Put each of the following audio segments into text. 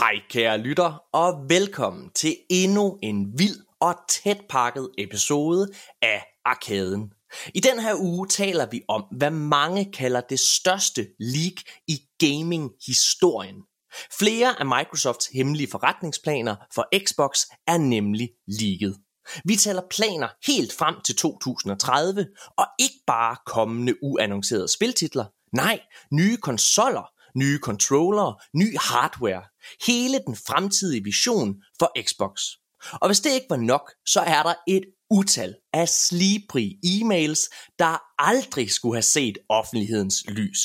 Hej kære lytter, og velkommen til endnu en vild og tæt pakket episode af Arkaden. I den her uge taler vi om, hvad mange kalder det største leak i gaming-historien. Flere af Microsofts hemmelige forretningsplaner for Xbox er nemlig leaget. Vi taler planer helt frem til 2030, og ikke bare kommende uannoncerede spiltitler. Nej, nye konsoller, nye controller, ny hardware. Hele den fremtidige vision for Xbox. Og hvis det ikke var nok, så er der et utal af slibrige e-mails, der aldrig skulle have set offentlighedens lys.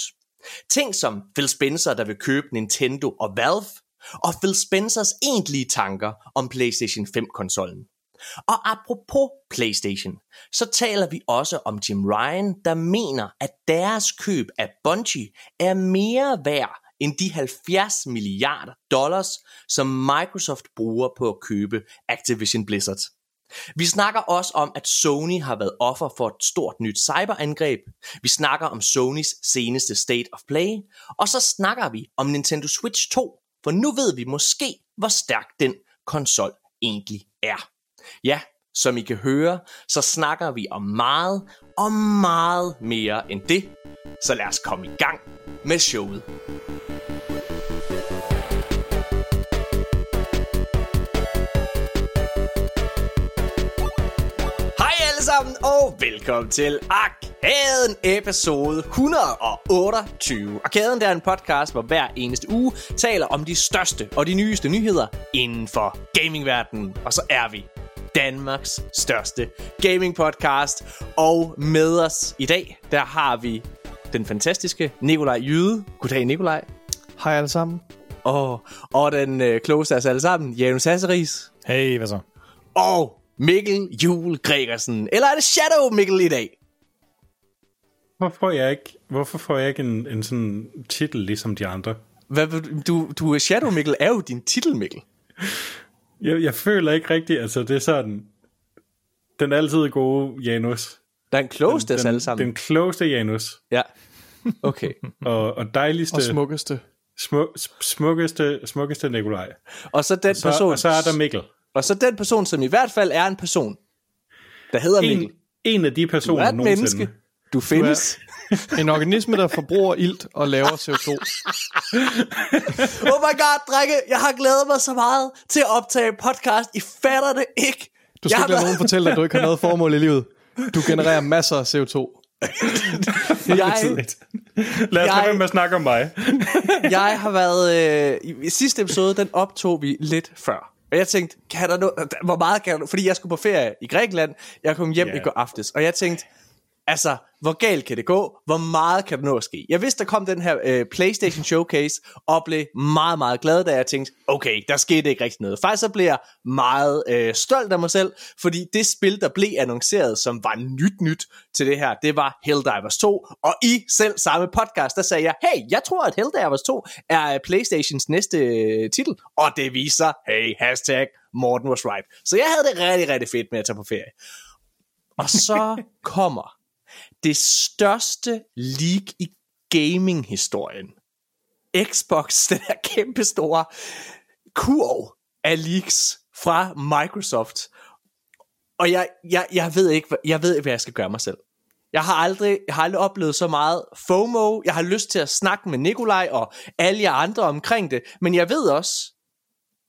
Ting som Phil Spencer, der vil købe Nintendo og Valve, og Phil Spencers egentlige tanker om PlayStation 5-konsollen. Og apropos PlayStation, så taler vi også om Jim Ryan, der mener, at deres køb af Bungie er mere værd end de 70 milliarder dollars, som Microsoft bruger på at købe Activision Blizzard. Vi snakker også om, at Sony har været offer for et stort nyt cyberangreb. Vi snakker om Sonys seneste State of Play. Og så snakker vi om Nintendo Switch 2, for nu ved vi måske, hvor stærk den konsol egentlig er. Ja, som I kan høre, så snakker vi om meget og meget mere end det. Så lad os komme i gang med showet. Hej alle sammen og velkommen til Arkaden episode 128. Arkaden er en podcast, hvor hver eneste uge taler om de største og de nyeste nyheder inden for gamingverdenen. Og så er vi Danmarks største gaming podcast. Og med os i dag, der har vi den fantastiske Nikolaj Jyde. Goddag Nikolaj. Hej alle sammen. Og, og den øh, klogeste af os alle sammen, Janus Hasseris. Hey, hvad så? Og Mikkel Jul Gregersen. Eller er det Shadow Mikkel i dag? Hvorfor får jeg ikke, hvorfor får jeg ikke en, en sådan titel ligesom de andre? Hvad, du, du, Shadow Mikkel er jo din titel, Mikkel. Jeg, jeg føler ikke rigtigt, altså det er sådan, den altid gode Janus. Der er en klogeste af os den, alle sammen. Den klogeste Janus. Ja. Okay. Og, og dejligste, Og smukkeste. smu, smukkeste, smukkeste Nikolaj. Og så den Så, person, og så er der Mikkel. og så den person, som i hvert fald er en person, der hedder Mikkel. En, en af de Du personer er et nogensinde. menneske. Du findes. En organisme, der forbruger ilt og laver CO2. oh my god, drenge, jeg har glædet mig så meget til at optage podcast. I fatter det ikke. Du skal Jeg ikke lade nogen fortælle dig, at du ikke har noget formål i livet. Du genererer masser af CO2. jeg. Lad os Jeg- med at snakke om mig. jeg har været... Øh, i, sidste episode, den optog vi lidt før. Og jeg tænkte, kan der no, hvor meget kan der Fordi jeg skulle på ferie i Grækenland. Jeg kom hjem Ja. i går aftes. Og jeg tænkte, altså, hvor galt kan det gå? Hvor meget kan der nå at ske? Jeg vidste, der kom den her øh, PlayStation Showcase, og blev meget, meget glad, da jeg tænkte, okay, der skete ikke rigtig noget. Faktisk så blev jeg meget øh, stolt af mig selv, fordi det spil, der blev annonceret, som var nyt nyt til det her, det var Helldivers 2. Og i selv samme podcast, der sagde jeg, hey, jeg tror, at Helldivers 2 er øh, PlayStations næste øh, titel. Og det viser, hey, hashtag Morten was right. Så jeg havde det rigtig, rigtig fedt med at tage på ferie. Og så kommer det største leak i gaming-historien. Xbox, den her kæmpe store kurv af leaks fra Microsoft. Og jeg, jeg, jeg, ved ikke, jeg ved ikke, hvad jeg skal gøre mig selv. Jeg har aldrig, jeg har aldrig oplevet så meget FOMO. Jeg har lyst til at snakke med Nikolaj og alle jer andre omkring det. Men jeg ved også,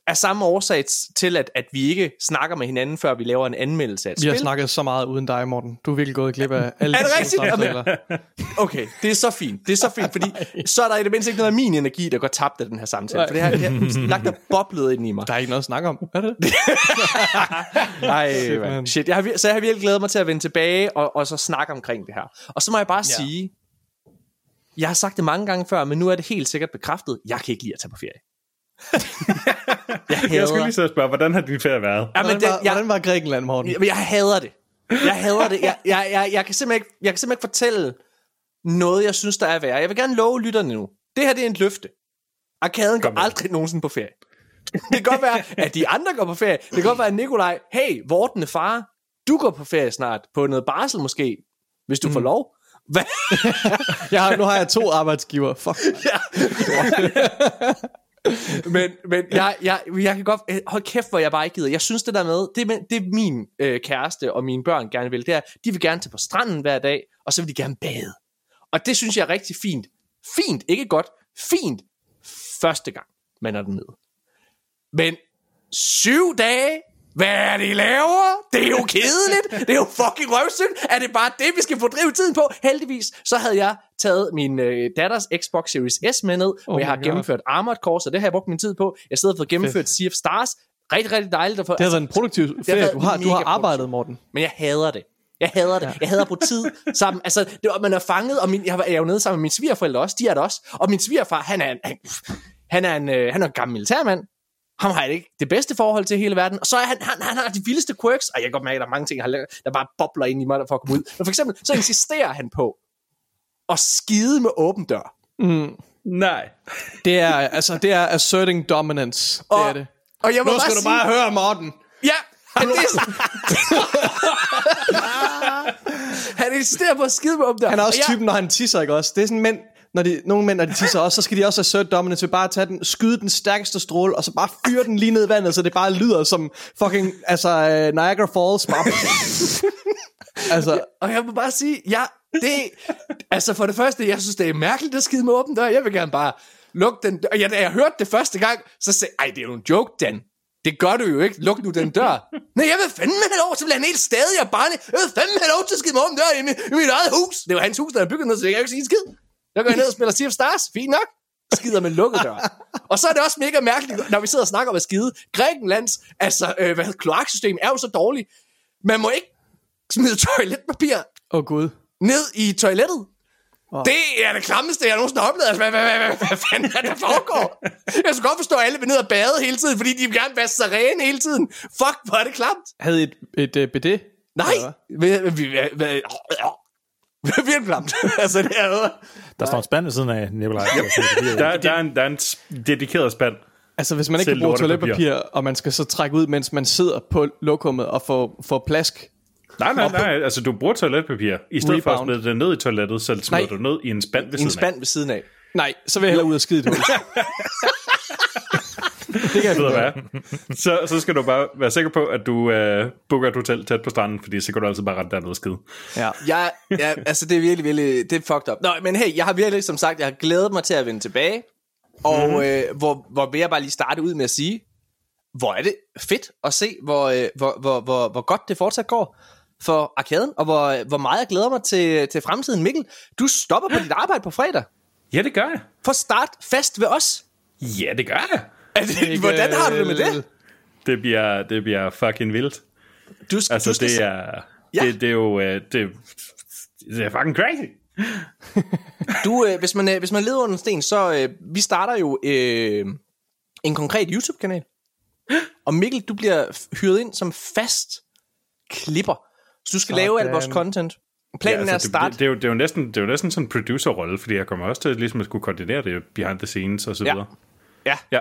af samme årsag til, at, at vi ikke snakker med hinanden, før vi laver en anmeldelse af et Vi har snakket så meget uden dig, Morten. Du er virkelig gået glip af alle Er det de rigtigt? Okay, det er så fint. Det er så fint, fordi så er der i det mindste ikke noget af min energi, der går tabt af den her samtale. For det har, det har lagt og boblet ind i mig. Der er ikke noget at snakke om. Er det? Ej, Shit, man. Shit, jeg har, så jeg har virkelig glædet mig til at vende tilbage og, og så snakke omkring det her. Og så må jeg bare. Ja. sige, jeg har sagt det mange gange før, men nu er det helt sikkert bekræftet. Jeg kan ikke lide at tage på ferie. jeg hader, Jeg skulle lige så spørge, hvordan har din ferie været? ja, men Hvordan det, var, jeg, hvordan var Grækenland, Morten? jeg, jeg hader det. Jeg hader det. Jeg, jeg, jeg, jeg, kan simpelthen ikke, jeg kan simpelthen ikke fortælle noget, jeg synes, der er værd. Jeg vil gerne love lytterne nu. Det her det er en løfte. Arkaden går aldrig nogensinde på ferie. Det kan godt være, at de andre går på ferie. Det kan godt være, at Nikolaj, hey, vortende far, du går på ferie snart. På noget barsel måske, hvis du mm. får lov. Hvad? Jeg har, nu har jeg to arbejdsgiver. Fuck. Men, men jeg, jeg, jeg kan godt... øh, Hold kæft, hvor jeg bare ikke gider. Jeg synes det der med... Det, med, det min øh, kæreste og mine børn gerne vil, det er, de vil gerne tage på stranden hver dag, og så vil de gerne bade. Og det synes jeg er rigtig fint. Fint, ikke godt. Fint. Første gang, man er dernede. Men syv dage, hvad er det, I laver? Det er jo kedeligt. Det er jo fucking røvsygt. Er det bare det, vi skal fordrive tiden på? Heldigvis, så havde jeg taget min øh, datters Xbox Series S med ned, oh hvor jeg har God. gennemført Armored Core, så det har jeg brugt min tid på. Jeg sidder for at gennemført Sea of Stars. Rigtig, rigtig dejligt. At få, Det har været en produktiv ferie. Du har, du har arbejdet. Morten. men jeg hader det. Jeg hader det. Jeg hader at bruge tid sammen. Altså, det var, man er fanget, og min, jeg, var, jeg er jo nede sammen med mine svigerforældre også. De er der også. Og min svigerfar, han er en, han, han er en, øh, han er en gammel militærmand. Ham har jeg ikke det bedste forhold til i hele verden. Og så er han, han, han har de vildeste quirks. Og jeg kan godt mærke, at der er mange ting, der der bare bobler ind i mig, for at komme ud. Men for eksempel, så insisterer han på at skide med åben dør. Nej. Det er, altså, det er asserting dominance. Det Og, er det. og jeg må Nu skal bare du bare sige, høre, Morten. Ja, han, er, han insisterer på at skide med åben dør. Han er også Og jeg- typen, når han tisser, ikke også? Det er sådan mænd, når de, nogle mænd, når de tisser også, så skal de også assert dominance ved bare at tage den, skyde den stærkeste stråle, og så bare fyre den lige ned i vandet, så det bare lyder som fucking, altså, uh, Niagara Falls. Bare, altså, Og jeg må bare sige, ja, det, altså for det første, jeg synes, det er mærkeligt at skide med åben dør. Jeg vil gerne bare lukke den dør. Jeg, da jeg hørte det første gang, så sagde jeg, ej, det er jo en joke, Dan. Det gør du jo ikke. Luk nu den dør. Nej, jeg vil fandme have lov til at blive helt stadig og barne. Jeg vil fandme have lov til at skide med åben dør i, mit, i mit eget hus. Det var hans hus, der havde bygget noget, så jeg kan jo ikke sige en skid. Jeg går ned og spiller Sea of Stars. Fint nok. Skider med lukket dør. Og så er det også mega mærkeligt, når vi sidder og snakker om at skide. Grækenlands, altså, øh, hvad kloaksystem er jo så dårligt. Man må ikke smide toiletpapir åh oh, gud. ned i toilettet. Oh. Det er det klammeste, jeg nogensinde har oplevet. Altså, hvad, hvad, hvad, hvad, hvad fanden er der foregår? Jeg skal godt forstå, at alle vil ned og bade hele tiden, fordi de vil gerne vaske sig rene hele tiden. Fuck, hvor er det klamt. Havde et, et uh, BD? Nej. Eller Virkelig klamt. altså, det er noget. Der står en spand ved siden af Nikolaj. Der, der, er en, der er en dedikeret spand. Altså, hvis man ikke kan bruge toiletpapir, og man skal så trække ud, mens man sidder på lokummet og får, får plask. Nej, nej, nej. Altså, du bruger toiletpapir. I stedet for at Rebound. smide det ned i toilettet, så smider Nej. du ned i en spand ved En siden spand ved siden af. Nej, så vil jeg hellere ud og skide i et hul. det kan gøre. hvad? Så, så skal du bare være sikker på, at du uh, booker et hotel tæt på stranden, fordi så kan du altid bare rette derned og skide. Ja. Jeg, ja, altså, det er virkelig, virkelig, det er fucked up. Nå, men hey, jeg har virkelig, som sagt, jeg har glædet mig til at vende tilbage. Og mm. øh, hvor, hvor vil jeg bare lige starte ud med at sige, hvor er det fedt at se, hvor, øh, hvor, hvor, hvor, hvor godt det fortsat går for arkaden, og hvor, hvor meget jeg glæder mig til, til fremtiden. Mikkel, du stopper på dit arbejde på fredag. Ja, det gør jeg. For start fast ved os. Ja, det gør jeg. Er det, hvordan har du det med det? Det bliver, det bliver fucking vildt. Du, skal, Altså, du skal det er, Ja. det, det er jo... øh, Det, det er fucking crazy. Du, øh, hvis, man, øh, hvis man leder under en sten, så øh, vi starter jo øh, en konkret YouTube-kanal. Og Mikkel, du bliver hyret ind som fast klipper. Så du skal Sådan. lave alt vores content. Planen Ja, er at altså, starte... det, det, er jo, det, er jo næsten, det er jo næsten sådan en producer-rolle, fordi jeg kommer også til ligesom at skulle koordinere det behind the scenes og så Ja. videre. Ja, Ja.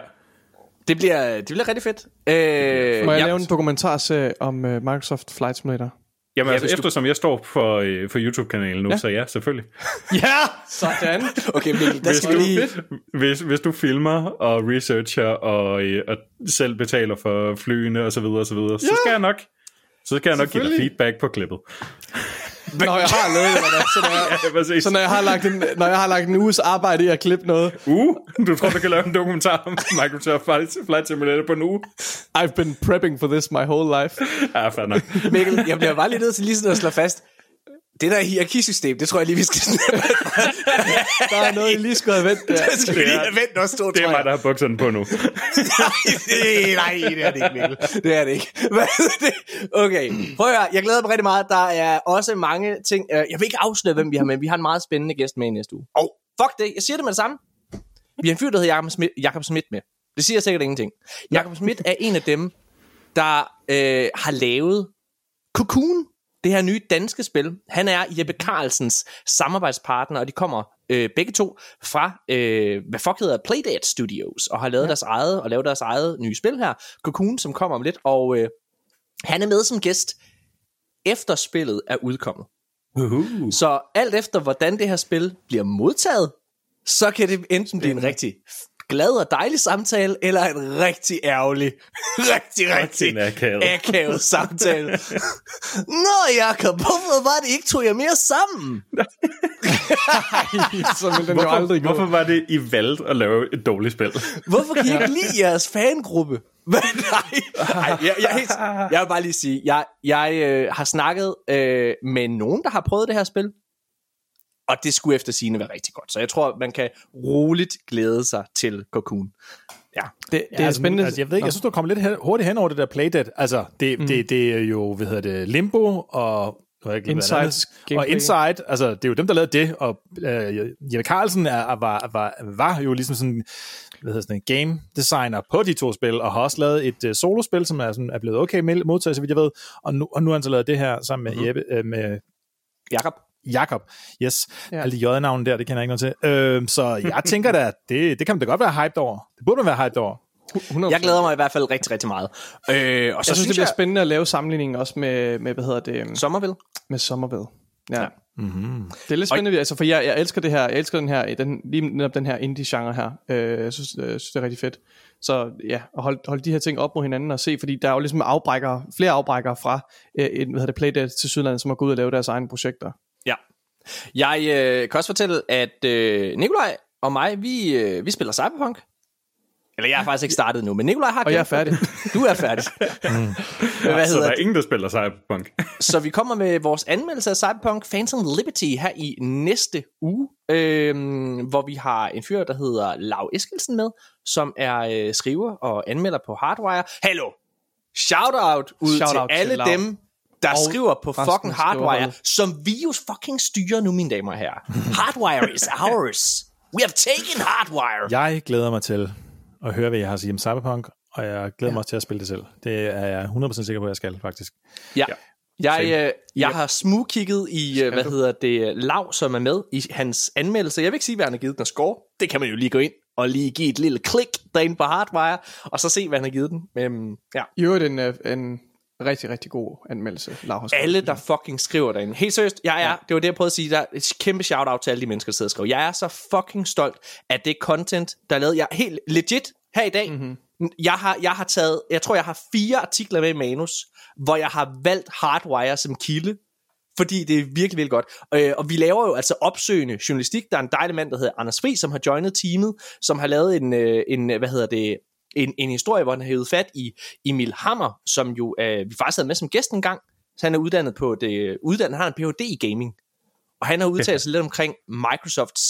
Det bliver, det bliver rigtig fedt. Øh, Må jeg ja, lave en dokumentarserie om uh, Microsoft Flight Simulator? Jamen Ja, altså, hvis du- eftersom jeg står for, øh, for YouTube-kanalen nu, ja. så ja, selvfølgelig. Ja! Sådan. Okay, Mikkel, der Hvis skal du, lige... hvis, hvis du filmer og researcher og, øh, og selv betaler for flyene og så videre og så videre, så skal jeg nok så skal jeg nok give dig feedback på klippet. Når jeg har lavet det, så, når jeg, Ja, præcis. så når jeg har lagt en, når jeg har lagt en uges arbejde i at klippe noget, Uh, du tror, du kan lave en dokumentar om Microsoft Flight, Flight Simulator på en uge? I've been prepping for this my whole life. Ja, fair nok. Mikkel, jeg bliver bare lige nødt til lige sådan at slå fast. Det der hierarkisystem, det tror jeg lige, vi skal... Der er noget, I lige skulle have vendt der. det skal vi lige er- have vendt også, tror Det er mig, der har bukserne på nu. nej, nej, det er det ikke, Mikkel. Det er det ikke. Er? Okay, prøv at høre. Jeg glæder mig rigtig meget. Der er også mange ting. øh, Jeg vil ikke afsløre, hvem vi har med. Vi har en meget spændende gæst med i næste uge. Og fuck det, jeg siger det med det samme. Vi har en fyr, der hedder Jakob Schmidt, Jakob Schmidt med. Det siger sikkert ingenting. Jakob Schmidt er en af dem, der øh, har lavet Cocoon, det her nye danske spil. Han er Jeppe Carlsens samarbejdspartner, og de kommer øh, begge to fra, øh, hvad fuck hedder Playdead Studios, og har lavet ja. deres eget, og lavet deres eget nye spil her, Cocoon, som kommer om lidt, og øh, han er med som gæst, efter spillet er udkommet. Uh-huh. Så alt efter, hvordan det her spil bliver modtaget, så kan det enten blive en rigtig glad og dejlig samtale, eller en rigtig ærgerlig, rigtig, rigtig akavet. akavet samtale. Nå, Jacob, hvorfor var det ikke tog jeg mere sammen? Så vil den jo aldrig gå. Hvorfor var det, I valgte at lave et dårligt spil? Hvorfor kan I ikke lide jeres fangruppe? Hvad? Nej, Nej jeg, jeg, er helt, jeg vil bare lige sige, jeg, jeg øh, har snakket øh, med nogen, der har prøvet det her spil, og det skulle efter sigende være rigtig godt. Så jeg tror, man kan roligt glæde sig til Cocoon. Ja. Det, det Ja, er altså, spændende. Altså, jeg ved ikke, jeg synes, du kommer lidt hen, hurtigt hen over det der Playdead. Altså, det, mm. det, det er jo, hvad hedder det, Limbo og... ikke andet- Og. Inside, altså det er jo dem, der lavede det, og øh, Jeppe Carlsen er, var, var, var jo ligesom sådan, hvad hedder sådan en game designer på de to spil, og har også lavet et uh, solospil, som er, sådan, er blevet okay med- modtaget, så vidt jeg ved, og nu, og nu har han så lavet det her sammen med, mm-hmm. Jeppe, øh, med Jakob? Jakob. Yes, Ja. alle de J-navne der, det kender jeg ikke noget til. Øh, så jeg tænker da, det, det kan man da godt være hyped over. Det burde man være hyped over. 100%. Jeg glæder mig i hvert fald rigtig, rigtig meget. Øh, og så jeg synes, det bliver jeg, spændende at lave sammenligningen også med, med hvad hedder det, Sommerville. med Somerville. Ja. Ja. Mm-hmm. Det er lidt spændende, altså, for jeg, jeg elsker det her, jeg elsker den her, den, lige netop den her indie-genre her. Øh, jeg synes, øh, jeg synes, det er rigtig fedt. Så ja, at holde, holde de her ting op mod hinanden og se, fordi der er jo ligesom afbrækker, flere afbrækker fra øh, en, hvad hedder det, Playdead til Sydland, som har gået ud og lave deres egne projekter. Ja. Jeg øh, kan også fortælle, at øh, Nikolaj og mig, vi, øh, vi spiller Cyberpunk. Eller jeg har faktisk ikke startet nu, men Nikolaj har Og jeg er færdig. Du er færdig. Hvad Så hedder der er det? ingen, der spiller Cyberpunk. Så vi kommer med vores anmeldelse af Cyberpunk Phantom Liberty her i næste uge, øh, hvor vi har en fyr, der hedder Lav Eskelsen med, som er øh, skriver og anmelder på Hardwire. Hallo! Shout out ud Shout til out til alle Lav. dem, der Og skriver på fucking Hardwire, som vi jo fucking styrer nu, mine damer og herrer. Hardwire is ours. We have taken Hardwire. Jeg glæder mig til at høre, hvad jeg har at sige om Cyberpunk, og jeg glæder mig også til at spille det selv. Det er jeg 100% sikker på, at jeg skal, faktisk. Ja. Jeg, øh, jeg har smugkigget i, øh, hvad du? hedder det, Lav, som er med i hans anmeldelse. Jeg vil ikke sige, hvad han har givet den score. Det kan man jo lige gå ind og lige give et lille klik derinde på Hardwire, og så se, hvad han har givet den. Øhm, ja. I øvrigt en, øh, en rigtig, rigtig god anmeldelse, skrevet. Alle, der fucking skriver derinde. Helt seriøst, jeg er, det var det, jeg prøvede at sige, der er et kæmpe shout-out til alle de mennesker, der sidder og skriver. Jeg er så fucking stolt af det content, der er lavet. Jeg er helt legit her i dag. Mm-hmm. Jeg har, jeg har taget, jeg tror, jeg har fire artikler med i manus, hvor jeg har valgt Hardwire som kilde, fordi det er virkelig, virkelig godt. Øh, og vi laver jo altså opsøgende journalistik. Der er en dejlig mand, der hedder Anders Fri, som har joinet teamet, som har lavet en, øh, en hvad hedder det, en, en historie, hvor han har hævet fat i Emil Hammer, som jo øh, vi faktisk havde med som gæst en gang. Så han er uddannet på det, uddannet, han har en Ph.D. i gaming. Og han har udtalt sig lidt omkring Microsofts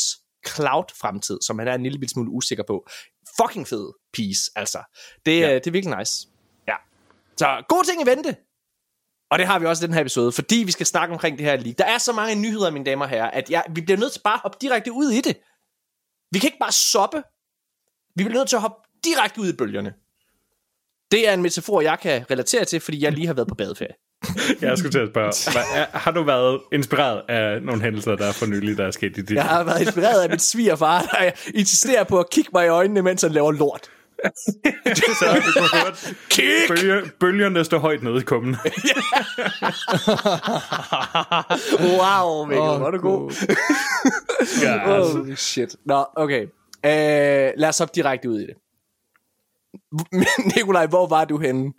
cloud-fremtid, som han er en lille smule usikker på. Fucking fed piece, altså. Det, ja. det er virkelig nice. Ja. Så gode ting i vente. Og det har vi også i den her episode, fordi vi skal snakke omkring det her lige. Der er så mange nyheder, mine damer og herrer, at jeg, vi bliver nødt til bare at hoppe direkte ud i det. Vi kan ikke bare soppe. Vi bliver nødt til at hoppe direkte ud i bølgerne. Det er en metafor, jeg kan relatere til, fordi jeg lige har været på badeferie. Jeg skulle til at spørge, hvad, har du været inspireret af nogle hændelser, der er for nylig, der er sket i dit Jeg har været inspireret af min svigerfar, der insisterer på at kigge mig i øjnene, mens han laver lort. Så du kunne høre Kick! bølge, bølgerne stå højt nede i kummen. Wow, Mikkel, hvor er du god. Ja, Oh, shit. Nå, okay. Uh, lad os hoppe direkte ud i det. Nikolaj, hvor var du henne?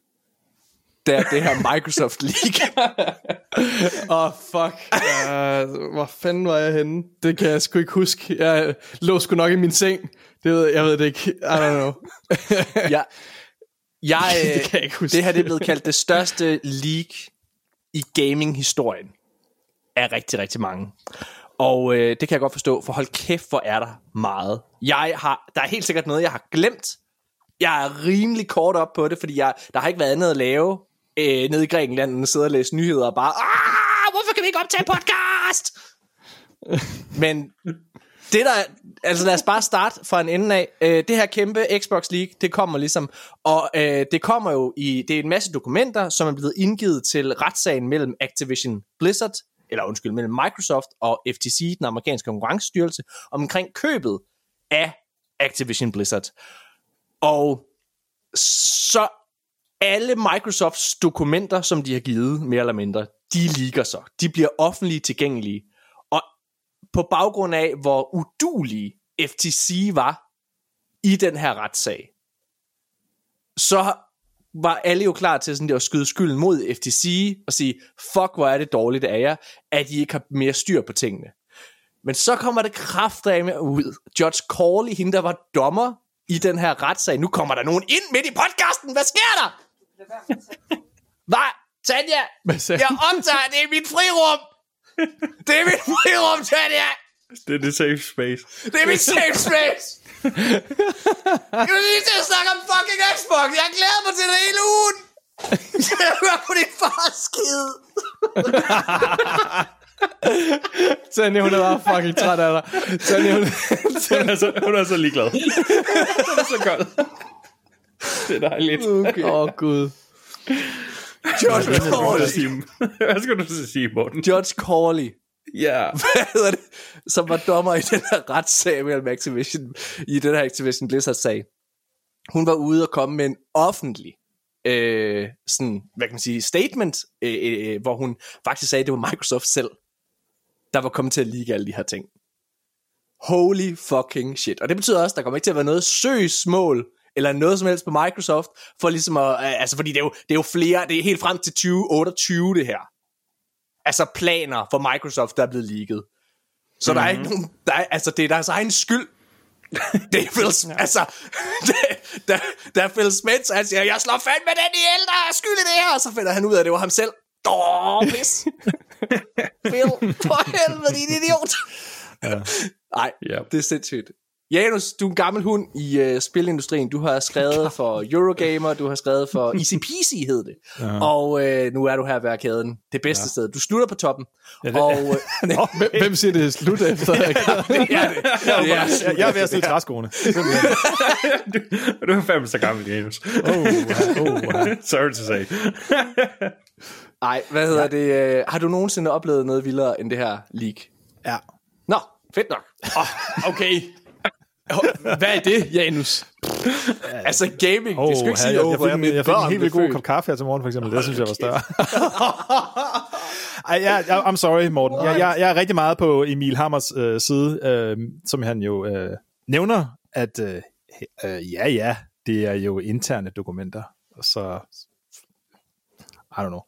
Da det her Microsoft League. Åh, oh, fuck. Uh, hvor fanden var jeg henne? Det kan jeg sgu ikke huske. Jeg lå sgu nok i min seng. Det ved, jeg ved det ikke. I don't know. jeg, jeg, Det kan jeg ikke huske. det her det er blevet kaldt det største league i gaming-historien af rigtig, rigtig mange. Og øh, det kan jeg godt forstå, for hold kæft, hvor er der meget. Jeg har, der er helt sikkert noget, jeg har glemt. Jeg er rimelig kort op på det, fordi jeg, der har ikke været andet at lave øh, nede i Grækenland, end at sidde og læse nyheder og bare, ah, hvorfor kan vi ikke optage podcast? Men det der, altså lad os bare starte fra en ende af. Øh, det her kæmpe Xbox League, det kommer ligesom, og øh, det kommer jo i, det er en masse dokumenter, som er blevet indgivet til retssagen mellem Activision Blizzard, eller undskyld, mellem Microsoft og FTC, den amerikanske konkurrencestyrelse, omkring købet af Activision Blizzard. Og så alle Microsofts dokumenter, som de har givet, mere eller mindre, de ligger så. De bliver offentligt tilgængelige. Og på baggrund af, hvor udulig FTC var i den her retssag, så var alle jo klar til sådan at skyde skylden mod FTC og sige, fuck hvor er det dårligt af jer, at I ikke har mere styr på tingene. Men så kommer det kraftedeme ud. Judge Corley, hende der var dommer i den her retssag. Nu kommer der nogen ind midt i podcasten. Hvad sker der? Hvad? Tanja, jeg optager, det er mit frirum. Det er mit frirum, Tanja. Det er det safe space. Det er mit safe space. Jeg vil lige til at snakke om fucking Xbox. Jeg glæder mig til det hele ugen. Jeg hører på din fars skid. Tanja, hun er bare fucking træt af dig. Tanja, hun... Hun er så, hun er så ligeglad. det er så godt. Det er dejligt. Åh, okay. oh, Gud. Skal Corley. Hvad skal du så sige, Morten? Judge Corley. Ja. Hvad hedder det? Som var dommer i den her retssag mellem Activision, i den her Activision Blizzard-sag. Hun var ude og komme med en offentlig øh, sådan, hvad kan man sige, statement, øh, øh, hvor hun faktisk sagde, at det var Microsoft selv, der var kommet til at ligge alle de her ting. Holy fucking shit. Og det betyder også, at der kommer ikke til at være noget søgsmål, eller noget som helst på Microsoft, for ligesom at, altså fordi det er, jo, det er jo flere, det er helt frem til 2028 det her. Altså planer for Microsoft, der er blevet leaget. Så mm-hmm. der er ikke nogen, der er, altså det er deres egen skyld. Det er Phil, altså, det, der, der er Phil Spencer, han siger, jeg slår fandme den i der er skyld i det her, og så finder han ud af, at det var ham selv. Åh, pis. Phil, for helvede, din idiot. Nej, Ja. det er sindssygt. Janus, du er en gammel hund i uh, spilindustrien. Du har skrevet for Eurogamer, du har skrevet for Easy Peasy, hed det. Ja. Og uh, nu er du her ved arkaden. Det bedste ja. sted. Du slutter på toppen. Ja, det- og, uh, Hvem, hvem siger det er slut efter? det er det. Jeg, jeg, jeg er ved at stille træskoene. Du, du er fandme så gammel, Janus. Oh, oh, Sorry to say. Nej, hvad hedder det? Uh, har du nogensinde oplevet noget vildere end det her leak? ja. Nå, fedt nok. Okay. Hvad er det, Janus? Altså gaming, oh, det skal ikke sige, jeg, at jeg, jeg, mine jeg fik en helt vildt god kop kaffe her til morgen, for eksempel. Det synes jeg var større. Ej, jeg, jeg, I'm sorry, Morten. Jeg, jeg, jeg er rigtig meget på Emil Hammers øh, side, øh, som han jo øh, nævner, at øh, øh, ja, ja, det er jo interne dokumenter. Så I don't know.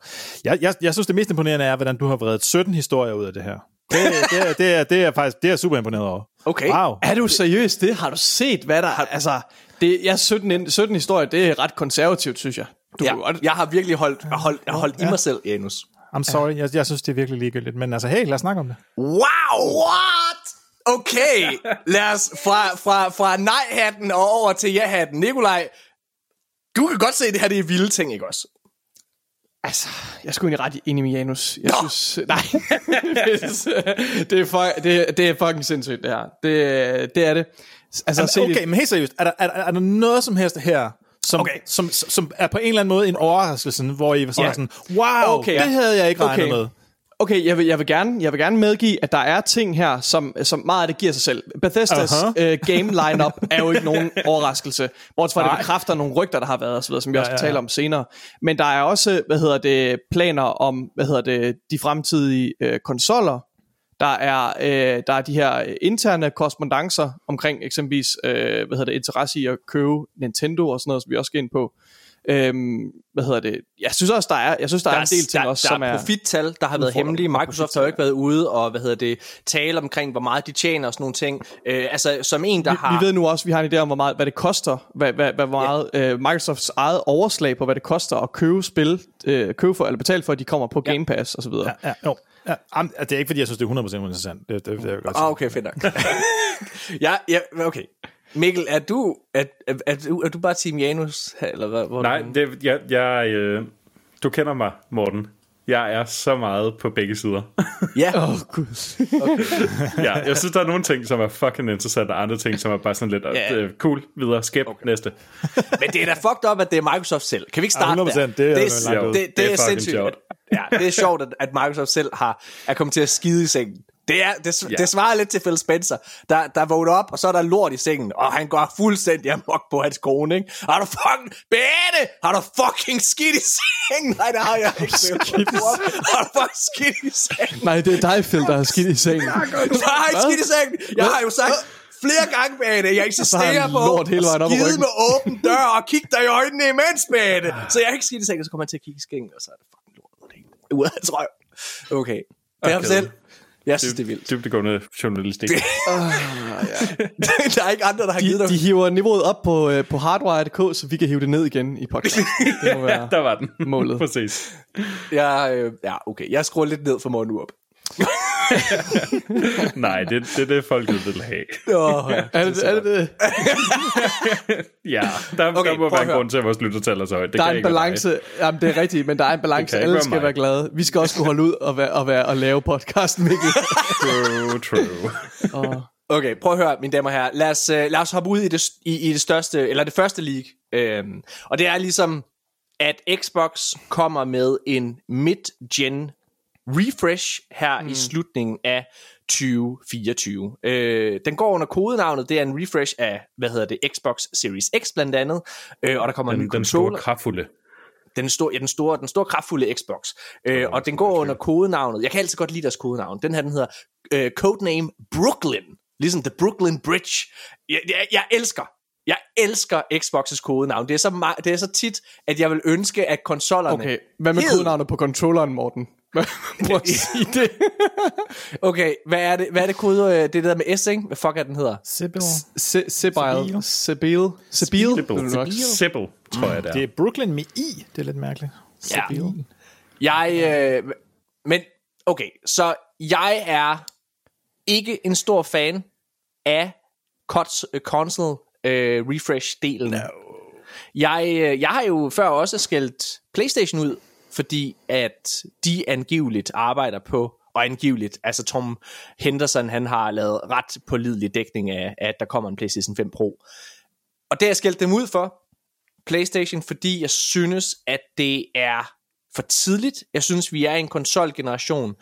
Jeg, jeg, jeg synes, det mest imponerende er, hvordan du har vredet 17 historier ud af det her. Det, det, er, det, er, det er faktisk det er jeg super imponeret over. Okay. Wow. Er du seriøs det? Har du set, hvad der... Altså, det, jeg 17, ind- 17 historier, det er ret konservativt, synes jeg. Du Ja, jeg har virkelig holdt, holdt, holdt i mig selv, Janus. I'm sorry, jeg, jeg synes, det er virkelig ligegyldigt. Men altså, hey, lad os snakke om det. Wow! What? Okay, lad os fra, fra, fra nej-hatten og over til ja-hatten. Nikolaj, du kan godt se, at det her det er vilde ting, ikke også? Altså, jeg skulle egentlig ret enig med Janus. Jeg Nå. synes... Nej. det, er for, det, det er fucking sindssygt, det her. Det, det er det. Altså, se okay, det- men helt seriøst, er der, er, der, er der noget som helst her, som, Okay. som, som er på en eller anden måde en overraskelse, hvor I var sådan, yeah. sådan wow, okay. det havde jeg ikke regnet Okay. med. Okay, jeg vil, jeg, vil gerne, jeg vil gerne medgive, at der er ting her, som, som meget af det giver sig selv. Bethesdas uh-huh. uh, game lineup er jo ikke nogen overraskelse. Bortset fra, at det bekræfter nogle rygter, der har været, videre, som vi Ja, også skal ja, ja. tale om senere. Men der er også, hvad hedder det, planer om, hvad hedder det, de fremtidige uh, konsoller. Der er, øh, der er de her øh, interne korrespondencer omkring eksempelvis, øh, hvad hedder det, interesse i at købe Nintendo og sådan noget, som vi også skal ind på. Øhm, hvad hedder det? Jeg synes også, der er, jeg synes, der, der er en del ting der, også, der som er er... profittal, der har været hemmelige. Microsoft har jo ikke været ude og hvad hedder det, tale omkring, hvor meget de tjener og sådan nogle ting. Øh, altså, som en, der har... Vi ved nu også, vi har en idé om, hvor meget, hvad det koster, hvad, hvad, hvad hvor meget øh, Microsofts eget overslag på, hvad det koster at købe spil, øh, købe for, eller betale for, at de kommer på Game Pass og så videre. Ja, jo. Ja, am- det er ikke, fordi jeg synes, det er 100% interessant. Det, det, det jeg godt. Ah, okay, fedt nok. ja, ja, okay. Mikkel, er du, er, er, er, du, er du bare Team Janus? Eller hvad, hvor Nej, det, jeg, jeg, øh, du kender mig, Morten. Jeg er så meget på begge sider. Ja, Åh, oh, gud. ja, jeg synes, der er nogle ting, som er fucking interessante, og andre ting, som er bare sådan lidt Ja. yeah. cool, videre, skæb, okay. næste. men det er da fucked up, at det er Microsoft selv. Kan vi ikke starte 100%, der? det er det, langt det, ud. det, det, Det er er sindssygt. sjovt. Ja, det er sjovt, at, at Microsoft selv har, er kommet til at skide i sengen. Det, er, det, Ja. det svarer lidt til Phil Spencer, der, der vågner op, og så er der lort i sengen, og han går fuldstændig amok på hans kone, ikke? Har du fucking... Bette! Har du fucking skidt i sengen? Nej, det har jeg ikke. Skidt i Har du fucking skidt i sengen? Nej, det er dig, Phil, der har skidt i sengen. Jeg har ikke skidt i sengen. Jeg har jo sagt flere gange, Bane. Jeg har han på lort hele vejen op skide med åben dør og kigge dig i øjnene imens, Bane. Så jeg kan ikke skide i sengen, så kommer han til at kigge i skængen, og så er det fucking lort. det hele Ud af røv. Okay. Det er ham selv. Jeg synes, det er vildt. Dybdegående journalistik. der er ikke andre, der har givet De, dig. de hiver niveauet op på, øh, på hardwire.dk, så vi kan hive det ned igen i podcast. Det må være. Der var den. Målet. Præcis. Jeg, øh, ja, okay. Jeg skruer lidt ned for morgen nu op. Nej, det, det er det, folket vil have. Oh, ja. Er det er det? det? Ja, der, Okay, der må være en grund til, at vores lyttertal er så højt. Det Der er en ikke være balance. Jamen, det er rigtigt, men der er en balance. Alle være skal mig. være glade. Vi skal også kunne holde ud og, være, og, være, og lave podcasten, Mikkel. True, true. Og, Okay, prøv at høre, mine damer og herrer. Lad os, uh, lad os hoppe ud i det, i, i det største, eller det første league. Um, og det er ligesom, at Xbox kommer med en mid-gen refresh her mm. i slutningen af 2024. Uh, den går under kodenavnet, det er en refresh af, hvad hedder det, Xbox Series X blandt andet. Uh, og der kommer en ny Den, den store controller. kraftfulde. Den store, ja, den store, den store kraftfulde Xbox. Øh, og den går under kodenavnet. Jeg kan altid godt lide deres kodenavn. Den her, den hedder øh, Codename Brooklyn. Ligesom The Brooklyn Bridge. Jeg, jeg, jeg elsker, jeg elsker Xbox's kodenavn. Det er, så ma- det er så tit, at jeg vil ønske, at konsollerne... okay, hvad med hed- kodenavnet på controlleren, Morten? Prøv at sige det. Okay, hvad er det, hvad er det kode, øh, det der med S, ikke? Hvad fuck er den hedder? Sibyl. Du nok sige. Sibyl, tror jeg, det er. Det er Brooklyn med I. Det er lidt mærkeligt. Ja. Sibyl. Jeg, øh, men okay, så jeg er ikke en stor fan af øh, console øh, refresh-delen. No. Jeg, øh, jeg har jo før også skældt PlayStation ud, fordi at de angiveligt arbejder på, og angiveligt, altså Tom Henderson, han har lavet ret pålidelig dækning af, at der kommer en PlayStation 5 Pro. Og det har jeg skældt dem ud for, PlayStation, fordi jeg synes, at det er for tidligt. Jeg synes, vi er i en konsolgeneration,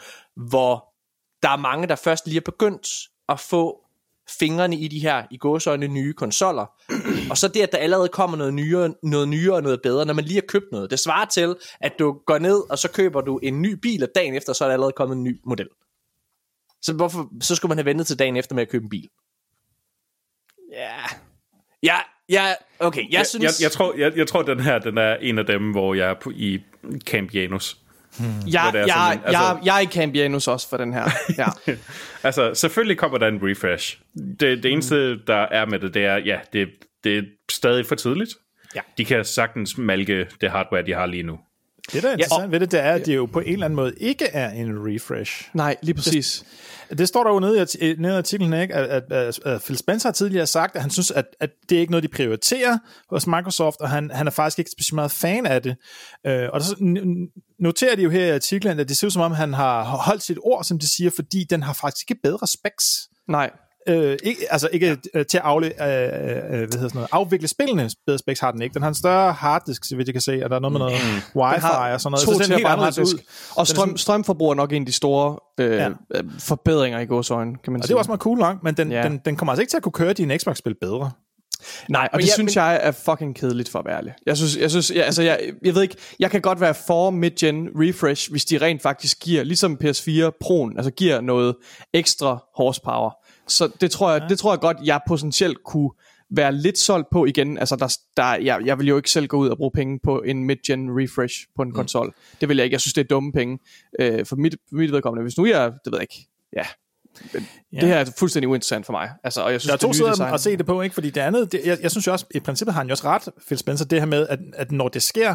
hvor der er mange, der først lige er begyndt at få fingrene i de her, i gåsøjne, nye konsoller. og så det, at der allerede kommer noget nyere, noget nyere og noget bedre, når man lige har købt noget. Det svarer til, at du går ned, og så køber du en ny bil, og dagen efter, så er der allerede kommet en ny model. Så hvorfor, så skulle man have ventet til dagen efter med at købe en bil? Ja. Ja, ja, okay, jeg, Jeg, synes... jeg, jeg, tror, jeg, jeg tror, den her den er en af dem, hvor jeg er på, i Camp Janus. Jeg, Hvor det er jeg, sådan altså- jeg, jeg er i Cambianus også for den her. Ja. Altså, selvfølgelig kommer der en refresh. Det, det eneste, der er med det, det er, ja, det, det er stadig for tidligt. Ja. De kan sagtens malke det hardware, de har lige nu. Det, der er interessant ja, ved det, det er, at det jo på en eller anden måde ikke er en refresh. Nej, lige præcis. Det står der jo nede i, nede i artiklen, ikke? At, at, at, at Phil Spencer har tidligere sagt, at han synes, at, at det er ikke noget, de prioriterer hos Microsoft, og han, han er faktisk ikke specielt meget fan af det. Øh, og så noterer de jo her i artiklen, at det ser ud som om, han har holdt sit ord, som de siger, fordi den har faktisk ikke bedre specs. Nej. Øh, ikke, altså ikke øh, til at afle, øh, øh, hvad hedder sådan noget, afvikle spillene bedre specs har den ikke. Den har en større harddisk, så vidt jeg kan se, og der er noget med noget wifi og sådan noget. To så den helt anderledes ud. Og strøm, strømforbrug er nok en af de store øh, Ja. ja. forbedringer i gåsøjne, kan man Og det sige. er også meget cool nok, men den, Ja. ja. den, den kommer altså ikke til at kunne køre dine Xbox-spil bedre. Nej, og det jeg- synes men- jeg er fucking kedeligt for at være ærlig. Jeg synes, jeg, synes jeg, altså jeg, jeg ved ikke, jeg kan godt være for mid-gen refresh, hvis de rent faktisk giver, ligesom PS4 Pro'en, altså giver noget ekstra horsepower. Så det tror jeg, ja. det tror jeg godt, jeg potentielt kunne være lidt solgt på igen. Altså der, der, jeg, jeg vil jo ikke selv gå ud og bruge penge på en mid-gen refresh på en mm. konsol. Det vil jeg ikke. Jeg synes, det er dumme penge. Øh, for, mit, mit vedkommende. Hvis nu jeg, det ved jeg ikke, ja. Ja. Det her er fuldstændig uinteressant for mig. Altså, og jeg synes, Der er to sider design- at se det på, ikke? fordi det andet, det, jeg, jeg synes jo også, i princippet har han jo også ret, Phil Spencer, det her med, at, at når det sker,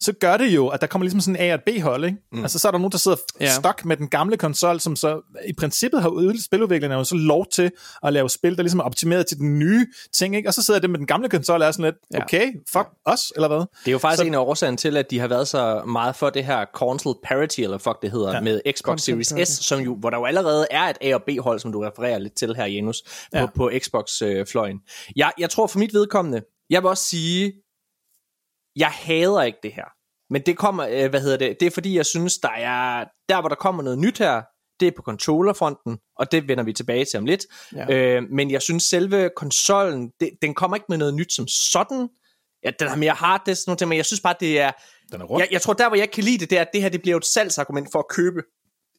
så gør det jo, at der kommer ligesom sådan en A og B-hold, ikke? Mm. Altså så er der nogen, der sidder Ja. ja. stok med den gamle konsol, som så i princippet har udviklet spiludviklerne jo så lov til at lave spil, der ligesom er optimeret til den nye ting, ikke? Og så sidder det med den gamle konsol og er sådan lidt, Ja. okay, fuck os, eller hvad? Det er jo faktisk Så- en af årsagerne til, at de har været så meget for det her console parity, eller fuck det hedder, ja. Ja. med Xbox Console Series S, som jo, hvor der jo allerede er et A og B-hold, som du refererer lidt til her, Janus, på, Ja. på Xbox-fløjen. Jeg, jeg tror for mit vedkommende, jeg vil også sige, jeg hader ikke det her. Men det kommer, øh, hvad hedder det, det er fordi, jeg synes, der er, der hvor der kommer noget nyt her, det er på controllerfronten, og det vender vi tilbage til om lidt. Ja. Øh, men jeg synes, selve konsollen, det, den kommer ikke med noget nyt som sådan. Ja, den har mere harddisk, nogle ting, men jeg synes bare, det er, Den er rundt. jeg, jeg tror, der hvor jeg kan lide det, det er, at det her det bliver et salgsargument for at købe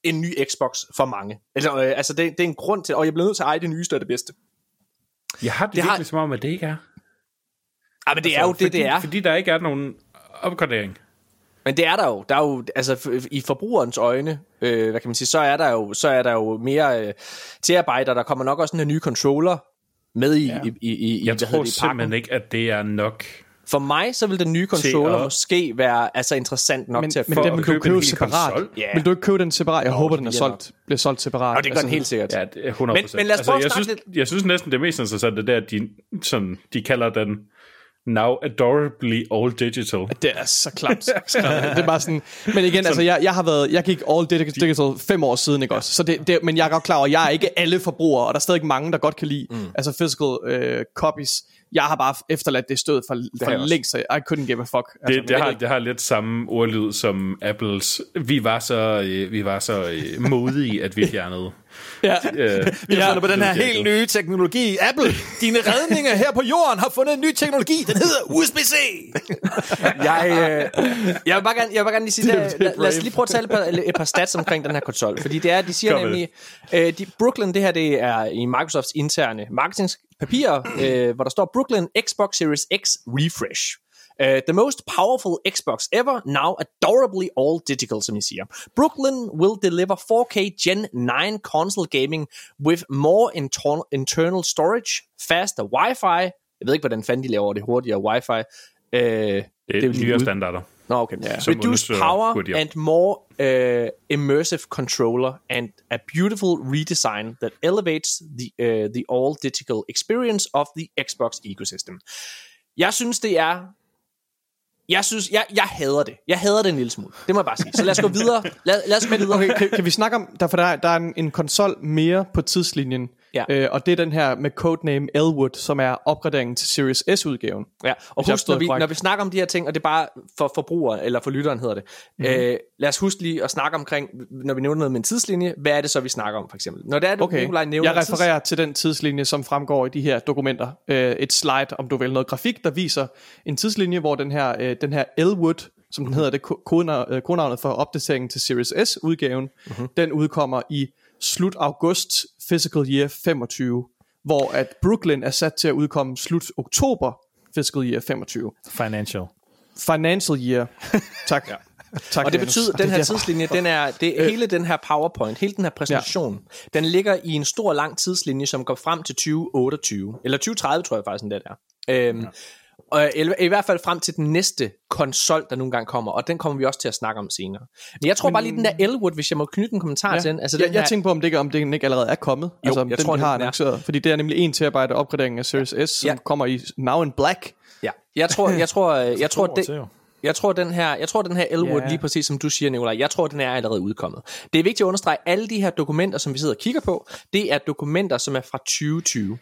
en ny Xbox for mange. Altså, øh, altså det, det er en grund til, og jeg bliver nødt til at eje det nyeste og det bedste. Jeg har det, Det det har- virkelig som om, at det ikke er. Ja, men det er jo fordi, det, det er. Fordi der ikke er nogen opgradering. Men det er der jo. Der er jo altså i forbrugerens øjne, øh, hvad kan man sige, så er der jo så er der jo mere øh, tilarbejder. Der kommer nok også en ny controller med i, ja. i, i, i Jeg tror det, i pakken. simpelthen ikke, at det er nok. For mig så vil den nye controller at- måske være altså interessant nok Men, til at men få. den at vil du købe købe separat. konsol? Ja. Vil du ikke købe den separat? Jeg håber, den er solgt, bliver solgt separat. Og det gør den helt sikkert. Ja, det er 100%. Men- men lad os prøve at jeg, synes, jeg synes næsten, det mest interessante, det er, at de, sådan, de kalder den now adorably all digital. Det er så klamt. det er bare sådan, men igen, altså, jeg, jeg har været, jeg gik all digital, digital fem år siden, ikke også? Så det, det, men jeg er godt klar over, at jeg er ikke alle forbrugere, og der er stadig mange, der godt kan lide, mm. altså physical øh, copies. Jeg har bare efterladt det stød for, har for længst, så I couldn't give a fuck. Det, Altså, det, har, det har lidt samme ordlyd som Apples. Vi var så, øh, vi var så øh, modige, at vi fjernede. Ja. Øh, Vi har Ja. fundet på den her helt nye teknologi. Apple, dine redninger her på jorden har fundet en ny teknologi. Den hedder USB-C. Jeg, øh, jeg, vil bare gerne, jeg vil bare gerne lige sige, Det lad, det lad, lad os lige prøve at tale et par, et par stats omkring den her konsol. Fordi det er, de siger Kom nemlig, øh, de, Brooklyn, det her det er i Microsofts interne marketingspapirer, øh, hvor der står Brooklyn Xbox Series X Refresh. Uh, the most powerful Xbox ever, now adorably all digital, som I siger. Brooklyn will deliver 4K Gen 9 console gaming with more inter- internal storage, faster Wi-Fi. Jeg ved ikke, hvordan fanden de laver det hurtigere Wi-Fi. Uh, det det er ud- standarder. Nå, okay. Som Reduced power hurtigere. and more uh, immersive controller and a beautiful redesign that elevates the, uh, the all-digital experience of the Xbox ecosystem. Jeg synes, det er... Jeg synes, jeg, jeg hader det. Jeg hader det en lille smule. Det må jeg bare sige. Så lad os gå videre. Lad, lad os gå videre. Okay, kan, kan vi snakke om, der, for der, er- der er en, en konsol mere på tidslinjen, Ja. øh, og det er den her med codename Elwood, som er opgraderingen til Series S-udgaven. Ja, og husk, når vi, korrekt. når vi snakker om de her ting, og det er bare for forbrugere, eller for lytteren hedder det, Mhm. mm-hmm. øh, lad os huske lige at snakke omkring, når vi nævner noget med en tidslinje, hvad er det så, vi snakker om, for eksempel? Når det er, du, Okay, Nikolaj, nævner jeg en tids- refererer til den tidslinje, som fremgår i de her dokumenter. Øh, et slide, om du vil, noget grafik, der viser en tidslinje, hvor den her, øh, den her Elwood, som den hedder, det øh, kodenavnet for opdateringen til Series S-udgaven, mm-hmm. den udkommer i slut august fiscal year 25, hvor at Brooklyn er sat til at udkomme slut oktober fiscal year 25. Financial. Financial year. Tak. ja. tak Og det betyder, at den her er- tidslinje, den er, det, hele den her PowerPoint, hele den her præsentation, ja. den ligger i en stor lang tidslinje, som går frem til 2028, eller 2030 tror jeg faktisk, den der er. Øhm, og i hvert fald frem til den næste konsol, der nogle gange kommer, og den kommer vi også til at snakke om senere. Men jeg tror Men, bare lige den der Elwood, hvis jeg må knytte en kommentar til den. Altså jeg, den jeg her, tænker på, om det, ikke, om det ikke allerede er kommet. Jo, altså, om jeg den, tror, de har den er. annonceret. Fordi det er nemlig 1 terabyte opgradering af Series S, som Ja. kommer i Now in Black. ja, jeg tror, jeg tror, jeg, jeg tror, det. Jeg tror, den her, jeg tror, den her Elwood, Ja. lige præcis som du siger, Nicolaj, jeg tror, den er allerede udkommet. Det er vigtigt at understrege, alle de her dokumenter, som vi sidder og kigger på, det er dokumenter, som er fra 2020.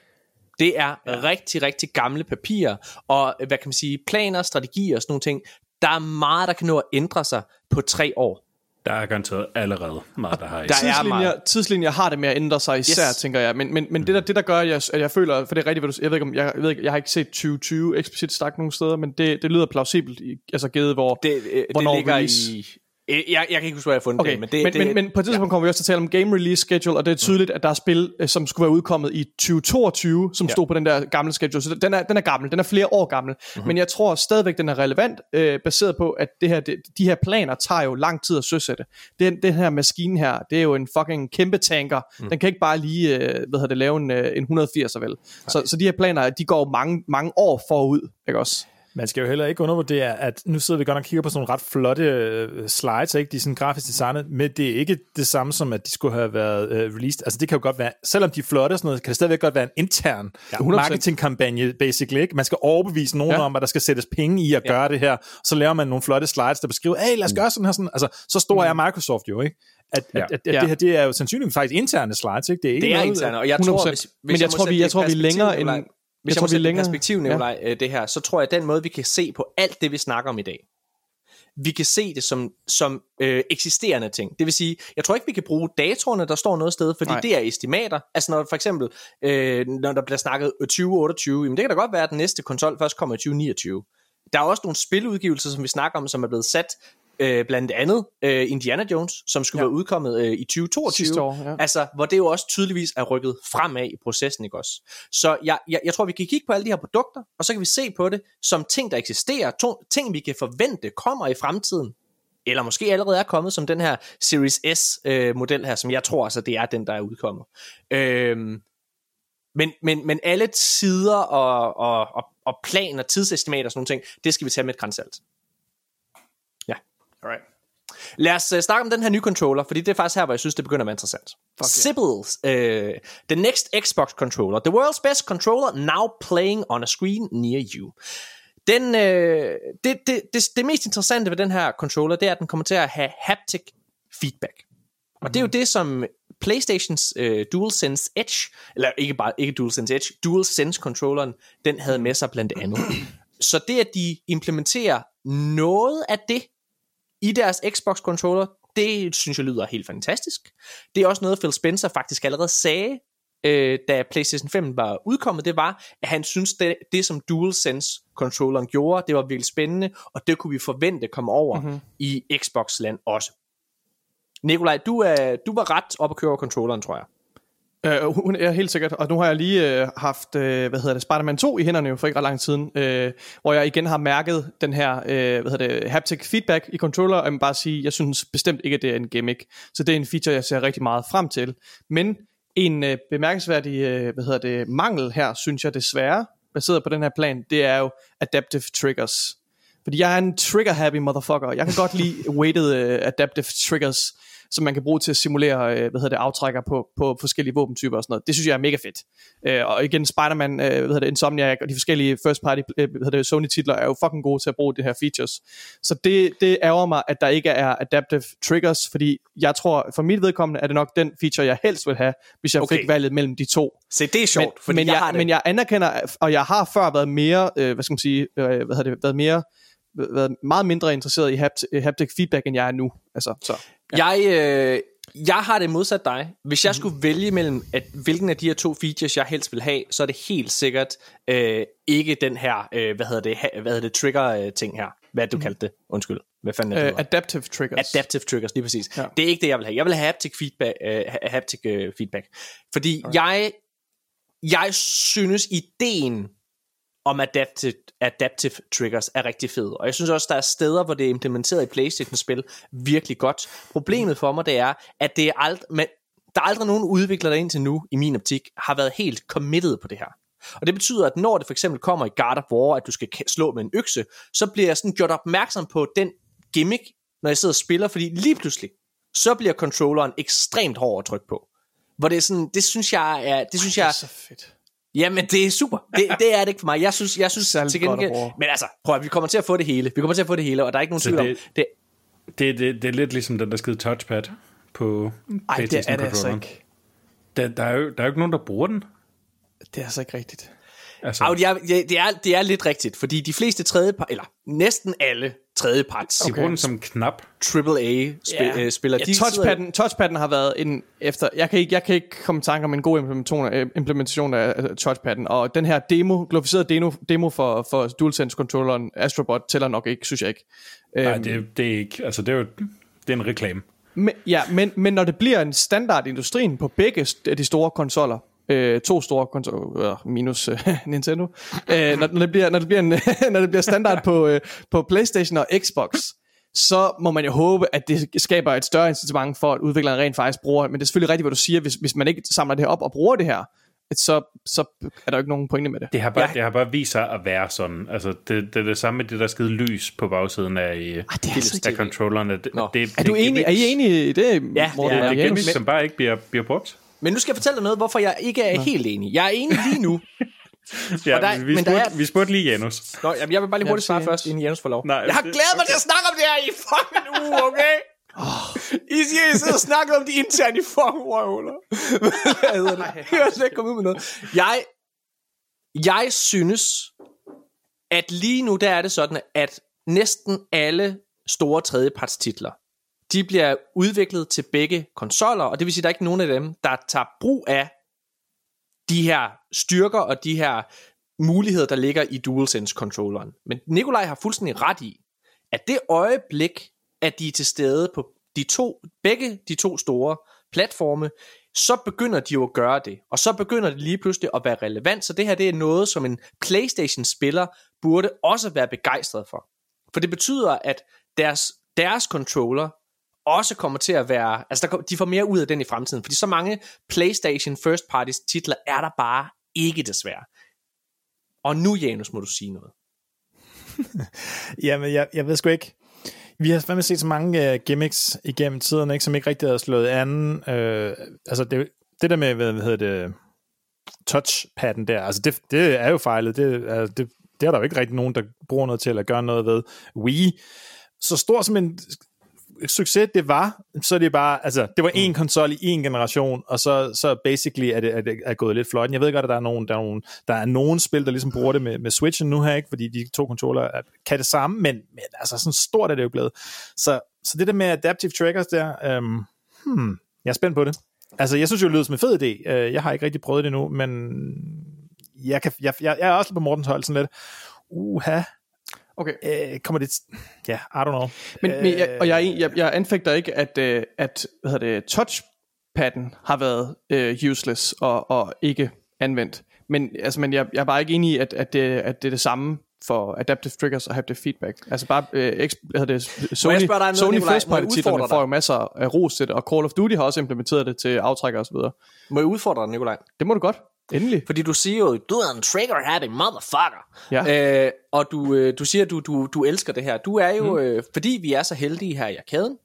Det er ja. rigtig, rigtig gamle papirer, og hvad kan man sige, planer, strategier og sådan nogle ting. Der er meget, der kan nå at ændre sig på tre år. Der er garanteret allerede meget, der har. Der er Tidslinjer, meget. tidslinjer har det med at ændre sig især, Yes. tænker jeg. Men, men, men det, der, det der gør, at jeg, at jeg føler, for det er rigtigt, hvad du, jeg ved ikke, om, jeg, jeg, ved ikke, jeg har ikke set 2020 eksplicit stak nogen steder, men det, det lyder plausibelt, altså givet hvor, Det, øh, det hvornår ligger release. i... Øh, Jeg, jeg kan ikke huske, hvor jeg har fundet Okay, det, men det, men, det, men, men på et tidspunkt ja. kommer vi også til at tale om game release schedule, og det er tydeligt, at der er spil, øh, som skulle være udkommet i 2022, som ja. stod på den der gamle schedule. Så den er, den er gammel, den er flere år gammel. Mm-hmm. Men jeg tror stadigvæk, den er relevant, øh, baseret på, at det her, det, de her planer tager jo lang tid at søsætte. Den, den her maskine her, det er jo en fucking kæmpe tanker. Mm. Den kan ikke bare lige, øh, hvad hedder det, lave en, øh, en 180'er vel. Så, så de her planer, de går mange, mange år forud, ikke også? Man skal jo heller ikke undervurdere, at nu sidder vi godt og kigger på sådan nogle ret flotte øh, slides, ikke? de er sådan grafisk designet, men det er ikke det samme som, at de skulle have været øh, released. Altså det kan jo godt være, selvom de er flotte og sådan noget, kan det stadigvæk godt være en intern ja, 100%. marketingkampagne, basically. Ikke? Man skal overbevise nogen Ja. om, at der skal sættes penge i at ja. gøre det her. Så laver man nogle flotte slides, der beskriver, hey, lad os gøre sådan her. Sådan. Altså, så stor er Microsoft jo, ikke? At, Ja. at, at, at Ja. det her, det er jo sandsynligvis faktisk interne slides, ikke? Det er ikke det er noget, interne, og jeg 100%. tror, hvis, hvis Men jeg må tror, vi- jeg tror, vi er længere end- Hvis jeg, jeg må sætte længere- perspektiv, ja. Nikolaj, ja. det her, så tror jeg, at den måde, vi kan se på alt det, vi snakker om i dag, vi kan se det som, som øh, eksisterende ting. Det vil sige, jeg tror ikke, vi kan bruge datorerne, der står noget sted, fordi. Nej. det er estimater. Altså når for eksempel, øh, når der bliver snakket 2028, jamen det kan da godt være, at den næste konsol først kommer i 2029. Der er også nogle spiludgivelser, som vi snakker om, som er blevet sat øh, blandt andet øh, Indiana Jones, som skulle Ja. være udkommet øh, i 2022. Sidste år, ja. Altså, hvor det jo også tydeligvis er rykket fremad i processen, ikke også? Så jeg, jeg, jeg tror, vi kan kigge på alle de her produkter, og så kan vi se på det som ting, der eksisterer, to, ting, vi kan forvente kommer i fremtiden, eller måske allerede er kommet, som den her Series S-model her, som jeg tror altså, det er den, der er udkommet. Øhm, men, men, men alle tider og, og, og, og planer, tidsestimater og sådan nogle ting, det skal vi tage med et grænsalt. Alright. Lad os uh, snakke om den her nye controller, fordi det er faktisk her, hvor jeg synes, det begynder at være interessant. yeah. Sibbles, uh, the next Xbox controller, the world's best controller, now playing on a screen near you. Den, øh, det, det, det, det mest interessante ved den her controller, det er, at den kommer til at have haptic feedback. Og det er jo det, som PlayStations øh, DualSense Edge, eller ikke bare ikke DualSense Edge, DualSense controlleren, den havde med sig blandt andet. Så det, at de implementerer noget af det i deres Xbox controller, det synes jeg lyder helt fantastisk. Det er også noget, Phil Spencer faktisk allerede sagde, øh, da PlayStation 5 var udkommet, det var, at han synes, det, det som DualSense controlleren gjorde, det var virkelig spændende, og det kunne vi forvente komme over mm-hmm. i Xbox-land også. Nikolaj, du, er, du var ret op at køre over controlleren, tror jeg. Uh, hun er helt sikkert, og nu har jeg lige uh, haft, uh, hvad hedder det, Spider-Man 2 i hænderne jo for ikke ret lang siden, uh, hvor jeg igen har mærket den her, uh, hvad hedder det, haptic feedback i controller, og jeg må bare sige, jeg synes bestemt ikke, at det er en gimmick. Så det er en feature, jeg ser rigtig meget frem til. Men en uh, bemærkelsesværdig, uh, hvad hedder det, mangel her, synes jeg desværre, baseret på den her plan, det er jo adaptive triggers. Fordi jeg er en trigger-happy motherfucker. Jeg kan godt lide weighted uh, adaptive triggers, som man kan bruge til at simulere øh, hvad hedder det, aftrækker på, på forskellige våbentyper og sådan noget. Det synes jeg er mega fedt. Øh, og igen, Spider-Man, øh, hvad hedder det, Insomniac og de forskellige first party øh, hvad hedder det, Sony-titler er jo fucking gode til at bruge de her features. Så det, det ærger mig, at der ikke er adaptive triggers, fordi jeg tror, for mit vedkommende er det nok den feature, jeg helst vil have, hvis jeg Okay. fik valget mellem de to. Se, det er sjovt, Men, fordi men, jeg, jeg, har det. men jeg anerkender, og jeg har før været mere, øh, hvad skal man sige, øh, hvad hedder det, været mere været meget mindre interesseret i hapt, haptic feedback, end jeg er nu. Altså, så. Jeg, øh, jeg har det modsat dig. Hvis jeg skulle vælge mellem, at, hvilken af de her to features, jeg helst vil have, så er det helt sikkert øh, ikke den her, øh, hvad hedder det, ha, hvad hedder det trigger-ting her. Hvad du kaldte det? Undskyld. Hvad fanden er det? Øh, hedder? adaptive triggers. Adaptive triggers, lige præcis. Ja. Ja. Det er ikke det, jeg vil have. Jeg vil have haptic feedback. Øh, ha- haptic øh, feedback. Fordi okay. jeg, jeg synes, ideen om adaptive, adaptive triggers er rigtig fed. Og jeg synes også, der er steder, hvor det er implementeret i Playstation-spil virkelig godt. Problemet for mig, det er, at det er ald- men der er aldrig nogen udvikler, der indtil nu, i min optik, har været helt committed på det her. Og det betyder, at når det for eksempel kommer i God of War, at du skal ka- slå med en økse, så bliver jeg sådan gjort opmærksom på den gimmick, når jeg sidder og spiller, fordi lige pludselig, så bliver controlleren ekstremt hård at trykke på. Hvor det er sådan, det synes jeg er, det synes Det jeg, er så fedt. Jamen, det er super. Det, det er det ikke for mig. Jeg synes, jeg synes Særligt til gengæld... Men altså, prøv at, vi kommer til at få det hele. Vi kommer til at få det hele, og der er ikke nogen Så tvivl om... det- Det, Det, det, det er lidt ligesom den der skide touchpad på Ej, det er det altså ikke. Der, der, er jo, der er jo ikke nogen, der bruger den. Det er altså ikke rigtigt. Altså, Au, det, er, det, er, det er lidt rigtigt, fordi de fleste tredjepart, eller næsten alle tredjeparts de bruger den som knap. AAA-spillere, spiller, Ja, de sidder- touchpadden, touchpadden har været en efter jeg kan ikke jeg kan ikke komme i tanke om en god implementation af, implementation af af touchpadden og den her demo glorificerede demo, demo for for DualSense controlleren Astrobot tæller nok ikke synes jeg ikke. Nej, Øhm, det, det er ikke. Altså, det er jo det er en reklame. Men, ja, men, men når det bliver en standard i industrien på begge de store konsoller, øh, to store konsoller, øh, minus øh, Nintendo, øh, når, når, det bliver, når, det bliver en, når det bliver standard på, øh, på Playstation og Xbox, så må man jo håbe, at det skaber et større incitament for, at udviklerne rent faktisk bruger Men det er selvfølgelig rigtigt, hvad du siger, hvis, hvis man ikke samler det her op og bruger det her, så, så er der jo ikke nogen pointe med det. Det har bare, Ja. det har bare vist sig at være sådan. Altså, det, det er det samme med det der skide lys på bagsiden af, Ah, øh, det er altså af ikke- controllerne. Det, Nå. det, Er du enig? Er I enige i det, Ja, Morten? det er Det er og jeg. et Janus? gimmick, som bare ikke bliver, bliver brugt. Men nu skal jeg fortælle dig noget, hvorfor jeg ikke er helt enig. Jeg er enig lige nu. Ja, Og der- vi, men der spurgte, er- vi spurgte lige Janus. Nå, jamen, jeg vil bare lige hurtigt svare først, inden Janus får lov. Nej, jeg har det- glædet mig til at snakke om det her i fucking uge, okay? I siger, I sidder og snakker om de interne i fucking røvhuller. Hvad hedder det? Jeg er slet ikke kommet ud med noget. Jeg, jeg synes, at lige nu der er det sådan, at næsten alle store tredjepartstitler, de bliver udviklet til begge konsoller, og det vil sige, at der er ikke nogen af dem, der tager brug af de her styrker og de her muligheder, der ligger i DualSense-controlleren. Men Nikolaj har fuldstændig ret i, at det øjeblik, at de er til stede på de to, begge de to store platforme, så begynder de jo at gøre det. Og så begynder det lige pludselig at være relevant. Så det her det er noget, som en PlayStation-spiller burde også være begejstret for. For det betyder, at deres, deres controller også kommer til at være, altså der, de får mere ud af den i fremtiden, fordi så mange PlayStation First Parties titler er der bare ikke desværre. Og nu, Janus, må du sige noget. Jamen, jeg, jeg ved sgu ikke. Vi har fandme set så mange uh, gimmicks igennem tiden, ikke, som ikke rigtig har slået anden. Uh, altså, det, det der med, hvad, hvad hedder det, touchpadden der, altså det, det er jo fejlet. Det, altså, det, det er der jo ikke rigtig nogen, der bruger noget til at gøre noget ved. Wii, så stor som en succes det var, så er det bare, altså, det var en konsol i en generation, og så, så basically er det, er det er gået lidt flot. Jeg ved godt, at der er nogen, der er nogen, der er nogen spil, der ligesom bruger det med, med Switchen nu her, ikke? fordi de to controller er, kan det samme, men, men altså sådan stort er det jo blevet. Så, så det der med adaptive triggers der, øhm, hmm, jeg er spændt på det. Altså, jeg synes jo, det lyder som en fed idé. Øh, jeg har ikke rigtig prøvet det nu, men jeg, kan, jeg, jeg, jeg er også lidt på Mortens hold, sådan lidt, uha, Okay. øh, kommer det... Ja, I don't know. Men, men jeg, og jeg, jeg, jeg anfægter ikke, at, øh, at hvad hedder det, touchpadden har været øh, useless og, og ikke anvendt. Men, altså, men jeg, jeg er bare ikke enig i, at, at, det, at det er det samme for adaptive triggers og haptic feedback. Altså bare, øh, eksp, hvad hedder det, Sony, noget, Sony first party titlerne får jo masser af ros til det, og Call of Duty har også implementeret det til aftrækker videre. Må jeg udfordre dig, Nikolaj? Det må du godt. Endelig. Fordi du siger jo, du er en trigger-happy motherfucker. Ja. Øh, og du, øh, du siger, du, du, du elsker det her. Du er jo, mm. øh, fordi vi er så heldige her i arkaden,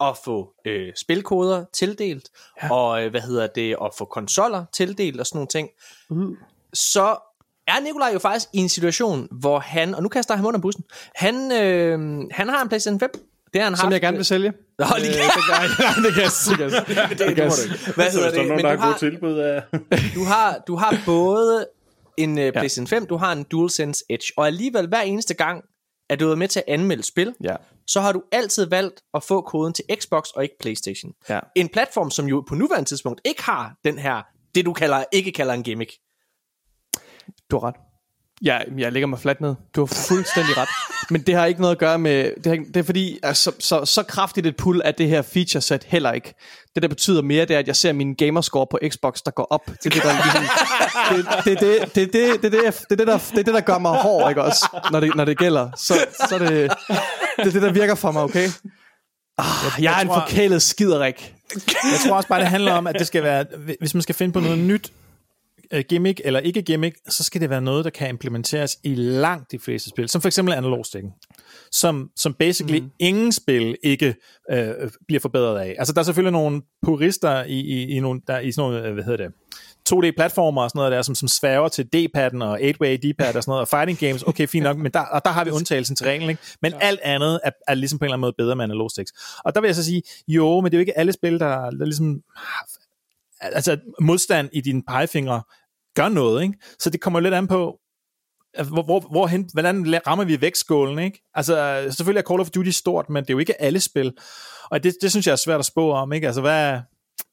at få øh, spilkoder tildelt, ja. og øh, hvad hedder det, at få konsoller tildelt og sådan nogle ting, Mm. så er Nikolaj jo faktisk i en situation, hvor han, og nu kaster jeg ham under bussen, han, øh, han har en PlayStation 5. Det har han Som haft, jeg gerne vil sælge. Nå, lige, Øh, det, nej, nej, det kan jeg sikkert. det, det, det du ikke. Hvad Så hedder er det? nogen, Men du har har, gode tilbud af... du har, du har både en uh, PlayStation 5, du har en DualSense Edge, og alligevel hver eneste gang, at du er med til at anmelde spil, Ja. så har du altid valgt at få koden til Xbox og ikke PlayStation. Ja. En platform, som jo på nuværende tidspunkt ikke har den her, det du kalder, ikke kalder en gimmick. Du har ret. Ja, jeg lægger mig fladt ned. Du har fuldstændig ret. Men det har ikke noget at gøre med... Det, har, det er fordi, altså, så, så, så kraftigt et pull af det her feature set heller ikke. Det, der betyder mere, det er, at jeg ser min gamerscore på Xbox, der går op. Det er det, der, ligesom, det, det, det, det, det, det, det, det, det, det, der, det det, der gør mig hård, ikke også? Når det, når det gælder. Så, så er det, det er det, der virker for mig, okay? Ah, jeg er en forkælet skiderik. Jeg tror også bare, det handler om, at det skal være, hvis man skal finde på noget nyt gimmick eller ikke gimmick, så skal det være noget, der kan implementeres i langt de fleste spil, som for eksempel analogstikken, som, som basically mm. ingen spil ikke øh, bliver forbedret af. Altså der er selvfølgelig nogle purister i, i, i, nogle, der, i sådan nogle, øh, hvad hedder det, 2D-platformer og sådan noget der, som, som sværger til D-padden og 8-way D-pad og sådan noget, og fighting games, okay, fint nok, men der, og der har vi undtagelsen til reglen, ikke? Men ja. alt andet er, er ligesom på en eller anden måde bedre med analog sticks. Og der vil jeg så sige, jo, men det er jo ikke alle spil, der, der ligesom altså modstand i dine pegefingre gør noget, ikke? Så det kommer lidt an på, altså, hvor, hvor, hvorhen, hvordan rammer vi vægtskålen, ikke? Altså, selvfølgelig er Call of Duty stort, men det er jo ikke alle spil. Og det, det synes jeg er svært at spå om, ikke? Altså, hvad er,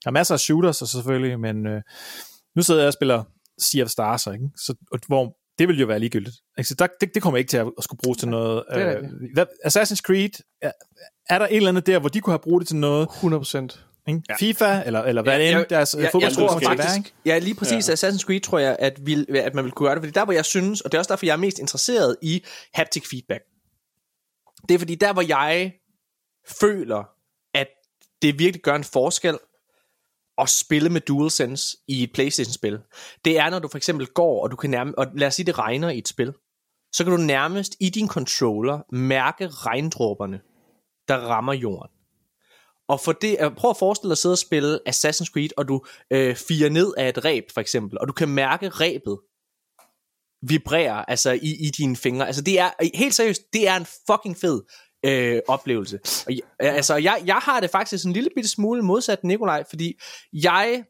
der er masser af shooters og selvfølgelig, men øh, nu sidder jeg og spiller Sea of Stars, ikke? Så, hvor det vil jo være ligegyldigt. Ikke? Så der, det, det kommer ikke til at, at skulle bruges til noget. Det er Øh, Assassin's Creed, er, er der et eller andet der, hvor de kunne have brugt det til noget? 100 Ikke? FIFA, eller, eller hvad Ja, det end deres jeg- ja, kommer til at være, faktisk- ikke? Ja, lige præcis. Ja. Assassin's Creed tror jeg, at, vi, at man vil kunne gøre det. Fordi der, hvor jeg synes, og det er også derfor, jeg er mest interesseret i haptic feedback. Det er fordi, der hvor jeg føler, at det virkelig gør en forskel at spille med DualSense i et Playstation-spil, det er, når du for eksempel går, og du kan nærme, og lad os sige, det regner i et spil, så kan du nærmest i din controller mærke regndråberne, der rammer jorden. Og for det, øh, prøv at forestille dig at sidde og spille Assassin's Creed, og du øh, firer ned af et ræb, for eksempel, og du kan mærke ræbet vibrere altså i, i dine fingre. Altså det er, øh, helt seriøst, det er en fucking fed øh, oplevelse. Og, øh, altså jeg, jeg har det faktisk en lille bitte smule modsat Nikolaj, fordi jeg,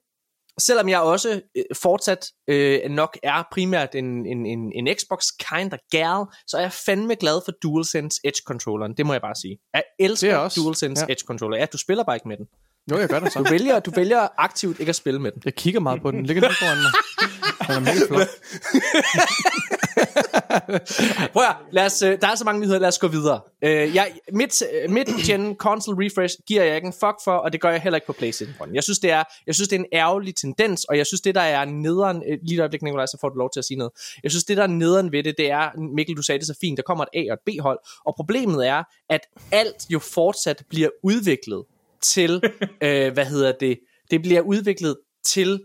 selvom jeg også øh, fortsat øh, nok er primært en, en, en, en Xbox kind of gal, så er jeg fandme glad for DualSense Edge controlleren. Det må jeg bare sige. Jeg elsker er også, DualSense ja. Edge controller. Ja, du spiller bare ikke med den. Jo, jeg gør det så. Du vælger, du vælger aktivt ikke at spille med den. Jeg kigger meget på den. Den ligger lige foran mig. Den er mega flot. Prøv at, lad os, øh, der er så mange nyheder, lad os gå videre. Øh, jeg, midt, øh, mid-gen console refresh giver jeg ikke en fuck for, og det gør jeg heller ikke på PlayStation. Jeg synes, det er, jeg synes, det er en ærgerlig tendens, og jeg synes, det der er nederen, øh, lige et øjeblik, Nikolaj, så får du lov til at sige noget. Jeg synes, det der er nederen ved det, det er, Mikkel, du sagde det så fint, der kommer et A- og et B-hold, og problemet er, at alt jo fortsat bliver udviklet til, øh, hvad hedder det, det bliver udviklet til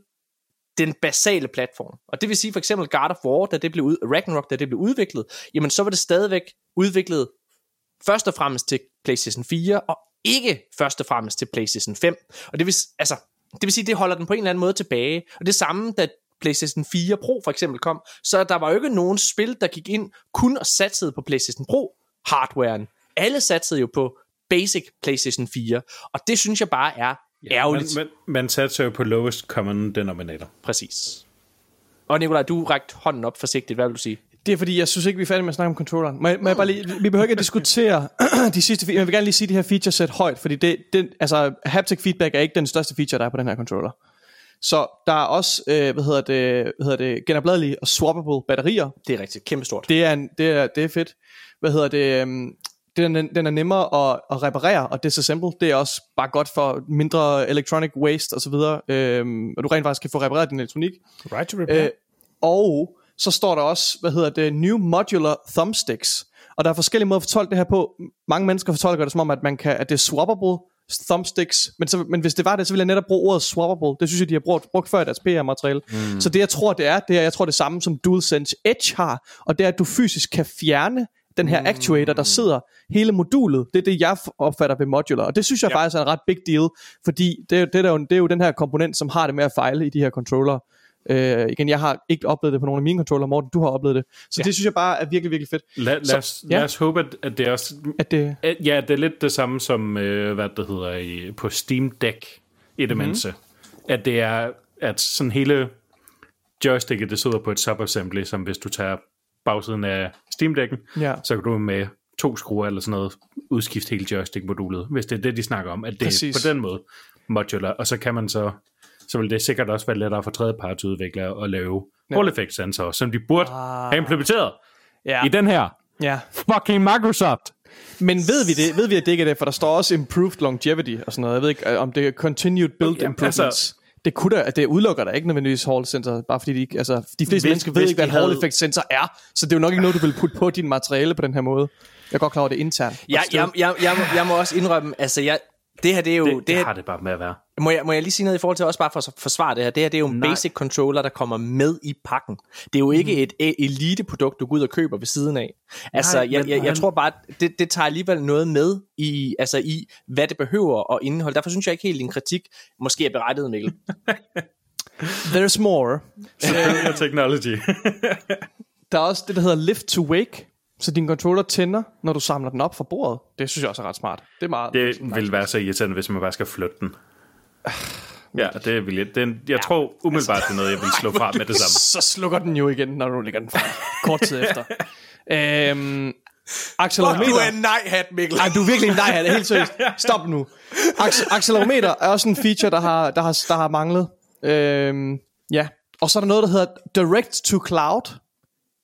den basale platform. Og det vil sige for eksempel God of War, da det blev ud, Ragnarok, da det blev udviklet, jamen så var det stadigvæk udviklet først og fremmest til PlayStation 4, og ikke først og fremmest til PlayStation 5. Og det vil, altså, det vil sige, det holder den på en eller anden måde tilbage. Og det samme, da PlayStation 4 Pro for eksempel kom, så der var jo ikke nogen spil, der gik ind kun og satsede på PlayStation Pro hardwaren. Alle satsede jo på basic PlayStation 4, og det synes jeg bare er ærgerligt. Men, men, man satser jo på lowest common denominator. Præcis. Og Nikolaj, du rækte hånden op forsigtigt. Hvad vil du sige? Det er fordi, jeg synes ikke, vi er færdige med at snakke om controlleren. Må jeg, må jeg bare lige, vi behøver ikke at diskutere de sidste Jeg vil gerne lige sige de her feature set højt, fordi det, det, altså, haptic feedback er ikke den største feature, der er på den her controller. Så der er også, øh, hvad hedder det, hvad hedder det genopladelige og swappable batterier. Det er rigtigt. Kæmpe stort. Det er, en, det er, det er fedt. Hvad hedder det, øhm, den, er- den er nemmere at, at reparere og disassemble. Det er også bare godt for mindre electronic waste osv. Øhm, og du rent faktisk kan få repareret din elektronik. Right to repair. Øh, og så står der også, hvad hedder det, New Modular Thumbsticks. Og der er forskellige måder at fortolke det her på. Mange mennesker fortolker det som om, at, man kan, at det er swappable thumbsticks. Men, så, men hvis det var det, så ville jeg netop bruge ordet swappable. Det synes jeg, de har brugt, brugt før i deres PR-materiale. Mm. Så det, jeg tror, det er, det er, jeg tror, det er samme som DualSense Edge har. Og det er, at du fysisk kan fjerne den her actuator, der sidder hele modulet. Det er det, jeg opfatter ved modular. Og det synes jeg ja. faktisk er en ret big deal, fordi det, er jo- det, er jo, det er jo den her komponent, som har det med at fejle i de her controller. Øh, igen, jeg har ikke oplevet det på nogle af mine controller, Morten, du har oplevet det. Så ja. det synes jeg bare er virkelig, virkelig fedt. Lad, lad, os, ja. lad os håbe, at, at det er også... At det, at- Ja, det er lidt det samme som, øh, hvad det hedder, i, på Steam Deck i det mindste. At det er, at sådan hele joysticket, det sidder på et subassembly, som hvis du tager bagsiden af Steam Decken, Ja. så kan du med to skruer eller sådan noget udskifte hele joystick-modulet, hvis det er det, de snakker om, at det Præcis. er på den måde modular, og så kan man så så vil det sikkert også være lettere for tredjepartsudviklere at lave ja. Hall effect sensorer, som de burde ah. have implementeret ja. i den her ja. fucking Microsoft. Men ved vi det? Ved vi, at det ikke er det? For der står også improved longevity og sådan noget. Jeg ved ikke, om det er continued build Okay, improvements. altså- det kunne da, det udelukker der ikke nødvendigvis Hall sensor, bare fordi de ikke, altså, de fleste Hvis- mennesker ved ikke, hvad en Hall effect sensor er, så det er jo nok ikke noget, du vil putte på din materiale på den her måde. Jeg er godt klar over, det er internt. Jeg, jeg, jeg, jeg, må, jeg må også indrømme, altså jeg, det her det er jo... Det, Det, det her, har det bare med at være. må, jeg, må jeg lige sige noget i forhold til også bare for at forsvare det her? Det her det er jo en Nej. basic controller, der kommer med i pakken. Det er jo ikke Mhm. et elite-produkt, du går ud og køber ved siden af. Altså, Nej, jeg, jeg, jeg tror bare, det, det tager alligevel noget med i, altså i, hvad det behøver at indeholde. Derfor synes jeg ikke helt, at din kritik måske er berettiget, Mikkel. There's more. Superior technology. Der er også det, der hedder lift to wake, så din controller tænder, når du samler den op fra bordet. Det synes jeg også er ret smart. Det er meget... det vil være så irriterende, hvis man bare skal flytte den. Ja, det vil jeg. Den, jeg tror umiddelbart, det er noget, jeg vil slå fra med det samme. så slukker den jo igen, når du lægger den fra. Kort tid efter. øhm, accelerometer. nej-hat, Mikkel. Ej, du er virkelig en nej, det er helt seriøst. Stop nu. Ac- accelerometer er også en feature, der har, der har, der har manglet. Øhm, ja. Og så er der noget, der hedder Direct to Cloud.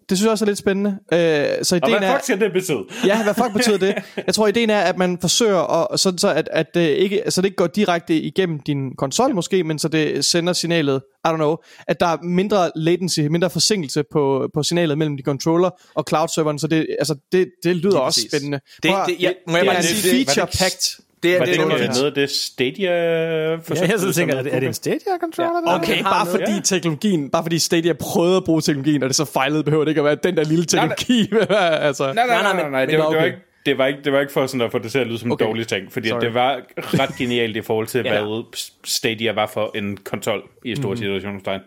Det synes jeg også er lidt spændende. Øh, så Og ideen hvad er, fuck skal det betyde? Ja, hvad fuck betyder det? Jeg tror, ideen er, at man forsøger, at, sådan så, at, at det ikke, så det ikke går direkte igennem din konsol måske, men så det sender signalet, I don't know, at der er mindre latency, mindre forsinkelse på, på signalet mellem de controller og cloud-serveren, så det, altså, det, det lyder også præcis. spændende. Det- det- ja, må jeg det bare er sige det? feature-packed. Det er, Var det, det, det, noget, af det Stadia Ja, forsøg? jeg sidder og tænker, er det, er det en Stadia-controller? Ja. Okay, har bare noget. fordi Ja. teknologien, bare fordi Stadia prøvede at bruge teknologien, og det så fejlede, behøver det ikke at være den der lille teknologi. altså. Nej, nej, nej, nej, nej, det, var, det, var okay. ikke, det, var ikke, det var ikke for sådan at få det til at lyde som en Okay. dårlig ting, fordi Sorry. det var ret genialt i forhold til, Ja. hvad Stadia var for en konsol i store mm. situationstegn.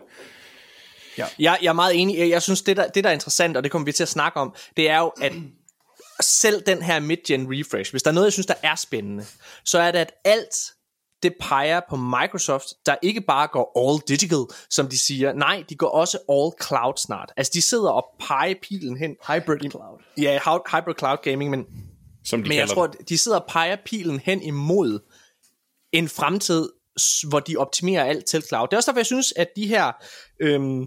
Jeg, jeg er meget enig. Jeg synes, det der, det der er interessant, og det kommer vi til at snakke om, det er jo, at selv den her mid-gen refresh, hvis der er noget, jeg synes, der er spændende, så er det, at alt det peger på Microsoft, der ikke bare går all digital, som de siger. Nej, de går også all cloud snart. Altså, de sidder og peger pilen hen. Hybrid cloud. Ja, hy- hybrid cloud gaming, men, Som de men jeg tror, det. at de sidder og peger pilen hen imod en fremtid, hvor de optimerer alt til cloud. Det er også derfor, jeg synes, at de her... Øhm,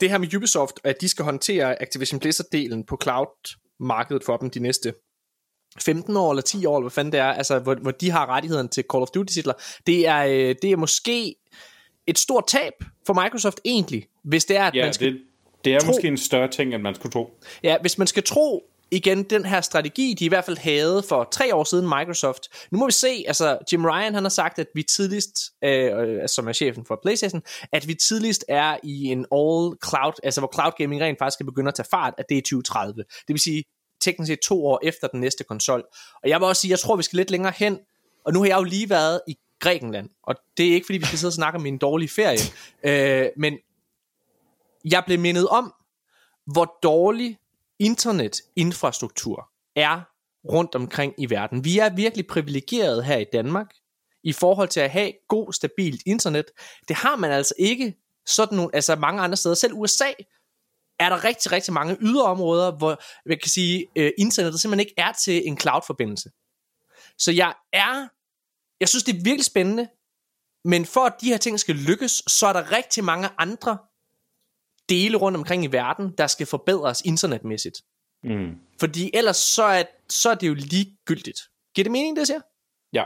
det her med Ubisoft, at de skal håndtere Activision Blizzard-delen på cloud-markedet for dem de næste 15 år eller 10 år, eller hvad fanden det er, altså hvor, hvor de har rettigheden til Call of Duty-titler, det er, øh, det er måske et stort tab for Microsoft egentlig, hvis det er, at Ja, man skal det, det er tro- måske en større ting, end man skulle tro. Ja, hvis man skal tro igen den her strategi, de i hvert fald havde for tre år siden Microsoft. Nu må vi se, altså Jim Ryan han har sagt, at vi tidligst, øh, øh som er chefen for Playstation, at vi tidligst er i en all cloud, altså hvor cloud gaming rent faktisk skal begynde at tage fart, at det er 2030. Det vil sige teknisk set to år efter den næste konsol. Og jeg vil også sige, jeg tror, vi skal lidt længere hen, og nu har jeg jo lige været i Grækenland, og det er ikke fordi, vi skal sidde og snakke om min dårlige ferie, øh, men jeg blev mindet om, hvor dårlig internetinfrastruktur er rundt omkring i verden. Vi er virkelig privilegeret her i Danmark i forhold til at have god, stabilt internet. Det har man altså ikke sådan nogle, altså mange andre steder. Selv USA er der rigtig, rigtig mange yderområder, hvor jeg kan sige, øh, internettet simpelthen ikke er til en cloud-forbindelse. Så jeg er, jeg synes det er virkelig spændende, men for at de her ting skal lykkes, så er der rigtig mange andre dele rundt omkring i verden, der skal forbedres internetmæssigt. Mm. Fordi ellers så er, så er det jo ligegyldigt. Giver det mening, det siger? Ja,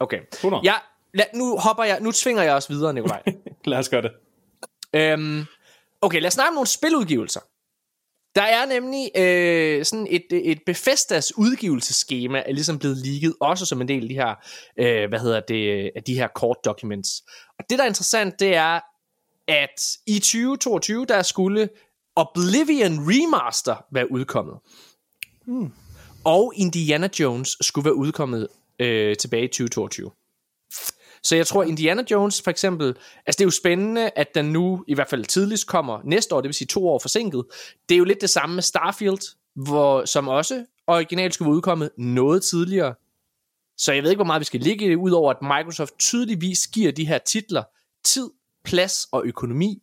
Okay. 100. Ja, lad, nu hopper jeg, nu tvinger jeg os videre, Nikolaj. lad os gøre det. øhm, okay, lad os snakke om nogle spiludgivelser. Der er nemlig øh, sådan et, et Bethesdas udgivelsesskema er ligesom blevet ligget, også som en del af de her, øh, hvad hedder det, af de her court documents. Og det, der er interessant, det er, at i 2022, der skulle Oblivion Remaster være udkommet. Hmm. Og Indiana Jones skulle være udkommet øh, tilbage i 2022. Så jeg tror, Indiana Jones for eksempel, altså det er jo spændende, at den nu i hvert fald tidligst kommer næste år, det vil sige to år forsinket. Det er jo lidt det samme med Starfield, hvor, som også originalt skulle være udkommet noget tidligere. Så jeg ved ikke, hvor meget vi skal ligge i det, udover at Microsoft tydeligvis giver de her titler tid, plads og økonomi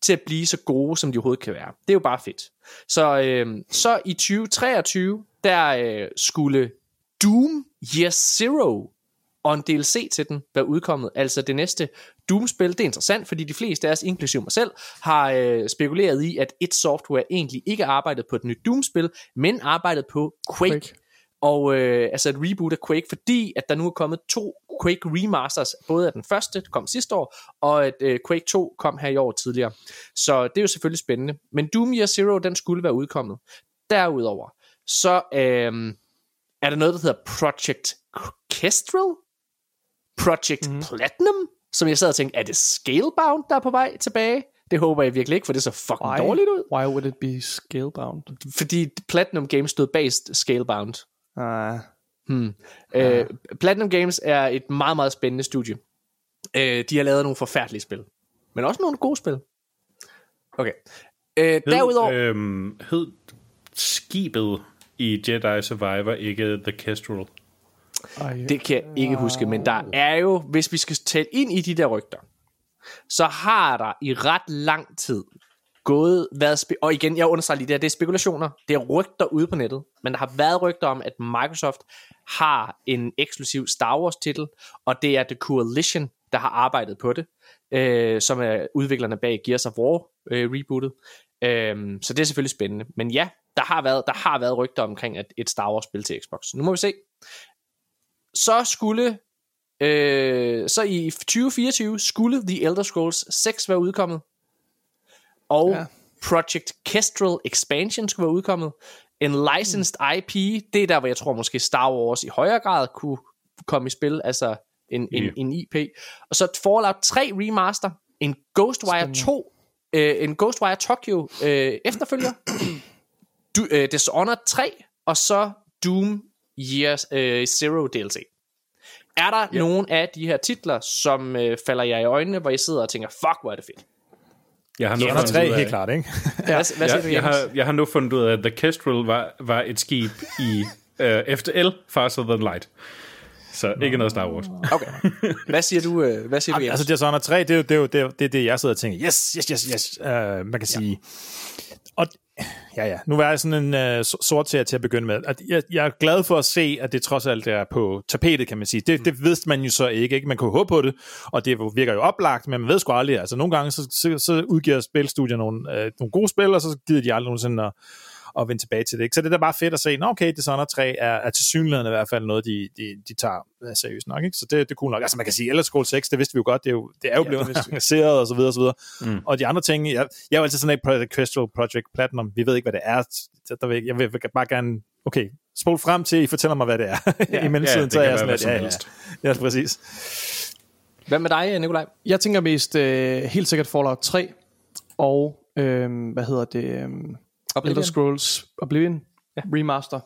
til at blive så gode, som de overhovedet kan være. Det er jo bare fedt. Så, øh, så i 2023, der øh, skulle Doom Year Zero og en DLC til den være udkommet. Altså det næste Doom-spil, det er interessant, fordi de fleste af os, inklusive mig selv, har øh, spekuleret i, at et software egentlig ikke arbejdede på et nyt Doom-spil, men arbejdede på Quake. Quake. Quake. Og øh, altså et reboot af Quake, fordi at der nu er kommet to Quake remasters, både af den første, der kom sidste år, og at øh, Quake 2 kom her i år tidligere. Så det er jo selvfølgelig spændende. Men Doom Year Zero, den skulle være udkommet. Derudover, så øh, er der noget, der hedder Project Kestrel? Project mm. Platinum? Som jeg sad og tænkte, er det Scalebound, der er på vej tilbage? Det håber jeg virkelig ikke, for det så fucking Why? dårligt ud. Why would it be scalebound? Fordi Platinum Games stod bag Scalebound. Uh, Hmm. Øh, Platinum Games er et meget, meget spændende studie. Øh, de har lavet nogle forfærdelige spil. Men også nogle gode spil. Okay. Øh, derudover... Øh, Øhm, hed skibet i Jedi Survivor ikke The Kestrel? Det kan jeg ikke huske, men der er jo, hvis vi skal tælle ind i de der rygter, så har der i ret lang tid gået, været, spe- og igen, jeg understreger lige det her, det er spekulationer, det er rygter ude på nettet, men der har været rygter om, at Microsoft har en eksklusiv Star Wars titel, og det er The Coalition, der har arbejdet på det, øh, som er udviklerne bag Gears of War øh, rebootet. Øh, så det er selvfølgelig spændende. Men ja, der har været, der har været rygter omkring at et Star Wars spil til Xbox. Nu må vi se. Så skulle øh, så i 2024 skulle The Elder Scrolls 6 være udkommet. Og Ja. Project Kestrel Expansion skulle være udkommet. En licensed IP, det er der, hvor jeg tror måske Star Wars i højere grad kunne komme i spil, altså en, en, Ja. en IP. Og så Fallout 3 remaster, en Ghostwire Spændende. 2, øh, en Ghostwire Tokyo øh, efterfølger, du, øh, Dishonored 3, og så Doom Year øh, Zero DLC. Er der ja. nogen af de her titler, som øh, falder jer i øjnene, hvor I sidder og tænker, fuck, hvor er det fedt? Jeg har nu Under fundet tre, ud af- helt klart, ikke? Ja. Hvad, hvad siger jeg, du, jeg, har, jeg har nu fundet ud af, at The Kestrel var, var et skib i uh, FTL, Faster Than Light. Så ikke noget Star Wars. Okay. Hvad siger du, øh, hvad siger du Jens? Altså, Dishonored 3, det er jo det, er jo, det, er, det, er det jeg sidder og tænker, yes, yes, yes, yes. Uh, man kan sige... Og ja, ja. Nu var jeg sådan en uh, sort til at begynde med. At jeg, jeg er glad for at se, at det trods alt er på tapetet, kan man sige. Det, det vidste man jo så ikke, ikke. Man kunne håbe på det, og det virker jo oplagt, men man ved sgu aldrig. Altså nogle gange, så, så, så udgiver spilstudier nogle, uh, nogle gode spil, og så gider de aldrig nogensinde at, at vende tilbage til det. Ikke? Så det er da bare fedt at se, Nå, okay, Dishonored 3 er, er til synligheden i hvert fald noget, de, de, de tager seriøst nok. Ikke? Så det, det er cool nok. Altså man kan sige, Elder Scrolls 6, det vidste vi jo godt, det er jo, det er jo ja, blevet annonceret og så videre og så videre. Mm. Og de andre ting, jeg, jeg er jo altid sådan et Project Crystal, Project Platinum, vi ved ikke, hvad det er. Der vil, jeg vil bare gerne, okay, spol frem til, I fortæller mig, hvad det er. Ja, I mellemtiden, ja, så er jeg sådan lidt, ja, ja, ja, præcis. Hvad med dig, Nikolaj? Jeg tænker mest øh, helt sikkert Fallout 3, og øh, hvad hedder det... Øh, Oblivion. Elder Scrolls Oblivion ja. remaster.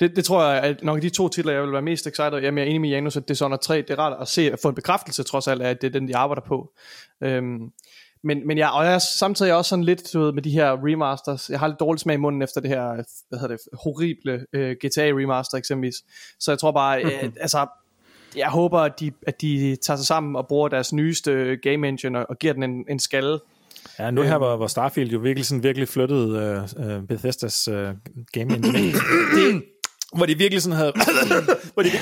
Det, det tror jeg er nok de to titler, jeg vil være mest excited. Jamen, jeg er enig med Janus, at Dishonored 3, det er rart at se, at få en bekræftelse trods alt af, at det er den, de arbejder på. Øhm, men, men jeg, og jeg er samtidig også sådan lidt du ved, med de her remasters. Jeg har lidt dårligt smag i munden efter det her, hvad hedder det, horrible øh, GTA remaster eksempelvis. Så jeg tror bare, øh, altså, jeg håber, at de, at de tager sig sammen og bruger deres nyeste game engine og, og giver den en, en skalle Ja, nu her, hvor, hvor Starfield jo virkelig, sådan, virkelig flyttede uh, Bethesdas uh, game engine. det, hvor de virkelig sådan havde... hvor de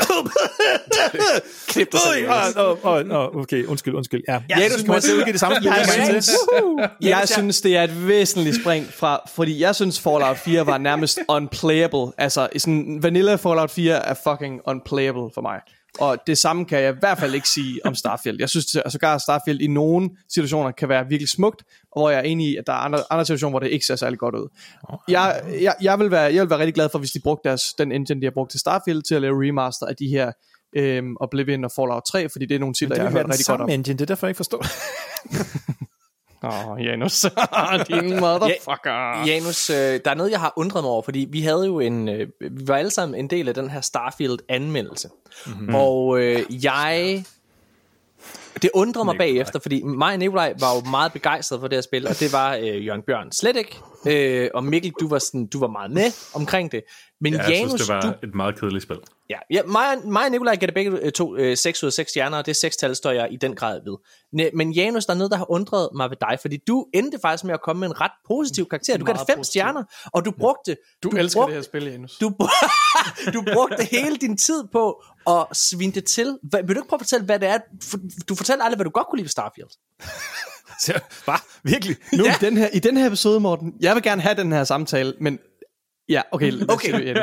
Klip det sådan. Okay, undskyld, undskyld. Ja, ja Janus, kan man se udgive det samme spil? Jeg, synes, jeg synes, det er et væsentligt spring fra... Fordi jeg synes, Fallout 4 var nærmest unplayable. Altså, sådan, vanilla Fallout 4 er fucking unplayable for mig. Og det samme kan jeg i hvert fald ikke sige om Starfield. Jeg synes at sågar Starfield i nogle situationer kan være virkelig smukt, og hvor jeg er enig i, at der er andre, andre situationer, hvor det ikke ser særlig godt ud. Jeg, jeg, jeg, vil være, jeg vil være rigtig glad for, hvis de brugte deres, den engine, de har brugt til Starfield, til at lave remaster af de her øhm, Oblivion og Fallout 3, fordi det er nogle titler, jeg har hørt rigtig godt om. engine, det er derfor, jeg ikke forstår Åh, oh, Janus. Din motherfucker. Ja, Janus, øh, der er noget, jeg har undret mig over, fordi vi havde jo en... Øh, vi var alle sammen en del af den her Starfield-anmeldelse. Mm-hmm. Og øh, jeg... Det undrede mig bagefter, fordi mig og Nikolaj var jo meget begejstret for det her spil, og det var øh, Jørgen Bjørn slet ikke. Øh, og Mikkel, du var, sådan, du var meget med omkring det. Men ja, jeg Janus, synes, det var du, et meget kedeligt spil. Ja, ja mig, mig og Nikolaj gætter begge øh, to øh, 6 ud af 6 stjerner, og det 6 tal står jeg i den grad ved. Ne, men Janus, der er noget, der har undret mig ved dig, fordi du endte faktisk med at komme med en ret positiv karakter. Du gav det 5 stjerner, og du brugte... Ja. Du, du elsker brugte, det her spil, Janus. Du, du brugte hele din tid på at svine det til. Vil du ikke prøve at fortælle, hvad det er? Du fortæller aldrig, hvad du godt kunne lide ved Starfield. Bare, virkelig? Nu, ja. i, den her, I den her episode, Morten, jeg vil gerne have den her samtale, men Ja, okay. okay.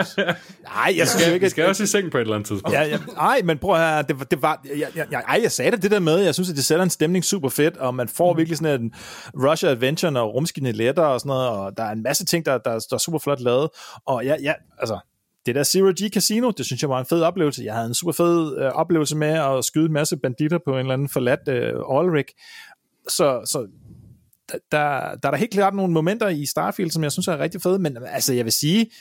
Nej, jeg skal, ikke, skal også i seng på et eller andet tidspunkt. Ja, ja, ej, men prøv at høre, det, det var, jeg, jeg, jeg, ej, jeg sagde det, det der med, jeg synes, at det sætter en stemning super fedt, og man får mm. virkelig sådan en Russia Adventure og rumskine letter og sådan noget, og der er en masse ting, der, der, der er super flot lavet, og ja, ja, altså, det der Zero G Casino, det synes jeg var en fed oplevelse. Jeg havde en super fed øh, oplevelse med at skyde en masse banditter på en eller anden forladt øh, rig. Så, så der, der, der er der helt klart nogle momenter i Starfield, som jeg synes er rigtig fede, men altså jeg vil sige,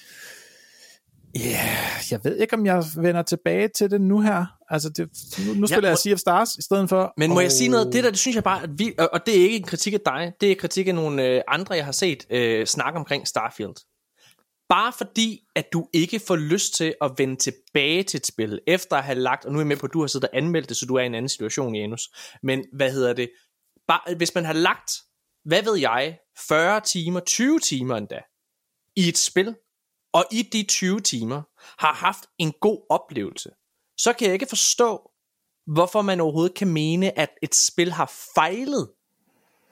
Ja, yeah, jeg ved ikke, om jeg vender tilbage til det nu her. Altså, det, nu, nu spiller ja, jeg Sea of Stars i stedet for. Men må og... jeg sige noget? Det der, det synes jeg bare, at vi, og det er ikke en kritik af dig, det er kritik af nogle øh, andre, jeg har set øh, snakke omkring Starfield. Bare fordi, at du ikke får lyst til at vende tilbage til et spil, efter at have lagt, og nu er jeg med på, at du har siddet og anmeldt det, så du er i en anden situation, Janus. Men hvad hedder det? Bare, hvis man har lagt hvad ved jeg, 40 timer, 20 timer endda, i et spil, og i de 20 timer har haft en god oplevelse, så kan jeg ikke forstå, hvorfor man overhovedet kan mene, at et spil har fejlet,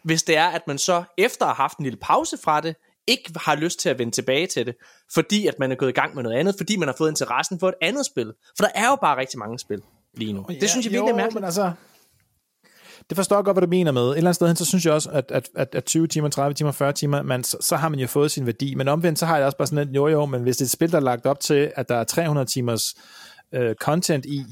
hvis det er, at man så efter at have haft en lille pause fra det, ikke har lyst til at vende tilbage til det, fordi at man er gået i gang med noget andet, fordi man har fået interessen for et andet spil. For der er jo bare rigtig mange spil lige nu. Det synes jeg virkelig er mærkeligt. Men altså, det forstår jeg godt, hvad du mener med. Et eller andet sted hen, så synes jeg også, at, at, at, at 20 timer, 30 timer, 40 timer, man, så, så har man jo fået sin værdi. Men omvendt, så har jeg også bare sådan et, jo jo, men hvis det er et spil, der er lagt op til, at der er 300 timers øh, content i,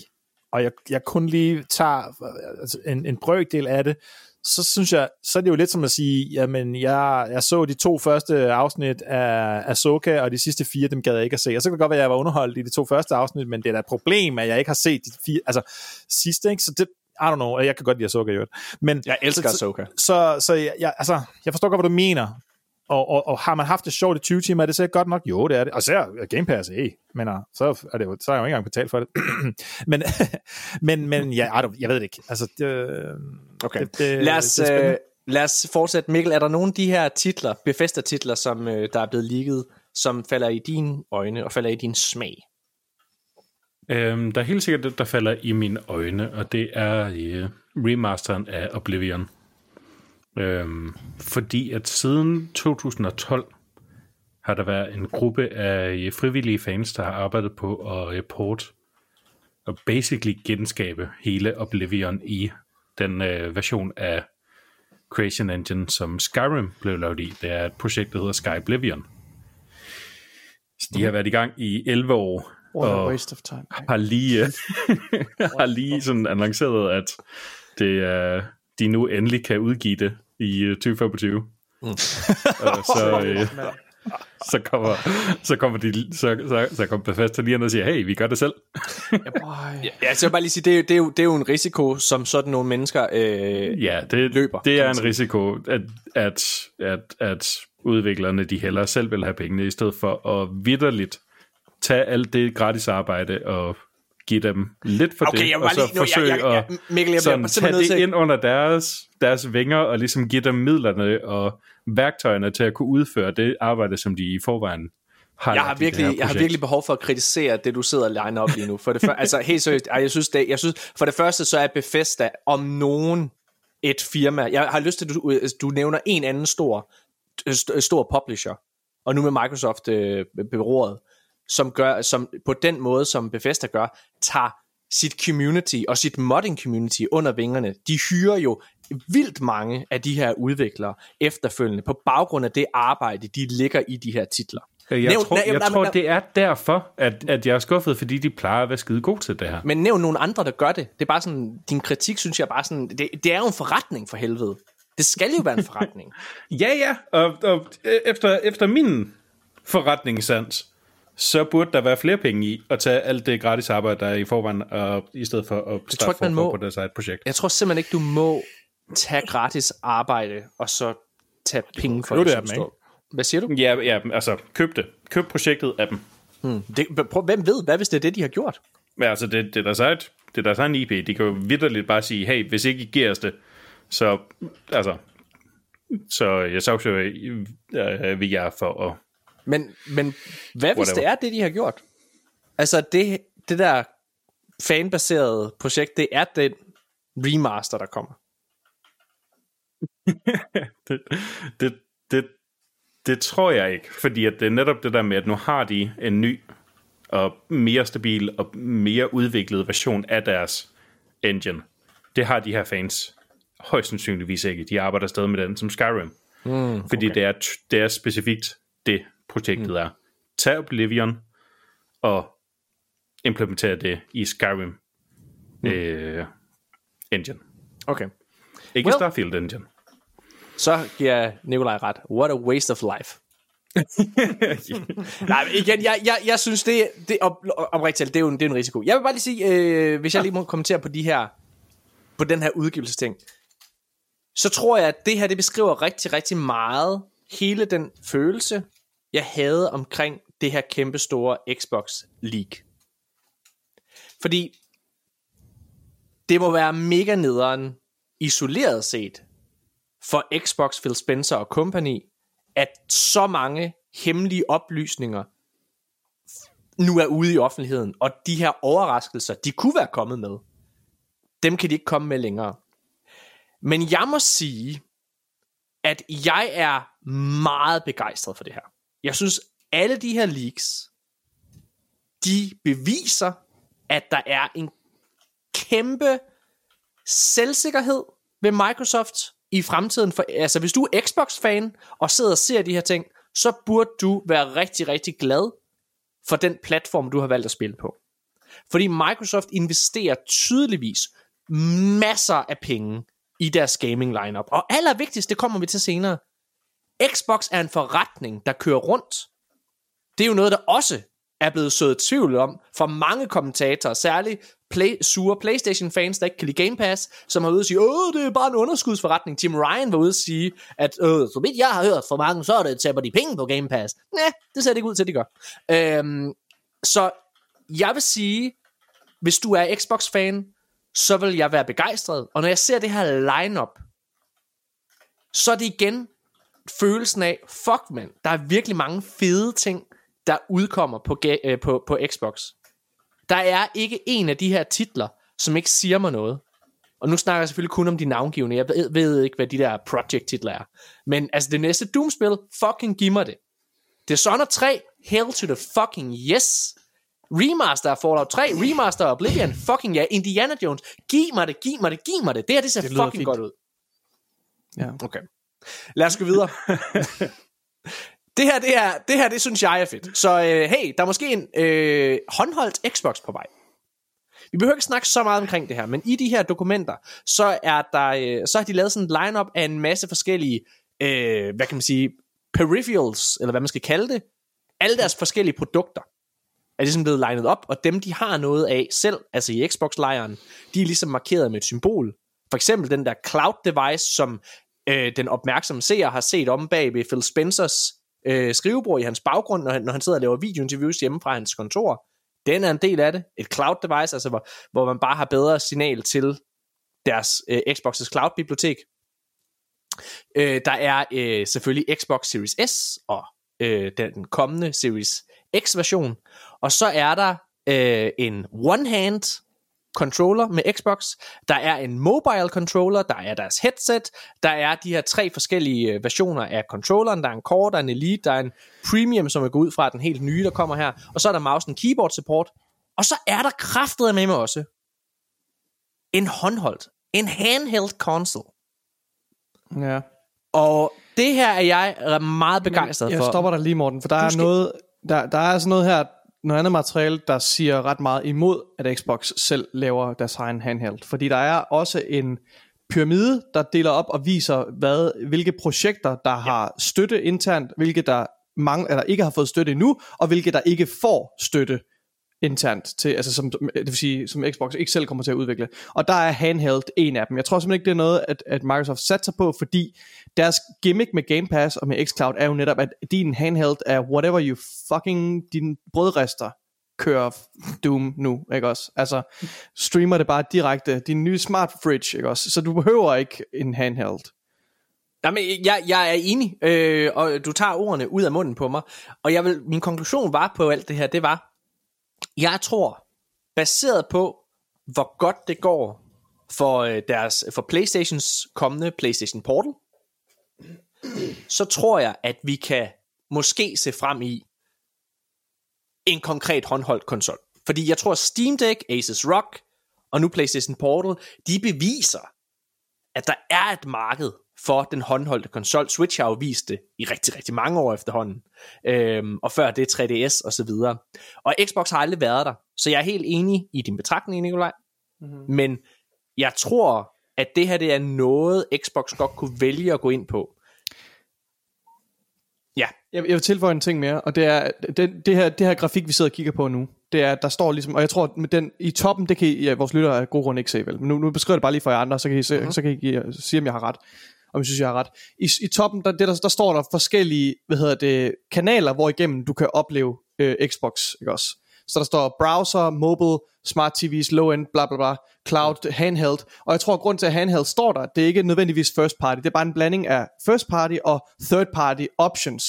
og jeg, jeg kun lige tager øh, altså en, en brøkdel af det, så synes jeg, så er det jo lidt som at sige, jamen, jeg, jeg så de to første afsnit af Ahsoka, og de sidste fire, dem gad jeg ikke at se. Og så kan det godt være, at jeg var underholdt i de to første afsnit, men det er da et problem, at jeg ikke har set de fire, altså sidste, ikke? Så det, i don't know, jeg kan godt lide Ahsoka i øvrigt. Men, jeg elsker Ahsoka. Så, så, så jeg, jeg, altså, jeg forstår godt, hvad du mener. Og, og, og har man haft det sjovt i 20 timer, er det så godt nok? Jo, det er det. Og så er Game Pass, hey, men så er, det jo, så er jeg jo ikke engang betalt for det. men, men, men ja, jeg ved det ikke. Altså, det, okay. Det, det, lad, os, det øh, lad os fortsætte. Mikkel, er der nogle af de her titler, Bethesda-titler, som øh, der er blevet ligget, som falder i dine øjne og falder i din smag? Øhm, der er helt sikkert det, der falder i mine øjne, og det er øh, remasteren af Oblivion. Øhm, fordi at siden 2012 har der været en gruppe af øh, frivillige fans, der har arbejdet på at øh, report og basically genskabe hele Oblivion i den øh, version af Creation Engine, som Skyrim blev lavet i. Det er et projekt, der hedder Sky Oblivion. Så de har været i gang i 11 år, What a og waste of time. har lige, har lige sådan annonceret, at det er, de nu endelig kan udgive det i øh, 2025. Mm. og så, øh, så kommer, så kommer de, så, så, så kommer Bethesda lige ind og siger, hey, vi gør det selv. Ja, så jeg vil bare lige sige, det er, jo- det, er jo, det er jo en risiko, som sådan nogle mennesker øh, Ja, det, Løber, det er en risiko, at, at, at, at udviklerne de hellere selv vil have pengene, i stedet for at vidderligt tage alt det gratis arbejde og give dem lidt for Okay, det, jeg og så lige- jeg- forsøge jeg- jeg- at Mikkel, jeg sådan, tage det til- ind under deres, deres vinger og ligesom give dem midlerne og værktøjerne til at kunne udføre det arbejde, som de i forvejen har jeg har virkelig, jeg har virkelig behov for at kritisere det, du sidder og line op lige nu. For det før, altså helt seriøst, jeg synes, det, jeg synes, for det første, så er Bethesda om nogen et firma. Jeg har lyst til, at du, du nævner en anden stor, st- stor publisher, og nu med Microsoft øh, beroret, som gør, som på den måde, som Bethesda gør, tager sit community og sit modding community under vingerne. De hyrer jo vildt mange af de her udviklere efterfølgende på baggrund af det arbejde, de ligger i de her titler. Jeg Nævn- tror, næ- jeg nej, tror det er derfor, at, at jeg er skuffet, fordi de plejer at være skide gode til det her. Men nævn nogle andre, der gør det. Det er bare sådan, din kritik synes jeg bare sådan, det, det er jo en forretning for helvede. Det skal jo være en forretning. Ja, ja, og, og øh, efter, efter min forretningssans, så burde der være flere penge i at tage alt det gratis arbejde, der er i forvejen, og, i stedet for at tror starte ikke, man må. på deres eget projekt. Jeg tror simpelthen ikke, du må tage gratis arbejde, og så tage penge for det som er dem. Hvad siger du? Ja, ja, altså, køb det. Køb projektet af dem. Det, prøv, hvem ved, hvad hvis det er det, de har gjort? Men altså, det, det er deres eget, det er deres egen IP. De kan jo vidderligt bare sige, hey, hvis ikke I giver os det, så, altså, så jeg sagsøger øh, vi jer for at... Men, men hvad hvis Whatever. det er det, de har gjort? Altså, det, det der fanbaserede projekt, det er den remaster, der kommer. Det, det, det, det tror jeg ikke, fordi at det er netop det der med, at nu har de en ny og mere stabil og mere udviklet version af deres engine. Det har de her fans højst sandsynligvis ikke. De arbejder stadig med den som Skyrim. Mm, fordi okay. det, er, det er specifikt det, projektet mm. er. Tag Oblivion og implementere det i Skyrim mm. øh, engine. Okay. Ikke Well- Starfield engine. Så giver Nikolaj ret. What a waste of life. Nej, men igen, jeg, jeg, jeg synes, det, det op, oprigtigt det er jo en, det er en risiko. Jeg vil bare lige sige, øh, hvis jeg lige må kommentere på de her, på den her udgivelsesting, så tror jeg, at det her, det beskriver rigtig, rigtig meget hele den følelse, jeg havde omkring det her kæmpe store Xbox League. Fordi det må være mega nederen, isoleret set, for Xbox, Phil Spencer og company, at så mange hemmelige oplysninger nu er ude i offentligheden, og de her overraskelser, de kunne være kommet med, dem kan de ikke komme med længere. Men jeg må sige, at jeg er meget begejstret for det her. Jeg synes, alle de her leaks, de beviser, at der er en kæmpe selvsikkerhed ved Microsoft i fremtiden. For, altså, hvis du er Xbox-fan og sidder og ser de her ting, så burde du være rigtig, rigtig glad for den platform, du har valgt at spille på. Fordi Microsoft investerer tydeligvis masser af penge i deres gaming lineup. Og allervigtigst, det kommer vi til senere. Xbox er en forretning, der kører rundt. Det er jo noget, der også er blevet sået tvivl om for mange kommentatorer, særligt play, sure Playstation-fans, der ikke kan lide Game Pass, som har ude og sige, åh, det er bare en underskudsforretning. Jim Ryan var ude at sige, at øh, så vidt jeg har hørt for mange, så er det, taber de penge på Game Pass. Nej, det ser det ikke ud til, at de gør. Øhm, så jeg vil sige, hvis du er Xbox-fan, så vil jeg være begejstret. Og når jeg ser det her lineup, så er det igen følelsen af, fuck man, der er virkelig mange fede ting, der udkommer på, øh, på, på Xbox. Der er ikke en af de her titler, som ikke siger mig noget. Og nu snakker jeg selvfølgelig kun om de navngivende. Jeg ved, ved ikke, hvad de der project-titler er. Men altså det næste Doom-spil, fucking giv mig det. Dishonored 3, hell to the fucking yes. Remaster af Fallout 3, remaster af Oblivion, fucking ja. Indiana Jones, giv mig det, giv mig det, giv mig det. Det her, det ser Det fucking fint. godt ud. Ja. Okay. Lad os gå videre. det her, det her, det her, det synes jeg er fedt. Så øh, hey, der er måske en øh, håndholdt Xbox på vej. Vi behøver ikke snakke så meget omkring det her, men i de her dokumenter, så er der, øh, så har de lavet sådan en lineup af en masse forskellige, øh, hvad kan man sige, peripherals, eller hvad man skal kalde det, alle deres forskellige produkter er ligesom blevet legnet op, og dem de har noget af selv, altså i Xbox-lejren, de er ligesom markeret med et symbol. For eksempel den der cloud device, som øh, den opmærksomme seer har set om bag ved Phil Spencers øh, skrivebord i hans baggrund, når han, når han sidder og laver videointerviews hjemme fra hans kontor. Den er en del af det. Et cloud device, altså hvor, hvor man bare har bedre signal til deres øh, Xbox's cloud-bibliotek. Øh, der er øh, selvfølgelig Xbox Series S og øh, den kommende Series X-version. Og så er der øh, en one-hand controller med Xbox, der er en mobile controller, der er deres headset, der er de her tre forskellige øh, versioner af controlleren, der er en core, der er en elite, der er en premium, som er gået ud fra den helt nye, der kommer her, og så er der mouse og keyboard support, og så er der kraftet med mig også en håndholdt, en handheld console. Ja. Og det her er jeg meget begejstret jeg for. stopper dig lige, Morten, for der Du er noget, der, der er sådan noget her, noget andet materiale, der siger ret meget imod, at Xbox selv laver deres egen handheld. Fordi der er også en pyramide, der deler op og viser, hvad, hvilke projekter, der har støtte internt, hvilke der, mange, eller ikke har fået støtte endnu, og hvilke der ikke får støtte internt til, altså som, det vil sige, som Xbox ikke selv kommer til at udvikle. Og der er handheld en af dem. Jeg tror simpelthen ikke, det er noget, at, at Microsoft satser på, fordi deres gimmick med Game Pass og med xCloud er jo netop, at din handheld er whatever you fucking, din brødrester kører Doom nu, ikke også? Altså, streamer det bare direkte, din nye smart fridge, ikke også? Så du behøver ikke en handheld. Jamen, jeg, jeg er enig, øh, og du tager ordene ud af munden på mig. Og jeg vil, min konklusion var på alt det her, det var, jeg tror, baseret på, hvor godt det går for, øh, deres, for Playstations kommende Playstation Portal, så tror jeg, at vi kan måske se frem i en konkret håndholdt konsol. Fordi jeg tror, Steam Deck, Asus Rock og nu PlayStation Portal, de beviser, at der er et marked for den håndholdte konsol. Switch har jo vist det i rigtig, rigtig mange år efterhånden. Øhm, og før det 3DS og så videre. Og Xbox har aldrig været der. Så jeg er helt enig i din betragtning, Nikolaj. Mm-hmm. Men jeg tror, at det her det er noget, Xbox godt kunne vælge at gå ind på. Ja, Jeg, jeg vil tilføje en ting mere, og det er, det, det, her, det her grafik, vi sidder og kigger på nu, det er, der står ligesom, og jeg tror, at med den, i toppen, det kan I, ja, vores lyttere af god grund ikke se vel, men nu, nu beskriver det bare lige for jer andre, så kan I, se, mm-hmm. så kan I sige, om jeg har ret, om jeg synes, jeg har ret. I, i toppen, der, det der, der står der forskellige, hvad hedder det, kanaler, hvor igennem du kan opleve øh, Xbox, ikke også? Så der står browser, mobile, smart TV's, low-end, bla bla bla, cloud, handheld. Og jeg tror, at grund til, at handheld står der, det er ikke nødvendigvis first party. Det er bare en blanding af first party og third party options.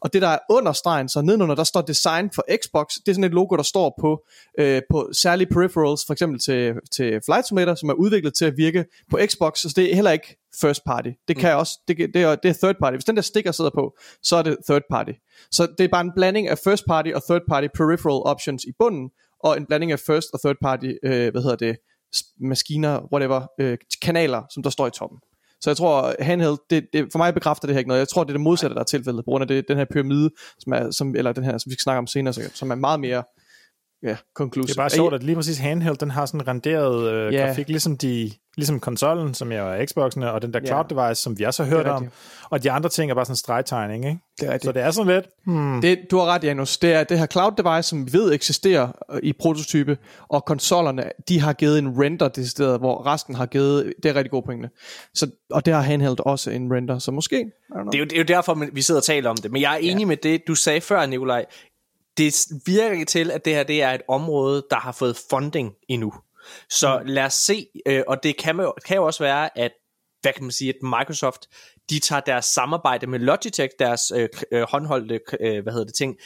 Og det der er under stregen, så nedenunder, der står design for Xbox. Det er sådan et logo, der står på, øh, på særlige peripherals, for eksempel til, til Flight Simulator, som er udviklet til at virke på Xbox. Så det er heller ikke first party. Det kan også, det, det, er, det er third party. Hvis den der sticker sidder på, så er det third party. Så det er bare en blanding af first party og third party peripheral options i bunden, og en blanding af first og third party, øh, hvad hedder det, maskiner, whatever, øh, kanaler, som der står i toppen. Så jeg tror, handheld, det, det, for mig bekræfter det her ikke noget. Jeg tror, det er det modsatte, der er tilfældet, på grund af det, den her pyramide, som er, som, eller den her, som vi skal snakke om senere, som er meget mere ja, conclusive. Det er bare sjovt, at lige præcis handheld, den har sådan en renderet øh, Ja. grafik, ligesom, de, ligesom konsollen, som jeg er Xbox'ene, og den der Ja. cloud device, som vi også har hørt om. Og de andre ting er bare sådan en stregtegning, ikke? Det er rigtigt. Så det er sådan lidt, hmm, Det, du har ret, Janus. Det er det her cloud device, som vi ved eksisterer øh, i prototype, og konsollerne, de har givet en render det sted, hvor resten har givet, det er rigtig gode pointe. Så, og det har handheld også en render, så måske, det er, jo, det er jo derfor, vi sidder og taler om det. Men jeg er enig med det, du sagde før, Nikolaj. Det virker til, at det her det er et område, der har fået funding endnu. Så lad os se, øh, og det kan, jo, kan jo også være, at hvad kan man sige, at Microsoft, de tager deres samarbejde med Logitech, deres øh, øh, håndholdte, øh, hvad hedder det, ting,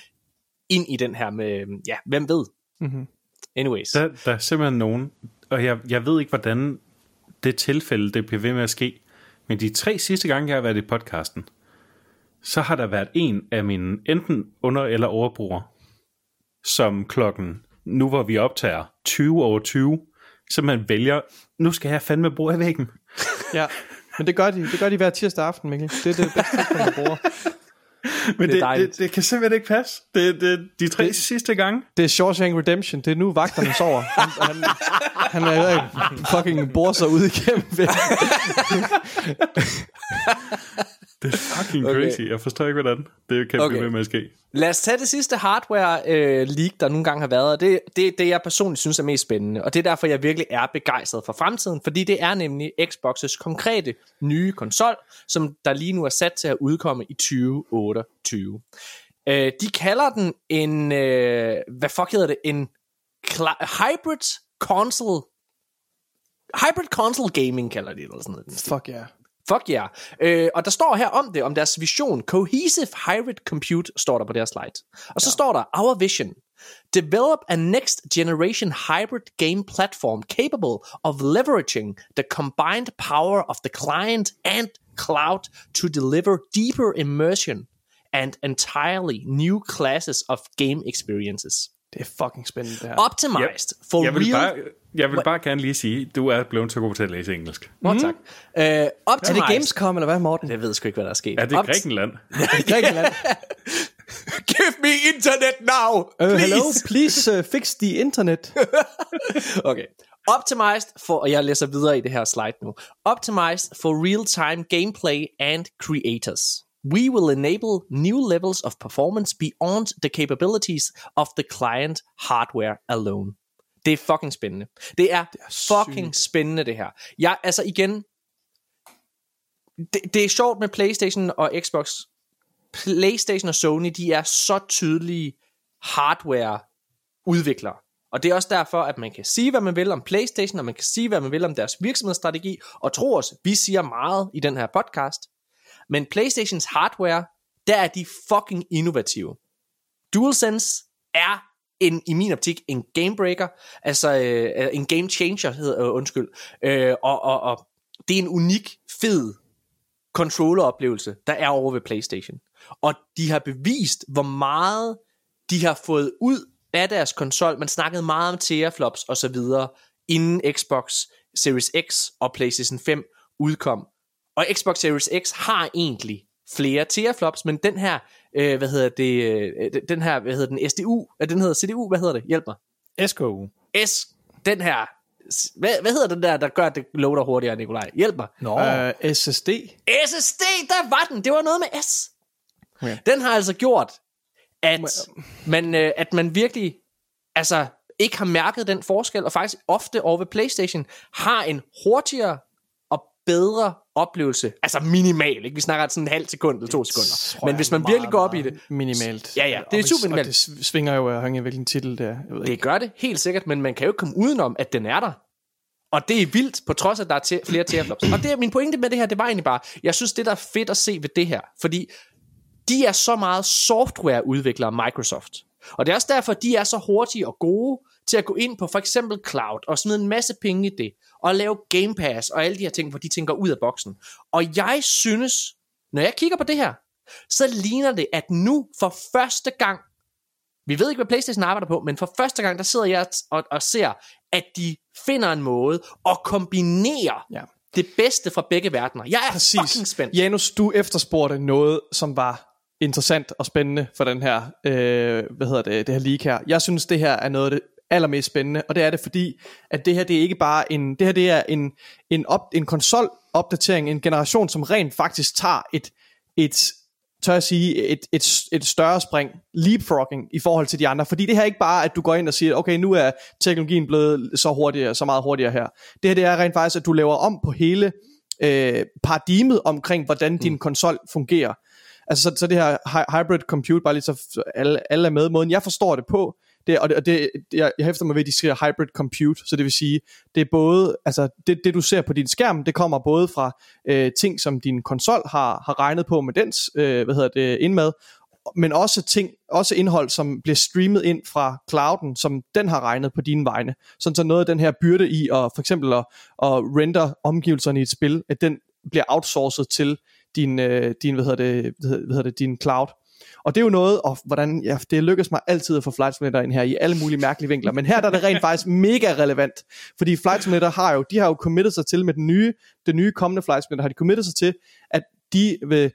ind i den her med, ja, hvem ved? Mhm. Anyways. Der, der er simpelthen nogen, og jeg, jeg ved ikke, hvordan det tilfælde, det bliver ved med at ske, men de tre sidste gange, jeg har været i podcasten, så har der været en af mine enten under- eller overbrugere, som klokken, nu hvor vi optager 20 over 20, så man vælger, nu skal jeg fandme bruge af væggen. Ja. Men det gør de, det gør de hver tirsdag aften, Mikkel. Det er det bedste tidspunkt at bruge. Men Det det, det, det kan simpelthen ikke passe. Det, det, de tre det, sidste gange. Det er Shawshank Redemption. Det er nu vagterne sover. Han, han, han er fucking bor sig ud igennem. Det er fucking Okay. crazy. Jeg forstår ikke, hvordan det kan Okay. blive ved med at ske. Lad os tage det sidste hardware øh, leak, der nogle gange har været, og det, det er det, jeg personligt synes er mest spændende, og det er derfor, jeg virkelig er begejstret for fremtiden, fordi det er nemlig Xbox's konkrete nye konsol, som der lige nu er sat til at udkomme i 2028. Øh, de kalder den en, øh, hvad fuck hedder det, en hybrid console, hybrid console gaming kalder de det, eller sådan noget. Fuck ja. Yeah. Fuck. Yeah. Øh, og der står her om det, om deres vision. Cohesive Hybrid Compute står der på deres slide. Og så ja. står der, Our vision. Develop a next generation hybrid game platform capable of leveraging the combined power of the client and cloud to deliver deeper immersion and entirely new classes of game experiences. Det er fucking spændende, det her. Optimized for Jeg vil, real... bare, jeg vil bare gerne lige sige, du er blevet så god til at læse engelsk. Nå, tak. Uh, Er optimized... det Gamescom, eller hvad, Morten? Jeg ved sgu ikke, hvad der er sket. Er det Grækenland? Grækenland. Give me internet now, Uh, please. hello, please uh, fix the internet. Okay. Optimized for, og jeg læser videre i det her slide nu. Optimized for real-time gameplay and creators. We will enable new levels of performance beyond the capabilities of the client hardware alone. Det er fucking spændende. Det er, det er fucking spændende, det her. Jeg, altså igen, det, det er sjovt med PlayStation og Xbox. PlayStation og Sony, de er så tydelige hardware udviklere. Og det er også derfor, at man kan sige, hvad man vil om PlayStation, og man kan sige, hvad man vil om deres virksomhedsstrategi, og tro os, vi siger meget i den her podcast. Men PlayStations hardware, der er de fucking innovative. DualSense er en, i min optik en gamebreaker, altså øh, en game changer, hedder, øh, undskyld. Øh, og, og, og det er en unik, fed controlleroplevelse, der er over ved PlayStation. Og de har bevist, hvor meget de har fået ud af deres konsol. Man snakkede meget om teraflops og så videre, inden Xbox Series X og PlayStation 5 udkom. Og Xbox Series X har egentlig flere teraflops, men den her, øh, hvad hedder det, øh, den her, hvad hedder den, SDU, øh, den hedder CDU, hvad hedder det? Hjælp mig. SKU. S, den her, hvad, hvad hedder den der, der gør, at det loader hurtigere, Nikolaj? Hjælp mig. Nå. Uh, SSD. SSD, der var den. Det var noget med S. Okay. Den har altså gjort, at man, øh, at man virkelig altså ikke har mærket den forskel, og faktisk ofte over ved PlayStation har en hurtigere bedre oplevelse. Altså minimal, ikke? Vi snakker sådan en halv sekund eller to sekunder. Men hvis man virkelig går op i det, Minimalt. Ja, ja, det er super minimalt. det svinger jo afhængig af, hvilken titel det er. Jeg ved det ikke. gør det helt sikkert, men man kan jo ikke komme udenom, at den er der. Og det er vildt, på trods af, at der er te- flere teraflops. Og det er min pointe med det her, det var egentlig bare, jeg synes, det der er fedt at se ved det her, fordi de er så meget softwareudviklere Microsoft. Og det er også derfor, de er så hurtige og gode til at gå ind på for eksempel cloud og smide en masse penge i det, og lave Game Pass og alle de her ting, hvor de tænker ud af boksen. Og jeg synes, når jeg kigger på det her, så ligner det, at nu for første gang, vi ved ikke, hvad PlayStation arbejder på, men for første gang, der sidder jeg og, og ser, at de finder en måde at kombinere Ja. det bedste fra begge verdener. Jeg er Præcis. fucking spændt. Janus, du efterspurgte noget, som var interessant og spændende for den her, øh, hvad hedder det, det her leak her. Jeg synes, det her er noget af det allermest spændende, og det er det fordi, at det her, det er ikke bare en, det her, det er en, en, op, en konsolopdatering, en generation, som rent faktisk tager et, et tør jeg sige, et, et, et større spring, leapfrogging i forhold til de andre. Fordi det her er ikke bare, at du går ind og siger, okay, nu er teknologien blevet så hurtigere, så meget hurtigere her. Det her, det er rent faktisk, at du laver om på hele øh, paradigmet omkring, hvordan din konsol fungerer. Altså så, så det her hy- hybrid compute, bare lige så alle, alle er med, måden jeg forstår det på, det, og det, og det, jeg, jeg hæfter mig ved, at de skriver hybrid compute, så det vil sige, det er både, altså det, det du ser på din skærm, det kommer både fra øh, ting, som din konsol har, har regnet på med dens, øh, hvad hedder det, indmad, men også ting, også indhold, som bliver streamet ind fra clouden, som den har regnet på dine vegne. Sådan så noget af den her byrde i at for eksempel at, at render omgivelserne i et spil, at den bliver outsourcet til din, øh, din hvad hedder det, hvad hedder det, din cloud. Og det er jo noget, og hvordan, ja, det lykkes mig altid at få Flight Simulator ind her i alle mulige mærkelige vinkler, men her der er det rent faktisk mega relevant, fordi Flight Simulator har jo, de har jo committed sig til med den nye, den nye kommende Flight Simulator, har de committed sig til, at de vil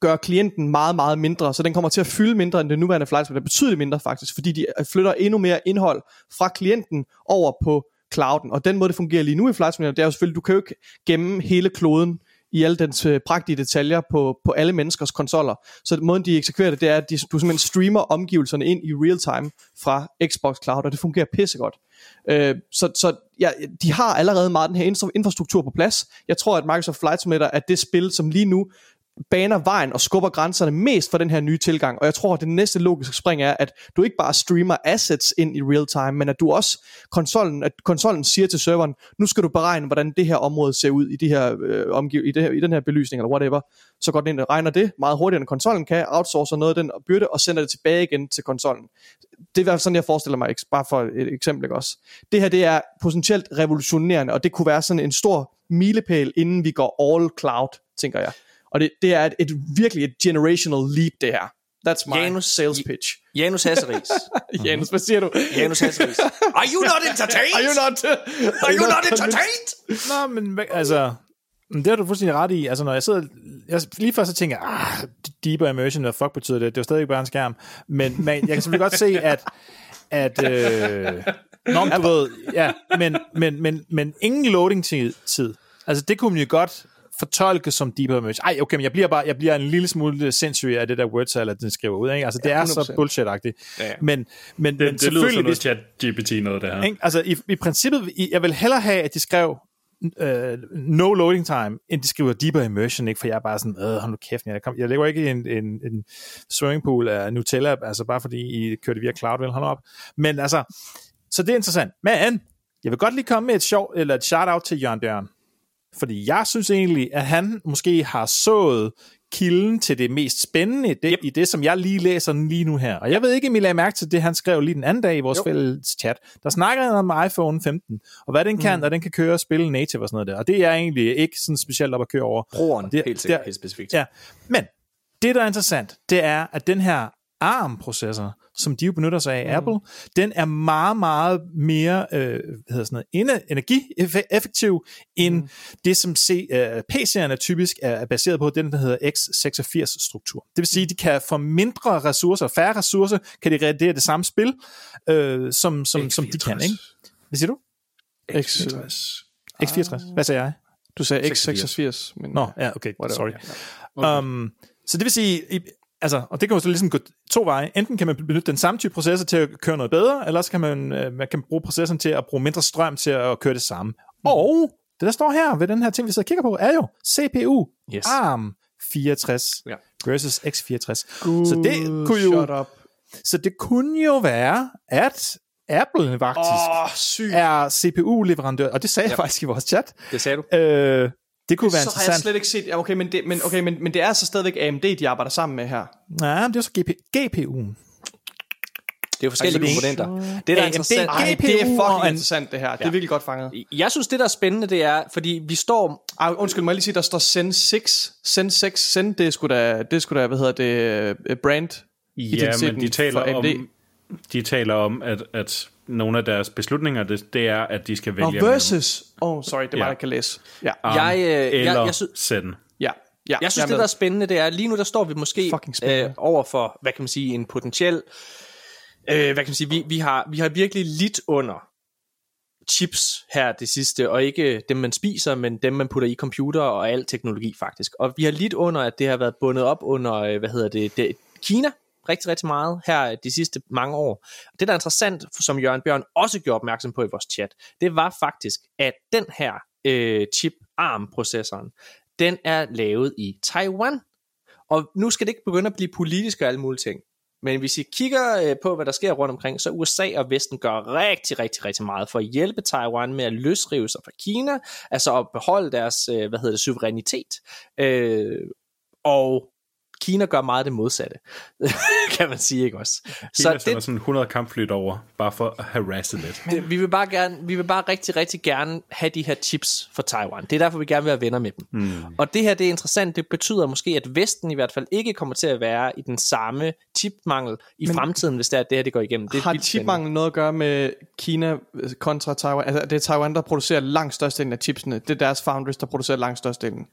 gøre klienten meget, meget mindre, så den kommer til at fylde mindre end den nuværende Flight Simulator, betydeligt mindre faktisk, fordi de øh, flytter endnu mere indhold fra klienten over på clouden, og den måde det fungerer lige nu i Flight Simulator, det er jo selvfølgelig, du kan jo ikke gemme hele kloden i alle dens øh, prægtige detaljer på, på alle menneskers konsoller. Så måden de eksekverer det, det er, at de, du simpelthen streamer omgivelserne ind i real time fra Xbox Cloud, og det fungerer pissegodt. Øh, så så ja, de har allerede meget den her infrastruktur på plads. Jeg tror, at Microsoft Flight Simulator er det spil, som lige nu baner vejen og skubber grænserne mest for den her nye tilgang. Og jeg tror, at det næste logiske spring er, at du ikke bare streamer assets ind i real time, men at du også konsollen, at konsollen siger til serveren, nu skal du beregne, hvordan det her område ser ud i, de her, øh, omgiv, i, det her, i den her belysning, eller whatever. Så går den ind og regner det meget hurtigere, end konsollen kan, outsourcer noget af den byrde, og sender det tilbage igen til konsollen. Det er i hvert fald sådan, jeg forestiller mig, bare for et eksempel ikke også. Det her, det er potentielt revolutionerende, og det kunne være sådan en stor milepæl, inden vi går all cloud, tænker jeg. Og det, det er et, et virkelig et generational leap, det her. That's my Janus, sales pitch. Janus Hasseris. Janus, hvad siger du? Janus Hasseris. Are you not entertained? Are you not, are you not entertained? Nå, men altså, det har du fuldstændig ret i. Altså, når jeg sidder... Jeg, lige først så tænker jeg, ah, deeper immersion, hvad fuck betyder det? Det er jo stadig bare en skærm. Men, men jeg kan selvfølgelig godt se, at... at øh, Nå, du ved, ja, men, men, men, men ingen loading tid. Altså, det kunne man jo godt fortolke som deeper immersion. Ej, okay, men jeg bliver bare jeg bliver en lille smule sindssyg af det der word salad, den skriver ud. Ikke? Altså, det ja, er så bullshit-agtigt. Ja, ja. Men, men, det, men det lyder som noget chat GPT noget, det her. Ikke? Altså, i, i princippet, jeg vil hellere have, at de skrev uh, no loading time, end de skriver deeper immersion, ikke? for jeg er bare sådan, øh, hold nu kæft, jeg, kom, jeg lægger ikke i en, en, en swimmingpool af Nutella, altså bare fordi I kørte via cloud, vel, hold op. Men altså, så det er interessant. Men, jeg vil godt lige komme med et sjov, eller et shout-out til Jørgen Bjørn. Fordi jeg synes egentlig, at han måske har sået kilden til det mest spændende det, yep. i det, som jeg lige læser lige nu her. Og jeg ved ikke, om I lagde mærke til det, han skrev lige den anden dag i vores jo. fælles chat. Der snakker han om iPhone 15, og hvad den kan, mm. og den kan køre og spille native og sådan noget der. Og det er egentlig ikke sådan specielt op at køre over. Brugeren, det, helt, sikkert, helt specifikt. Ja. Men det, der er interessant, det er, at den her ARM-processor, som de jo benytter sig af mm. Apple, den er meget, meget mere øh, hvad hedder sådan noget, energieffektiv end mm. det, som C, øh, PC'erne typisk er baseret på, den der hedder x86-struktur. Det vil sige, at de kan få mindre ressourcer, færre ressourcer, kan de reagere det samme spil, øh, som, som, som de kan. Ikke? Hvad siger du? X64. X64. Hvad sagde jeg? Du sagde x86. Men, Nå, ja, okay, sorry. Okay. Um, så det vil sige, altså, og det kan jo så ligesom gå to veje. Enten kan man benytte den samme type processor til at køre noget bedre, eller så kan man, øh, man kan bruge processoren til at bruge mindre strøm til at køre det samme. Mm. Og det, der står her ved den her ting, vi sidder og kigger på, er jo CPU yes. ARM 64 ja. versus x64. Good, så det kunne jo, up. så det kunne jo være, at Apple faktisk oh, er CPU-leverandør, og det sagde ja. jeg faktisk i vores chat. Det sagde du. Øh, det kunne være så interessant. Så har jeg slet ikke set, ja, okay, men det, men, okay, men, men det er så stadigvæk AMD, de arbejder sammen med her. Nej, men det er så GP, GPU'en. Det er jo forskellige altså, komponenter. Det, der er interessant, Ej, det er fucking interessant det her. Ja. Det er virkelig godt fanget. Jeg synes, det der er spændende, det er, fordi vi står... Ej, undskyld, må jeg lige sige, der står Zen 6. Zen 6, Zen, det er sgu da, det er sgu da hvad hedder det, uh, brand Ja, men de taler om, de taler om, at, at nogle af deres beslutninger, det, det er, at de skal vælge... Og versus... Åh, oh, sorry, det var ja. jeg kan læse. Ja. Um, jeg, øh, eller jeg, jeg sy- send. Ja. Ja, jeg synes, det der er spændende, det er, lige nu der står vi måske øh, over for, hvad kan man sige, en potentiel, øh, hvad kan man sige, vi, vi, har, vi har virkelig lidt under chips her det sidste, og ikke dem man spiser, men dem man putter i computer og al teknologi faktisk. Og vi har lidt under, at det har været bundet op under, øh, hvad hedder det, det Kina, rigtig, rigtig meget her de sidste mange år. Det, der er interessant, som Jørgen Bjørn også gjorde opmærksom på i vores chat, det var faktisk, at den her øh, chip ARM-processoren, den er lavet i Taiwan. Og nu skal det ikke begynde at blive politisk og alle mulige ting. Men hvis I kigger øh, på, hvad der sker rundt omkring, så USA og Vesten gør rigtig, rigtig, rigtig meget for at hjælpe Taiwan med at løsrive sig fra Kina, altså at beholde deres, øh, hvad hedder det, suverænitet. Øh, og Kina gør meget det modsatte, kan man sige, ikke også? Kina så det, sådan 100 kampfly over, bare for at harasse lidt. det, vi vil bare gerne, vi vil bare rigtig, rigtig gerne have de her chips for Taiwan. Det er derfor, vi gerne vil være venner med dem. Mm. Og det her, det er interessant. Det betyder måske, at Vesten i hvert fald ikke kommer til at være i den samme chipmangel i Men, fremtiden, hvis det er, at det her det går igennem. Det er Har chipmangel noget at gøre med Kina kontra Taiwan? Altså, det er Taiwan, der producerer langt størstedelen af chipsene. Det er deres foundries, der producerer langt størstedelen.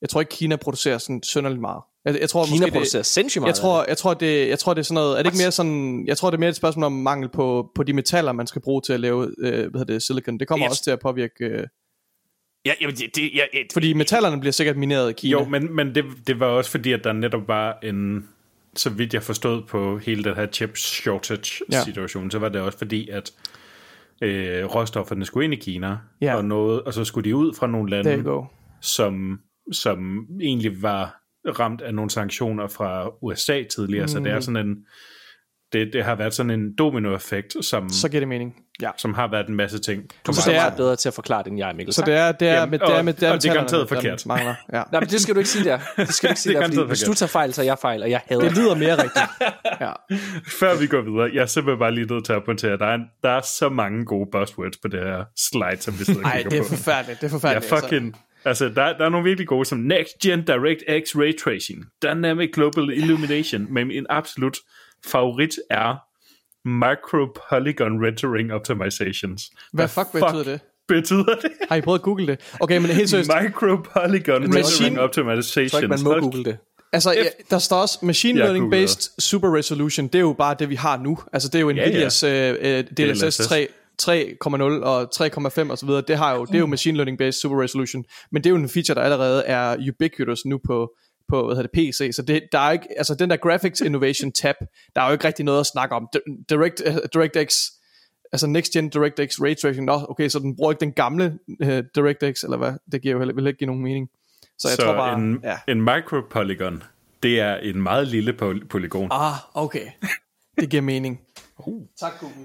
Jeg tror ikke, Kina producerer sådan sønderligt meget. Jeg, jeg tror, Kina måske, producerer det, sindssygt meget jeg tror, jeg tror, det, jeg tror, det er sådan noget... Er det ikke mere sådan... Jeg tror, det er mere et spørgsmål om mangel på, på de metaller, man skal bruge til at lave øh, hvad hedder det, silicon. Det kommer Yes. også til at påvirke... Øh, Ja, jamen, det, det, ja, et, fordi metallerne bliver sikkert mineret i Kina. Jo, men, men det, det var også fordi, at der netop var en, så vidt jeg forstod på hele den her chip shortage Ja. situation, så var det også fordi, at øh, råstofferne skulle ind i Kina, Ja. og, noget, og så skulle de ud fra nogle lande, som, som egentlig var ramt af nogle sanktioner fra USA tidligere, mm. så det er sådan en, det, det har været sådan en dominoeffekt, som, Så giver det mening. Ja. som har været en masse ting. du er så det er- meget bedre til at forklare det, end jeg, Mikkel. Så det er, det er, med, det er, og- med, det er, og det er metallerne, garanteret forkert. Mangler. Ja. Nej, men det skal du ikke sige der. Det skal du ikke sige Det er der, fordi hvis du tager fejl, så er jeg fejl, og jeg hader Det lyder mere rigtigt. Ja. Før vi går videre, jeg er simpelthen bare lige nødt til at pointere, der er, der er så mange gode buzzwords på det her slide, som vi sidder og kigger det er på. forfærdeligt. Det er forfærdeligt. altså. fucking... Altså, der, der er nogle virkelig gode, som Next Gen DirectX Ray Tracing, Dynamic Global Illumination, men min absolut favorit er Micro Polygon Rendering Optimizations. Hvad fuck betyder det? betyder det? Har I prøvet at google det? Okay, men helt seriøst. Micro Polygon Rendering Optimizations. Jeg tror ikke, man må google det. Altså, ja, der står også Machine Learning Based Super Resolution. Det er jo bare det, vi har nu. Altså, det er jo. Nvidias ja, ja. uh, DLSS DLSS. 3, 3,0 og 3,5 og så videre. Det, har jo, det er jo Machine Learning Based Super Resolution. Men det er jo en feature, der allerede er ubiquitous nu på, på hvad hedder det, PC. Så det, der er ikke, altså den der Graphics Innovation tab, der er jo ikke rigtig noget at snakke om. Di- Direct, uh, DirectX altså Next Gen DirectX Ray Tracing, nå, okay, så den bruger ikke den gamle uh, DirectX, eller hvad? Det giver jo heller, vil ikke give nogen mening. Så jeg Så tror bare, en, ja. en Micro Polygon, det er en meget lille poly- polygon. Ah, okay. Det giver mening. Tak, Google.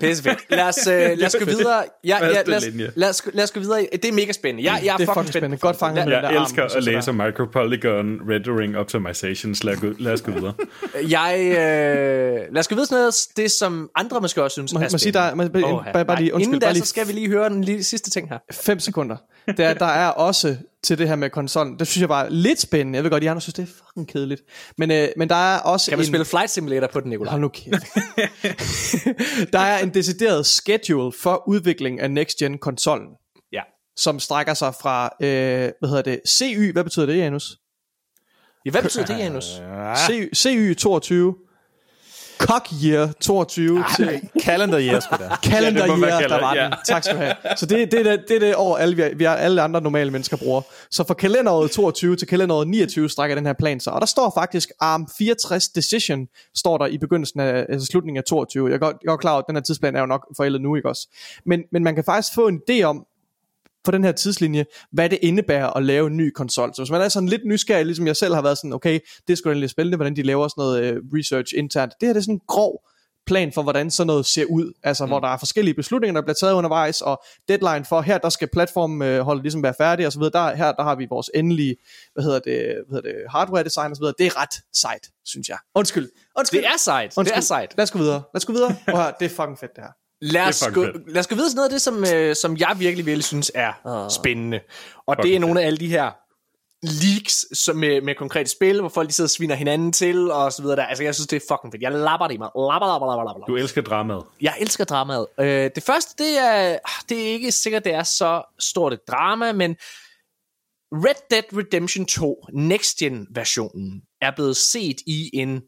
Pisse fedt. Lad os, øh, lad os gå videre. Ja, ja, lad, os, lad, os, lad os gå videre. Det er mega spændende. Jeg, jeg er, Det er fucking spændende. Godt fanget det. med Jeg arm, elsker og så at læse Micro Polygon Rendering Optimizations. Lad, gå, lad os gå videre. Jeg, øh, lad os gå videre til noget, det som andre måske også synes Må- er må jeg sige, spændende. der er- må- bare- bare lige- undskyld, Inden da, bare lige- så skal vi lige høre den lige sidste ting her. 5 sekunder. Der, der er også til det her med konsollen. Det synes jeg var lidt spændende. Jeg ved godt, de andre synes, det er fucking kedeligt. Men, øh, men der er også Kan man en... spille Flight Simulator på den, Nicolaj? Hold nu kæft. der er en decideret schedule for udvikling af Next Gen konsollen, Ja. som strækker sig fra, øh, hvad hedder det, CY, hvad betyder det, Janus? ja. Hvad betyder det, Janus? CY, CY 22, Cock Year 22 til Calendar year, sgu da. Calendar Ja, year, der var det, den. ja. Tak skal du have. Så det, det, er det, det er det år, alle, vi, vi er, alle andre normale mennesker bruger. Så fra kalenderåret 22 til kalenderåret 29 strækker den her plan sig. Og der står faktisk ARM 64 Decision, står der i begyndelsen af altså slutningen af 22. Jeg er godt, jeg er godt klar over, at den her tidsplan er jo nok forældet nu, ikke også? Men, men man kan faktisk få en idé om, på den her tidslinje, hvad det indebærer at lave en ny konsol. Så hvis man er sådan lidt nysgerrig, ligesom jeg selv har været sådan, okay, det da lidt spændende, hvordan de laver sådan noget øh, research internt. Det her det er sådan en grov plan for, hvordan sådan noget ser ud. Altså, mm. hvor der er forskellige beslutninger, der bliver taget undervejs, og deadline for, her der skal platformen øh, holde ligesom være færdig, og så videre. Der, her der har vi vores endelige, hvad hedder det, hvad hedder det hardware design, og så videre. Det er ret sejt, synes jeg. Undskyld. Undskyld. Det er sejt. Det Undskyld. er sejt. Lad os gå videre. Lad os gå videre. Og her, det er fucking fedt, det her. Lad os, gå, fedt. lad os gå videre til noget af det, som, øh, som jeg virkelig, virkelig synes er uh. spændende. Og det er nogle af alle de her leaks som med, med konkrete spil, hvor folk de sidder og sviner hinanden til, og så videre der. Altså, jeg synes, det er fucking fedt. Jeg lapper det i mig. Lapper, lapper, lapper, lapper. Du elsker dramaet. Jeg elsker dramaet. Øh, det første, det er, det er ikke sikkert, det er så stort et drama, men Red Dead Redemption 2 Next Gen versionen er blevet set i en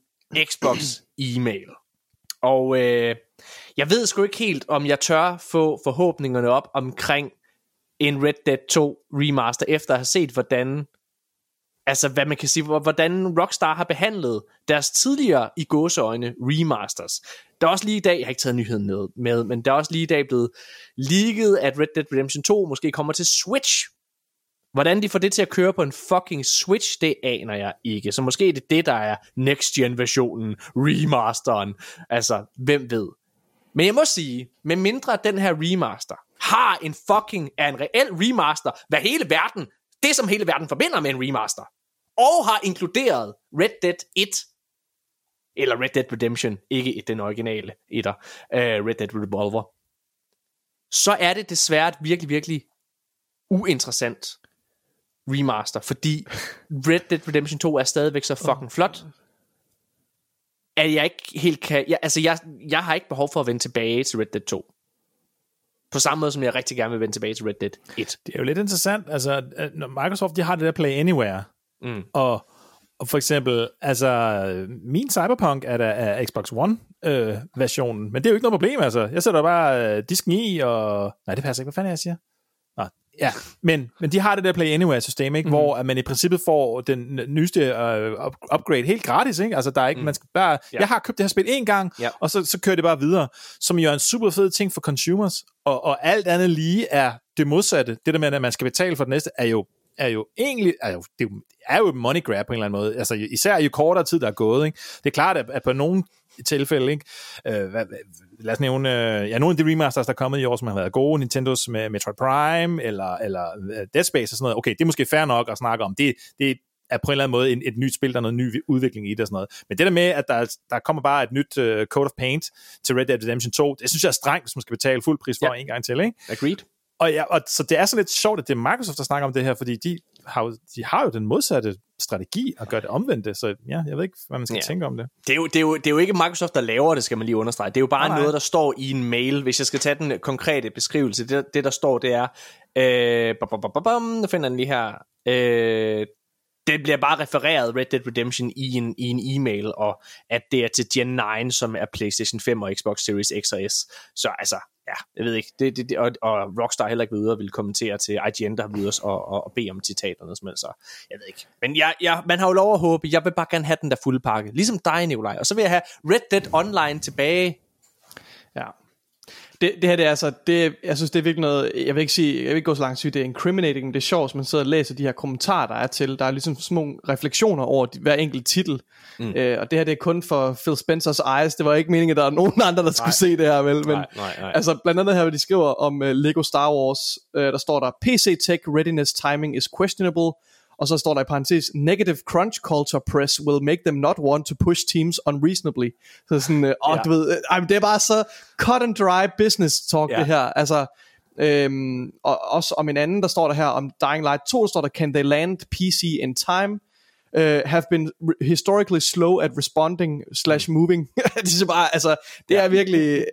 Xbox e-mail. Og øh, jeg ved sgu ikke helt, om jeg tør få forhåbningerne op omkring en Red Dead 2 remaster, efter at have set, hvordan altså hvad man kan sige, hvordan Rockstar har behandlet deres tidligere i gåseøjne remasters. Der er også lige i dag, jeg har ikke taget nyheden med, med, men der er også lige i dag blevet leaget, at Red Dead Redemption 2 måske kommer til Switch. Hvordan de får det til at køre på en fucking Switch, det aner jeg ikke. Så måske er det det, der er next gen versionen, remasteren. Altså, hvem ved. Men jeg må sige, med mindre den her remaster har en fucking, er en reel remaster, hvad hele verden, det som hele verden forbinder med en remaster, og har inkluderet Red Dead 1, eller Red Dead Redemption, ikke den originale etter, uh, Red Dead Revolver, så er det desværre et virkelig, virkelig uinteressant remaster, fordi Red Dead Redemption 2 er stadigvæk så fucking flot, at jeg ikke helt kan... Jeg, altså, jeg, jeg har ikke behov for at vende tilbage til Red Dead 2. På samme måde, som jeg rigtig gerne vil vende tilbage til Red Dead 1. Det er jo lidt interessant, altså, når Microsoft de har det der Play Anywhere, mm. og, og for eksempel, altså, min Cyberpunk er der af Xbox One-versionen, øh, men det er jo ikke noget problem, altså. Jeg sætter bare øh, disken i, og... Nej, det passer ikke. Hvad fanden er jeg siger? Ja, men, men de har det der Play Anywhere-system, ikke? Mm-hmm. hvor at man i princippet får den nyeste uh, upgrade helt gratis. Ikke? Altså, der er ikke, mm. man skal bare, ja. Jeg har købt det her spil en gang, ja. og så, så kører det bare videre, som jo er en super fed ting for consumers, og, og alt andet lige er det modsatte. Det der med, at man skal betale for det næste, er jo er jo egentlig, er jo, det er jo money grab på en eller anden måde. Altså, især jo kortere tid, der er gået. Ikke? Det er klart, at, at på nogle tilfælde, ikke? Øh, hvad, lad os nævne, øh, ja, nogle af de remasters, der er kommet i år, som har været gode, Nintendos med Metroid Prime, eller, eller øh, Dead Space og sådan noget, okay, det er måske fair nok at snakke om, det, det er på en eller anden måde et, et nyt spil, der er noget ny udvikling i det og sådan noget. Men det der med, at der, der kommer bare et nyt uh, Code of Paint til Red Dead Redemption 2, det synes jeg er strengt, hvis man skal betale fuld pris for ja. en gang til, ikke? Agreed. Og, ja, og så det er sådan lidt sjovt, at det er Microsoft, der snakker om det her, fordi de har jo, de har jo den modsatte strategi at gøre det omvendte, så ja, jeg ved ikke, hvad man skal ja. tænke om det. Det er, jo, det, er jo, det er jo ikke Microsoft, der laver det, skal man lige understrege. Det er jo bare nej, noget, der står i en mail. Hvis jeg skal tage den konkrete beskrivelse, det, det der står, det er, øh, bum, bum, bum, nu finder den lige her, øh, det bliver bare refereret Red Dead Redemption i en, i en e-mail, og at det er til Gen 9, som er PlayStation 5 og Xbox Series X og S. Så altså, ja, jeg ved ikke, det, det, det, og, og Rockstar heller ikke ved at ville kommentere til IGN, der har videre og, og, og bede om citaterne, som så jeg ved ikke. Men jeg, jeg, man har jo lov at håbe, jeg vil bare gerne have den der fulde pakke, ligesom dig, Nikolaj, og så vil jeg have Red Dead Online tilbage. Ja, det, det her, det er altså, det, jeg synes, det er virkelig noget, jeg vil ikke sige, jeg vil ikke gå så langt sige, det er incriminating, det er sjovt, man sidder og læser de her kommentarer, der er til, der er ligesom små refleksioner over hver enkelt titel, mm. øh, og det her, det er kun for Phil Spencers eyes, det var ikke meningen, at der er nogen andre, der skulle nej. se det her, vel, men, nej, nej, nej. altså, blandt andet her, hvor de skriver om uh, Lego Star Wars, uh, der står der, PC tech readiness timing is questionable, og så står der i parentes, negative crunch culture press will make them not want to push teams unreasonably. Så sådan, øh, åh, ja. du ved, øh, det er bare så cut and dry business talk, ja. det her. Altså, øhm, og også om en anden, der står der her, om Dying Light 2, der står der, can they land PC in time? Uh, have been historically slow at responding slash moving. det er bare, altså, det er virkelig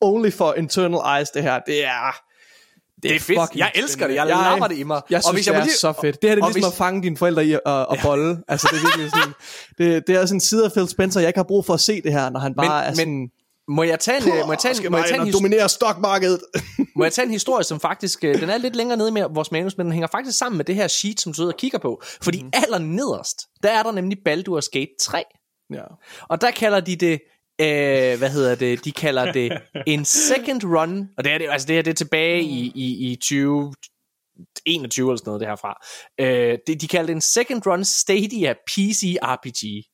only for internal eyes, det her. Det er det, er fedt. Jeg elsker det. Jeg, jeg det i mig. Jeg synes, og hvis jeg det er lige, så fedt. Det her det er ligesom hvis... at fange dine forældre i at, at bolle. Altså, det er virkelig sådan... Det, det er sådan en side af Phil Spencer, jeg ikke har brug for at se det her, når han bare men, er sådan... Men, må jeg tage en, Puh, må jeg tage en, må jeg tage en dominere stokmarkedet. må jeg tage en historie, som faktisk, øh, den er lidt længere nede med vores manus, men den hænger faktisk sammen med det her sheet, som du sidder og kigger på. Fordi mm. aller nederst, der er der nemlig Baldur's Gate 3. Ja. Og der kalder de det øh, hvad hedder det, de kalder det en second run, og det er det, altså det her det er tilbage i, i, i 20, 21 eller sådan noget det herfra. Øh, de, de kalder det en second run Stadia PC RPG.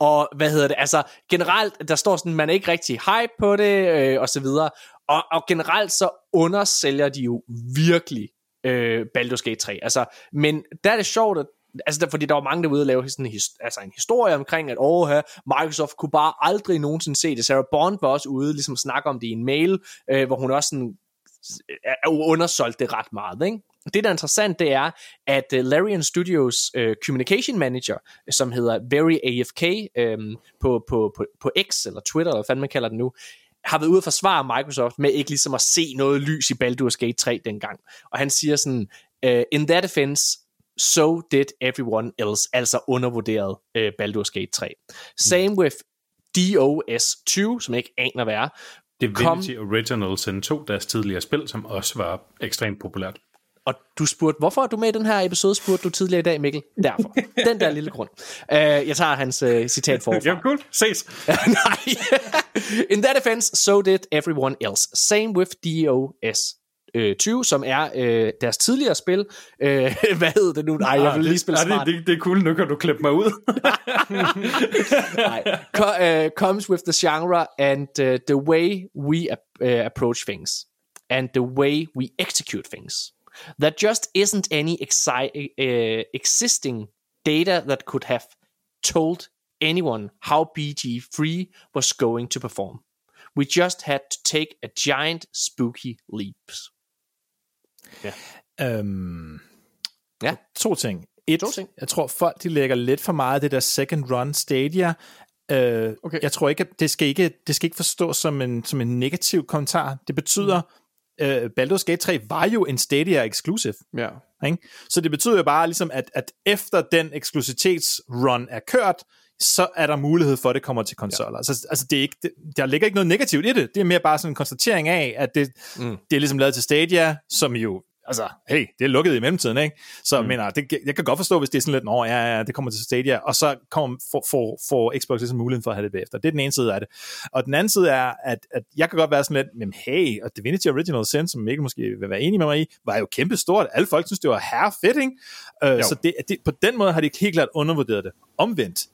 Og hvad hedder det, altså generelt, der står sådan, man er ikke rigtig hype på det, øh, og så videre. Og, og generelt så undersælger de jo virkelig øh, Baldur's Gate 3. Altså, men der er det sjovt, at altså der, fordi der var mange, der var ude og lave sådan en, altså en historie omkring, at åh, her, Microsoft kunne bare aldrig nogensinde se det. Sarah Bond var også ude, ligesom snakke om det i en mail, øh, hvor hun også sådan, øh, er undersolgt det ret meget, ikke? Det, der er interessant, det er, at øh, Larian Studios øh, communication manager, som hedder Very AFK øh, på, på, på, på X, eller Twitter, eller hvad man kalder det nu, har været ude at forsvare Microsoft med ikke ligesom at se noget lys i Baldur's Gate 3 dengang. Og han siger sådan, uh, in that defense, so did everyone else, altså undervurderet uh, Baldur's Gate 3. Same mm. with DOS 20, som jeg ikke aner hvad er. Divinity kom... Original Sin 2, deres tidligere spil, som også var ekstremt populært. Og du spurgte, hvorfor er du med i den her episode, spurgte du tidligere i dag, Mikkel. Derfor. Den der lille grund. Uh, jeg tager hans uh, citat forfra. ja, cool. Ses. Nej. In that defense, so did everyone else. Same with DOS 2020, som er øh, deres tidligere spil. Øh, hvad hed det nu? Nej, jeg vil lige spille smart. det, det, det er cool, nu kan du klippe mig ud. Nej. Co- uh, comes with the genre and uh, the way we ap- uh, approach things and the way we execute things. There just isn't any exi- uh, existing data that could have told anyone how BG3 was going to perform. We just had to take a giant spooky leaps. Øhm, Ja. To ting. Et, To ting. jeg tror folk de lægger lidt for meget af det der second run Stadia. Øh, Okay. Jeg tror ikke, at det skal ikke, det skal ikke forstås som en, som en negativ kommentar. Det betyder, mm. øh, Baldur's Gate 3 var jo en Stadia exclusive. Ja. Ikke? Så det betyder jo bare, ligesom, at, at efter den eksklusivitetsrun er kørt, så er der mulighed for, at det kommer til konsoller. Ja. Altså, altså det er ikke, det, der ligger ikke noget negativt i det. Det er mere bare sådan en konstatering af, at det, mm. det er ligesom lavet til Stadia, som jo altså, hey, det er lukket i mellemtiden, ikke? Så mm. mener, det, jeg kan godt forstå, hvis det er sådan lidt, nå, ja, ja, det kommer til Stadia, og så kommer, får, får, får Xbox ligesom muligheden for at have det bagefter. Det er den ene side af det. Og den anden side er, at, at jeg kan godt være sådan lidt, men hey, og Divinity Original Sin, som Mikkel måske vil være enig med mig i, var jo kæmpe stort. Alle folk synes, det var herre fedt, ikke? Uh, så det, det, på den måde har de helt klart undervurderet det. Omvendt,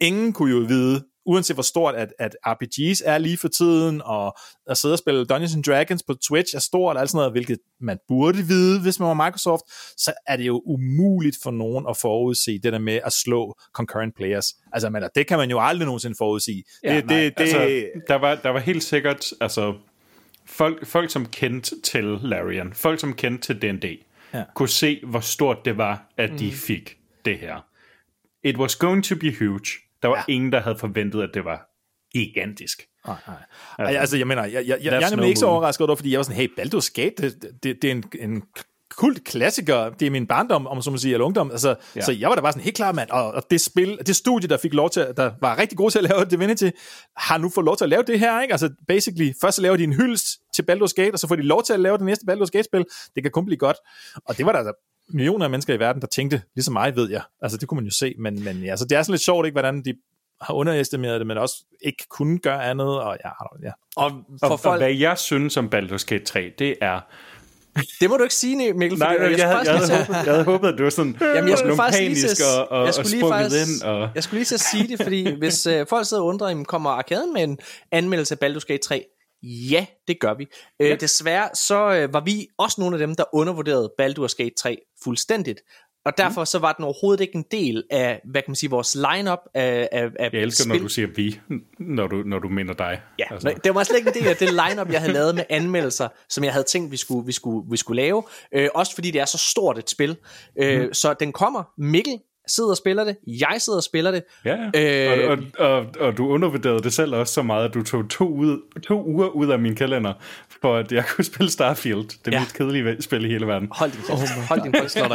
ingen kunne jo vide, uanset hvor stort at, at RPGs er lige for tiden, og at sidde og spille Dungeons and Dragons på Twitch er stort, og alt sådan noget, hvilket man burde vide, hvis man var Microsoft, så er det jo umuligt for nogen at forudse det der med at slå concurrent players. Altså, men det kan man jo aldrig nogensinde forudsige. Ja, det, det, det, altså, der, var, der var helt sikkert, altså, folk, folk som kendte til Larian, folk som kendte til D&D, Ja. kunne se, hvor stort det var, at de fik det her. It was going to be huge. Der var Ja. ingen, der havde forventet, at det var gigantisk. Nej, nej. Altså, altså, jeg mener, jeg, jeg, jeg, jeg er nemlig ikke så overrasket over, fordi jeg var sådan, hey, Baldur's Gate, det, det, det er en, en kult klassiker, det er min barndom, om så må sige, eller ungdom, altså, ja. så jeg var da bare sådan helt klar, mand, og, og det spil, det studie, der fik lov til, der var rigtig god til at lave Divinity, har nu fået lov til at lave det her, ikke? Altså, basically, først så laver de en hyldest til Baldur's Gate, og så får de lov til at lave det næste Baldur's Gate-spil, det kan kun blive godt, og det var der altså millioner af mennesker i verden, der tænkte, ligesom mig, ved jeg, altså, det kunne man jo se, men, men ja, så det er sådan lidt sjovt, ikke, hvordan de har underestimeret det, men også ikke kunne gøre andet, og ja, ja. Og For og, folk, og hvad jeg synes om Baldur's Gate 3, det er... det må du ikke sige, Mikkel. Nej, jeg, jeg, skulle jeg, havde, jeg havde håbet, at det var sådan Jamen, jeg skulle faktisk lige til, og, og, jeg og skulle lige faktisk, ind. Og, jeg skulle lige til at sige det, fordi hvis øh, folk sidder og undrer, jamen, kommer arkaden med en anmeldelse af Baldur's Gate 3? Ja, det gør vi. Øh, desværre så øh, var vi også nogle af dem, der undervurderede Baldur's Gate 3 fuldstændigt. Og derfor så var den overhovedet ikke en del af, hvad kan man sige, vores lineup af, af, af jeg elsker, spil. når du siger vi, når du, når du mener dig. Ja, altså. det var slet ikke en del af det lineup jeg havde lavet med anmeldelser, som jeg havde tænkt, vi skulle, vi skulle, vi skulle lave. Øh, også fordi det er så stort et spil. Øh, Mhm. Så den kommer. Mikkel sidder og spiller det. Jeg sidder og spiller det. Ja, ja. Øh, og, og, og, og du undervurderede det selv også så meget, at du tog to, ud, to uger ud af min kalender, for at jeg kunne spille Starfield. Det Ja. mest kedelige spil i hele verden. Hold din kæft. Hold din kæft. må,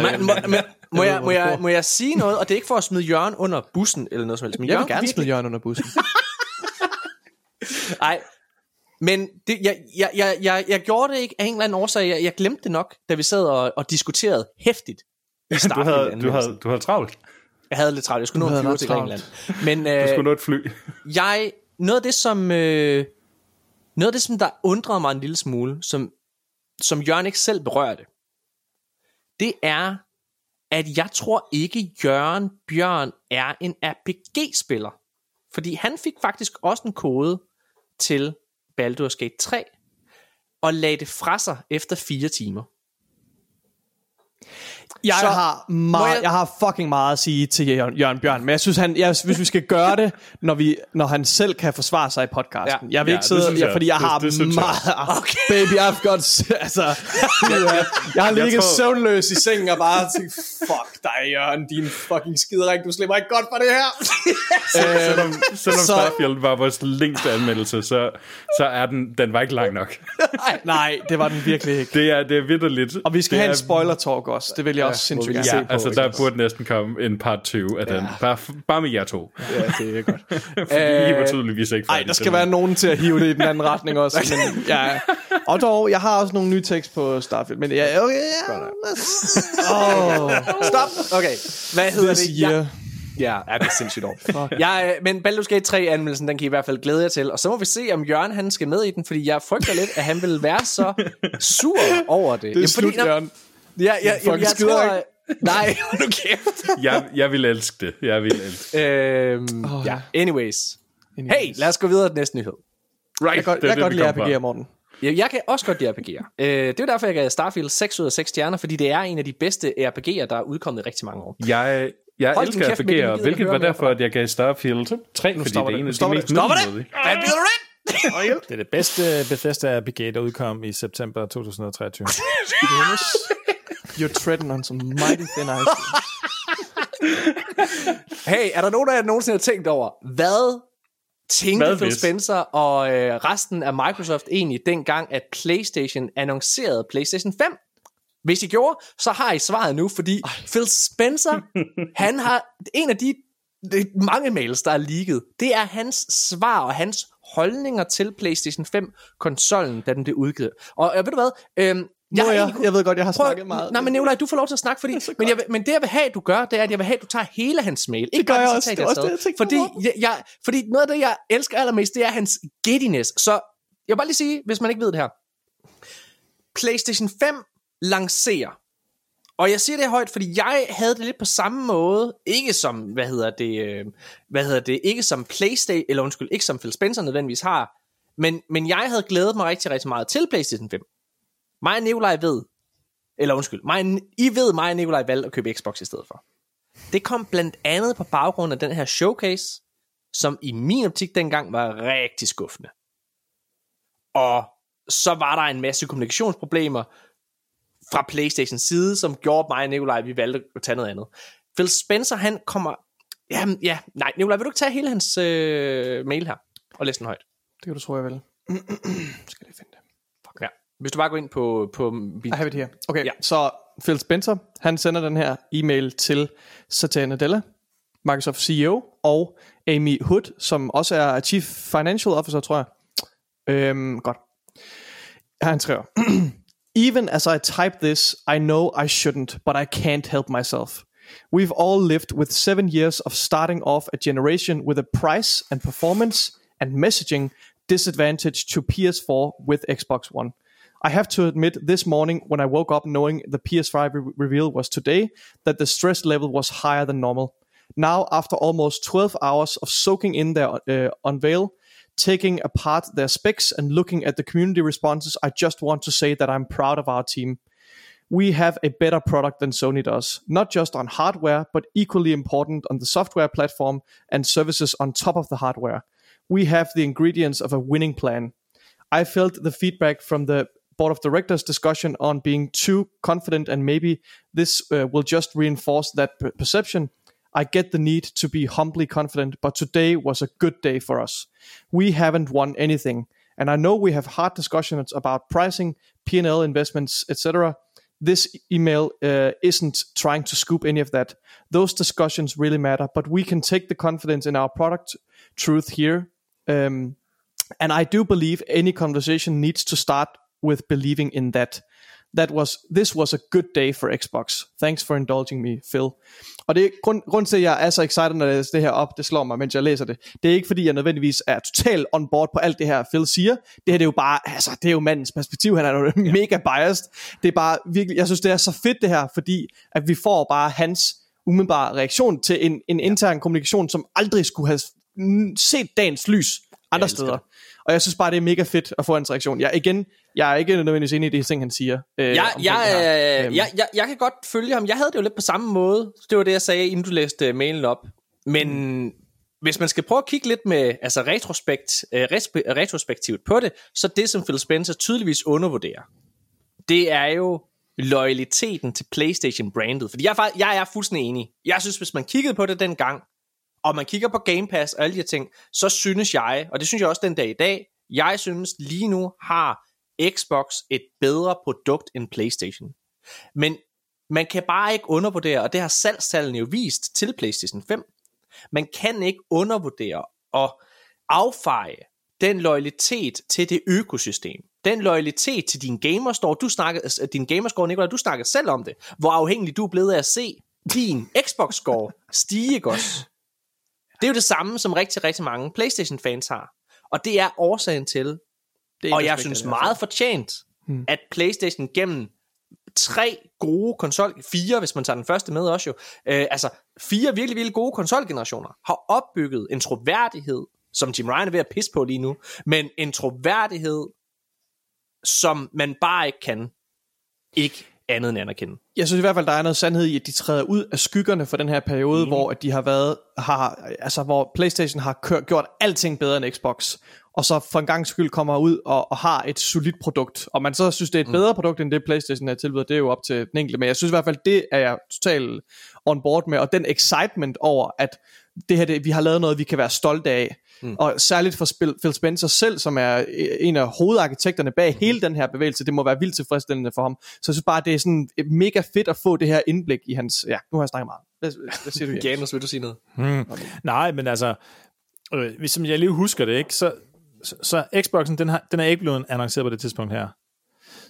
må, må, jeg, må, jeg, må jeg sige noget? Og det er ikke for at smide Jørgen under bussen eller noget som helst. Men Jeg vil gerne virkelig- smide Jørgen under bussen. Nej, men det, jeg, jeg, jeg, jeg, jeg gjorde det ikke af en eller anden årsag. Jeg, jeg glemte det nok, da vi sad og, og diskuterede hæftigt. Du havde, du, havde, du havde travlt. Jeg havde lidt travlt. Jeg skulle Du nå en flyver ret til. Grækenland. Men Du øh, skulle nå et fly. jeg, noget af det, som, øh, noget af det, som der undrede mig en lille smule, som, som Jørgen ikke selv berørte, det er, at jeg tror ikke, Jørgen Bjørn er en RPG-spiller. Fordi han fik faktisk også en kode til Baldur's Gate 3, og lagde det fra sig efter fire timer. Jeg Så- har, meget, jeg- jeg... jeg har fucking meget at sige til Jørgen, Jørgen Bjørn, men jeg synes, han, jeg, hvis vi skal gøre det, når, vi, når han selv kan forsvare sig i podcasten. Ja. Jeg vil Ja, ikke det sidde, ja, jeg. fordi jeg Det- har det jeg. meget... Okay. Baby, I've got... Altså, jeg, jeg har ligget tror- søvnløs i sengen og bare tænkt, fuck dig, Jørgen, din fucking skiderik, du slipper ikke godt for det her. Selvom, selvom så- Starfield var vores længste anmeldelse, så, så er den, den var ikke lang nok. Nej, det var den virkelig ikke. Det er, det er vidderligt. Og vi skal det have er, en spoiler talk også. Det vil jeg også sindssygt vi gerne se Ja, se på. altså der burde næsten komme en part 20 af den. Bare, bare med jer to. Ja, det er godt. Fordi I var tydeligvis ikke Ej, færdige der skal være nogen til at hive det i den anden retning også. Men, ja. Og dog, jeg har også nogle nye tekst på Starfield. Men ja, okay, ja. Oh, Stop. Okay. Hvad hedder this det? year. Jeg, Ja, ja det er sindssygt over. jeg, øh, men Baldur's Gate 3-anmeldelsen, den kan I i hvert fald glæde jer til. Og så må vi se, om Jørgen han skal med i den, fordi jeg frygter lidt, at han vil være så sur over det. Det er slut, fordi, Jørgen. Ja, ja, ja, Fucking jeg, jeg skider tror... Nej, nu kæft. Jeg, jeg vil elske det. Jeg vil elske det. øhm, Åh, ja, anyways. Anyways. Hey, lad os gå videre til næste nyhed. Right, Jeg kan godt, det jeg kan det, godt lide. RPG'er, Morten. Jeg, jeg kan også godt lide RPG'er. Øh, det er derfor, jeg gav Starfield 6 ud af 6 stjerner, fordi det er en af de bedste RPG'er, der er udkommet i rigtig mange år. Jeg, jeg Hold elsker kæft, RPG'er, hvilket ikke var derfor, at jeg gav Starfield 3, fordi det er det. en Nu af de stopper mest det. Stopper det. Hvad du ind? Det er det bedste Bethesda RPG, der udkom i september 2023. You're treading on some mighty thin ice. Hey, er der nogen af jer, der nogensinde har tænkt over, hvad tænkte Hvad Phil? Spencer og øh, resten af Microsoft egentlig dengang, at PlayStation annoncerede PlayStation 5? Hvis I gjorde, så har I svaret nu, fordi Ej. Phil Spencer, han har en af de, de mange mails, der er leaget, det er hans svar og hans holdninger til PlayStation 5-konsollen, da den blev udgivet. Og øh, ved du hvad? Øhm, Jeg, jeg, egentlig- jeg ved godt, jeg har Prøv, snakket meget. Nej, men Nicolaj, du får lov til at snakke, fordi, men, jeg, men det jeg vil have, du gør, det er, at jeg vil have, at du tager hele hans mail. Ikke gør bare jeg det også. Det også det, jeg fordi, jeg, jeg, fordi noget af det, jeg elsker allermest, det er hans giddiness. Så jeg vil bare lige sige, hvis man ikke ved det her. PlayStation 5 lancerer. Og jeg siger det højt, fordi jeg havde det lidt på samme måde, ikke som, hvad hedder det, øh, hvad hedder det, ikke som PlayStation, eller undskyld, ikke som Phil Spencer nødvendigvis har, men, men jeg havde glædet mig rigtig, rigtig meget til PlayStation 5. Mig og Nikolaj ved, eller undskyld, mig, I ved mig og Nikolaj valgte at købe Xbox i stedet for. Det kom blandt andet på baggrund af den her showcase, som i min optik dengang var rigtig skuffende. Og så var der en masse kommunikationsproblemer fra Playstations side, som gjorde mig og Nikolaj, vi valgte at tage noget andet. Phil Spencer, han kommer... Jamen, ja, nej, Nikolaj, vil du ikke tage hele hans øh, mail her og læse den højt? Det kan du tro, jeg vil. Skal jeg finde det. Hvis du bare går ind på... på mit, I have it here. Okay, ja. så Phil Spencer, han sender den her e-mail til Satya Nadella, Microsoft CEO, og Amy Hood, som også er Chief Financial Officer, tror jeg. Øhm, godt. Han skriver, Even as I type this, I know I shouldn't, but I can't help myself. We've all lived with seven years of starting off a generation with a price and performance and messaging disadvantage to PS4 with Xbox One. I have to admit, this morning when I woke up knowing the PS5 re- reveal was today, that the stress level was higher than normal. Now, after almost 12 hours of soaking in their uh, unveil, taking apart their specs, and looking at the community responses, I just want to say that I'm proud of our team. We have a better product than Sony does, not just on hardware, but equally important on the software platform and services on top of the hardware. We have the ingredients of a winning plan. I felt the feedback from the board of directors discussion on being too confident, and maybe this uh, will just reinforce that per- perception. I get the need to be humbly confident, but today was a good day for us. We haven't won anything, and I know we have hard discussions about pricing, P&L investments, etc. This email uh, isn't trying to scoop any of that. Those discussions really matter, but we can take the confidence in our product truth here. Um, and I do believe any conversation needs to start with believing in that. That was this was a good day for Xbox. Thanks for indulging me, Phil. Og det er grund, grund til, at jeg er så excited, når jeg læser det her op, det slår mig, mens jeg læser det. Det er ikke fordi, jeg nødvendigvis er totalt on board på alt det her, Phil siger. Det her det er jo bare, altså, det er jo mandens perspektiv. Han er jo ja. mega biased. Det er bare virkelig, jeg synes, det er så fedt det her, fordi at vi får bare hans umiddelbare reaktion til en, en intern kommunikation, som aldrig skulle have set dagens lys andre elsker steder. det. Og jeg synes bare, det er mega fedt at få hans reaktion. Jeg, igen, jeg er ikke nødvendigvis enig i de ting, han siger. Øh, jeg, jeg, det øh, Øhm, jeg, jeg, jeg kan godt følge ham. Jeg havde det jo lidt på samme måde. Det var det, jeg sagde, inden du læste øh, mailen op. Men mm. hvis man skal prøve at kigge lidt med altså retrospekt, øh, retrospektivt på det, så det, som Phil Spencer tydeligvis undervurderer, det er jo loyaliteten til PlayStation-brandet. Fordi jeg, jeg er fuldstændig enig. Jeg synes, hvis man kiggede på det dengang, og man kigger på Game Pass og alle de her ting, så synes jeg, og det synes jeg også den dag i dag, jeg synes lige nu har Xbox et bedre produkt end PlayStation. Men man kan bare ikke undervurdere, og det har salgstallene jo vist til PlayStation 5, man kan ikke undervurdere og affeje den loyalitet til det økosystem. Den loyalitet til din gamerstore. Du snakkede, altså, din gamerscore, Nicolai, du snakkede selv om det. Hvor afhængig du er blevet af at se din Xbox-score stige, ikke også? Det er jo det samme, som rigtig, rigtig mange PlayStation-fans har. Og det er årsagen til, Det er og jeg synes meget fortjent, Hmm. at PlayStation gennem tre gode konsol, fire hvis man tager den første med også jo, øh, altså fire virkelig, virkelig gode konsolgenerationer, har opbygget en troværdighed, som Jim Ryan er ved at pisse på lige nu, men en troværdighed, som man bare ikke kan, ikke andet end anerkende. Jeg synes i hvert fald, der er noget sandhed i, at de træder ud af skyggerne for den her periode, mm. hvor at de har været, har, altså hvor Playstation har kørt, gjort alting bedre end Xbox, og så for en gang skyld kommer ud og, og har et solidt produkt, og man så synes, det er et bedre produkt, end det Playstation er tilbyder, det er jo op til den enkelte, men jeg synes i hvert fald, det er jeg totalt on board med, og den excitement over, at det her, det, vi har lavet noget, vi kan være stolte af, mm. og særligt for Spil- Phil Spencer selv, som er en af hovedarkitekterne bag mm. hele den her bevægelse, det må være vildt tilfredsstillende for ham, så jeg synes bare, det er sådan mega fedt at få det her indblik i hans, ja, nu har jeg snakket meget. Hvad, hvad siger du, Jens? Janus, vil du sige noget? Hmm. Nej, men altså, øh, hvis som jeg lige husker det, ikke, så, så, så Xboxen, den, har, den er ikke blevet annonceret på det tidspunkt her.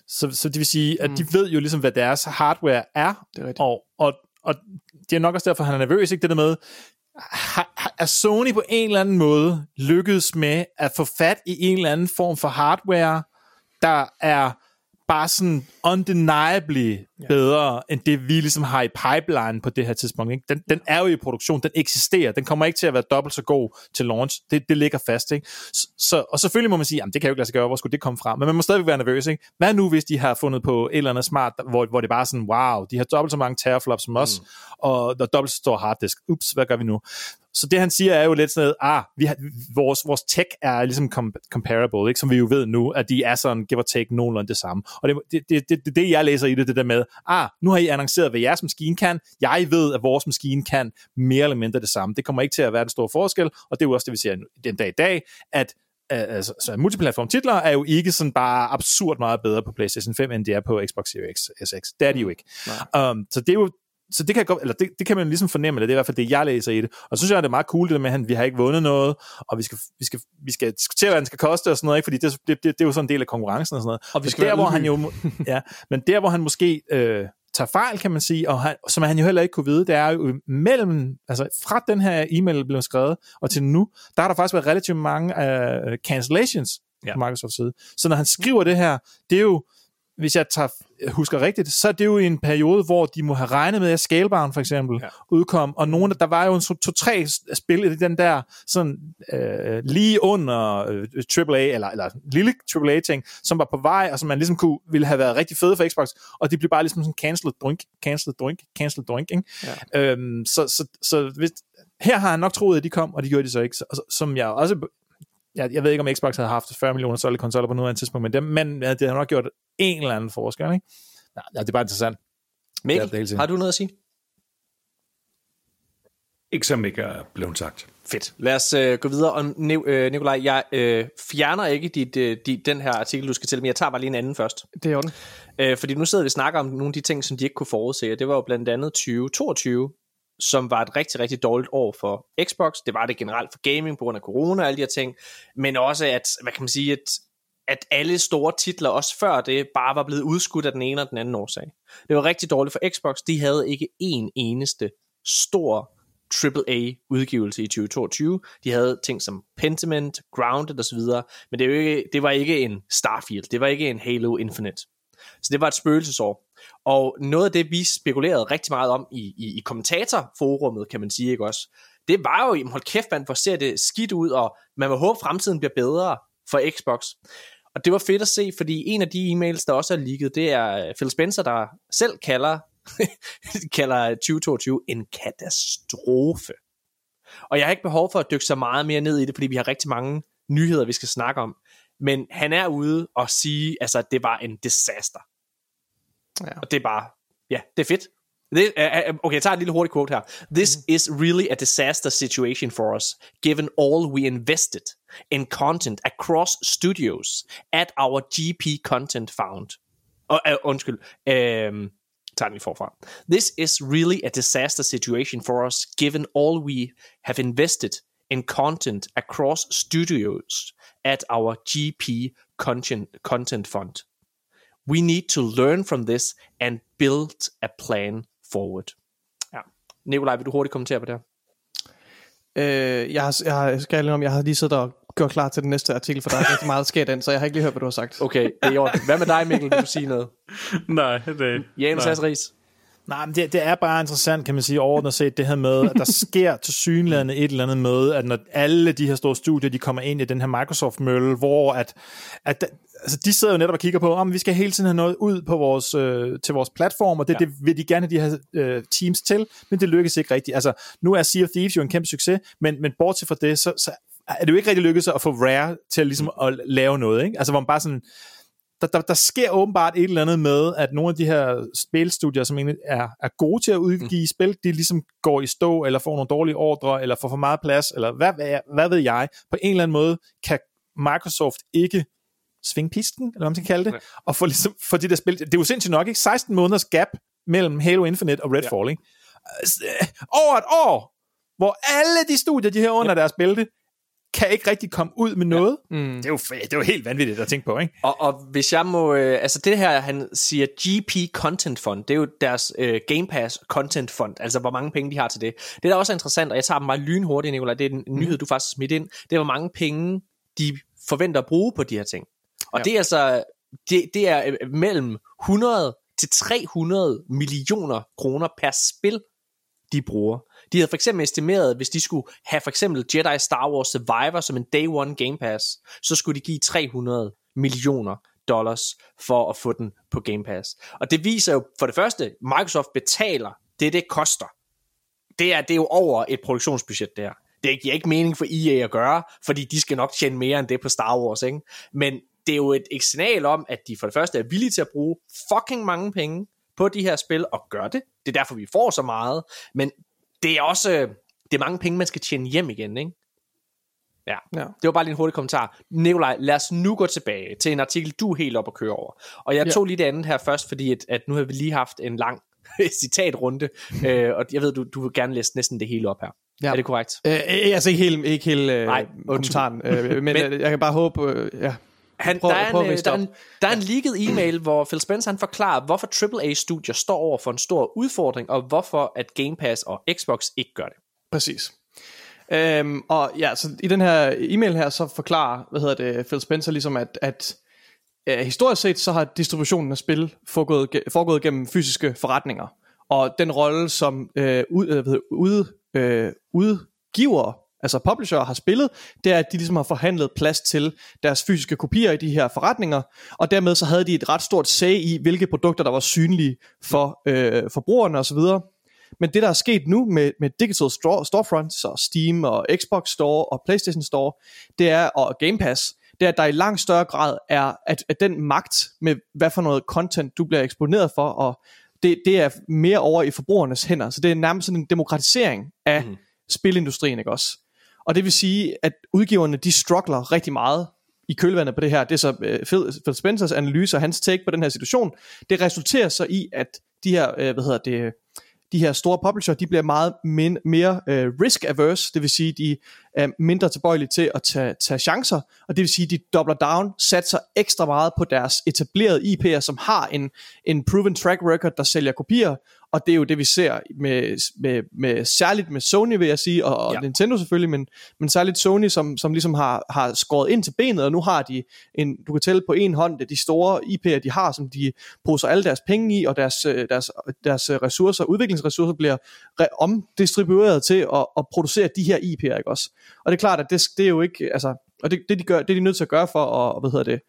Så, så det vil sige, at de ved jo ligesom, hvad deres hardware er, Det er rigtigt. og, og, og det er nok også derfor, han er nervøs, ikke det der med, har, er Sony på en eller anden måde lykkedes med at få fat i en eller anden form for hardware, der er bare sådan undeniably bedre, end det vi ligesom har i pipeline på det her tidspunkt. Ikke? Den, den er jo i produktion, den eksisterer, den kommer ikke til at være dobbelt så god til launch, det, det ligger fast. Ikke? Så, og selvfølgelig må man sige, jamen det kan jo ikke lade sig gøre, hvor skulle det komme fra? Men man må stadigvæk være nervøs. Ikke? Hvad nu, hvis de har fundet på et eller andet smart, hvor, hvor det bare er sådan, wow, de har dobbelt så mange teraflops som os, mm. og der er dobbelt så stor harddisk. Ups, hvad gør vi nu? Så det han siger er jo lidt sådan noget, ah, vi har, vores, vores tech er ligesom com- comparable, ikke? som vi jo ved nu, at de er sådan, give or take, nogenlunde det samme. Og det det, det, det, det, det, jeg læser i det, det der med, ah, nu har I annonceret, hvad jeres maskine kan, jeg ved, at vores maskine kan mere eller mindre det samme. Det kommer ikke til at være den store forskel, og det er jo også det, vi ser den dag i dag, at altså, så multiplatform titler er jo ikke sådan bare absurd meget bedre på PlayStation 5, end det er på Xbox Series X. Det er de jo ikke. Um, så det er jo så det kan, godt, eller det, det kan man ligesom fornemme, eller det er i hvert fald det, jeg læser i det. Og så synes jeg, det er meget cool, det der med, at vi har ikke vundet noget, og vi skal, vi skal, vi skal diskutere, hvad den skal koste og sådan noget, ikke? fordi det, det, det, det er jo sådan en del af konkurrencen og sådan noget. Og vi Men skal der, være hvor han jo, ja, men der, hvor han måske øh, tager fejl, kan man sige, og han, som han jo heller ikke kunne vide, det er jo mellem, altså fra den her e-mail blev skrevet, og til nu, der har der faktisk været relativt mange øh, cancellations ja. på Microsofts side. Så når han skriver det her, det er jo, hvis jeg tager, husker rigtigt, så er det jo i en periode, hvor de må have regnet med, at Scalebound for eksempel Ja. udkom, og nogle, der var jo en to- to-tre spil i den der sådan øh, lige under øh, AAA, eller, eller lille AAA-ting, som var på vej, og som man ligesom kunne, ville have været rigtig fede for Xbox, og de blev bare ligesom sådan cancelled drink, cancelled drink, cancelled drink, ikke? Ja. Øhm, så, så, så hvis, her har han nok troet, at de kom, og de gjorde de så ikke, som jeg også jeg, jeg ved ikke, om Xbox havde haft 40 millioner solgte konsoller på noget tidspunkt, men det, men ja, det har nok gjort en eller anden forskel, ikke? Ja, ja, det er bare interessant. Mikkel, det er sikkert. har du noget at sige? Ikke som ikke er blevet sagt. Fedt. Lad os øh, gå videre. Og Ni- øh, Nikolaj, jeg øh, fjerner ikke dit, øh, dit, den her artikel, du skal til, men jeg tager bare lige en anden først. Det er jo den. Øh, fordi nu sidder vi og snakker om nogle af de ting, som de ikke kunne forudse. og Det var jo blandt andet 2022, som var et rigtig, rigtig dårligt år for Xbox. Det var det generelt for gaming på grund af corona og alle de her ting. Men også, at, hvad kan man sige, at, at alle store titler, også før det, bare var blevet udskudt af den ene og den anden årsag. Det var rigtig dårligt for Xbox. De havde ikke en eneste stor AAA-udgivelse i 2022. De havde ting som Pentiment, Grounded osv., men det, er jo ikke, det var ikke en Starfield, det var ikke en Halo Infinite. Så det var et spøgelsesår. Og noget af det, vi spekulerede rigtig meget om i, i, i kommentatorforummet, kan man sige, ikke også? Det var jo, hold kæft, man, hvor ser det skidt ud, og man må håbe, fremtiden bliver bedre for Xbox. Og det var fedt at se, fordi en af de e-mails, der også er ligget, det er øh, Phil Spencer, der selv kalder, kalder 2022 en katastrofe. Og jeg har ikke behov for at dykke så meget mere ned i det, fordi vi har rigtig mange nyheder, vi skal snakke om. Men han er ude og sige, altså, at det var en disaster. Ja. Og det er bare, ja, det er fedt. Det, uh, okay, jeg tager et lille hurtigt quote her. This is really a disaster situation for us, given all we invested in content across studios at our GP content found. Uh, uh, undskyld, um, tager den forfra. This is really a disaster situation for us, given all we have invested in content across studios at our GP content, content fund. We need to learn from this and build a plan forward. Ja. Nikolaj, vil du hurtigt kommentere på det her? Øh, jeg, har, jeg, har, skal jeg, om, jeg har lige siddet og gjort klar til den næste artikel, for der er rigtig meget, sker den, så jeg har ikke lige hørt, hvad du har sagt. Okay, det er i orden. Hvad med dig, Mikkel? Vil du sige noget? Nej, det Janus nej. Nej, men det, det er bare interessant, kan man sige, overordnet set, det her med, at der sker til synlædende et eller andet med, at når alle de her store studier, de kommer ind i den her Microsoft-mølle, hvor at, at altså, de sidder jo netop og kigger på, om vi skal hele tiden have noget ud på vores, øh, til vores platform, og det, ja. det vil de gerne have de her øh, teams til, men det lykkes ikke rigtigt. Altså, nu er Sea of Thieves jo en kæmpe succes, men, men bortset fra det, så, så er det jo ikke rigtig lykkedes at få Rare til ligesom at lave noget, ikke? Altså, hvor man bare sådan, der, der, der sker åbenbart et eller andet med, at nogle af de her spilstudier, som egentlig er, er gode til at udgive mm. spil, de ligesom går i stå, eller får nogle dårlige ordre, eller får for meget plads, eller hvad, hvad, hvad ved jeg. På en eller anden måde kan Microsoft ikke svinge pisken, eller hvad man skal kalde det, ja. og få, ligesom, få de der spil. Det er jo sindssygt nok, ikke? 16 måneders gap mellem Halo Infinite og Redfall, ja. ikke? Altså, over et år, hvor alle de studier, de her under ja. deres bælte, kan ikke rigtig komme ud med noget. Ja. Mm. Det, er jo, det er jo helt vanvittigt at tænke på, ikke? Og, og hvis jeg må... Øh, altså det her, han siger GP Content Fund, det er jo deres øh, Game Pass Content Fund, altså hvor mange penge de har til det. Det der også er interessant, og jeg tager dem bare lynhurtigt, Nicolaj, det er en nyhed, du faktisk smidt ind, det er hvor mange penge de forventer at bruge på de her ting. Og ja. det er altså... Det, det er øh, mellem 100 til 300 millioner kroner per spil, de bruger. De havde for eksempel estimeret, at hvis de skulle have for eksempel Jedi Star Wars Survivor som en Day One Game Pass, så skulle de give 300 millioner dollars for at få den på Game Pass. Og det viser jo for det første, Microsoft betaler det, det koster. Det er, det er jo over et produktionsbudget der. Det giver ikke mening for EA at gøre, fordi de skal nok tjene mere end det på Star Wars, ikke? Men det er jo et, et signal om, at de for det første er villige til at bruge fucking mange penge på de her spil, og gør det. Det er derfor, vi får så meget. Men det er også det er mange penge, man skal tjene hjem igen, ikke? Ja. ja, det var bare lige en hurtig kommentar. Nikolaj, lad os nu gå tilbage til en artikel, du er helt op at køre over. Og jeg ja. tog lige det andet her først, fordi at, at nu har vi lige haft en lang citatrunde, øh, og jeg ved, du, du vil gerne læse næsten det hele op her. Ja. Er det korrekt? Øh, altså ikke helt, ikke helt øh, Nej, kommentaren, øh, men, men jeg kan bare håbe, øh, ja. Han, prøv, der, er en, der, er en, der er en leaked e-mail, hvor Phil Spencer han forklarer, hvorfor AAA-studier står over for en stor udfordring, og hvorfor at Game Pass og Xbox ikke gør det. Præcis. Øhm, og ja, så i den her e-mail her, så forklarer, hvad hedder det, Phil Spencer ligesom, at, at øh, historisk set, så har distributionen af spil foregået, foregået gennem fysiske forretninger. Og den rolle, som øh, ud, øh, ud, øh, udgiver altså publisher har spillet, det er, at de ligesom har forhandlet plads til deres fysiske kopier i de her forretninger, og dermed så havde de et ret stort sag i, hvilke produkter, der var synlige for øh, forbrugerne osv. Men det, der er sket nu med, med Digital Store, Storefronts og Steam og Xbox Store og PlayStation Store, det er, og Game Pass, det er, at der i langt større grad er, at, at den magt med, hvad for noget content, du bliver eksponeret for, og det, det er mere over i forbrugernes hænder. Så det er nærmest sådan en demokratisering af mm. spilindustrien, ikke også? Og det vil sige, at udgiverne, de struggler rigtig meget i kølvandet på det her. Det er så uh, Phil, Phil Spencers analyse og hans take på den her situation. Det resulterer så i, at de her, øh, hvad hedder det, de her store publisher, de bliver meget min, mere øh, uh, risk averse, det vil sige, de er mindre tilbøjelige til at tage, tage chancer, og det vil sige, de dobler down, satser ekstra meget på deres etablerede IP'er, som har en, en proven track record, der sælger kopier, og det er jo det vi ser med, med, med særligt med Sony vil jeg sige og, og ja. Nintendo selvfølgelig men, men særligt Sony som, som ligesom har, har skåret ind til benet og nu har de en, du kan tælle på en hånd det de store IP'er de har som de poser alle deres penge i og deres, deres, deres ressourcer udviklingsressourcer bliver omdistribueret til at, at producere de her IP'er ikke også og det er klart at det, det er jo ikke altså og det, det de gør det er de nødt til at gøre for at hvad hedder det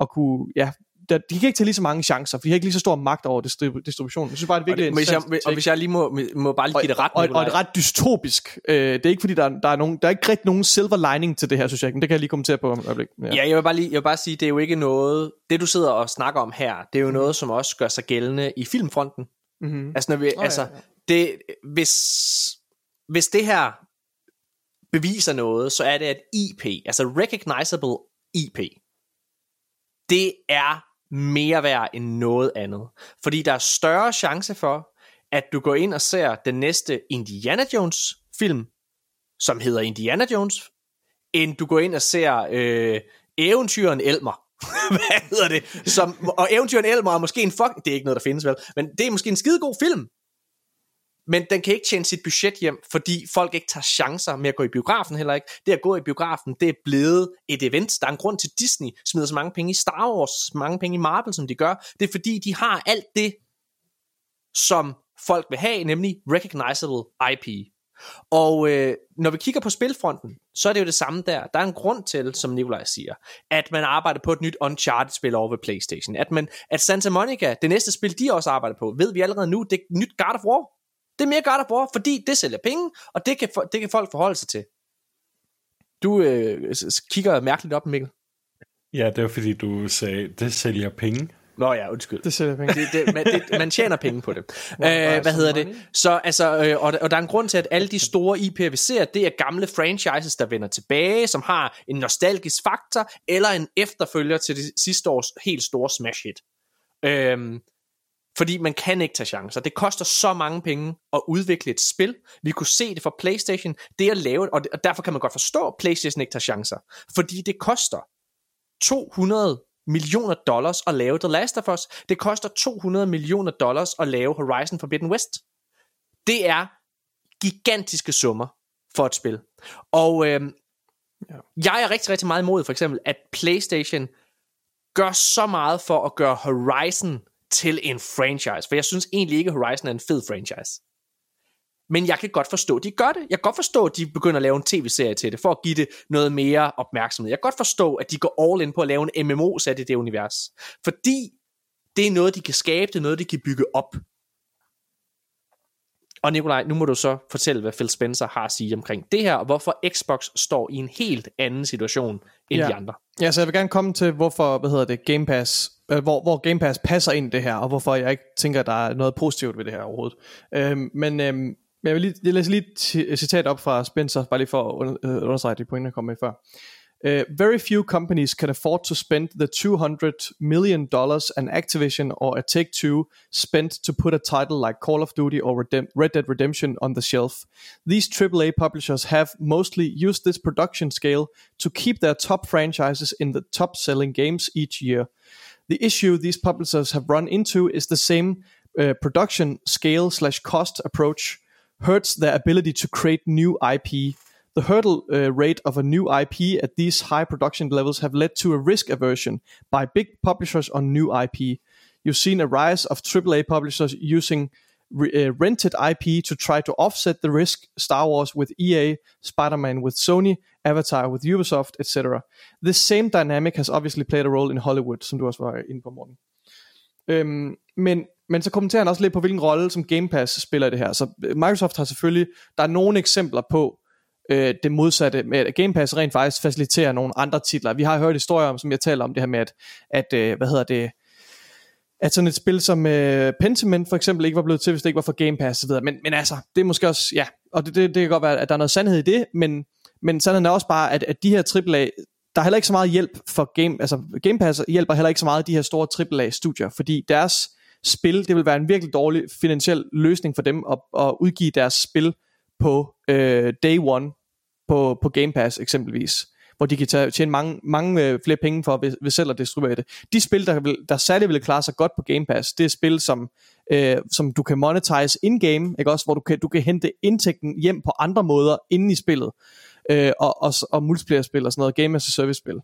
at kunne ja, der, de kan ikke tage lige så mange chancer, for de har ikke lige så stor magt over distribu- distributionen. Jeg synes bare, det er virkelig og, det, hvis jeg, og hvis jeg lige må, må bare lige give det ret. Og, og, og et ret dystopisk. Øh, det er ikke fordi, der, der, er nogen, der er ikke rigtig nogen silver lining til det her, synes jeg. Men det kan jeg lige kommentere på om et øjeblik. Ja. ja, jeg vil, bare lige, jeg vil bare sige, det er jo ikke noget... Det, du sidder og snakker om her, det er jo mm. noget, som også gør sig gældende i filmfronten. Mm-hmm. Altså, når vi, oh, altså ja, ja. Det, hvis, hvis det her beviser noget, så er det, at IP, altså recognizable IP, det er mere værd end noget andet. Fordi der er større chance for, at du går ind og ser den næste Indiana Jones film, som hedder Indiana Jones, end du går ind og ser øh, eventyren Elmer. Hvad hedder det? Som, og eventyren Elmer er måske en fuck... Det er ikke noget, der findes vel, men det er måske en skidegod film men den kan ikke tjene sit budget hjem, fordi folk ikke tager chancer med at gå i biografen heller ikke. Det at gå i biografen, det er blevet et event. Der er en grund til, at Disney smider så mange penge i Star Wars, så mange penge i Marvel, som de gør. Det er fordi, de har alt det, som folk vil have, nemlig recognizable IP. Og øh, når vi kigger på spilfronten, så er det jo det samme der. Der er en grund til, som Nikolaj siger, at man arbejder på et nyt Uncharted-spil over ved Playstation. At, man, at Santa Monica, det næste spil, de også arbejder på, ved vi allerede nu, det er nyt God of War. Det er mere God of War, fordi det sælger penge, og det kan, det kan folk forholde sig til. Du øh, kigger mærkeligt op, Mikkel. Ja, det var fordi, du sagde, det sælger penge. Nå ja, undskyld. Det sælger penge. Det, det, man, det, man tjener penge på det. Æh, hvad hedder det? Så altså, øh, og, og der er en grund til, at alle de store IP'er, vi ser, det er gamle franchises, der vender tilbage, som har en nostalgisk faktor, eller en efterfølger til det sidste års helt store smash hit. Øhm, fordi man kan ikke tage chancer. Det koster så mange penge at udvikle et spil. Vi kunne se det for PlayStation. Det at lave, og derfor kan man godt forstå, at PlayStation ikke tager chancer. Fordi det koster 200 millioner dollars at lave The Last of Us. Det koster 200 millioner dollars at lave Horizon Forbidden West. Det er gigantiske summer for et spil. Og øh, jeg er rigtig, rigtig meget imod for eksempel, at PlayStation gør så meget for at gøre Horizon til en franchise. For jeg synes egentlig ikke, Horizon er en fed franchise. Men jeg kan godt forstå, at de gør det. Jeg kan godt forstå, at de begynder at lave en tv-serie til det, for at give det noget mere opmærksomhed. Jeg kan godt forstå, at de går all in på at lave en MMO sat i det univers. Fordi det er noget, de kan skabe, det er noget, de kan bygge op. Og Nikolaj, nu må du så fortælle, hvad Phil Spencer har at sige omkring det her, og hvorfor Xbox står i en helt anden situation end ja. de andre. Ja, så jeg vil gerne komme til, hvorfor, hvad hedder det, Game Pass, Øh, hvor, hvor Game Pass passer ind i det her, og hvorfor jeg ikke tænker, at der er noget positivt ved det her overhovedet. Øhm, men øhm, jeg vil lige, jeg læser lige et citat op fra Spencer, bare lige for at under, øh, understrege de pointer, jeg kom med før. Uh, very few companies can afford to spend the 200 million dollars an Activision or a Take-Two spent to put a title like Call of Duty or Redem- Red Dead Redemption on the shelf. These AAA publishers have mostly used this production scale to keep their top franchises in the top-selling games each year. The issue these publishers have run into is the same uh, production scale slash cost approach hurts their ability to create new IP. The hurdle uh, rate of a new IP at these high production levels have led to a risk aversion by big publishers on new IP. You've seen a rise of AAA publishers using re- uh, rented IP to try to offset the risk. Star Wars with EA, Spider-Man with Sony, Avatar with Ubisoft, etc. This same dynamic has obviously played a role in Hollywood, som du også var inde på, Morten. Øhm, men men så kommenterer han også lidt på, hvilken rolle som Game Pass spiller i det her. Så øh, Microsoft har selvfølgelig, der er nogle eksempler på øh, det modsatte, med at Game Pass rent faktisk faciliterer nogle andre titler. Vi har hørt historier om, som jeg taler om det her med, at, at øh, hvad hedder det, at sådan et spil som øh, Pentiment for eksempel ikke var blevet til, hvis det ikke var for Game Pass osv. Men, men altså, det er måske også, ja, og det, det, det kan godt være, at der er noget sandhed i det, men, men sandheden er også bare, at, at de her AAA, der er heller ikke så meget hjælp for Game, altså Game Pass hjælper heller ikke så meget de her store AAA-studier, fordi deres spil, det vil være en virkelig dårlig finansiel løsning for dem at, at udgive deres spil på øh, day one på, på Game Pass eksempelvis hvor de kan tage, tjene mange, mange øh, flere penge for ved, ved selv at distribuere det. De spil, der, vil, der særligt vil klare sig godt på Game Pass, det er spil, som, øh, som du kan monetize in-game, ikke også, hvor du kan, du kan hente indtægten hjem på andre måder inde i spillet, øh, og, og, og multiplayer-spil og sådan noget, game as a service-spil.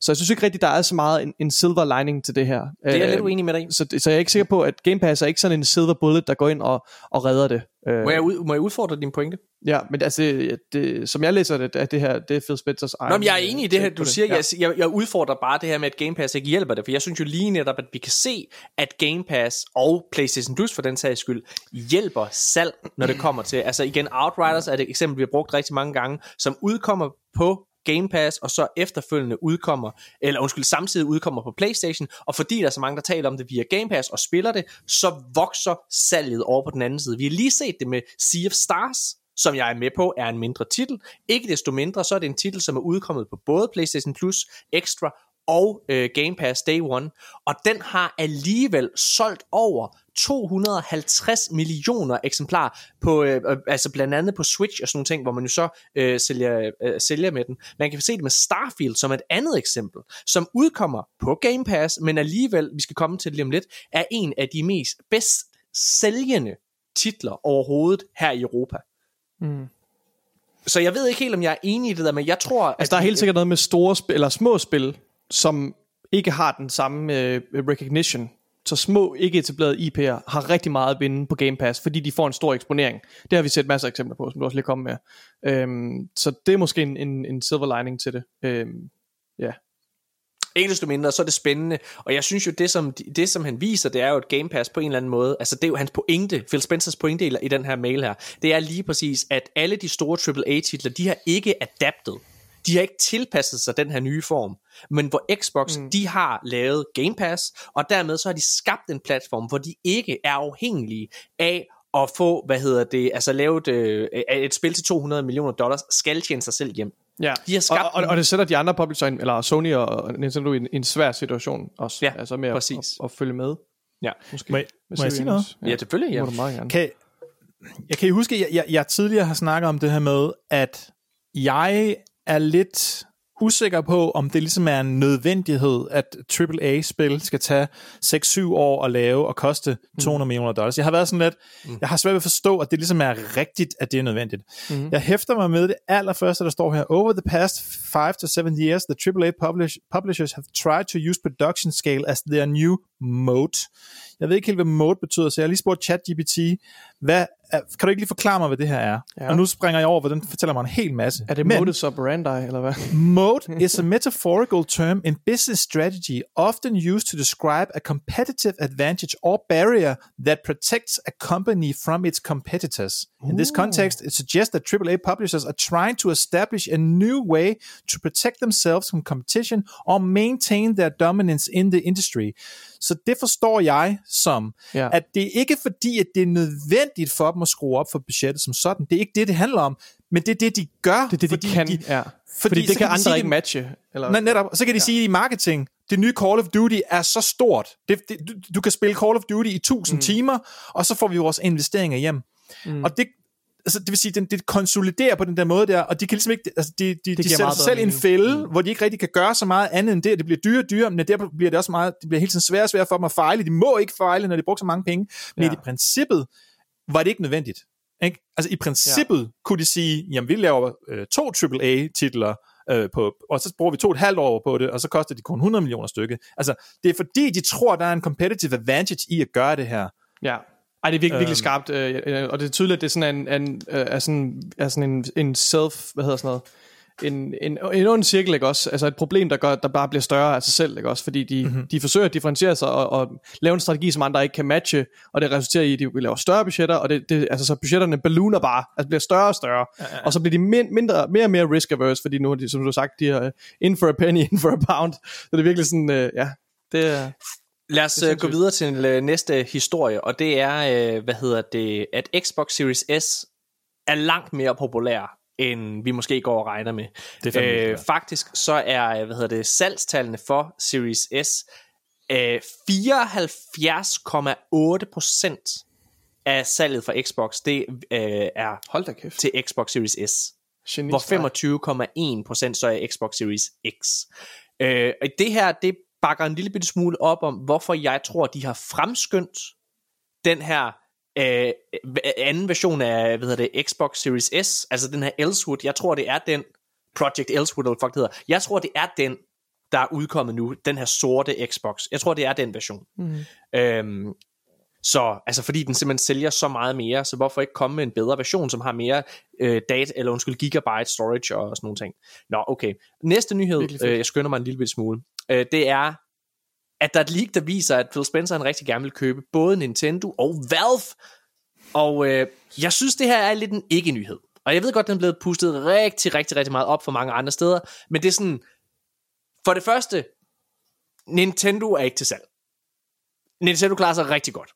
Så jeg synes ikke rigtigt, der er så meget en, en silver lining til det her. Det er jeg øh, lidt uenig med dig så, så jeg er ikke sikker på, at Game Pass er ikke sådan en silver bullet, der går ind og, og redder det. Øh, må jeg, ud, må jeg udfordre din pointe? Ja, men altså, det, det, som jeg læser det, at det her, det er Phil Spencer's egen... Nå, men jeg er enig i det her, du siger. Ja. Jeg, jeg, udfordrer bare det her med, at Game Pass ikke hjælper det, for jeg synes jo lige netop, at vi kan se, at Game Pass og PlayStation Plus for den sags skyld, hjælper salg, når det kommer til... Altså igen, Outriders er det eksempel, vi har brugt rigtig mange gange, som udkommer på Game Pass, og så efterfølgende udkommer, eller undskyld, samtidig udkommer på Playstation, og fordi der er så mange, der taler om det via Game Pass og spiller det, så vokser salget over på den anden side. Vi har lige set det med Sea of Stars, som jeg er med på, er en mindre titel. Ikke desto mindre, så er det en titel, som er udkommet på både PlayStation Plus, Extra og øh, Game Pass Day One, og den har alligevel solgt over 250 millioner eksemplarer på, øh, øh, altså blandt andet på Switch og sådan nogle ting, hvor man jo så øh, sælger, øh, sælger med den. Man kan se det med Starfield som et andet eksempel, som udkommer på Game Pass, men alligevel, vi skal komme til det lige om lidt, er en af de mest bedst sælgende titler overhovedet her i Europa. Mm. Så jeg ved ikke helt, om jeg er enig i det der, men jeg tror... Altså, der er helt sikkert noget med store spil, eller små spil, som ikke har den samme øh, recognition. Så små, ikke etablerede IP'er har rigtig meget at vinde på Game Pass, fordi de får en stor eksponering. Det har vi set masser af eksempler på, som du også lige kom med. Øhm, så det er måske en, en, en silver lining til det. Øhm, ja. Ikke desto mindre, så er det spændende. Og jeg synes jo, det som, det som han viser, det er jo et Game Pass på en eller anden måde. Altså det er jo hans pointe, Phil Spencers pointe i, i den her mail her. Det er lige præcis, at alle de store AAA-titler, de har ikke adaptet. De har ikke tilpasset sig den her nye form. Men hvor Xbox, mm. de har lavet Game Pass, og dermed så har de skabt en platform, hvor de ikke er afhængige af at få, hvad hedder det, altså lavet øh, et spil til 200 millioner dollars, skal tjene sig selv hjem. Ja, de har skabt og, og, og det sætter de andre publisher, eller Sony og Nintendo i en, en svær situation også. Ja, altså med præcis. At, at, følge med. Ja. Måske. Må, jeg, må jeg sige noget? Ja, ja selvfølgelig. Ja. Må du meget gerne. Kan, jeg kan I huske, jeg, jeg, jeg tidligere har snakket om det her med, at jeg er lidt usikker på, om det ligesom er en nødvendighed, at AAA-spil skal tage 6-7 år at lave og koste 200 mm. millioner dollars. Jeg har været sådan lidt, mm. jeg har svært ved at forstå, at det ligesom er rigtigt, at det er nødvendigt. Mm. Jeg hæfter mig med det allerførste, der står her. Over the past 5 to 7 years, the AAA publish, publishers have tried to use production scale as their new mode. Jeg ved ikke helt, hvad mode betyder, så jeg har lige spurgt ChatGPT, hvad, kan du ikke lige forklare mig, hvad det her er? Ja. Og nu springer jeg over, hvor den fortæller mig en hel masse. Er det Men, modus operandi, eller hvad? mode is a metaphorical term in business strategy, often used to describe a competitive advantage or barrier that protects a company from its competitors. In this context, it suggests that AAA publishers are trying to establish a new way to protect themselves from competition or maintain their dominance in the industry. Så det forstår jeg som, ja. at det er ikke fordi, at det er nødvendigt for dem at skrue op for budgettet som sådan. Det er ikke det, det handler om. Men det er det, de gør. Det er det, de kan. De, ja. Fordi, fordi det kan, kan andre sige, ikke matche. Eller? Netop. Så kan de ja. sige i marketing, det nye Call of Duty er så stort. Det, det, du, du kan spille Call of Duty i 1000 mm. timer, og så får vi vores investeringer hjem. Mm. Og det, altså, det vil sige, det, det konsoliderer på den der måde der, og de kan ligesom ikke, altså, de, de, de sætter sig selv i en fælde, mm. hvor de ikke rigtig kan gøre så meget andet end det, det bliver dyre og dyre, men der bliver det også meget, det bliver helt tiden svært og svært for dem at fejle, de må ikke fejle, når de bruger så mange penge, men ja. i princippet var det ikke nødvendigt. Ikke? Altså i princippet ja. kunne de sige, jamen vi laver øh, to AAA-titler, øh, på, og så bruger vi to et halvt år på det, og så koster de kun 100 millioner stykke. Altså, det er fordi, de tror, der er en competitive advantage i at gøre det her. Ja. Ej, det er virkelig, virkelig øhm. skarpt, øh, øh, og det er tydeligt, at det er sådan en, en, øh, er sådan, er sådan en, en self, hvad hedder sådan noget, en, en, en ond cirkel, ikke også? Altså et problem, der, gør, der bare bliver større af sig selv, ikke også? Fordi de, mm-hmm. de forsøger at differentiere sig og, og lave en strategi, som andre ikke kan matche, og det resulterer i, at de vil lave større budgetter, og det, det, altså så budgetterne ballooner bare, altså bliver større og større, ja, ja. og så bliver de min, mindre, mere og mere risk averse, fordi nu, de, som du har sagt, de er in for a penny, in for a pound, så det er virkelig sådan, uh, ja, det er... Lad os uh, gå videre til uh, næste historie, og det er, uh, hvad hedder det, at Xbox Series S er langt mere populær end vi måske går og regner med. Det er øh, faktisk så er hvad hedder det, salgstallene for Series S øh, 74,8% af salget for Xbox, det øh, er Hold da kæft. til Xbox Series S. Genies, hvor 25,1% så er Xbox Series X. Øh, det her, det bakker en lille bitte smule op om, hvorfor jeg tror, de har fremskyndt den her øh, anden version af hvad hedder det, Xbox Series S, altså den her Elsewood, jeg tror det er den, Project Elsewood, eller fuck det hedder, jeg tror det er den, der er udkommet nu, den her sorte Xbox. Jeg tror det er den version. Mm. Øhm, så, altså fordi den simpelthen sælger så meget mere, så hvorfor ikke komme med en bedre version, som har mere øh, data, eller undskyld, gigabyte storage og sådan nogle ting. Nå, okay. Næste nyhed, øh, jeg skynder mig en lille smule, øh, det er, at der er et leak, der viser, at Phil Spencer han rigtig gerne vil købe både Nintendo og Valve. Og øh, jeg synes, det her er lidt en ikke-nyhed. Og jeg ved godt, den er blevet pustet rigtig, rigtig, rigtig meget op for mange andre steder. Men det er sådan, for det første, Nintendo er ikke til salg. Nintendo klarer sig rigtig godt.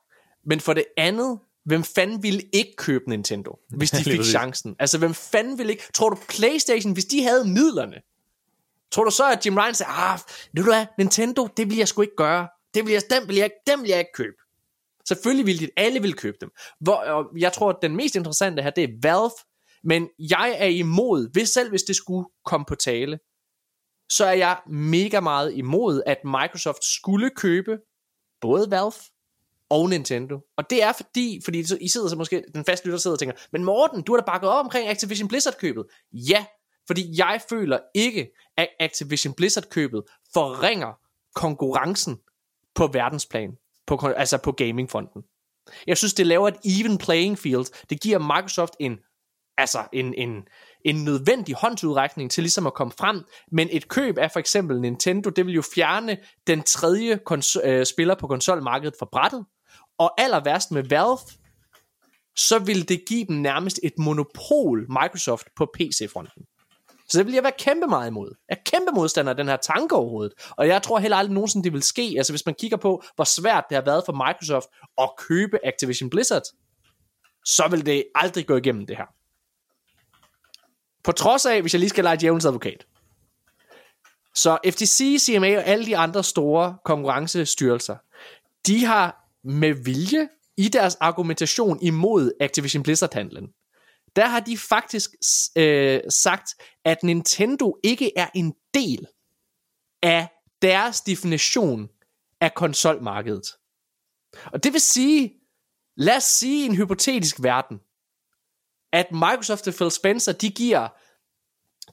Men for det andet, hvem fanden ville ikke købe Nintendo, hvis de fik chancen? Altså, hvem fanden ville ikke... Tror du PlayStation, hvis de havde midlerne, Tror du så, at Jim Ryan siger, ah, ved du hvad, Nintendo, det vil jeg sgu ikke gøre. Det vil jeg, dem, vil jeg, dem vil jeg ikke købe. Selvfølgelig vil de, alle vil købe dem. Hvor, og jeg tror, at den mest interessante her, det er Valve, men jeg er imod, hvis selv hvis det skulle komme på tale, så er jeg mega meget imod, at Microsoft skulle købe både Valve og Nintendo. Og det er fordi, fordi I sidder så måske, den faste lytter sidder og tænker, men Morten, du har da bakket op omkring Activision Blizzard-købet. Ja, fordi jeg føler ikke, at Activision Blizzard-købet forringer konkurrencen på verdensplan, på, altså på gamingfronten. Jeg synes, det laver et even playing field. Det giver Microsoft en, altså en, en, en nødvendig håndsudrækning til ligesom at komme frem. Men et køb af for eksempel Nintendo, det vil jo fjerne den tredje kons- øh, spiller på konsolmarkedet fra brættet. Og aller værst med Valve, så ville det give dem nærmest et monopol Microsoft på PC-fronten. Så det vil jeg være kæmpe meget imod. Jeg er kæmpe modstander af den her tanke overhovedet. Og jeg tror heller aldrig nogensinde, det vil ske. Altså hvis man kigger på, hvor svært det har været for Microsoft at købe Activision Blizzard, så vil det aldrig gå igennem det her. På trods af, hvis jeg lige skal lege djævelens advokat. Så FTC, CMA og alle de andre store konkurrencestyrelser, de har med vilje i deres argumentation imod Activision Blizzard-handlen, der har de faktisk øh, sagt, at Nintendo ikke er en del af deres definition af konsolmarkedet. Og det vil sige, lad os sige i en hypotetisk verden, at Microsoft og Phil Spencer, de giver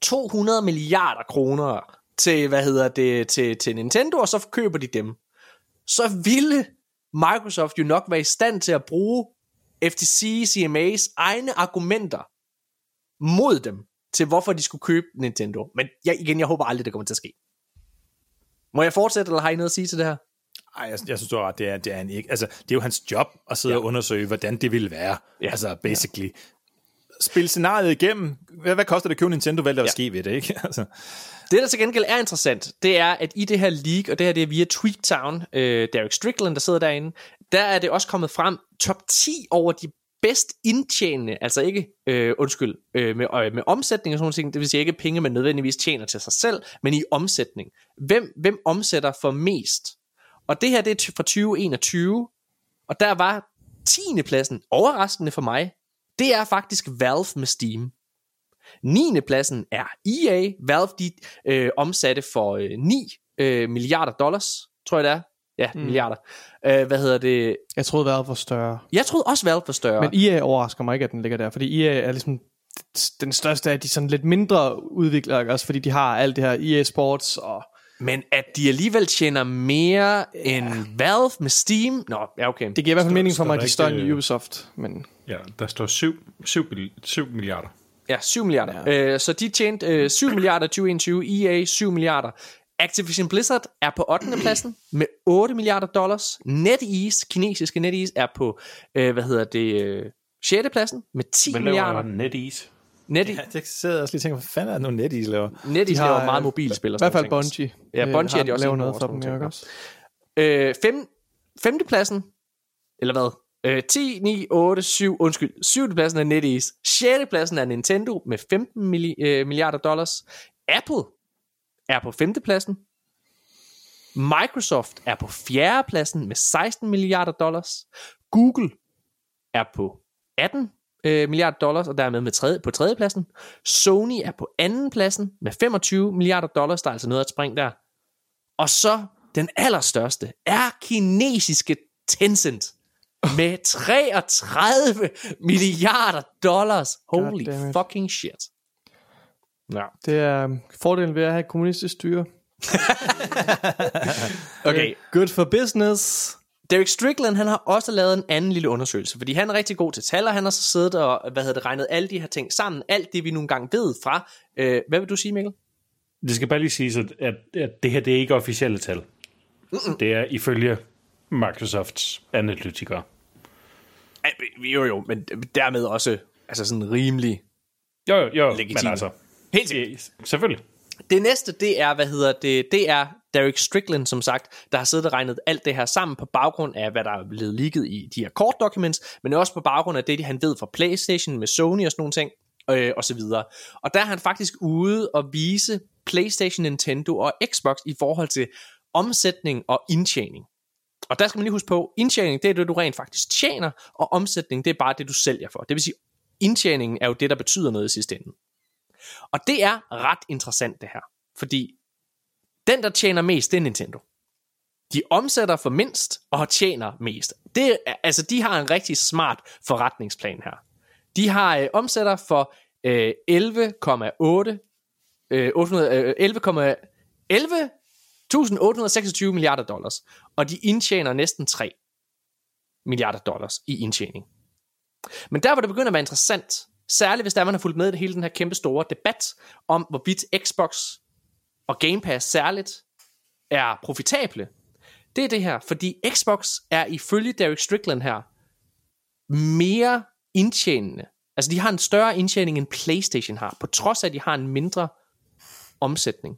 200 milliarder kroner til, hvad hedder det, til, til Nintendo, og så køber de dem. Så ville Microsoft jo nok være i stand til at bruge FTC, CMA's egne argumenter mod dem, til hvorfor de skulle købe Nintendo. Men jeg, igen, jeg håber aldrig, det kommer til at ske. Må jeg fortsætte, eller har I noget at sige til det her? Ej, jeg, jeg synes du har ret, det er, det er en ikke. Altså, det er jo hans job at sidde ja. og undersøge, hvordan det ville være. Ja. Altså, basically. Ja. Spil scenariet igennem. Hvad, hvad koster det at købe Nintendo? Hvad der. Ja. ske ved det, ikke? Altså, det, der til gengæld er interessant, det er, at i det her league, og det her det er via Tweaktown, øh, Derek Strickland, der sidder derinde, der er det også kommet frem top 10 over de bedst indtjenende, altså ikke, øh, undskyld, øh, med, øh, med omsætning og sådan noget, ting, det vil sige ikke penge, man nødvendigvis tjener til sig selv, men i omsætning. Hvem, hvem omsætter for mest? Og det her, det er fra 2021, og der var 10. pladsen, overraskende for mig, det er faktisk Valve med Steam. 9. pladsen er EA. Valve de øh, omsatte for øh, 9 øh, milliarder dollars, tror jeg det er. Ja, mm. milliarder. Øh, hvad hedder det? Jeg troede, Valve var større. Jeg troede også Valve var større. Men EA overrasker mig ikke, at den ligger der, fordi EA er ligesom den største af de sådan lidt mindre udviklere, også fordi de har alt det her EA Sports og... Men at de alligevel tjener mere ja. end Valve med Steam? Nå, ja okay. Det giver i hvert fald mening for står mig, at de er større ikke, end øh, Ubisoft, men Ja, der står 7, 7, 7 milliarder. Ja, 7 milliarder. Ja. Øh, så de tjente øh, 7 milliarder i 2021, EA 7 milliarder. Activision Blizzard er på 8. pladsen med 8 milliarder dollars. NetEase, kinesiske NetEase, er på, øh, hvad hedder det, øh, 6. pladsen med 10 Hvad milliarder. laver NetEase? NetEase, ja, det sidder jeg også lige og tænker, hvad fanden er det nu NetEase laver? NetEase De har, laver meget øh, mobilspil. og i hvert fald. Bungie. Ja, Bungie øh, er de også laver noget for dem, også? Øh, fem, femtepladsen, eller hvad? Øh, 10, 9, 8, 7, undskyld, 7. pladsen er NetEase. 6. pladsen er Nintendo med 15 milli- øh, milliarder dollars. Apple er på 5. pladsen. Microsoft er på 4. pladsen med 16 milliarder dollars. Google er på 18 øh, milliarder dollars, og dermed med tredje, på 3. pladsen. Sony er på anden pladsen med 25 milliarder dollars, der er altså noget at springe der. Og så den allerstørste er kinesiske Tencent med 33 milliarder dollars. Holy fucking shit. Ja. Det er um, fordelen ved at have et kommunistisk styre. Okay, Good for business. Derek Strickland, han har også lavet en anden lille undersøgelse, fordi han er rigtig god til tal, og han har så siddet og hvad hedder det, regnet alle de her ting sammen, alt det vi nogle gange ved fra. Øh, hvad vil du sige, Mikkel? Det skal bare lige siges, at, at, at det her det er ikke officielle tal. Mm-mm. Det er ifølge Microsofts analytikere. Jo jo, men dermed også altså sådan rimelig. Jo, jo, jo Legitime. men altså, Helt sikkert. selvfølgelig. Det næste, det er, hvad hedder det, det er Derek Strickland, som sagt, der har siddet og regnet alt det her sammen på baggrund af, hvad der er blevet ligget i de her kort documents, men også på baggrund af det, han ved fra Playstation med Sony og sådan nogle ting, øh, og så videre. Og der er han faktisk ude og vise Playstation, Nintendo og Xbox i forhold til omsætning og indtjening. Og der skal man lige huske på, indtjening, det er det, du rent faktisk tjener, og omsætning, det er bare det, du sælger for. Det vil sige, indtjeningen er jo det, der betyder noget i sidste ende. Og det er ret interessant det her, fordi den, der tjener mest, det er Nintendo. de omsætter for mindst og tjener mest. Det, altså, de har en rigtig smart forretningsplan her. De har øh, omsætter for øh, 11,8 øh, 800, øh, 11, 1826 milliarder dollars, og de indtjener næsten 3 milliarder dollars i indtjening. Men der hvor det begynder at være interessant, særligt hvis der man har fulgt med i hele den her kæmpe store debat om hvorvidt Xbox og Game Pass særligt er profitable, det er det her, fordi Xbox er ifølge Derek Strickland her mere indtjenende. Altså de har en større indtjening end PlayStation har, på trods af at de har en mindre omsætning.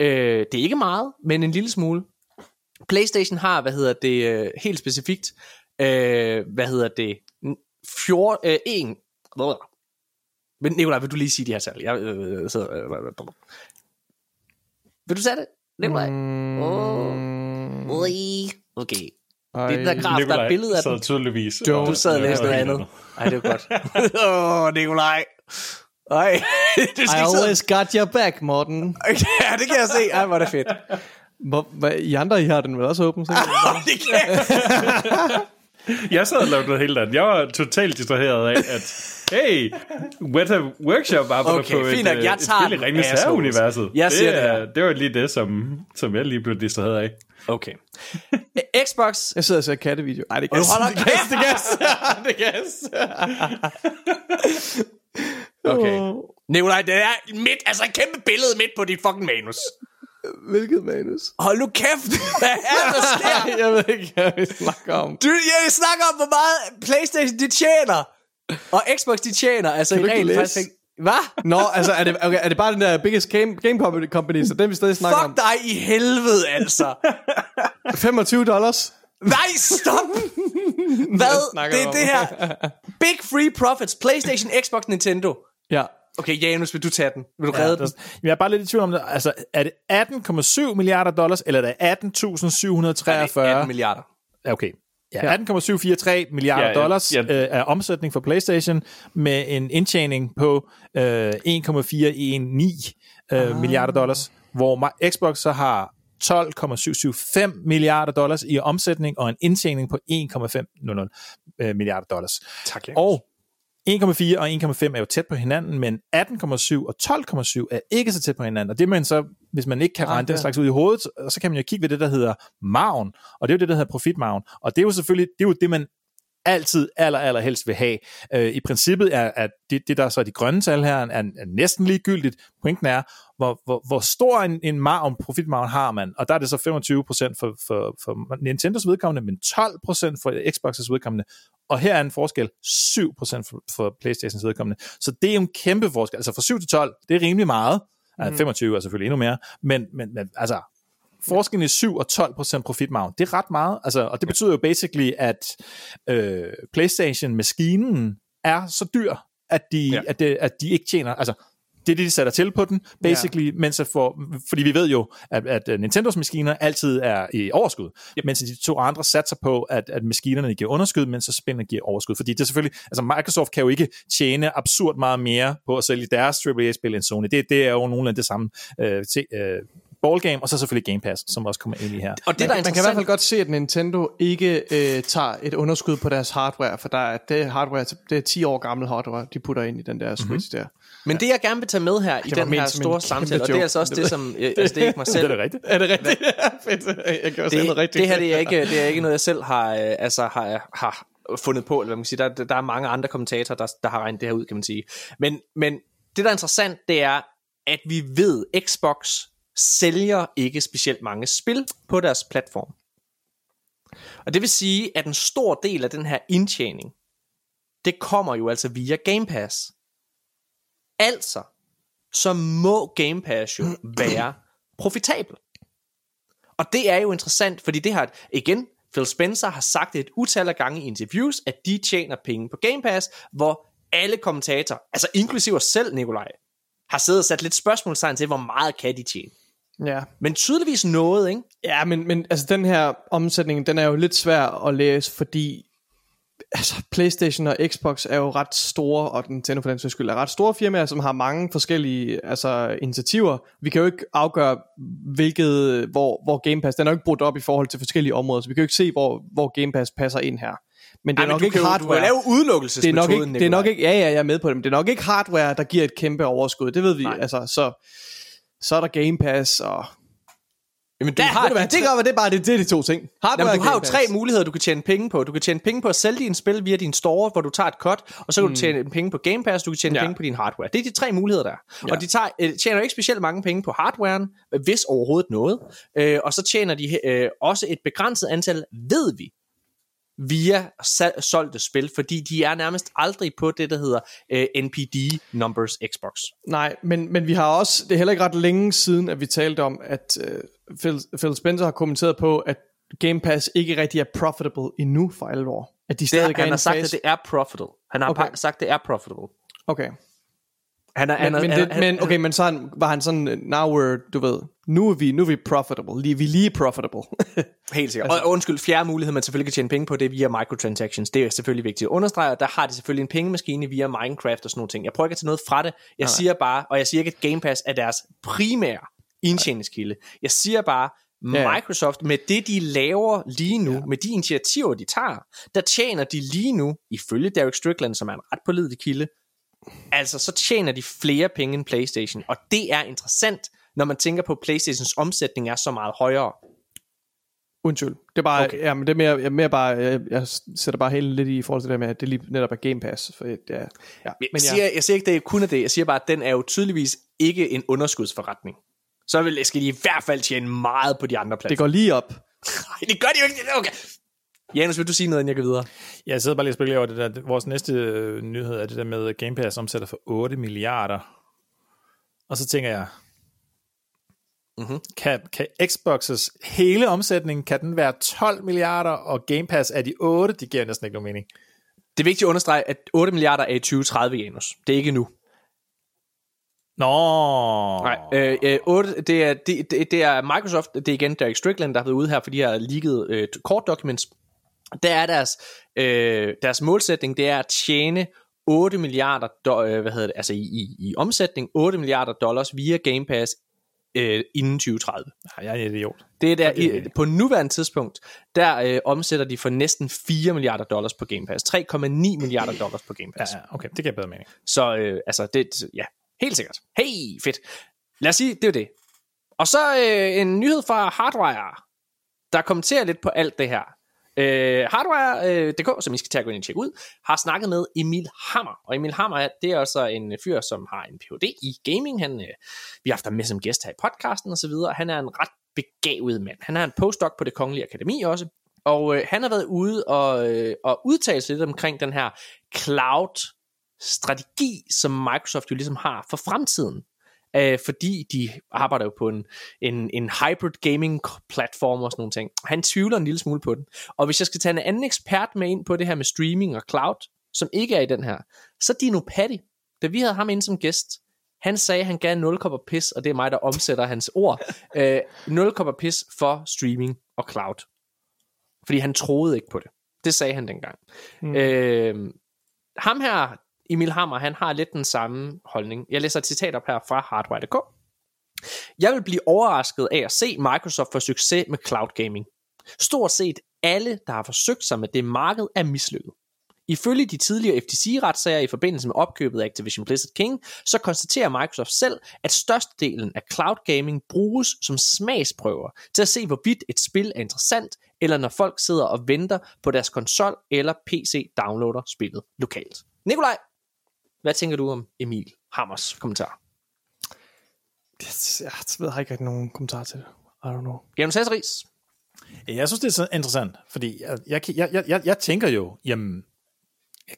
Øh, det er ikke meget, men en lille smule. PlayStation har, hvad hedder det, øh, helt specifikt, øh, hvad hedder det, fjor, øh, en, men Nicolaj, vil du lige sige de her tal? Jeg øh, sidder, øh, vil du sige det? Nicolaj? Mm, Åh. Ui. Okay. ej, Det er den der graf, der er Nikolaj et billede af sad den. tydeligvis. Du- sad og læste noget andet. Ej, det var godt. Åh, oh, Nikolaj. Ej, du skal I ikke sidde... always got your back, Morten. Ja, det kan jeg se. Ej, hvor er det fedt. Hvor, hvad, I andre, I har den vel også åben? Så? det kan jeg. Jeg sad og lavede noget helt andet. Jeg var totalt distraheret af, at hey, Weta Workshop arbejder Okay, på fint et, nok. Jeg et tager spil i den, Ringens assholes. Herre-universet. Jeg det er- her. det var lige det, som, som jeg lige blev distraheret af. Okay. Xbox. Jeg sidder og ser kattevideo. Ej, det kan du holder det gas, det gas. det gas. Okay. Nikolaj, det er midt, altså et kæmpe billede midt på dit fucking manus. Hvilket manus? Hold nu kæft. Hvad er der sker? jeg ved ikke, hvad vi snakker om. Du, jeg snakker om, hvor meget Playstation de tjener. Og Xbox de tjener. Altså Kan i regel faktisk. Hvad? Nå, altså, er det, okay, er det bare den der biggest game, game company, så den vi stadig snakker Fuck dig i helvede, altså. om? 25 dollars? Nej, stop! Hvad? Det er om? det her. Big Free Profits. PlayStation, Xbox, Nintendo. Ja. Okay, Janus, vil du tage den? Vil du redde Ja, den? der, jeg er bare lidt i tvivl om det. Altså, er det 18,7 milliarder dollars, eller er det 18.743? 18 milliarder. Ja, Okay. Ja, 18,743 milliarder Ja, ja, ja, dollars ja. øh, er omsætning for PlayStation med en indtjening på øh, 1,419 øh, milliarder dollars, hvor Xbox så har 12,775 milliarder dollars i omsætning og en indtjening på 1,500 øh, milliarder dollars. Tak, Janus. Og 1,4 og 1,5 er jo tæt på hinanden, men 18,7 og 12,7 er ikke så tæt på hinanden. Og det man så, hvis man ikke kan regne den ja. slags ud i hovedet, så kan man jo kigge ved det, der hedder maven. Og det er jo det, der hedder profitmaven. Og det er jo selvfølgelig, det er jo det, man altid aller, aller helst vil have. Øh, I princippet er at det, det, der så er de grønne tal her, er, er næsten ligegyldigt. Pointen er, hvor, hvor, hvor stor en, en margin, profitmargin har man, og der er det så 25% for, for, for Nintendos vedkommende, men 12% for Xbox's vedkommende, og her er en forskel 7% for, for Playstations vedkommende. Så det er jo en kæmpe forskel. Altså fra 7 til 12, det er rimelig meget. Altså 25 er selvfølgelig endnu mere, men, men, men altså, forskellen i 7 og 12 procent profitmargin, det er ret meget. Altså, og det betyder jo basically, at øh, PlayStation-maskinen er så dyr, at de, Ja. at, det, at de ikke tjener, altså det er det, de sætter til på den, basically, ja. mens at for, fordi vi ved jo, at, at øh, Nintendos maskiner altid er i overskud, yep. mens de to andre satser på, at, at maskinerne giver underskud, mens så spillene giver overskud. Fordi det er selvfølgelig, altså Microsoft kan jo ikke tjene absurd meget mere på at sælge deres AAA-spil end Sony. Det, det er jo nogenlunde det samme øh, til, øh, ballgame, og så selvfølgelig Game Pass, som også kommer ind i her. Og det, Man, der er man kan i hvert fald godt se, at Nintendo ikke øh, tager et underskud på deres hardware, for der er, det hardware, det er 10 år gammel hardware, de putter ind i den der Switch mm-hmm. der. Men det, jeg gerne vil tage med her i var den her store samtale, og det er altså også det, som... øh, Altså, det er ikke mig Det selv. er det rigtigt. Er det rigtigt? Ja, fedt. Jeg kan også det, rigtigt. det her det er, ikke, det er ikke noget, jeg selv har, øh, altså, har, har fundet på, eller hvad man kan sige. Der, der er mange andre kommentatorer, der, der har regnet det her ud, kan man sige. Men, men det, der er interessant, det er, at vi ved, Xbox sælger ikke specielt mange spil på deres platform. Og det vil sige, at en stor del af den her indtjening, det kommer jo altså via Game Pass. Altså, så må Game Pass jo være profitabel. Og det er jo interessant, fordi det har, igen, Phil Spencer har sagt det et utal af gange i interviews, at de tjener penge på Game Pass, hvor alle kommentatorer, altså inklusive os selv, Nikolaj, har siddet og sat lidt spørgsmålstegn til, hvor meget kan de tjene. Ja. Men tydeligvis noget, ikke? Ja, men, men altså den her omsætning, den er jo lidt svær at læse, fordi altså, PlayStation og Xbox er jo ret store, og Nintendo for den sags skyld er ret store firmaer, som har mange forskellige altså, initiativer. Vi kan jo ikke afgøre, hvilket, hvor, hvor Game Pass, den er jo ikke brudt op i forhold til forskellige områder, så vi kan jo ikke se, hvor, hvor Game Pass passer ind her. Men det er Ej, nok ikke hardware. Du kan lave det er udelukkelsesmetoden, nok ikke, det er nok ikke, ja, ja, jeg er med på det, men det er nok ikke hardware, der giver et kæmpe overskud, det ved vi, Nej. altså, så, så er der Game Pass, og Jamen, du ja, har, du hvad, det være, det er bare det, det er de to ting. Hardware Jamen, du har jo tre muligheder, du kan tjene penge på. Du kan tjene penge på at sælge dine spil via din store, hvor du tager et cut, og så kan mm. du tjene penge på Game Pass, du kan tjene Ja. penge på din hardware. Det er de tre muligheder, der er. Ja. Og de tager, øh, tjener jo ikke specielt mange penge på hardwaren, hvis overhovedet noget. Øh, og så tjener de øh, også et begrænset antal, ved vi, via sal- solgte spil, fordi de er nærmest aldrig på det, der hedder øh, NPD Numbers Xbox. Nej, men, men vi har også, det er heller ikke ret længe siden, at vi talte om, at uh, Phil, Phil Spencer har kommenteret på, at Game Pass ikke rigtig er profitable endnu for alvor. At de Det, stadig er han har sagt, at det er profitable. Han har okay. sagt, at det er profitable. Okay. Han er, Men, han er, men, han, det, han, men, okay, men så han, var han sådan, now we're, du ved, nu er vi, nu er vi profitable, lige, vi er lige profitable. Helt sikkert. Altså, og undskyld, fjerde mulighed, man selvfølgelig kan tjene penge på, det er via microtransactions. Det er selvfølgelig vigtigt at understrege, og der har de selvfølgelig en pengemaskine via Minecraft og sådan nogle ting. Jeg prøver ikke at tage noget fra det. Jeg nej, siger bare, og jeg siger ikke, at Game Pass er deres primære indtjeningskilde. Jeg siger bare, Ja. Microsoft, med det de laver lige nu, ja. med de initiativer de tager, der tjener de lige nu, ifølge Derek Strickland, som er en ret pålidelig kilde, altså så tjener de flere penge end PlayStation, og det er interessant, når man tænker på, at PlayStations omsætning er så meget højere. Undskyld. Det er bare, Okay. ja, men det er mere, jeg, mere bare, jeg, jeg sætter bare helt lidt i forhold til det med, at det lige netop er Game Pass. For det er, ja. Jeg, Men siger, ja. jeg siger ikke, det er kun af det. Jeg siger bare, at den er jo tydeligvis ikke en underskudsforretning. Så vil, skal de i hvert fald tjene meget på de andre Det platforme. går lige op. Det, det gør de jo ikke. Okay. Janus, vil du sige noget, inden jeg går videre? Jeg sidder bare lige og spekulerer over det der. Vores næste øh, nyhed er det der med, Game Pass omsætter for 8 milliarder. Og så tænker jeg, Mhm. kan, kan Xbox's hele omsætning, kan den være 12 milliarder, og Game Pass er de 8? Det giver næsten ikke nogen mening. Det er vigtigt at understrege, at 8 milliarder er i 2030, Janus. Det er ikke nu. Nå! Nej, øh, øh, 8, det, er, det, det, det er Microsoft, det er igen Derek Strickland, der har været ude her, fordi de har leaget øh, kort documents. Der er deres, øh, deres målsætning, det er at tjene 8 milliarder, do, øh, hvad hedder det, altså i, i, i omsætning, 8 milliarder dollars via Game Pass øh, inden 2030. Nej, jeg er en idiot. Det er der, i, på nuværende tidspunkt, der øh, omsætter de for næsten 4 milliarder dollars på Game Pass. 3,9 milliarder dollars på Game Ja, Pass. ja, okay, det giver bedre mening. Så øh, altså, det, ja, helt sikkert. Hey, fedt. Lad os sige, det er det. Og så øh, en nyhed fra Hardwire, der kommenterer lidt på alt det her. Øh, Hardware.dk, øh, som I skal tage og gå ind og tjekke ud, har snakket med Emil Hammer. Og Emil Hammer, det er også en fyr, som har en Ph.D. i gaming. Han, øh, vi har haft ham med som gæst her i podcasten osv. Han er en ret begavet mand. Han er en postdoc på det Kongelige Akademi også. Og øh, han har været ude og, øh, og udtale sig lidt omkring den her cloud strategi, som Microsoft jo ligesom har for fremtiden. Øh, fordi de arbejder jo på en, en, en hybrid gaming platform og sådan nogle ting. Han tvivler en lille smule på den. Og hvis jeg skal tage en anden ekspert med ind på det her med streaming og cloud, som ikke er i den her, så Dino Patti, da vi havde ham ind som gæst, han sagde, at han gav 0, pis, og det er mig, der omsætter hans ord, øh, 0, pis for streaming og cloud. Fordi han troede ikke på det. Det sagde han dengang. Mm. Øh, ham her, Emil Hammer, han har lidt den samme holdning. Jeg læser et citat op her fra Hardware.dk. Jeg vil blive overrasket af at se Microsoft få succes med cloud gaming. Stort set alle, der har forsøgt sig med det marked, er mislykket. Ifølge de tidligere FTC-retssager i forbindelse med opkøbet af Activision Blizzard King, så konstaterer Microsoft selv, at størstedelen af cloud gaming bruges som smagsprøver til at se, hvorvidt et spil er interessant, eller når folk sidder og venter på deres konsol eller PC downloader spillet lokalt. Nikolaj, hvad tænker du om Emil Hammers kommentar? Det, jeg ved jeg ikke rigtig nogen kommentar til det. I don't know. Janus Hasseris, Jeg synes, det er så interessant, fordi jeg, jeg, jeg, jeg, jeg, tænker jo, jamen,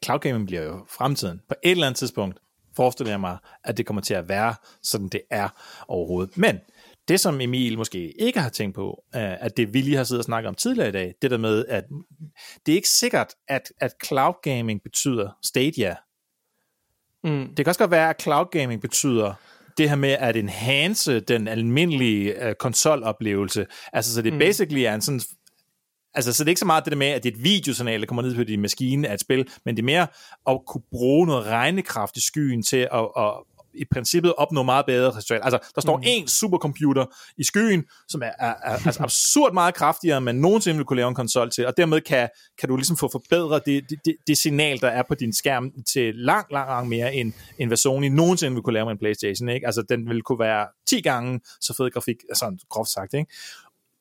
cloud gaming bliver jo fremtiden. På et eller andet tidspunkt forestiller jeg mig, at det kommer til at være, sådan det er overhovedet. Men det, som Emil måske ikke har tænkt på, er, at det vi lige har siddet og snakket om tidligere i dag, det der med, at det er ikke sikkert, at, at cloud gaming betyder Stadia. Mm. Det kan også godt være, at cloud gaming betyder det her med at enhance den almindelige uh, konsoloplevelse. Altså, så det mm. basically er en sådan Altså, så det er ikke så meget det der med, at det er et videosignal, der kommer ned på din maskine af et spil, men det er mere at kunne bruge noget regnekraft i skyen til at, at i princippet opnå meget bedre resultat. Altså, der står mm. en supercomputer i skyen, som er, er, er altså absurd meget kraftigere, end man nogensinde vil kunne lave en konsol til, og dermed kan, kan du ligesom få forbedret det, det, det, signal, der er på din skærm til langt, langt, langt mere, end, end hvad Sony nogensinde vil kunne lave med en Playstation. Ikke? Altså, den vil kunne være 10 gange så fed grafik, altså groft sagt. Ikke?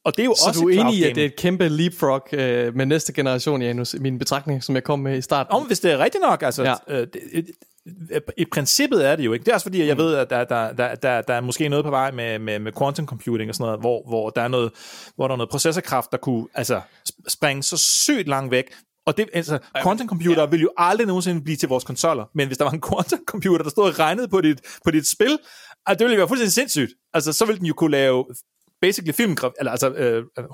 Og det er jo så også du er enig i, at det er et kæmpe leapfrog øh, med næste generation, Janus, min betragtning, som jeg kom med i starten? Om hvis det er rigtigt nok, altså, Ja. øh, det, i princippet er det jo ikke. Det er også fordi, at jeg ved, at der, der, der, der, der er måske noget på vej med, med, med quantum computing og sådan noget, hvor, hvor, der er noget, hvor der er noget processorkraft, der kunne altså, sp- springe så sygt langt væk. Og det, altså, quantum computer ja. vil jo aldrig nogensinde blive til vores konsoller, men hvis der var en quantum computer, der stod og regnede på dit, på dit spil, altså, det ville være fuldstændig sindssygt. Altså, så ville den jo kunne lave basically film, eller altså øh, øh 100%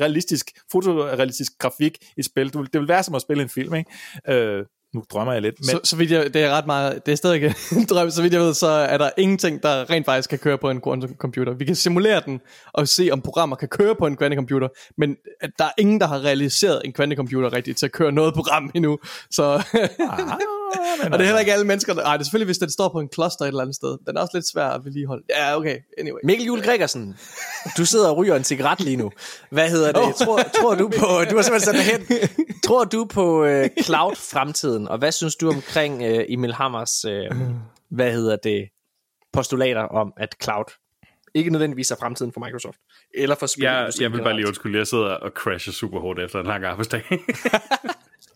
realistisk, fotorealistisk grafik i spil. Det vil, det vil være som at spille en film, ikke? Øh, nu drømmer jeg lidt. Men, Så, så vidt jeg, det er ret meget, det er stadig ikke en drøm, så vidt jeg ved, så er der ingenting, der rent faktisk kan køre på en quantum computer. Vi kan simulere den og se, om programmer kan køre på en quantum computer, men der er ingen, der har realiseret en quantum computer rigtigt til at køre noget program endnu. Så, ah, og det er heller ikke alle mennesker, der, ej, det er selvfølgelig, hvis den står på en kloster et eller andet sted. Den er også lidt svær at vedligeholde. Ja, okay, anyway. Mikkel Jule Gregersen, du sidder og ryger en cigaret lige nu. Hvad hedder det? Tror, tror du på, du har simpelthen sat dig hen. Tror du på uh, cloud-fremtiden, og hvad synes du omkring uh, Emil Hammers, uh, hvad hedder det, postulater om, at cloud ikke nødvendigvis er fremtiden for Microsoft, eller for Jeg, spilindustrien jeg vil bare lige undskylde, jeg sidder og crasher super hårdt efter en lang arbejdsdag.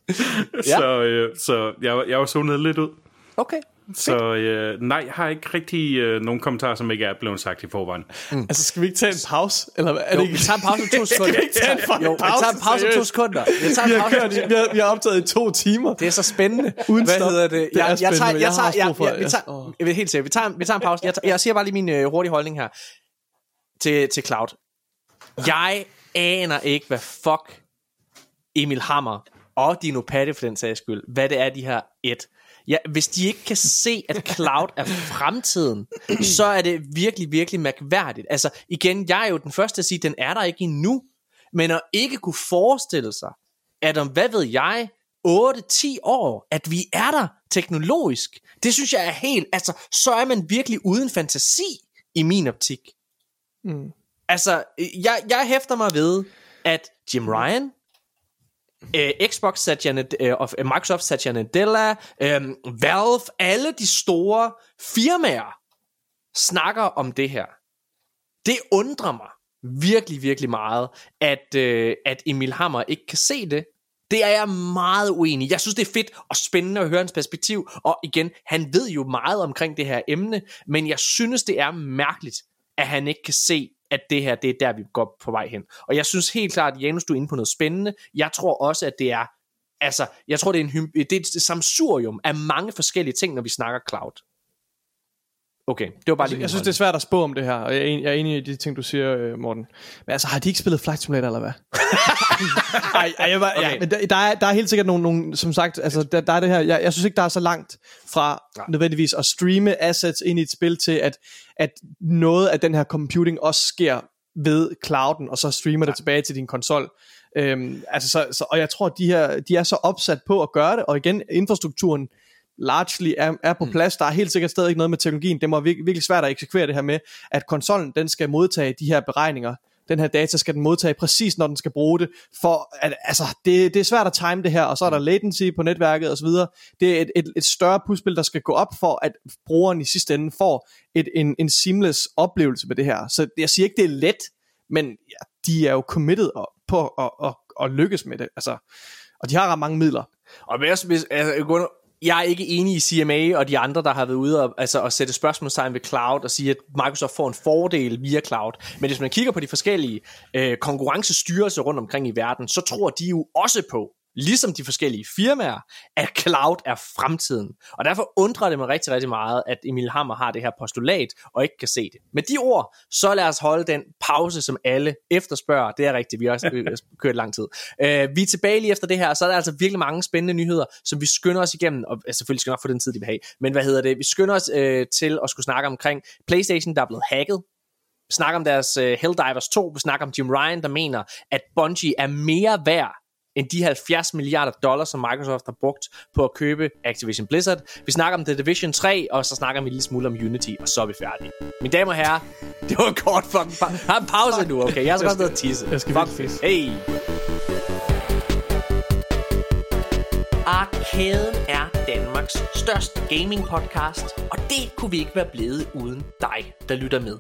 Ja. Så, øh, så jeg, jeg var zonet lidt ud. Okay. Så øh, nej, jeg har ikke rigtig øh, nogen kommentarer, som ikke er blevet sagt i forvejen. Altså, skal vi ikke tage en pause? Eller er Jo, det vi ikke? tager en pause om to sekunder. Skal vi ikke tage en fucking jo, vi tager en pause, pause om to seriøst? sekunder. Vi tager Vi har, pause. kørt, vi, har, vi har optaget i to timer. Det er så spændende. Uden Hvad stop. hedder det? Det er Jeg, jeg, tager, jeg, Jeg tager, jeg, jeg, vi jeg- tager, jeg vil helt sikkert, vi tager, vi tager en pause. Jeg, tager, jeg siger bare lige min øh, hurtige holdning her til, til Cloud. Jeg aner ikke, hvad fuck Emil Hammer og Dino Patte for den sags skyld, hvad det er, de her et. Ja, hvis de ikke kan se, at cloud er fremtiden, så er det virkelig, virkelig mærkværdigt. Altså igen, jeg er jo den første at sige, at den er der ikke endnu. Men at ikke kunne forestille sig, at om, hvad ved jeg, 8-10 år, at vi er der teknologisk, det synes jeg er helt, altså, så er man virkelig uden fantasi i min optik. Mm. Altså, jeg, jeg hæfter mig ved, at Jim Ryan, øh, Xbox Satya Nad- øh, og øh, Microsoft Satya Nadella, øh, Valve, alle de store firmaer snakker om det her. Det undrer mig virkelig, virkelig meget, at, øh, at Emil Hammer ikke kan se det. Det er jeg meget uenig i. Jeg synes, det er fedt og spændende at høre hans perspektiv. Og igen, han ved jo meget omkring det her emne, men jeg synes, det er mærkeligt, at han ikke kan se, at det her, det er der, vi går på vej hen. Og jeg synes helt klart, at Janus, du er inde på noget spændende. Jeg tror også, at det er, altså, jeg tror, det er, en, det er et samsurium af mange forskellige ting, når vi snakker cloud. Okay, det var bare lige min Jeg synes, det er svært at spå om det her, og jeg er enig, jeg er enig i de ting, du siger, øh, Morten. Men altså, har de ikke spillet Flight Simulator, eller hvad? Ej, ej, jeg var, okay. ja, men der, der, er, der er helt sikkert nogle, nogle som sagt, altså, der, der er det her, jeg, jeg synes ikke, der er så langt fra Nej. nødvendigvis at streame assets ind i et spil til, at, at noget af den her computing også sker ved clouden, og så streamer det tilbage til din konsol. Øhm, altså så, så, og jeg tror, de her, de er så opsat på at gøre det, og igen, infrastrukturen largely er, er på plads. Der er helt sikkert stadig noget med teknologien. Det må virkelig, virkelig svært at eksekvere det her med, at konsollen den skal modtage de her beregninger. Den her data skal den modtage præcis, når den skal bruge det. For at, altså, det, det er svært at time det her, og så er der latency på netværket osv. Det er et, et, et større puslespil, der skal gå op for, at brugeren i sidste ende får et, en, en seamless oplevelse med det her. Så jeg siger ikke, det er let, men ja, de er jo committed på at, at, at lykkes med det. Altså, og de har ret mange midler. Og hvis, hvis, altså, jeg er ikke enig i CMA og de andre, der har været ude og, altså, at sætte spørgsmålstegn ved cloud og sige, at Microsoft får en fordel via cloud. Men hvis man kigger på de forskellige øh, konkurrencestyrelser rundt omkring i verden, så tror de jo også på, ligesom de forskellige firmaer, at cloud er fremtiden. Og derfor undrer det mig rigtig, rigtig meget, at Emil Hammer har det her postulat og ikke kan se det. Med de ord, så lad os holde den pause, som alle efterspørger. Det er rigtigt, vi har også kørt lang tid. Øh, vi er tilbage lige efter det her, så er der altså virkelig mange spændende nyheder, som vi skynder os igennem, og altså, selvfølgelig skal nok få den tid, de vil have. Men hvad hedder det? Vi skynder os øh, til at skulle snakke omkring PlayStation, der er blevet hacket. Snakker om deres uh, Helldivers 2. Vi snakker om Jim Ryan, der mener, at Bungie er mere værd end de 70 milliarder dollars, som Microsoft har brugt på at købe Activision Blizzard. Vi snakker om The Division 3, og så snakker vi en lille smule om Unity, og så er vi færdige. Mine damer og herrer, det var kort fucking pa- Har en pause nu, okay? Jeg skal også ned og tisse. jeg skal Fuck virkelig Hey! Arkaden er Danmarks største gaming podcast, og det kunne vi ikke være blevet uden dig, der lytter med.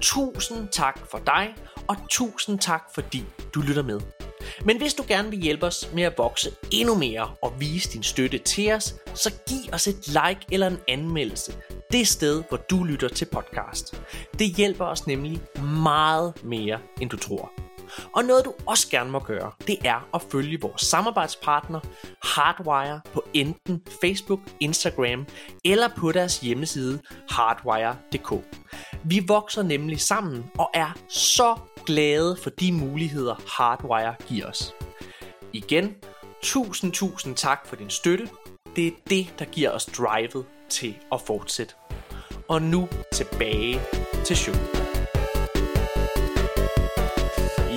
Tusind tak for dig, og tusind tak fordi du lytter med. Men hvis du gerne vil hjælpe os med at vokse endnu mere og vise din støtte til os, så giv os et like eller en anmeldelse det sted, hvor du lytter til podcast. Det hjælper os nemlig meget mere, end du tror. Og noget du også gerne må gøre, det er at følge vores samarbejdspartner Hardwire på enten Facebook, Instagram eller på deres hjemmeside hardwire.dk. Vi vokser nemlig sammen og er så glade for de muligheder Hardwire giver os. Igen, tusind tusind tak for din støtte. Det er det, der giver os drivet til at fortsætte. Og nu tilbage til showet.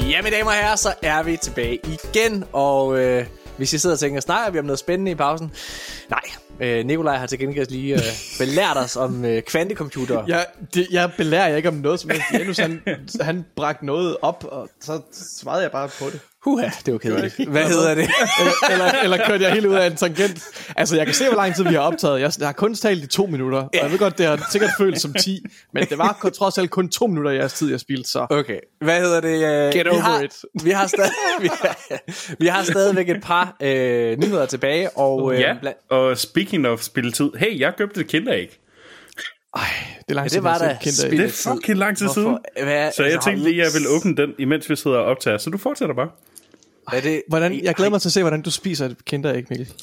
Ja, mine damer og herrer, så er vi tilbage igen, og øh, hvis I sidder og tænker, snakker vi om noget spændende i pausen? Nej, øh, Nikolaj har til gengæld lige øh, belært os om øh, kvantecomputer. Jeg, det, jeg belærer jer ikke om noget som helst. Janus, han, han bragte noget op, og så svarede jeg bare på det. Huha, det var kedeligt. Hvad hedder det? Eller, eller, eller kørte jeg helt ud af en tangent. Altså, jeg kan se, hvor lang tid vi har optaget. Jeg, jeg har kun talt i to minutter, og jeg ved godt, det har sikkert følt som 10, men det var kun- trods alt kun to minutter i jeres tid, jeg spildte, så... Okay, hvad hedder det? Øh, Get vi over har, it. Vi har, stadig, vi, har, vi har stadigvæk et par øh, nyheder tilbage, og øh, Ja, og speaking of spilletid. Hey, jeg købte et kinderæg. Ej, det er lang Ja, tid, det var siden, da det. Det er fucking lang tid siden. Hvad, Så jeg altså, tænkte lige, at jeg ville åbne den, imens vi sidder og optager. Så du fortsætter bare. Er det, Hvordan, jeg glæder mig til at se, hvordan du spiser et kinderæg, Mikkel.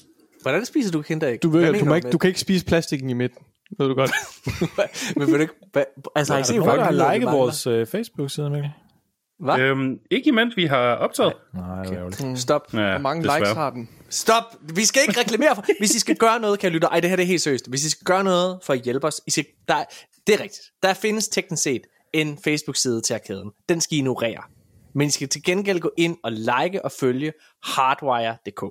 Hvordan spiser du kinderæg? Du, ved, du, må ikke, du kan ikke spise plastikken i midten. Ved du godt. Men vil du ikke... Hvad, altså, har I set, hvor der har liket mangler? vores øh, Facebook-side, Mikkel? Hvad? Øhm, ikke imens vi har optaget. Nej, det er ærgerligt. Stop. Ja, Hvor mange desværre. likes har den? Stop. Vi skal ikke reklamere for... Hvis I skal gøre noget, kan jeg lytte... Ej, det her det er helt seriøst. Hvis I skal gøre noget for at hjælpe os... I skal, der, det er rigtigt. Der findes teknisk set en Facebook-side til arkaden. Den skal I ignorere. Men I skal til gengæld gå ind og like og følge hardwire.dk.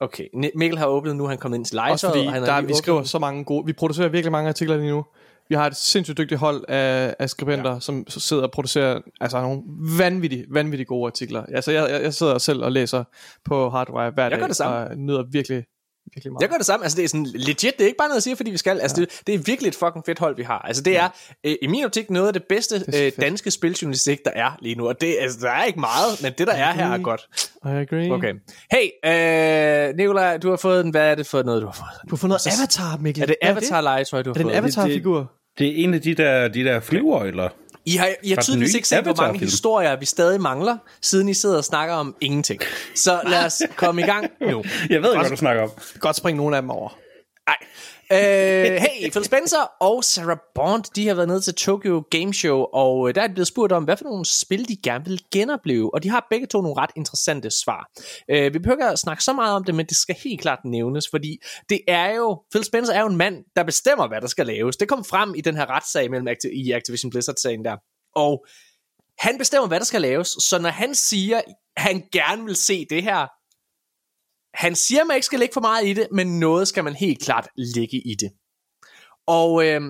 Okay, Mikkel har åbnet nu, han er kommet ind til legetøjet. Også fordi og han der, vi åbnet skriver så mange gode... Vi producerer virkelig mange artikler lige nu. Vi har et sindssygt dygtigt hold af, af skribenter, ja. som sidder og producerer altså, nogle vanvittigt, vanvittigt gode artikler. Altså, jeg, jeg, jeg sidder selv og læser på Hardwire hver dag, gør det samme. og nyder virkelig, virkelig meget. Jeg gør det samme. Altså, det er sådan legit. Det er ikke bare noget, jeg siger, fordi vi skal. Altså, det, det er virkelig et fucking fedt hold, vi har. Altså, det er øh, i min optik noget af det bedste så øh, danske spiljournalistik, der er lige nu. Og det, altså, der er ikke meget, men det, der er her, er godt. I agree. Okay. Hey, øh, Nikolaj, du har fået en... Hvad er det for noget, du har fået? Du har fundet noget Avatar, Mikkel. Er det Avatar-legetøj, du har Er det en fået? Avatar-figur? Det er en af de der, de der flyver, I har, I har, tydeligvis ikke set, hvor mange historier, vi stadig mangler, siden I sidder og snakker om ingenting. Så lad os komme i gang nu. Jeg ved ikke, hvad du snakker om. Godt springe nogle af dem over. Nej. Øh, hey, Phil Spencer og Sarah Bond, de har været nede til Tokyo Game Show, og øh, der er de blevet spurgt om, hvad for nogle spil de gerne vil genopleve, og de har begge to nogle ret interessante svar. Øh, vi behøver ikke at snakke så meget om det, men det skal helt klart nævnes, fordi det er jo, Phil Spencer er jo en mand, der bestemmer, hvad der skal laves. Det kom frem i den her retssag mellem Acti- i Activision Blizzard-sagen der, og han bestemmer, hvad der skal laves, så når han siger, han gerne vil se det her, han siger, at man ikke skal lægge for meget i det, men noget skal man helt klart lægge i det. Og øh,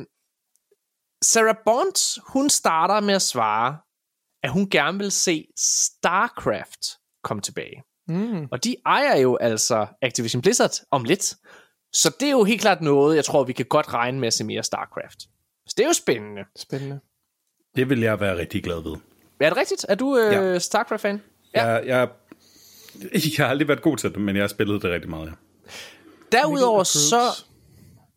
Sarah Bond, hun starter med at svare, at hun gerne vil se StarCraft komme tilbage. Mm. Og de ejer jo altså Activision Blizzard om lidt. Så det er jo helt klart noget, jeg tror, vi kan godt regne med at se mere StarCraft. Så det er jo spændende. Spændende. Det vil jeg være rigtig glad ved. Er det rigtigt? Er du øh, Ja. StarCraft-fan? Ja. Jeg, jeg, jeg har aldrig været god til det, men jeg har spillet det rigtig meget. Ja. Derudover så...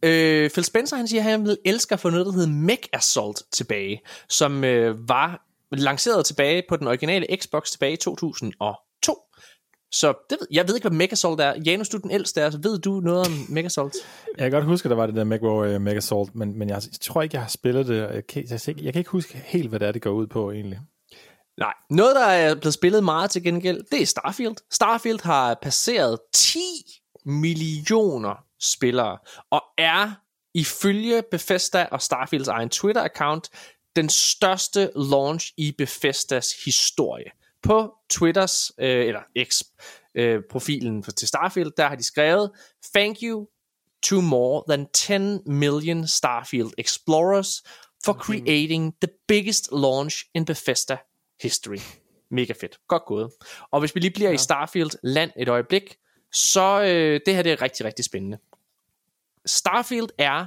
Øh, Phil Spencer han siger, at han vil elske at få noget, der hedder Mech Assault tilbage, som øh, var lanceret tilbage på den originale Xbox tilbage i 2002. Så det ved, jeg ved ikke, hvad Mech Assault er. Janus, du er den ældste af os. Ved du noget om Mech Assault? Jeg kan godt huske, at der var det der Macro uh, Mega Salt, men, men jeg tror ikke, jeg har spillet det. Jeg kan, jeg, jeg, jeg kan ikke huske helt, hvad det er, det går ud på egentlig. Nej. Noget, der er blevet spillet meget til gengæld, det er Starfield. Starfield har passeret 10 millioner spillere, og er ifølge Bethesda og Starfields egen Twitter-account den største launch i Bethesdas historie. På Twitters, øh, eller X, øh, profilen for, til Starfield, der har de skrevet, Thank you to more than 10 million Starfield explorers for creating the biggest launch in Bethesda history. Mega fedt. Godt gået. Og hvis vi lige bliver ja. i Starfield land et øjeblik, så øh, det her det er rigtig, rigtig spændende. Starfield er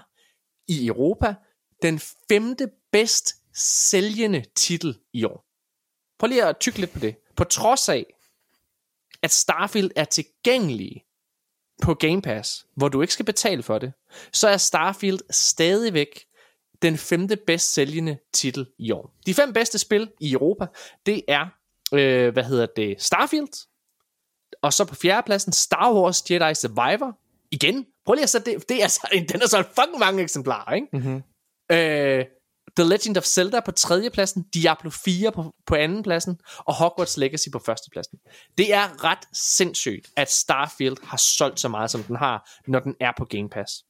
i Europa den femte bedst sælgende titel i år. Prøv lige at tykke lidt på det. På trods af, at Starfield er tilgængelig på Game Pass, hvor du ikke skal betale for det, så er Starfield stadigvæk den femte bedst sælgende titel i år. De fem bedste spil i Europa, det er, øh, hvad hedder det, Starfield, og så på fjerdepladsen Star Wars Jedi Survivor. Igen, prøv lige at sætte det, det er så, den er så fucking mange eksemplarer, ikke? Mhm. Øh, The Legend of Zelda på tredjepladsen, Diablo 4 på, på andenpladsen, og Hogwarts Legacy på førstepladsen. Det er ret sindssygt, at Starfield har solgt så meget, som den har, når den er på Game Pass.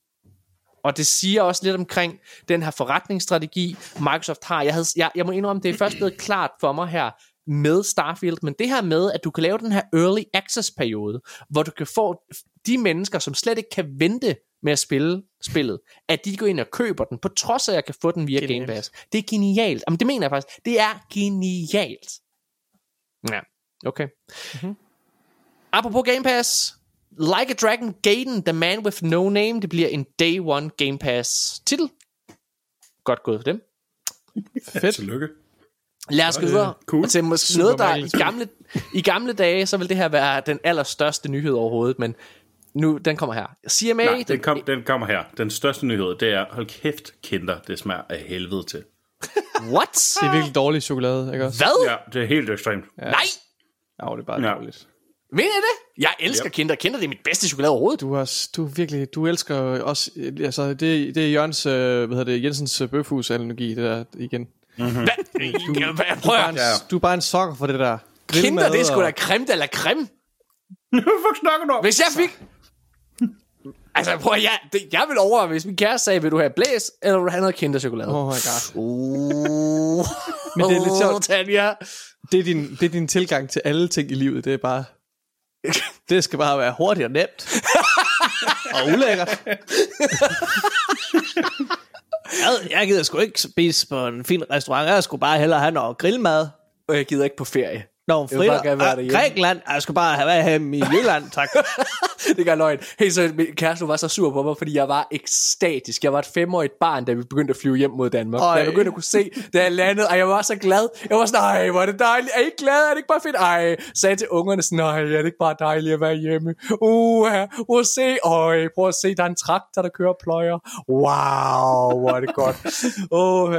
Og det siger også lidt omkring den her forretningsstrategi, Microsoft har. Jeg, havde, jeg, jeg må indrømme, det er først blevet klart for mig her med Starfield, men det her med, at du kan lave den her early access periode, hvor du kan få de mennesker, som slet ikke kan vente med at spille spillet, at de går ind og køber den, på trods af, at jeg kan få den via Genialt. Game Pass. Det er genialt. Jamen, det mener jeg faktisk. Det er genialt. Ja, okay. Mm-hmm. Apropos Game Pass, Like a Dragon Gaiden, The Man With No Name, det bliver en Day One Game Pass titel. Godt gået for dem. Fedt. Tillykke. Lad os gå videre cool. Og til måske Super noget, der i gamle, i gamle dage, så vil det her være den allerstørste nyhed overhovedet, men nu, den kommer her. CMA, Nej, den, den, kom, den kommer her. Den største nyhed, det er, hold kæft, kinder, det smager af helvede til. what? Det er virkelig dårlig chokolade, ikke også? Hvad? Ja, det er helt ekstremt. Nej, Ja, det er bare Ja. dårligt. mener I det? Jeg elsker Yep. Kinder. Kinder, det er mit bedste chokolade overhovedet. Du, har, du virkelig, du elsker også, øh, altså det, det er Jørgens, øh, hvad hedder det, Jensens øh, bøfhus-analogi, det der igen. Hvad? Du, Prøv er at en, du er bare en sokker for det der. Kinder, Grillmad det er sgu da creme de la creme. Hvad snakker du om? Hvis jeg fik... Altså, prøv at, jeg, det, jeg vil overveje, hvis min kæreste sagde, vil du have blæs, eller vil du have noget kinderchokolade? Oh my god. Uh. Men det er lidt sjovt. Tanja. Det er, din, det er din tilgang til alle ting i livet. Det er bare... Det skal bare være hurtigt og nemt. og ulækkert. jeg, jeg gider sgu ikke spise på en fin restaurant. Jeg skulle bare hellere have noget grillmad. Og jeg gider ikke på ferie. Fritter. gerne være Ah. Grækenland. Jeg skulle bare have været hjemme i Jylland, tak. det gør løgn. Hey, så min kæreste var så sur på mig, fordi jeg var ekstatisk. Jeg var et femårigt barn, da vi begyndte at flyve hjem mod Danmark. Ej. Da jeg begyndte at kunne se, da jeg landede, og jeg var så glad. Jeg var sådan, ej, hvor er det dejligt. Er I ikke glade? Er det ikke bare fedt? Ej, sagde til ungerne sådan, ej, er det ikke bare dejligt at være hjemme? Uh, prøv at se, øj, prøv at se, der er en traktor, der kører pløjer. Wow, hvor er det godt. Uh,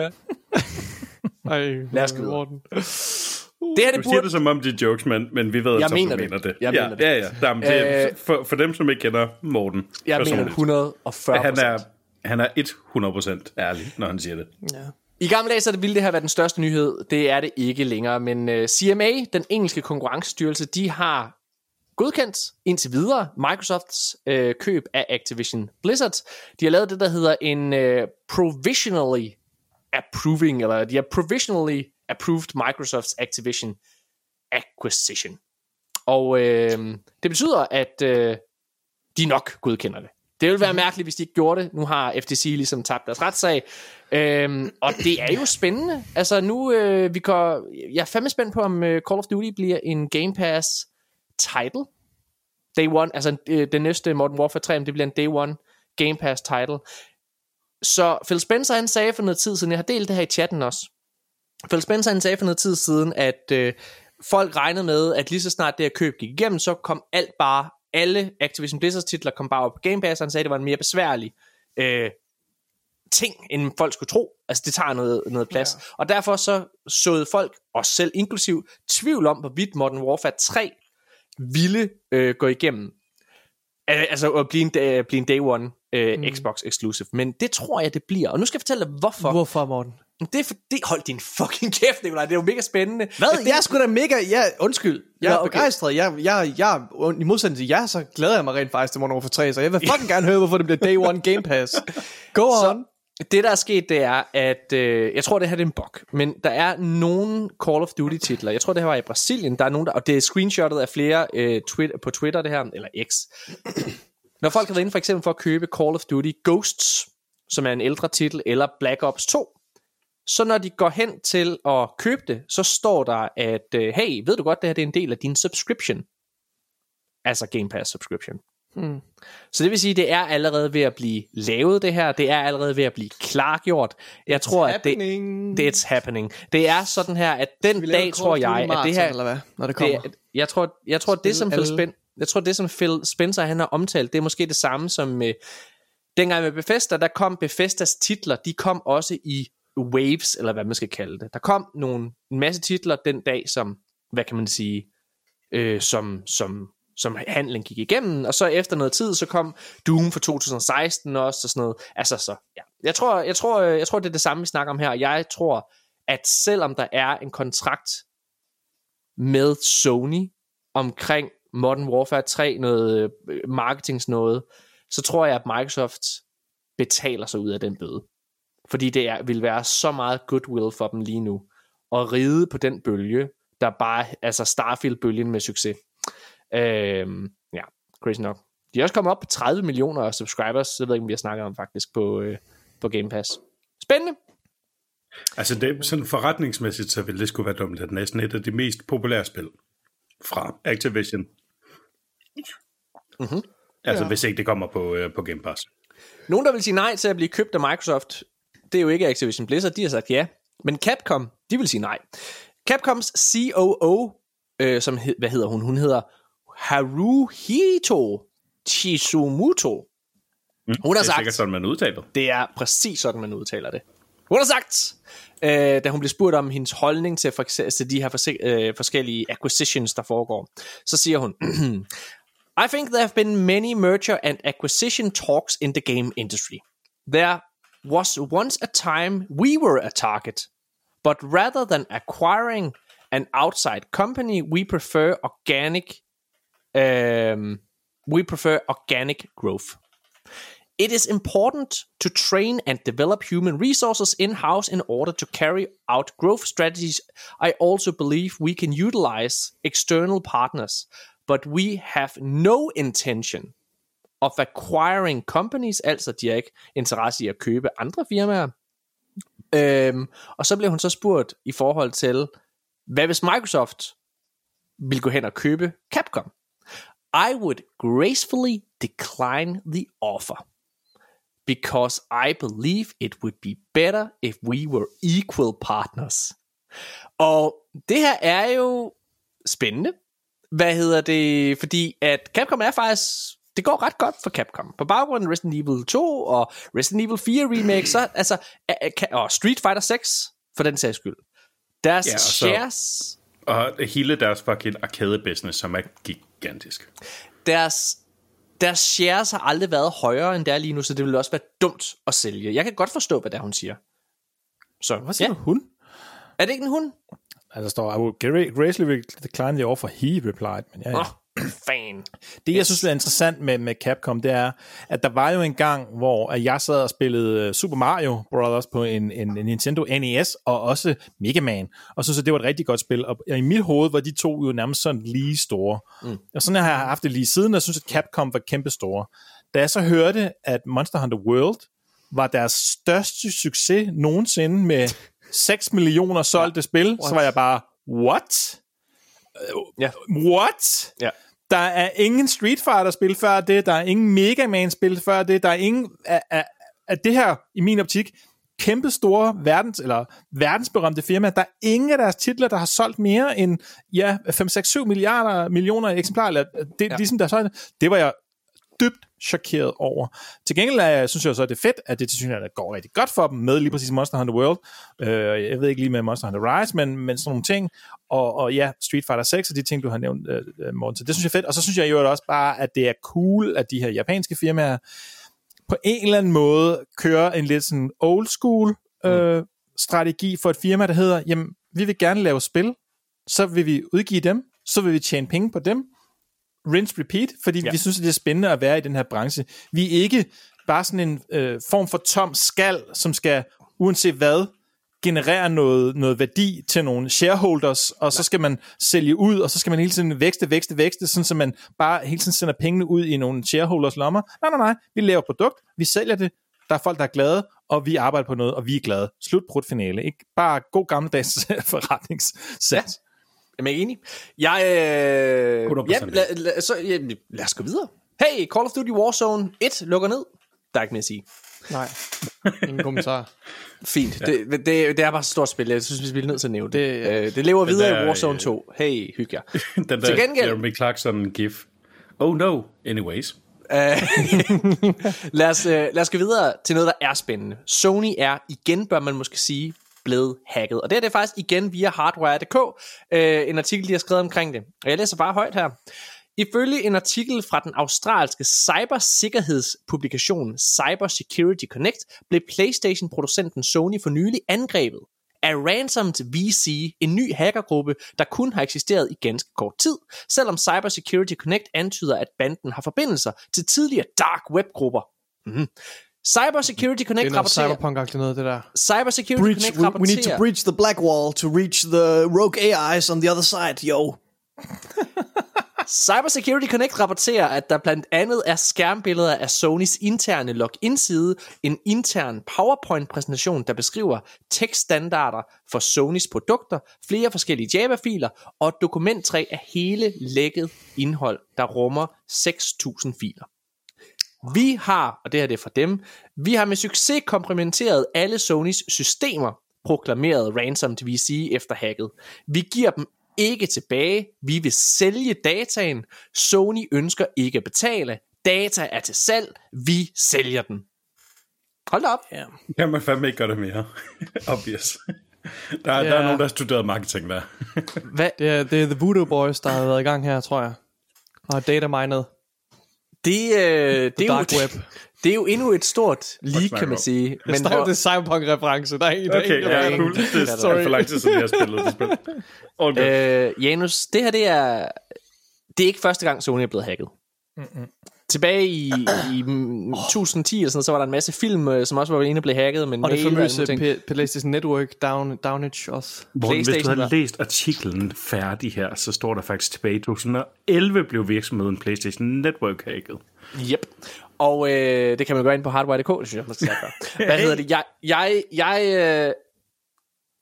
Ej, Lad os gå. Det her, det Du siger burde... det som om det er jokes, men, men vi ved, Jeg at mener du det. mener det. Jeg ja, mener det. Ja, ja. Jamen, det er, Øh, for, for dem, som ikke kender Morten Jeg mener personligt, 140 han er, han er 100% ærlig, når han siger det. Ja. I gamle dage så ville det her være den største nyhed. Det er det ikke længere, men uh, CMA, den engelske konkurrencestyrelse, de har godkendt indtil videre Microsofts uh, køb af Activision Blizzard. De har lavet det, der hedder en uh, provisionally approving, eller de har provisionally approved Microsofts Activision acquisition. Og øh, det betyder, at øh, de nok godkender det. Det ville være mærkeligt, hvis de ikke gjorde det. Nu har FTC ligesom tabt deres retssag. Øhm, og det er jo spændende. Altså nu, øh, vi går, jeg er fandme spændt på, om øh, Call of Duty bliver en Game Pass title. Day one, altså øh, den næste Modern Warfare 3, om det bliver en Day one Game Pass title. Så Phil Spencer han sagde for noget tid siden, jeg har delt det her i chatten også. Phil Spencer han sagde for noget tid siden, at øh, folk regnede med, at lige så snart det her køb gik igennem, så kom alt bare, alle Activision Blizzard titler kom bare op på Game Pass, og han sagde, at det var en mere besværlig øh, ting, end folk skulle tro. Altså det tager noget, noget plads. Ja. Og derfor så såede folk, os selv inklusiv, tvivl om, hvorvidt Modern Warfare 3 ville øh, gå igennem. Al- Altså at blive en, da- blive en day one øh, mm. Xbox exclusive. Men det tror jeg, det bliver. Og nu skal jeg fortælle dig, hvorfor. Hvorfor, Morten? Det er fordi, hold din fucking kæft, Nikolaj. Det er jo mega spændende. Hvad? Det, Jeg er sgu da mega... Ja, undskyld. Jeg er Ja, okay. begejstret. Jeg, jeg, jeg, I modsætning til jer, så glæder jeg mig rent faktisk til Modern Warfare 3, så jeg vil fucking gerne høre, hvorfor det bliver Day One Game Pass. Go så, on. det der er sket, det er, at øh, jeg tror, det her det er en bug, men der er nogle Call of Duty titler. Jeg tror, det her var i Brasilien. Der er nogen, der, og det er screenshottet af flere øh, twit, på Twitter, det her, eller X. Når folk har været inde for eksempel for at købe Call of Duty Ghosts, som er en ældre titel, eller Black Ops 2, så når de går hen til at købe det, så står der, at øh, hey, ved du godt, det her det er en del af din subscription. Altså Game Pass subscription. Hmm. Så det vil sige, det er allerede ved at blive lavet det her. Det er allerede ved at blive klargjort. Jeg tror, at det, it's happening. Det er sådan her, at den dag tror jeg, at det her, eller hvad, når det kommer. det, jeg tror, jeg tror det som Phil Spen, jeg tror det som Phil Spencer han har omtalt, det er måske det samme som med dengang med Bethesda, der kom Bethesdas titler, de kom også i waves eller hvad man skal kalde det. Der kom nogle en masse titler den dag som hvad kan man sige, øh, som som som handlen gik igennem, og så efter noget tid, så kom Doom for 2016 også, og sådan noget. Altså så, ja. Jeg tror, jeg tror, øh, jeg tror, det er det samme, vi snakker om her. Jeg tror, at selvom der er en kontrakt med Sony omkring Modern Warfare 3, noget øh, marketings noget, så tror jeg, at Microsoft betaler sig ud af den bøde. Fordi det er, vil være så meget goodwill for dem lige nu, at ride på den bølge, der bare, altså Starfield-bølgen med succes. Øhm, ja, crazy nok. De er også kommet op på 30 millioner subscribers, så jeg ved ikke, om vi har snakket om faktisk på, øh, på Game Pass. Spændende! Altså det, sådan forretningsmæssigt, så ville det skulle være dumt, at næsten et af de mest populære spil fra Activision. Mm-hmm. Altså ja. hvis ikke det kommer på, øh, på Game Pass. Nogen, der vil sige nej til at blive købt af Microsoft, det er jo ikke Activision Blizzard, de har sagt ja. Men Capcom, de vil sige nej. Capcoms COO, øh, som hed, hvad hedder hun? Hun hedder Haruhito Chizumuto. Mm, Hun har det er sagt- sikkert sådan, man udtaler. Det er præcis sådan, man udtaler det. Hun har sagt, øh, da hun blev spurgt om hendes holdning til, for, til de her forse- øh, forskellige acquisitions, der foregår, så siger hun, I think there have been many merger and acquisition talks in the game industry. There was once a time we were a target, but rather than acquiring an outside company, we prefer organic um, we prefer organic growth. It is important to train and develop human resources in house in order to carry out growth strategies. I also believe we can utilize external partners, but we have no intention of acquiring companies, altså de har ikke interesse i at købe andre firmaer. Øhm, og så blev hun så spurgt i forhold til, hvad hvis Microsoft ville gå hen og købe Capcom? I would gracefully decline the offer because I believe it would be better if we were equal partners. Og det her er jo spændende. Hvad hedder det? Fordi at Capcom er faktisk det går ret godt for Capcom. På baggrund af Resident Evil 2 og Resident Evil 4 remake, så altså, og Street Fighter 6, for den sags skyld. Deres Ja, og så- shares, Og hele deres fucking arcade-business, som er gigantisk. deres, deres shares har aldrig været højere, end det er lige nu, så det ville også være dumt at sælge. Jeg kan godt forstå, hvad det er, hun siger. Så, Hvad siger ja. du, hun? Er det ikke en hund? Altså, der står, I will gracefully decline the offer, he replied. Men ja, ja. Oh, fan. Det, jeg synes er interessant med, med Capcom, det er, at der var jo en gang, hvor jeg sad og spillede øh, Super Mario Brothers på en, en, en Nintendo NES, og også Mega Man, og synes, at det var et rigtig godt spil. Og i mit hoved var de to jo nærmest sådan lige store. Mm. Og sådan har jeg haft det lige siden, og jeg synes, at Capcom var kæmpe store. Da jeg så hørte, at Monster Hunter World var deres største succes nogensinde med 6 millioner solgte ja. spil, så var jeg bare, what? Ja. What? Ja. Der er ingen Street Fighter-spil før det, der er ingen Mega Man-spil før det, der er ingen af, af, af det her, i min optik, kæmpe store verdens, eller verdensberømte firma, der er ingen af deres titler, der har solgt mere end ja, 5-6-7 milliarder millioner eksemplarer, eller det, ja. Ja. ligesom der så, det var jeg dybt chokeret over. Til gengæld er, synes jeg så, at det er fedt, at det til synligheden går rigtig godt for dem med lige præcis Monster Hunter World. Øh, jeg ved ikke lige med Monster Hunter Rise, men, men sådan nogle ting. Og, og ja, Street Fighter 6 og de ting, du har nævnt, øh, øh, Morten. Så det synes jeg er fedt. Og så synes jeg jo også bare, at det er cool, at de her japanske firmaer på en eller anden måde kører en lidt sådan old school øh, strategi for et firma, der hedder, jamen, vi vil gerne lave spil, så vil vi udgive dem, så vil vi tjene penge på dem, rinse repeat, fordi ja. Vi synes, at det er spændende at være i den her branche. Vi er ikke bare sådan en øh, form for tom skal, som skal, uanset hvad, generere noget, noget værdi til nogle shareholders, og så skal man sælge ud, og så skal man hele tiden vækste, vækste, vækste, sådan så man bare hele tiden sender pengene ud i nogle shareholders lommer. Nej, nej, nej, vi laver produkt, vi sælger det, der er folk, der er glade, og vi arbejder på noget, og vi er glade. Slut, brud, finale. Ikke? Bare god gammeldags forretningssats. Ja. Jamen, jeg er enig. Jeg, øh, 100% ja, la, la, så, ja, lad os gå videre. Hey, Call of Duty Warzone 1 lukker ned. Der er ikke mere at sige. Nej, ingen kommentar. Fint. Ja. Det, det, det er bare et stort spil. Jeg synes, vi bliver nødt til at nævne det. Det- Øh, det lever videre der, i Warzone øh, 2. Hey, hygge jer. Den der Til gengæld- Jeremy Clarkson gif. Oh no, anyways. lad, os, øh, lad os gå videre til noget, der er spændende. Sony er igen, bør man måske sige, blevet hacket. Og det er det faktisk igen via hardware.dk, øh, en artikel, de har skrevet omkring det. Og jeg læser bare højt her. Ifølge en artikel fra den australske cybersikkerhedspublikation Cyber Security Connect, blev PlayStation-producenten Sony for nylig angrebet af Ransomed VC, en ny hackergruppe, der kun har eksisteret i ganske kort tid, selvom Cyber Security Connect antyder, at banden har forbindelser til tidligere dark web-grupper. Mm. Cyber Security Det Connect er noget rapporterer... cyberpunk noget, det der. Cyber Security Breach, Connect we, we rapporterer... need to breach the black wall to reach the rogue AIs on the other side, yo. Cyber Security Connect rapporterer, at der blandt andet er skærmbilleder af Sonys interne login-side, en intern PowerPoint-præsentation, der beskriver tekststandarder for Sonys produkter, flere forskellige Java-filer og et dokumenttræ af hele lækket indhold, der rummer 6.000 filer. Vi har, og det her det er fra dem, vi har med succes komprimenteret alle Sonys systemer, proklamerede Ransomed VC efter hacket. Vi giver dem ikke tilbage. Vi vil sælge dataen. Sony ønsker ikke at betale. Data er til salg. Vi sælger den. Hold op. Ja. Kan man fandme ikke gøre det mere. Obvious. Der, er, der er Ja. nogen, der har studeret marketing der. Hvad? Det er, det er The Voodoo Boys, der har været i gang her, tror jeg. Og data mined. Det, øh, det, er jo, web. det er jo endnu et stort leak, snakker kan man sige. Men der er jo det cyberpunk-reference. Der er en, der Okay, er ja, en, cool. Det er Sorry. for lang tid siden, jeg har spillet det spil. Good. Øh, Janus, det her det er, det er ikke første gang, Sony er blevet hacket. Mm-mm. Tilbage i, i mm, 1010 eller sådan, så var der en masse film, øh, som også var inde og blev hacket. Men Og det famøse PlayStation Network down, downage også. Morten, hvis du havde var- læst artiklen færdig her, så står der faktisk tilbage i 2011 blev virksomheden PlayStation Network hacket. Yep. Og øh, det kan man gå ind på hardware.dk, det synes jeg, man skal gøre. Hvad hedder det? Jeg, jeg, jeg, øh,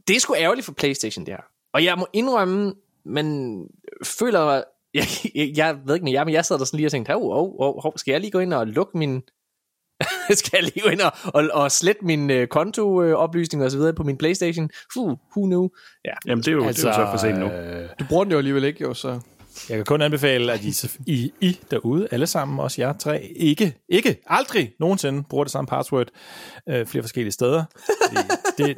det er sgu ærgerligt for Playstation, det her. Og jeg må indrømme, man føler, jeg, jeg, jeg ved ikke med jer, men jeg sad der sådan lige og tænkte, hov, hov, hov, hov, skal jeg lige gå ind og lukke min... skal jeg lige gå ind og, og, og slette min øh, kontooplysninger og så videre på min Playstation? Fuh, who knew? Ja. Jamen, det er jo, altså, det er jo så for sent nu. Øh, Du bruger den jo alligevel ikke, jo, så... jeg kan kun anbefale, at I, I, I derude, alle sammen, også jer tre, ikke, ikke, aldrig nogensinde bruger det samme password øh, flere forskellige steder. Fordi det,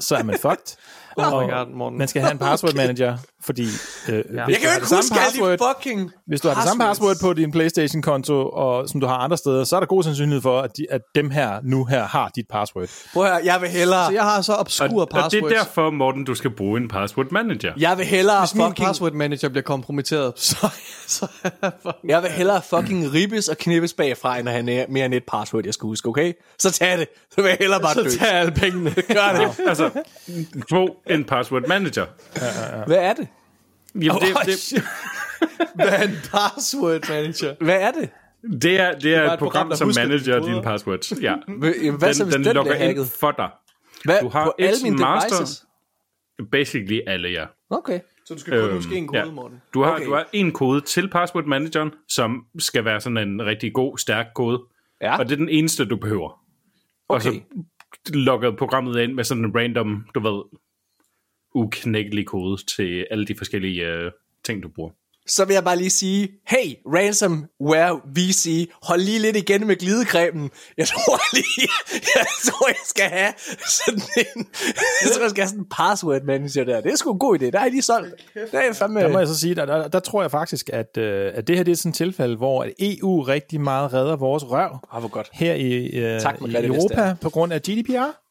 så er man fucked. Oh my god, Morten. Man skal have en password manager, fordi øh, ja. hvis Jeg du kan jo har ikke det samme huske alle password, de fucking hvis du har det samme passwords. password på din PlayStation-konto, og som du har andre steder, så er der god sandsynlighed for, at, de, at dem her nu her har dit password. Prøv høre, jeg vil hellere... Så jeg har så obskure Og, og det passwords. er derfor, Morten, du skal bruge en password manager. Jeg vil hellere Hvis min fucking... password manager bliver kompromitteret, så, så jeg vil hellere fucking ribbes og knippes bagfra, end at have mere end et password, jeg skal huske, okay? Så tag det. Så vil jeg hellere bare dø. Så tager alle pengene. Gør det. Altså, få en password manager. Hvad er det? Jamen, det, Oh, det, shit. Hvad er en password manager? Hvad er det? det er, det er bare et et program, program, der som manager dine passwords. Ja. Hvad, hvad så, hvis den, den logger ind for dig. Hvad, Du har på alle et mine master- devices? Basically alle, ja. Okay. Så du skal kun Øhm, huske en kode, ja. Morten. Du har, Okay. okay. du har en kode til password manageren, som skal være sådan en rigtig god, stærk kode. Ja. Og det er den eneste, du behøver. Og så Okay. logger programmet ind med sådan en random, du ved, uknækkelig kode til alle de forskellige øh, ting, du bruger. Så vil jeg bare lige sige, hey, ransomware VC, hold lige lidt igen med glidecremen. Jeg tror lige, jeg tror, jeg skal have sådan en, jeg tror, jeg skal have sådan en password manager der. Det er sgu en god idé. Der er jeg lige solgt. Der er fandme... Der må jeg så sige, der, der, der tror jeg faktisk, at, øh, at det her det er sådan et tilfælde, hvor at EU rigtig meget redder vores røv Ah, hvor godt. her i, øh, Tak, i Europa på grund af GDPR.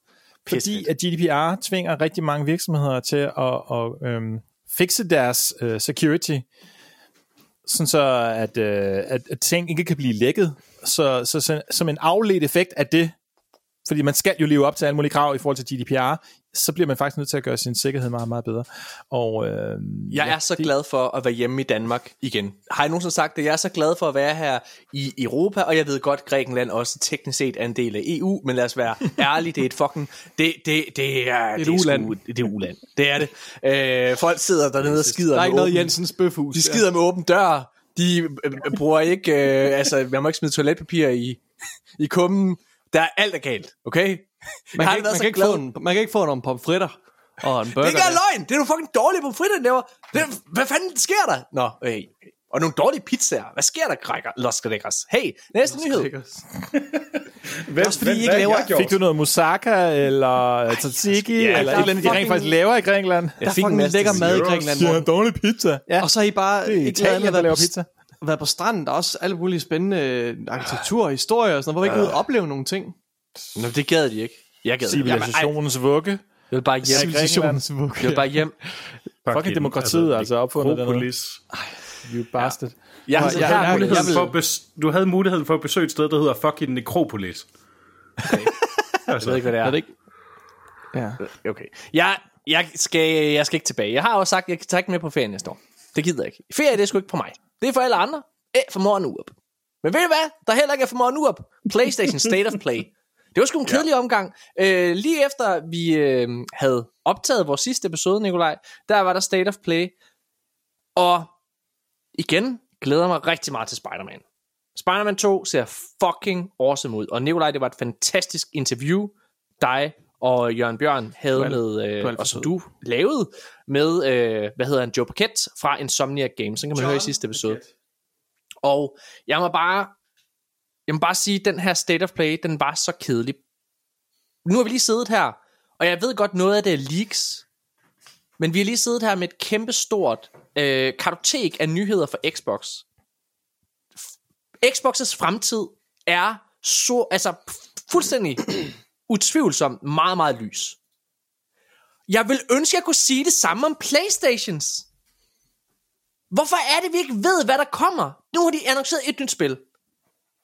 Fordi at GDPR tvinger rigtig mange virksomheder til at, at øhm, fikse deres øh, security sådan så at, øh, at, at ting ikke kan blive lækket. Så, så, så som en afledt effekt af det, fordi man skal jo leve op til alle mulige krav i forhold til GDPR, så bliver man faktisk nødt til at gøre sin sikkerhed meget, meget bedre. Og, øh, Jeg er så glad for at være hjemme i Danmark igen. Har jeg nogensinde sagt det? Jeg er så glad for at være her i Europa, og jeg ved godt, Grækenland også teknisk set er en del af EU, men lad os være ærlige, det er et fucking... Det, det, det er, det et uland. Sgu, det er uland. Det er det. Øh, folk sidder dernede og skider Der er ikke noget åben- Jensens bøfhus. De skider med åben dør. De øh, bruger ikke... Øh, altså, man må ikke smide toiletpapir i, i kummen. Der er alt er galt, okay? Man Jeg har kan, ikke, man, kan ikke få en, man kan ikke få nogle pomfritter og en burger. Det er ikke løgn. Det er nogle fucking dårlige pomfritter, den laver. Det, hvad fanden sker der? Nå, hey. Og nogle dårlige pizzaer. Hvad sker der, Grækker? Los Grækkers. Hey, næste nyhed. Hvem, også fordi I ikke laver- Fik du noget moussaka, eller tzatziki, ja, eller et eller andet, de er rent faktisk laver i Grækenland? Der er fik en fucking lækker mad i. Grækenland. Ja, Morten. dårlig pizza. Ja. Og så har I bare Det er ikke Italien, der laver pizza. Været på stranden. Der er også alle mulige spændende øh, arkitektur og historie og sådan noget. Hvor vi ikke ud og opleve nogle ting. Nå, det gad de ikke. Jeg gad ikke. Jamen, Civilisationens vugge. Jeg vil bare hjem. Civilisationens Jeg vugge. vil bare hjem. Fucking demokratiet, altså, opfundet dernede. Propolis. You bastard. Jeg har, jeg- jeg, har jeg- mulighed jeg vil- For bes- du havde muligheden for at besøge et sted, der hedder fucking Necropolis. Jeg ved ikke, hvad det er. Er det ikke? Ja. Okay. Jeg, jeg, skal, jeg skal ikke tilbage. Jeg har også sagt, at jeg kan tage ikke med på ferie næste år. Det gider jeg ikke. Ferie, det er sgu ikke på mig. Det er for alle andre. Æ, for morgen Urup. Men ved du hvad? Der heller ikke er for morgen Urup. PlayStation State of Play. Det var sgu en kedelig ja. omgang. Øh, lige efter vi øh, havde optaget vores sidste episode, Nikolaj, der var der State of Play. Og igen glæder mig rigtig meget til Spider-Man. Spider-Man 2 ser fucking awesome ud. Og Nikolaj, det var et fantastisk interview, dig og Jørgen Bjørn havde Du alt- med, øh, for og som du lavede med, øh, hvad hedder han, Joe Paquette fra Insomniac Games. Så kan man høre i sidste episode. Og jeg må bare, jeg må bare sige, at den her State of Play, den var så kedelig. Nu har vi lige siddet her, og jeg ved godt, noget af det er leaks, men vi har lige siddet her med et kæmpe stort øh, kartotek af nyheder for Xbox. Xbox's fremtid er så, altså fuldstændig utvivlsomt meget, meget lys. Jeg vil ønske, at jeg kunne sige det samme om Playstations. Hvorfor er det, vi ikke ved, hvad der kommer? Nu har de annonceret et nyt spil.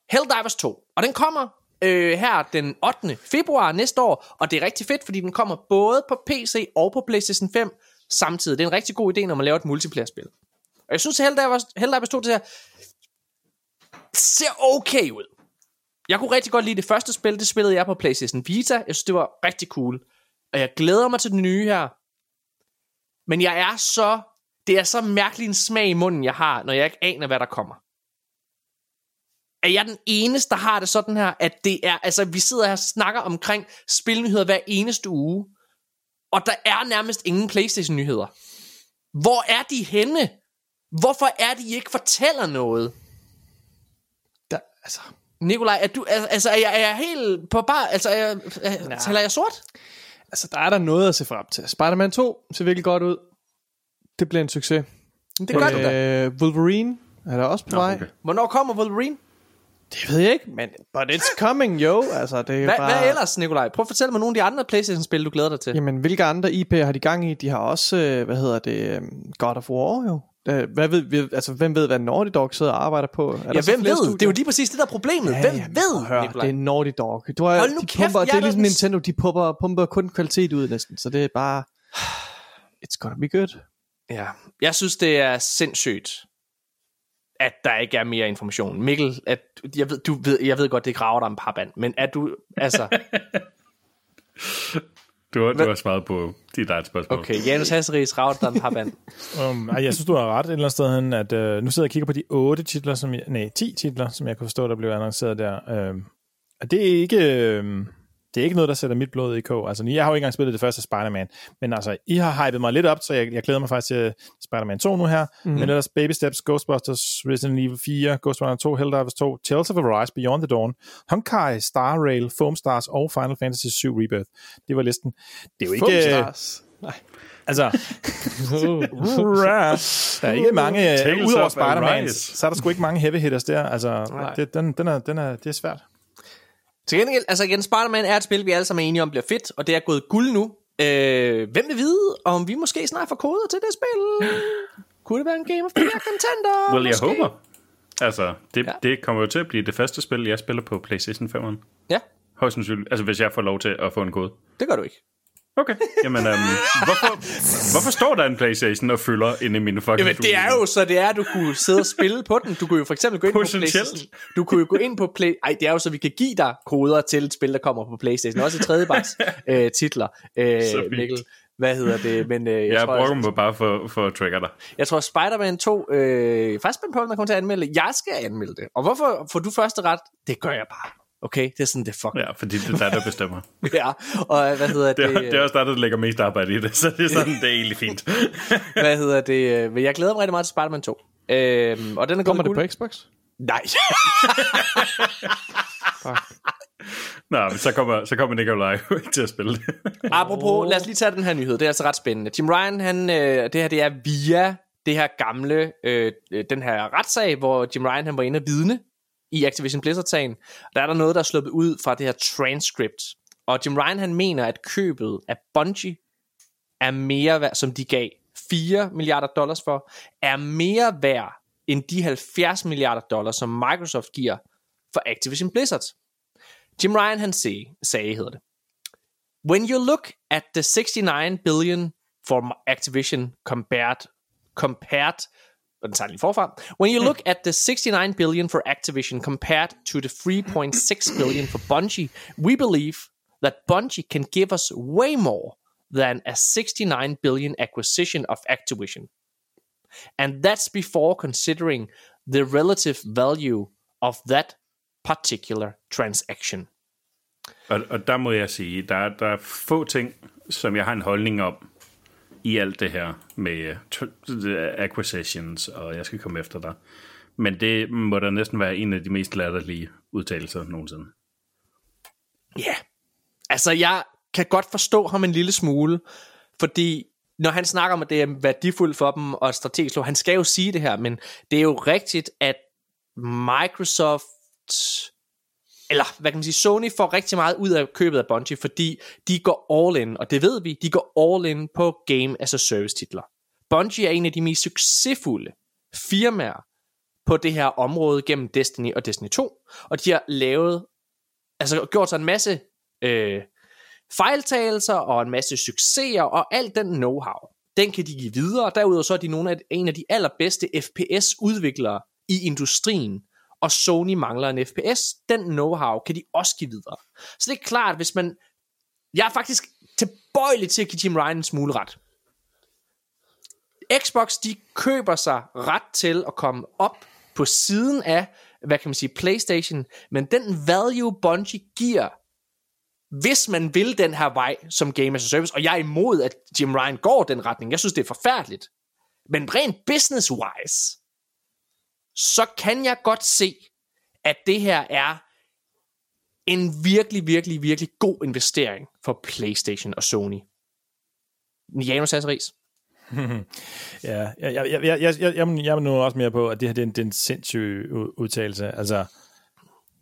Helldivers 2. Og den kommer øh, her den 8. februar næste år. Og det er rigtig fedt, fordi den kommer både på PC og på PlayStation 5 samtidig. Det er en rigtig god idé, når man laver et multiplayer-spil. Og jeg synes, at Helldivers, Helldivers 2 det her, ser okay ud. Jeg kunne rigtig godt lide det første spil. Det spillede jeg på PlayStation Vita. Jeg synes, det var rigtig cool. Og jeg glæder mig til det nye her. Men jeg er så... Det er så mærkelig en smag i munden, jeg har, når jeg ikke aner, hvad der kommer. Er jeg den eneste, der har det sådan her, at det er... Altså, vi sidder her og snakker omkring spilnyheder hver eneste uge. Og der er nærmest ingen Playstation-nyheder. Hvor er de henne? Hvorfor er de ikke fortæller noget? Der, altså, Nikolaj, er du, al- altså, er jeg, er jeg helt på bare, altså, er jeg, er, taler jeg sort? altså, der er der noget at se frem til. Spider-Man 2 ser virkelig godt ud. Det bliver en succes. Det gør du da. Øh, Wolverine er der også på vej. okay. Hvornår kommer Wolverine? Det ved jeg ikke, men but it's coming, yo. Altså, det er Hvad, bare... hvad ellers, Nikolaj? Prøv at fortælle mig nogle af de andre Playstation-spil, du glæder dig til. Jamen, hvilke andre IP har de gang i? De har også, øh, hvad hedder det, øh, God of War jo. Øh, Hvad ved, vi- altså, hvem ved, hvad Naughty Dog sidder og arbejder på? Er Ja, hvem ved? studier? Det er jo lige præcis det, der er problemet. Ja, hvem jamen, ved, Nikolaj? Det er Naughty Dog. Du har, Hold nu de kæft, pumper, det er er ligesom den- Nintendo, de pumper, pumper kun kvalitet ud næsten, så det er bare... It's gonna be good. Ja, jeg synes, det er sindssygt, at der ikke er mere information. Mikkel, at, jeg, ved, du ved, jeg ved godt, det graver dig en par band, men er du, altså, Du har, du har svaret på dit eget spørgsmål. okay, Janus Hasseris par band. Um, ej, jeg synes, du har ret et eller andet sted hen, at uh, nu sidder jeg og kigger på de otte titler, som jeg, nej, 10 titler, som jeg kunne forstå, der blev annonceret der. Um, og det er ikke... Um, det er ikke noget, der sætter mit blod i kog. Altså, jeg har jo ikke engang spillet det første Spider-Man, men altså, I har hypet mig lidt op, så jeg, jeg glæder mig faktisk til Spider-Man 2 nu her. Mm. Men ellers Baby Steps, Ghostbusters, Resident Evil 4, Ghostbusters 2, Helldivers 2, Tales of Arise, Beyond the Dawn, Honkai, Star Rail, Foam Stars og Final Fantasy 7 Rebirth. Det var listen. Det er jo ikke... Foam øh, Stars. Nej. Altså, der er ikke mange, uh, udover Spider-Man, så er der sgu ikke mange heavy hitters der. Altså, det, den, den er, den er, det er svært. Til gengæld, altså igen, Spider-Man er et spil, vi alle sammen er enige om bliver fedt, og det er gået guld nu. Øh, hvem vil vide, om vi måske snart får koder til det spil? kunne det være en Game of the Year contender? Well, jeg måske? håber. Altså, det, Ja. det kommer jo til at blive det første spil, jeg spiller på PlayStation 5. Ja, Højst sandsynligt. Altså, hvis jeg får lov til at få en kode. det gør du ikke. Okay. Jamen, um, hvorfor, hvorfor står der en PlayStation og fylder inde i mine fucking Jamen, det er jo så, det er, at du kunne sidde og spille på den. Du kunne jo for eksempel gå ind på. PlayStation. Du kunne jo gå ind på Play... Ej, det er jo så, vi kan give dig koder til et spil, der kommer på PlayStation. Også i tredjeparts øh, titler, øh. Mikkel. Hvad hedder det? Men øh, jeg, Jeg tror, bruger mig bare for, for at trigger dig. jeg tror, Spider-Man 2... Øh, faktisk på, man kommer til at anmelde. Jeg skal anmelde det. Og hvorfor får du første ret? Det gør jeg bare. Okay, det er sådan, det fuck. Ja, fordi det er dig, der bestemmer. Ja, og hvad hedder Det det? er, det er også dig, der lægger mest arbejde i det, så det er sådan, det er egentlig fint. hvad hedder det? øh, Men jeg glæder mig rigtig meget til Spider-Man 2. Øhm, og den er Kommer det på Xbox? Nej. Nå, men så kommer, så kommer Nikolaj jo ikke til at spille det. Apropos, lad os lige tage den her nyhed. Det er altså ret spændende. Jim Ryan, han, øh, det her det er via det her gamle, øh, øh, den her retssag, hvor Jim Ryan han var inde og vidne i Activision Blizzard-sagen. Der er der noget, der er sluppet ud fra det her transcript. Og Jim Ryan, han mener, at købet af Bungie er mere værd, som de gav 4 milliarder dollars for, er mere værd end de 70 milliarder dollars, som Microsoft giver for Activision Blizzard. Jim Ryan, han sagde, sagde, hedder det. When you look at the 69 billion for Activision compared compared og den tager lige forfra. When you look at the 69 billion for Activision compared to the 3.6 billion for Bungie, we believe that Bungie can give us way more than a 69 billion acquisition of Activision. And that's before considering the relative value of that particular transaction. Og, og der må jeg sige, der, der er få ting, som jeg har en holdning om i alt det her med øh, acquisitions, og jeg skal komme efter dig. Men det må da næsten være en af de mest latterlige udtalelser nogensinde. Ja, yeah. altså jeg kan godt forstå ham en lille smule, fordi når han snakker om, at det er værdifuldt for dem og strategisk, han skal jo sige det her, men det er jo rigtigt, at Microsoft, eller hvad kan man sige, Sony får rigtig meget ud af købet af Bungie, fordi de går all in, og det ved vi, de går all in på Game as a Service titler. Bungie er en af de mest succesfulde firmaer på det her område gennem Destiny og Destiny 2, og de har lavet altså gjort sig en masse øh, fejltagelser og en masse succeser og alt den know-how. Den kan de give videre. og Derudover så er de nogle af, en af de allerbedste FPS-udviklere i industrien, og Sony mangler en FPS. Den know-how kan de også give videre. Så det er klart, hvis man... Jeg er faktisk tilbøjelig til at give Jim Ryan en smule ret. Xbox, de køber sig ret til at komme op på siden af, hvad kan man sige, PlayStation, men den value Bungie giver, hvis man vil den her vej som Game as a Service, og jeg er imod, at Jim Ryan går den retning, jeg synes, det er forfærdeligt, men rent business-wise, så kan jeg godt se, at det her er en virkelig, virkelig, virkelig god investering for PlayStation og Sony. Janus Asseris. ja, jeg, jeg, jeg, jeg, jeg, jeg, jeg nu også mere på, at det her det er en, det er en sindssyg udtalelse. Altså,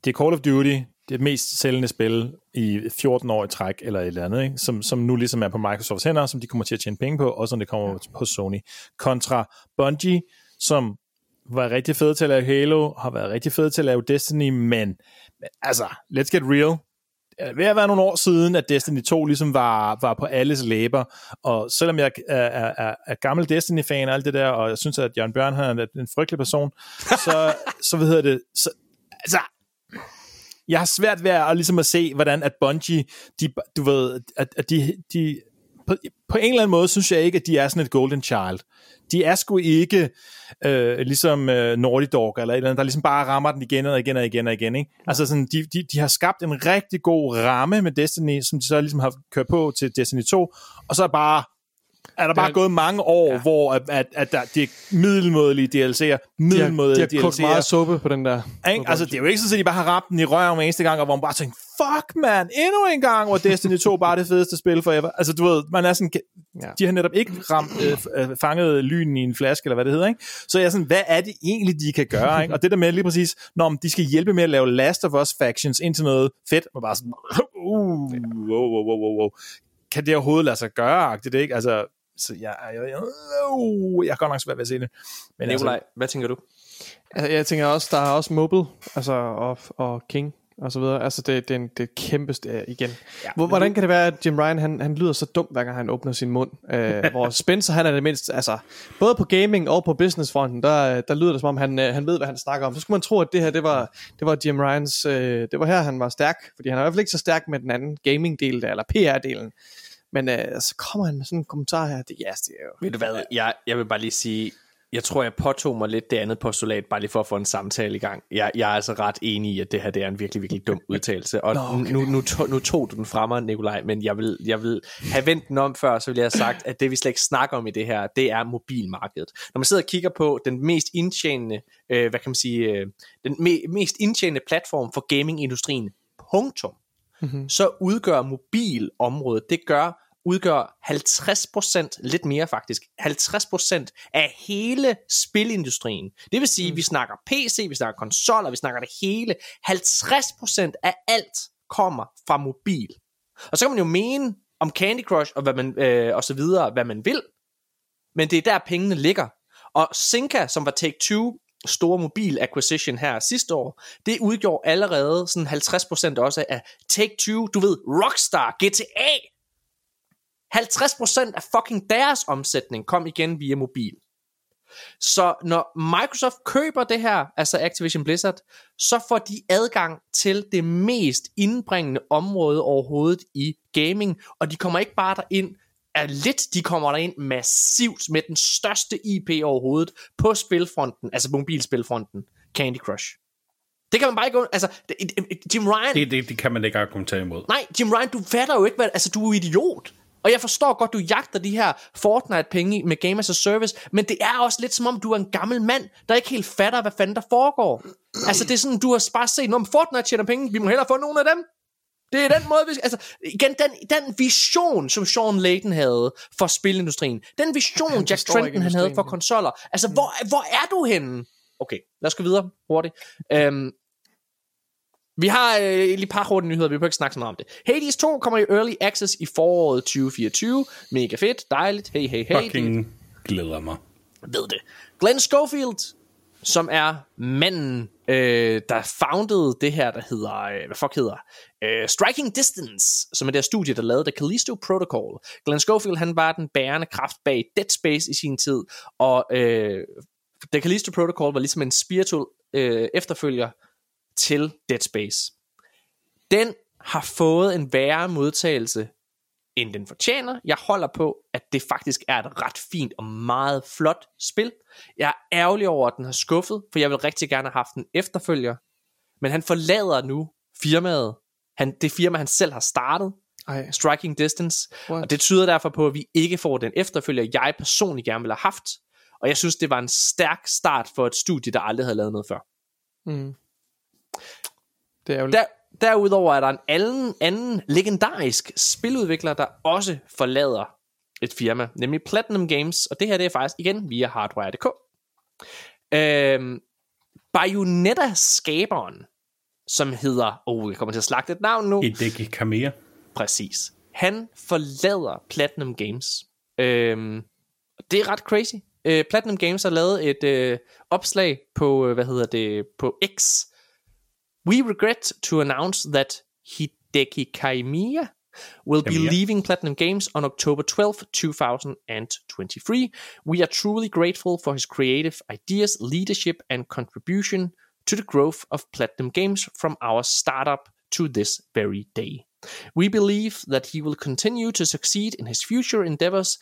det er Call of Duty, det mest sælgende spil i 14 år i træk, eller et eller andet, ikke? Som, som nu ligesom er på Microsofts hænder, som de kommer til at tjene penge på, og som det kommer på Sony. Kontra Bungie, som var rigtig fede til at lave Halo, har været rigtig fede til at lave Destiny, men, men altså, let's get real. Det er ved at være nogle år siden, at Destiny 2 ligesom var, var på alles læber, og selvom jeg er, er, er, er gammel Destiny-fan og alt det der, og jeg synes, at Jørgen Bjørn han er en frygtelig person, så, så hvad hedder det, så, altså, jeg har svært ved at, ligesom at se, hvordan at Bungie, de, du ved, at, at de, de på, på en eller anden måde synes jeg ikke, at de er sådan et golden child. De er sgu ikke øh, ligesom øh, Naughty Dog, eller et eller andet, der ligesom bare rammer den igen og igen og igen og igen. Ikke? Altså sådan, de, de, de har skabt en rigtig god ramme med Destiny, som de så ligesom har kørt på til Destiny 2, og så er bare er der bare er- gået mange år, ja. hvor at, at, at der, det er middelmådelige DLC'er, De har, middelmådelige de har DLC'er. meget suppe på den der. Ikke? Altså, det er jo ikke sådan, at de bare har ramt den i røven hver eneste gang, og hvor man bare tænker, fuck man, endnu en gang, hvor Destiny 2 bare er det fedeste spil forever. Altså, du ved, man er sådan, Ja. de har netop ikke ramt, øh, øh, fanget lynen i en flaske, eller hvad det hedder, ikke? Så jeg er sådan, hvad er det egentlig, de kan gøre, ikke? Og det der med lige præcis, når de skal hjælpe med at lave Last of Us factions ind til noget fedt, og bare sådan, uh, wow, wow, wow, wow, wow. Kan det overhovedet lade sig gøre, agtigt, ikke? Altså, så jeg, jeg, jeg, uh, jeg har godt nok svært ved at se det. Men Nikolaj, altså, hvad tænker du? Altså, jeg tænker også, der er også Mobile, altså, og, og King, og så videre. Altså, det, det, er, en, det kæmpe st- igen. Ja, Hvor, hvordan kan det være, at Jim Ryan, han, han lyder så dum, hver gang han åbner sin mund? Uh, hvor Spencer, han er det mindst, altså, både på gaming og på businessfronten, der, der lyder det som om, han, øh, han ved, hvad han snakker om. Så skulle man tro, at det her, det var, det var Jim Ryans, uh, det var her, han var stærk, fordi han er i hvert fald ikke så stærk med den anden gaming-del der, eller PR-delen. Men uh, så kommer han med sådan en kommentar her, det, ja, det er jo... Ved du hvad, jeg, jeg vil bare lige sige, jeg tror, jeg påtog mig lidt det andet postulat, bare lige for at få en samtale i gang. Jeg, jeg er altså ret enig i, at det her det er en virkelig, virkelig dum udtalelse. Og Nå, okay. nu, nu, to, nu tog du den fra mig, Nikolaj, men jeg vil, jeg vil have vendt den om før, så vil jeg have sagt, at det vi slet ikke snakker om i det her, det er mobilmarkedet. Når man sidder og kigger på den mest indtjenende, øh, hvad kan man sige, øh, den me, mest indtjenende platform for gamingindustrien, punktum, mm-hmm. så udgør mobilområdet, det gør udgør 50%, lidt mere faktisk, 50% af hele spilindustrien. Det vil sige, mm. vi snakker PC, vi snakker konsoller, vi snakker det hele. 50% af alt kommer fra mobil. Og så kan man jo mene om Candy Crush og, hvad man, øh, og så videre, hvad man vil. Men det er der pengene ligger. Og Zynga, som var Take-Two store mobil acquisition her sidste år, det udgjorde allerede sådan 50% også af Take-Two, du ved, Rockstar, GTA, 50% af fucking deres omsætning kom igen via mobil. Så når Microsoft køber det her, altså Activision Blizzard, så får de adgang til det mest indbringende område overhovedet i gaming, og de kommer ikke bare derind er lidt, de kommer derind massivt med den største IP overhovedet på spilfronten, altså mobilspilfronten, Candy Crush. Det kan man bare ikke... Altså, Jim Ryan... Det, det, det kan man ikke argumentere imod. Nej, Jim Ryan, du fatter jo ikke, hvad... Altså, du er idiot. Og jeg forstår godt, du jagter de her Fortnite-penge med Game as a Service, men det er også lidt som om, du er en gammel mand, der ikke helt fatter, hvad fanden der foregår. Altså, det er sådan, du har bare set, når Fortnite tjener penge, vi må hellere få nogle af dem. Det er den måde, vi Altså, igen, den, den vision, som Sean Layton havde for spilindustrien, den vision, Jack Trenton han havde for konsoller, altså, hvor, hvor er du henne? Okay, lad os gå videre hurtigt. Um, vi har øh, lige et par hurtige nyheder, vi behøver ikke snakke så meget om det. Hades 2 kommer i Early Access i foråret 2024. Mega fedt, dejligt, hey, hey, hey. Fucking det. glæder mig. Ved det. Glenn Schofield, som er manden, øh, der founded det her, der hedder, øh, hvad fuck hedder, øh, Striking Distance, som er det studie, der lavede The Callisto Protocol. Glenn Schofield, han var den bærende kraft bag Dead Space i sin tid, og øh, The Callisto Protocol var ligesom en spiritual øh, efterfølger til Dead Space. Den har fået en værre modtagelse, end den fortjener. Jeg holder på, at det faktisk er et ret fint og meget flot spil. Jeg er ærgerlig over, at den har skuffet, for jeg vil rigtig gerne have haft en efterfølger. Men han forlader nu firmaet. Han, det firma, han selv har startet. Ej. Striking Distance. What? Og det tyder derfor på, at vi ikke får den efterfølger, jeg personligt gerne ville have haft. Og jeg synes, det var en stærk start for et studie, der aldrig havde lavet noget før. Mm. Det er jo Der, derudover er der en anden, anden legendarisk spiludvikler, der også forlader et firma, nemlig Platinum Games, og det her det er faktisk igen via Hardware.dk. Øhm, Bayonetta-skaberen, som hedder, oh, jeg kommer til at slagte et navn nu. Hideki Kamiya. Præcis. Han forlader Platinum Games. Øhm, det er ret crazy. Øh, Platinum Games har lavet et øh, opslag på, øh, hvad hedder det, på X. We regret to announce that Hideki Kaimiya will be leaving Platinum Games on October 12, 2023. We are truly grateful for his creative ideas, leadership, and contribution to the growth of Platinum Games from our startup to this very day. We believe that he will continue to succeed in his future endeavors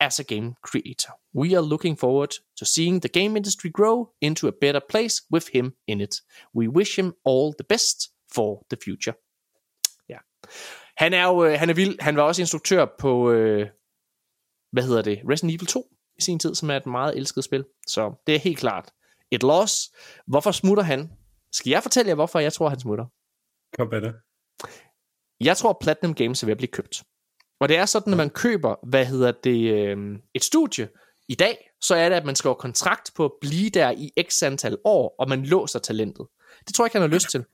as a game creator. We are looking forward to seeing the game industry grow into a better place with him in it. We wish him all the best for the future. Ja. Han er jo han er vild. Han var også instruktør på øh, hvad hedder det? Resident Evil 2 i sin tid, som er et meget elsket spil. Så det er helt klart et loss. Hvorfor smutter han? Skal jeg fortælle jer, hvorfor jeg tror, han smutter? Kom med det. Jeg tror, Platinum Games er ved at blive købt. Og det er sådan, når man køber, hvad hedder det, øh, et studie i dag, så er det, at man skriver kontrakt på at blive der i x antal år, og man låser talentet. Det tror jeg ikke, han har lyst til.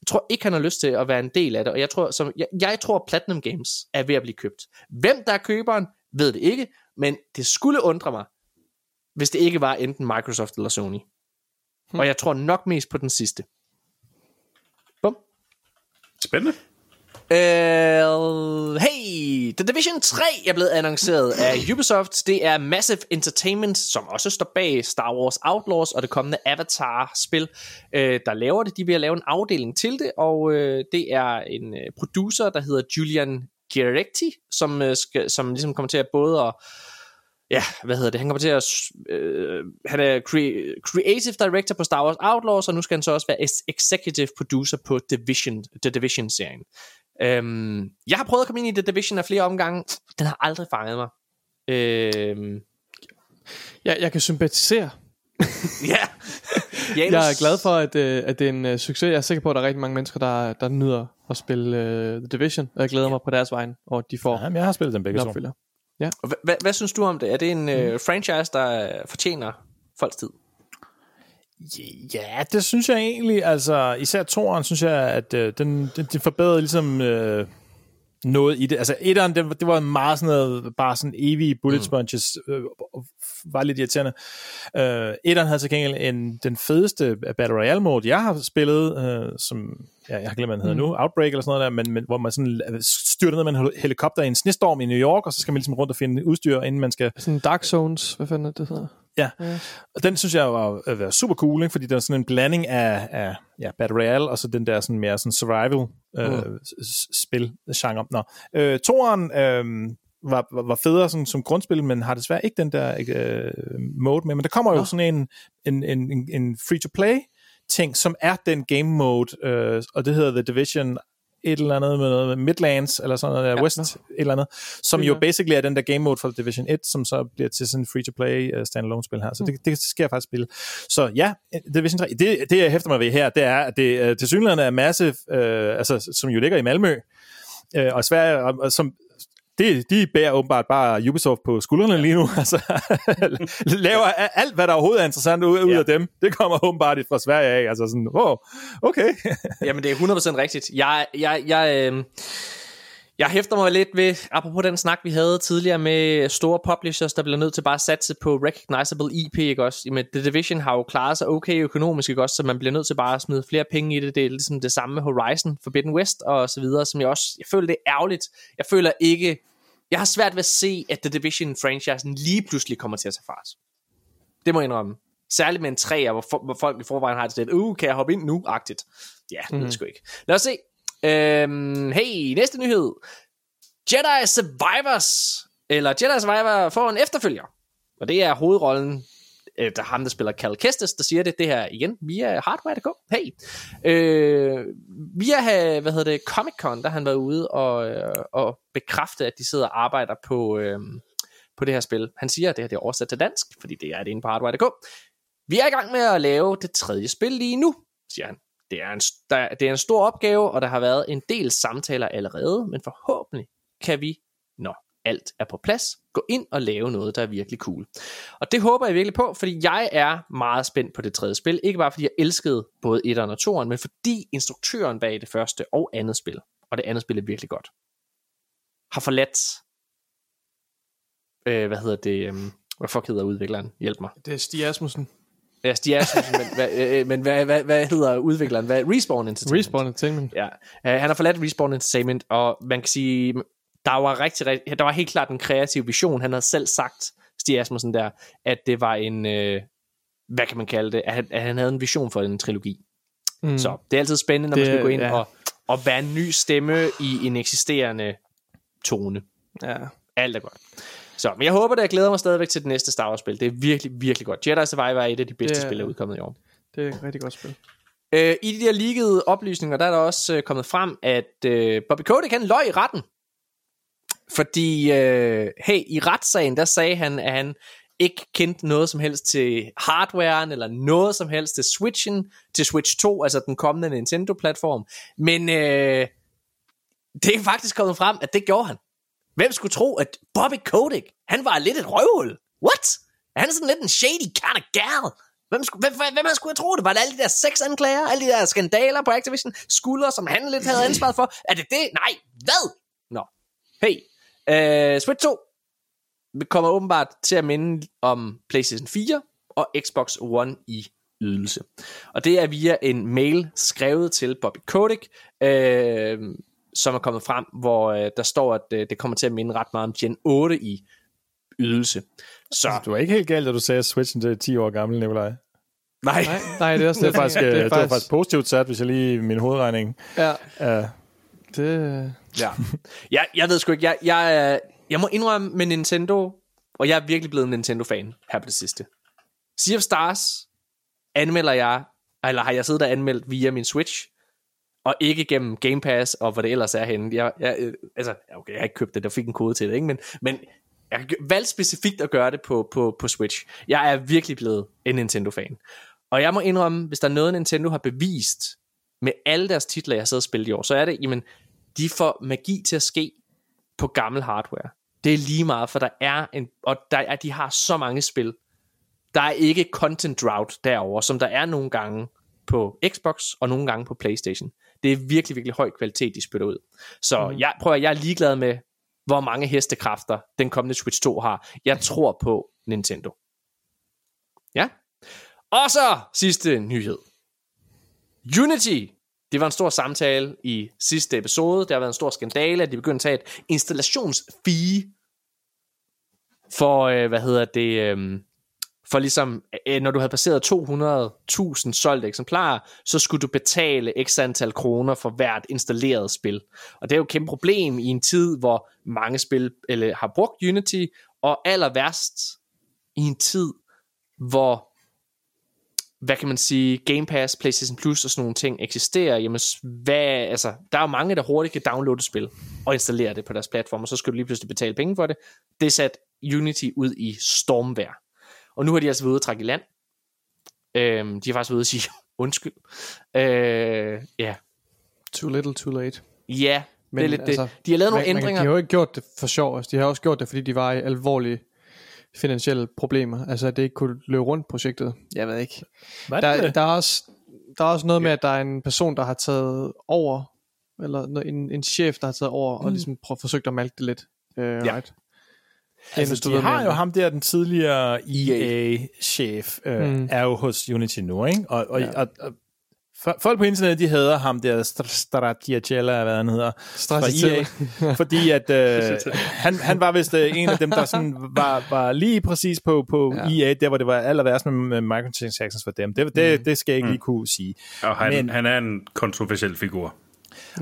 Jeg tror ikke, han har lyst til at være en del af det, og jeg tror, som, jeg, jeg tror Platinum Games er ved at blive købt. Hvem der er køberen, ved det ikke, men det skulle undre mig, hvis det ikke var enten Microsoft eller Sony. Hmm. Og jeg tror nok mest på den sidste. Bum. Spændende. Uh, hey, The Division 3 er blevet annonceret af Ubisoft. Det er Massive Entertainment, som også står bag Star Wars Outlaws og det kommende Avatar-spil, uh, der laver det. De vil lave en afdeling til det, og uh, det er en producer, der hedder Julian Giretti, som, uh, skal, som ligesom kommer til at både at ja, hvad hedder det, han kommer til at, øh, han er cre- creative director på Star Wars Outlaws, og nu skal han så også være executive producer på Division, The Division-serien. Øhm, jeg har prøvet at komme ind i The Division af flere omgange, den har aldrig fanget mig. Øhm, Jeg, jeg kan sympatisere. ja. Janus, Jeg er glad for, at, øh, at det er en øh, succes. Jeg er sikker på, at der er rigtig mange mennesker, der, der nyder at spille øh, The Division. Og jeg glæder mig på deres vejen, og at de får Jamen, jeg har spillet dem begge to. opfølger. Hvad, hvad, hvad synes du om det? Er det en øh, franchise, der fortjener folks tid? Ja, det synes jeg egentlig. Altså, især toeren, synes jeg, at øh, den, den, den forbedrede ligesom øh, noget i det. Altså, etteren, det, det var meget sådan noget, bare sådan evige bullet sponges, øh, var lidt irriterende. Øh, etteren havde til gengæld en, den fedeste Battle Royale mode, jeg har spillet, øh, som, ja, jeg har glemt, hvad den hedder nu, Outbreak eller sådan noget der, men, men hvor man sådan styrter ned med en hel- helikopter i en snestorm i New York, og så skal man ligesom rundt og finde udstyr, inden man skal Sådan Dark Zones, hvad fanden det hedder? Ja, og den synes jeg var, øh, var super cool, ikke? fordi det var sådan en blanding af, af ja, Battle Royale, og så den der sådan mere sådan survival øh, mm. spil genre. Nå. Øh, toeren øh, var, var, var federe sådan, som grundspil, men har desværre ikke den der øh, mode med. Men der kommer jo Nå. sådan en, en, en, en- en free-to-play ting, som er den game mode, øh, og det hedder The Division et eller andet med noget med Midlands, eller sådan noget der, Ja, West, nå. et eller andet, som Det jo basically er den der game mode for Division 1, som så bliver til sådan en free-to-play uh, standalone spil her. Så det, det skal jeg faktisk spille. Så ja, Division 3, det, det jeg hæfter mig ved her, det er, at det uh, til synligheden er Massive, uh, altså, som jo ligger i Malmø, uh, og Sverige, og, og som det, de bærer åbenbart bare Ubisoft på skuldrene ja. lige nu. Altså, laver alt, hvad der overhovedet er interessant ud, ud Ja. af dem. Det kommer åbenbart fra Sverige af. Altså sådan, wow, okay. Jamen, det er 100% rigtigt. Jeg, jeg, jeg, øh, jeg hæfter mig lidt ved, apropos den snak, vi havde tidligere med store publishers, der bliver nødt til bare at satse på recognizable IP, ikke også? Jamen, The Division har jo klaret sig okay økonomisk, ikke også? Så man bliver nødt til bare at smide flere penge i det. Det er ligesom det samme med Horizon, Forbidden West og så videre, som jeg også, jeg føler det er ærgerligt. Jeg føler ikke, jeg har svært ved at se, at The Division-franchisen lige pludselig kommer til at tage fart. Det må jeg indrømme. Særligt med en træer, hvor, for, hvor folk i forvejen har det lidt, uh, kan jeg hoppe ind nu-agtigt. Ja, det mm. ved sgu ikke. Lad os se. Øhm, hey, næste nyhed. Jedi Survivors, eller Jedi Survivor får en efterfølger. Og det er hovedrollen, øh, der er ham, der spiller Cal Kestis, der siger det, det her igen via Hardware.dk. Hey. Øh, via, hvad hedder det, Comic Con, der har han været ude og, øh, og bekræfte, at de sidder og arbejder på, øh, på det her spil. Han siger, at det her det er oversat til dansk, fordi det er det inde på Hardware.dk. Vi er i gang med at lave det tredje spil lige nu, siger han. Det er, en, der, det er en stor opgave, og der har været en del samtaler allerede, men forhåbentlig kan vi, nå alt er på plads, gå ind og lave noget, der er virkelig cool. Og det håber jeg virkelig på, fordi jeg er meget spændt på det tredje spil. Ikke bare fordi jeg elskede både 1'eren og 2'eren, men fordi instruktøren bag det første og andet spil, og det andet spil er virkelig godt, har forladt, øh, hvad hedder det, øh, hvad fuck hedder udvikleren? Hjælp mig. Det er Stig Asmussen. Ja, Stig Asmussen, men, hvad, øh, men hvad, hvad, hvad hedder udvikleren? Hvad, Respawn Entertainment. Respawn Entertainment. Ja, uh, han har forladt Respawn Entertainment, og man kan sige, der var rigtig, rigtig der var helt klart en kreativ vision. Han havde selv sagt, Stig Asmussen der, at det var en, uh, hvad kan man kalde det, at han, at han havde en vision for en trilogi. Mm. Så det er altid spændende, når det, man Det- skal gå ind ja. og, og være en ny stemme i en eksisterende tone. Ja. Alt er godt. Så, men jeg håber, at jeg glæder mig stadigvæk til det næste Star Wars-spil. Det er virkelig, virkelig godt. Jedi Survivor er et af de bedste Det spil, der er udkommet i år. Det er et rigtig godt spil. Øh, I de der leakede oplysninger, der er der også øh, kommet frem, at øh, Bobby Kotick, han løg i retten. Fordi, øh, hey, i retssagen, der sagde han, at han ikke kendte noget som helst til hardwaren, eller noget som helst til Switchen, til Switch 2, altså den kommende Nintendo-platform. Men øh, det er faktisk kommet frem, at det gjorde han. Hvem skulle tro, at Bobby Kotick, han var lidt et røvhul? What? Er han sådan lidt en shady kind of gal? Hvem, skulle, hvem, hvem, hvem skulle have troet det? Var det alle de der seks anklager? Alle de der skandaler på Activision? Skulder, som han lidt havde ansvaret for? Er det det? Nej, hvad? Nå. Hey, uh, Switch 2. kommer åbenbart til at minde om PlayStation 4 og Xbox One i ydelse. Og det er via en mail skrevet til Bobby Kotick, øh, som er kommet frem, hvor øh, der står, at øh, det kommer til at minde ret meget om Gen 8 i ydelse. Så Du var ikke helt galt, da du sagde, at Switchen er 10 år gammel, Nikolaj. nej, Nej, nej, det er også Det er faktisk, det, er det var faktisk positivt sat, hvis jeg lige min hovedregning. Ja, Uh, det... Øh. ja. jeg, jeg ved sgu ikke, jeg, jeg, øh, jeg må indrømme med Nintendo, og jeg er virkelig blevet en Nintendo-fan her på det sidste. Sea of Stars anmelder jeg, eller har jeg siddet og anmeldt via min Switch, og ikke gennem Game Pass, og hvad det ellers er henne. Jeg, jeg, øh, altså, okay, jeg har ikke købt det, der fik en kode til det, ikke? Men, men jeg valgte specifikt at gøre det på, på, på Switch. Jeg er virkelig blevet en Nintendo-fan. Og jeg må indrømme, hvis der er noget, Nintendo har bevist med alle deres titler, jeg har siddet og spillet i år, så er det, jamen, de får magi til at ske på gammel hardware. Det er lige meget, for der er en, og der er, de har så mange spil. Der er ikke content drought derover, som der er nogle gange på Xbox og nogle gange på Playstation. Det er virkelig, virkelig høj kvalitet, de spytter ud. Så mm. jeg prøver, jeg er ligeglad med, hvor mange hestekræfter den kommende Switch 2 har. Jeg tror på Nintendo. Ja. Og så sidste nyhed. Unity. Det var en stor samtale i sidste episode. Der har været en stor skandale, at de begyndte at tage et installationsfee for, øh, hvad hedder det, øh, for ligesom, øh, når du havde passeret 200.000 solgte eksemplarer, så skulle du betale x antal kroner for hvert installeret spil. Og det er jo et kæmpe problem i en tid, hvor mange spil eller, har brugt Unity, og aller værst i en tid, hvor hvad kan man sige, Game Pass, PlayStation Plus og sådan nogle ting eksisterer, jamen, hvad, altså, der er jo mange, der hurtigt kan downloade et spil og installere det på deres platform, og så skal du lige pludselig betale penge for det. Det sat Unity ud i stormvær. Og nu har de altså været ude at trække i land. Øhm, de har faktisk været ude at sige undskyld. Øh, ja. Too little, too late. Ja, Men det er lidt altså, det. De har lavet nogle Man, man, ændringer. de har jo ikke gjort det for sjov. Altså, de har også gjort det, fordi de var i alvorlige finansielle problemer. Altså, at det ikke kunne løbe rundt projektet. Jeg ved ikke. hvad er Der, det? der, er også, der er også noget med, at der er en person, der har taget over, eller en, en chef, der har taget over, mm. og ligesom prøv, forsøgt at malke det lidt. Uh, ja. right. Altså, du de har hvad jo ham der, den tidligere EA-chef, øh, Mm. er jo hos Unity nu, ikke? Og, og, Ja. og, og folk på internettet, de hader ham der, Str- Stracciatella, hvad han hedder, fra. EA, fordi at øh, han, han var vist øh, en af dem, der sådan var, var lige præcis på, på Ja. EA, der hvor det var aller værst med, med microtransactions for dem. Det, det, Mm. det skal jeg ikke lige kunne sige. Og han, Men- han er en kontroversiel figur.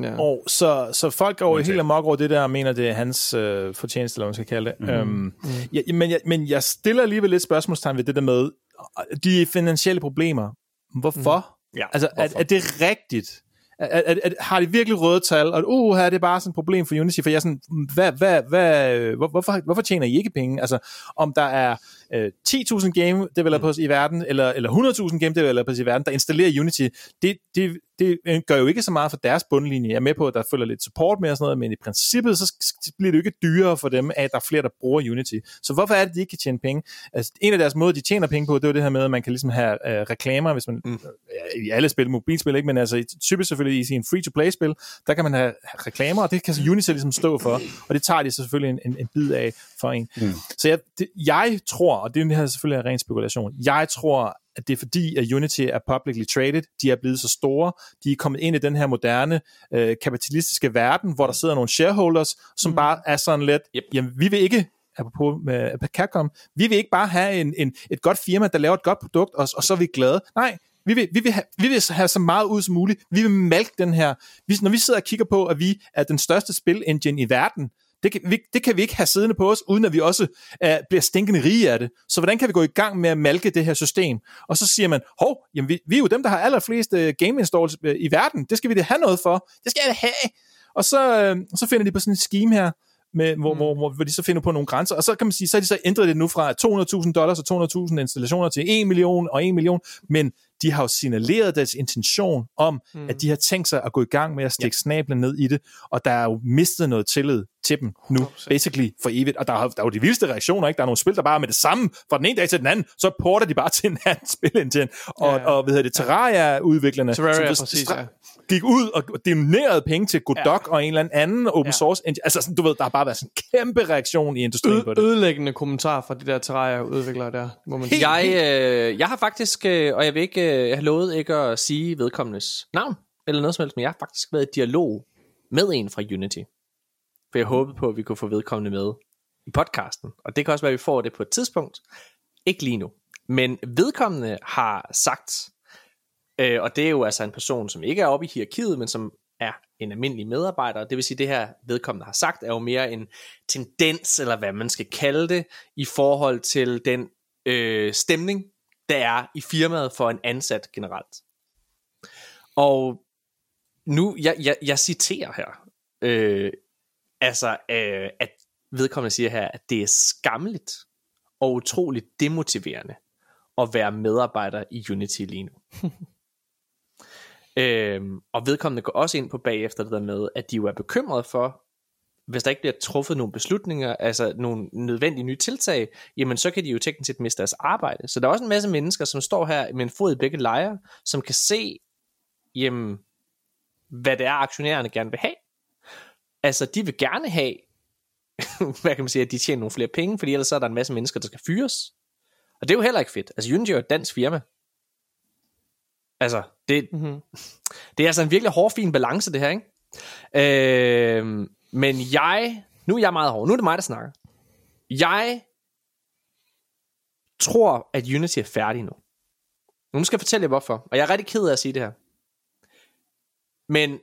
Ja. Og så, så folk går jo helt amok over det der, og mener, det er hans øh, fortjeneste, eller hvad man skal kalde det. Mm. Øhm, Mm. ja, men, jeg, men jeg stiller alligevel lidt spørgsmålstegn ved det der med, de finansielle problemer. Hvorfor? Mm. Ja, altså, er, hvorfor? er det rigtigt? Er, er, er, har de virkelig røde tal, og uh, her er det bare sådan et problem for Unity, for jeg er sådan, hvad, hvad, hvad, hvor, hvorfor, hvorfor tjener I ikke penge? Altså, om der er øh, 10.000 game developers mm. i verden, eller, eller 100.000 game developers i verden, der installerer Unity, det, det, det øh, gør jo ikke så meget for deres bundlinje. Jeg er med på, at der følger lidt support med og sådan noget, men i princippet, så bliver det jo ikke dyrere for dem, at der er flere, der bruger Unity. Så hvorfor er det, de ikke kan tjene penge? Altså, en af deres måder, de tjener penge på, det er jo det her med, at man kan ligesom have øh, reklamer, hvis man, mm. i alle spil, mobilspil, ikke, men altså typisk selvfølgelig i sin free-to-play-spil, der kan man have reklamer, og det kan så Unity ligesom stå for, og det tager de selvfølgelig en, en, en bid af for en. Mm. Så jeg, det, jeg tror, og det her selvfølgelig er ren spekulation, jeg tror, at det er fordi, at Unity er publicly traded, de er blevet så store, de er kommet ind i den her moderne øh, kapitalistiske verden, hvor der sidder nogle shareholders, som mm. bare er sådan lidt, Yep. jamen vi vil ikke apropos med med Capcom, vi vil ikke bare have en, en, et godt firma, der laver et godt produkt, og, og så er vi glade. Nej, vi vil, vi, vil have, vi vil have så meget ud som muligt. Vi vil malke den her. Vi, når vi sidder og kigger på, at vi er den største spil-engine i verden, det kan, vi, det kan vi ikke have siddende på os, uden at vi også uh, bliver stinkende rige af det. Så hvordan kan vi gå i gang med at malke det her system? Og så siger man, hov, jamen vi, vi er jo dem, der har allerflest uh, game installs uh, i verden. Det skal vi da have noget for. Det skal jeg da have. Og så, uh, så finder de på sådan en scheme her, med, hvor, mm. hvor, hvor, hvor de så finder på nogle grænser, og så kan man sige, så har de så ændret det nu fra 200.000 dollars og 200.000 installationer til 1 million og 1 million, men de har jo signaleret deres intention om, mm. at de har tænkt sig at gå i gang med at stikke ja. snablen ned i det, og der er jo mistet noget tillid til dem nu, basically for evigt. Og der er, der er jo de vildeste reaktioner, ikke? Der er nogle spil, der bare med det samme, fra den ene dag til den anden, så porter de bare til en anden spil engine. Og, Ja, ja, og hvad hedder det, Terraria-udviklerne, Terraria, som præcis, ja. Gik ud og donerede penge til Godot ja. og en eller anden open Ja. source engine. Altså sådan, du ved, der har bare været sådan en kæmpe reaktion i industrien på Ø- det. ødelæggende kommentar fra de der Terraria-udviklere der, må man sige. Jeg, øh, jeg har faktisk, øh, og jeg vil ikke, øh, jeg har lovet ikke at sige vedkommendes navn, eller noget som helst, men jeg har faktisk været i dialog med en fra Unity. For jeg håbede på, at vi kunne få vedkommende med i podcasten. Og det kan også være, at vi får det på et tidspunkt. Ikke lige nu. Men vedkommende har sagt, øh, og det er jo altså en person, som ikke er oppe i hierarkiet, men som er en almindelig medarbejder. Det vil sige, det her vedkommende har sagt, er jo mere en tendens, eller hvad man skal kalde det, i forhold til den øh, stemning, der er i firmaet for en ansat generelt. Og nu, jeg, jeg, jeg citerer her, øh, altså, øh, at vedkommende siger her, at det er skammeligt og utroligt demotiverende at være medarbejder i Unity lige nu. øhm, og vedkommende går også ind på bagefter det der med, at de jo er bekymrede for, hvis der ikke bliver truffet nogle beslutninger, altså nogle nødvendige nye tiltag, jamen så kan de jo teknisk set miste deres arbejde. Så der er også en masse mennesker, som står her med en fod i begge lejre, som kan se, jamen, hvad det er, aktionærerne gerne vil have. Altså, de vil gerne have, hvad kan man sige, at de tjener nogle flere penge, fordi ellers så er der en masse mennesker, der skal fyres. Og det er jo heller ikke fedt. Altså, Unity er et dansk firma. Altså, det, Mhm. det er altså en virkelig hård, fin balance, det her, ikke? Øh, men jeg, nu er jeg meget hård, nu er det mig, der snakker. Jeg tror, at Unity er færdig nu. Nu skal jeg fortælle jer hvorfor. Og jeg er rigtig ked af at sige det her. Men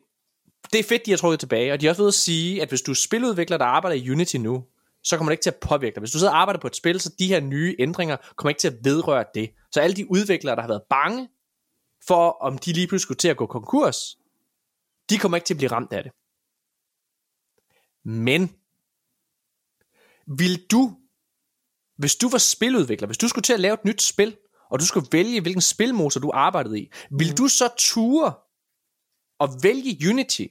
det er fedt, de har trukket tilbage, og de har også ved at sige, at hvis du er spiludvikler, der arbejder i Unity nu, så kommer det ikke til at påvirke dig. Hvis du sidder og arbejder på et spil, så de her nye ændringer kommer ikke til at vedrøre det. Så alle de udviklere, der har været bange for, om de lige pludselig skulle til at gå konkurs, de kommer ikke til at blive ramt af det. Men, vil du, hvis du var spiludvikler, hvis du skulle til at lave et nyt spil, og du skulle vælge, hvilken spilmotor du arbejdede i, vil Mhm. du så ture at vælge Unity,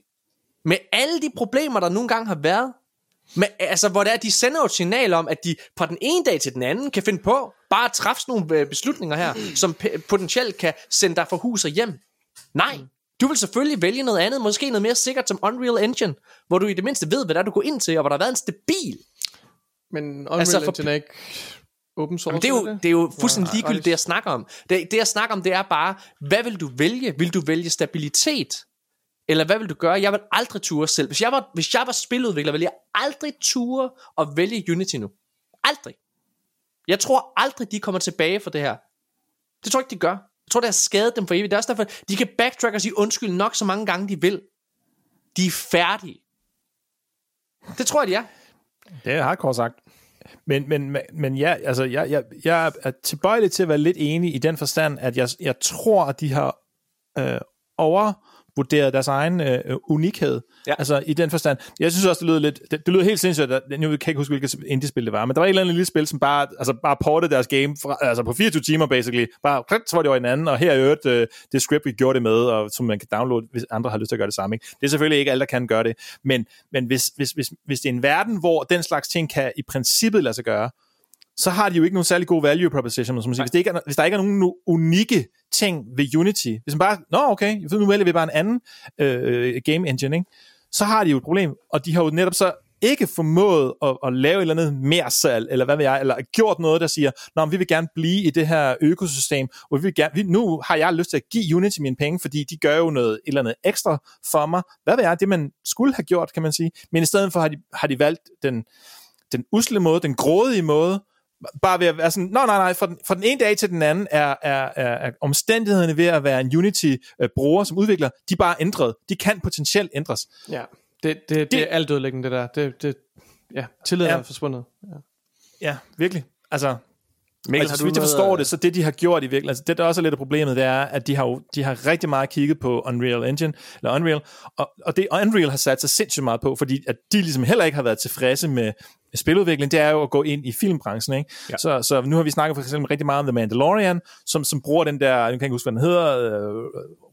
med alle de problemer, der nogle gange har været, med, altså, hvor det er, de sender jo et signal om, at de fra den ene dag til den anden kan finde på bare at træffe sådan nogle øh, beslutninger her, som potentielt kan sende dig fra hus og hjem. Nej, du vil selvfølgelig vælge noget andet, måske noget mere sikkert som Unreal Engine, hvor du i det mindste ved, hvad der er, du går ind til, og hvor der har været en stabil. Men Unreal Altså, for- Engine er ikke open source, Jamen, det, er jo, det er jo fuldstændig Nej, ligegyldigt, det jeg snakker om. Det, det jeg snakker om, det er bare, hvad vil du vælge? Vil du vælge stabilitet? Eller hvad vil du gøre? Jeg vil aldrig ture selv. Hvis jeg var, hvis jeg var spiludvikler, ville jeg aldrig ture at vælge Unity nu. Aldrig. Jeg tror aldrig, de kommer tilbage for det her. Det tror jeg ikke, de gør. Jeg tror, det har skadet dem for evigt. Det er også derfor, de kan backtrack og sige undskyld nok så mange gange, de vil. De er færdige. Det tror jeg, de er. Det er hardcore sagt. Men, men, men- ja, altså, jeg, jeg, jeg er tilbøjelig til at være lidt enig i den forstand, at jeg, jeg tror, at de har øh, over overvurderet deres egen øh, unikhed. Ja. Altså i den forstand. Jeg synes også, det lyder lidt, det, det lyder helt sindssygt, at, nu kan jeg ikke huske, hvilket indie-spil det var, men der var et eller andet lille spil, som bare, altså, bare portede deres game, fra, altså på 24 timer basically, bare, så var det over i en anden, og her er øvrigt øh, det script, vi gjorde det med, og som man kan downloade, hvis andre har lyst til at gøre det samme. Ikke? Det er selvfølgelig ikke alle, der kan gøre det, men, men hvis, hvis, hvis, hvis det er en verden, hvor den slags ting kan i princippet lade sig gøre, så har de jo ikke nogen særlig god value proposition. Som man siger. Hvis, det ikke er, hvis der ikke er nogen nu- unikke ting ved Unity, hvis man bare, nå okay, nu vælger vi bare en anden øh, game engine, ikke? så har de jo et problem, og de har jo netop så ikke formået at, at lave et eller andet mere salg, eller hvad ved jeg, eller gjort noget, der siger, Nå, men vi vil gerne blive i det her økosystem, og vi vil gerne, vi, nu har jeg lyst til at give Unity mine penge, fordi de gør jo noget et eller andet ekstra for mig. Hvad ved jeg, det man skulle have gjort, kan man sige. Men i stedet for har de, har de valgt den, den usle måde, den grådige måde, bare ved at være sådan, nej, nej, nej, fra den, fra den ene dag til den anden er, er, er, er omstændighederne ved at være en Unity-bruger som udvikler, de er bare ændret. De kan potentielt ændres. Ja, det, det, det, det er alt ødelæggende, det der. Det, det, ja, tilliden Ja. er forsvundet. Ja. Ja, virkelig. Altså, Mikkel, altså, så vidt jeg forstår øh, det, så det de har gjort i virkeligheden, altså det der også er lidt af problemet, det er, at de har, jo, de har rigtig meget kigget på Unreal Engine, eller Unreal, og, og det Unreal har sat sig sindssygt meget på, fordi at de ligesom heller ikke har været tilfredse med spiludvikling, det er jo at gå ind i filmbranchen. Ikke? Ja. Så, så nu har vi snakket for eksempel rigtig meget om The Mandalorian, som, som bruger den der, jeg kan ikke huske, hvad den hedder, øh,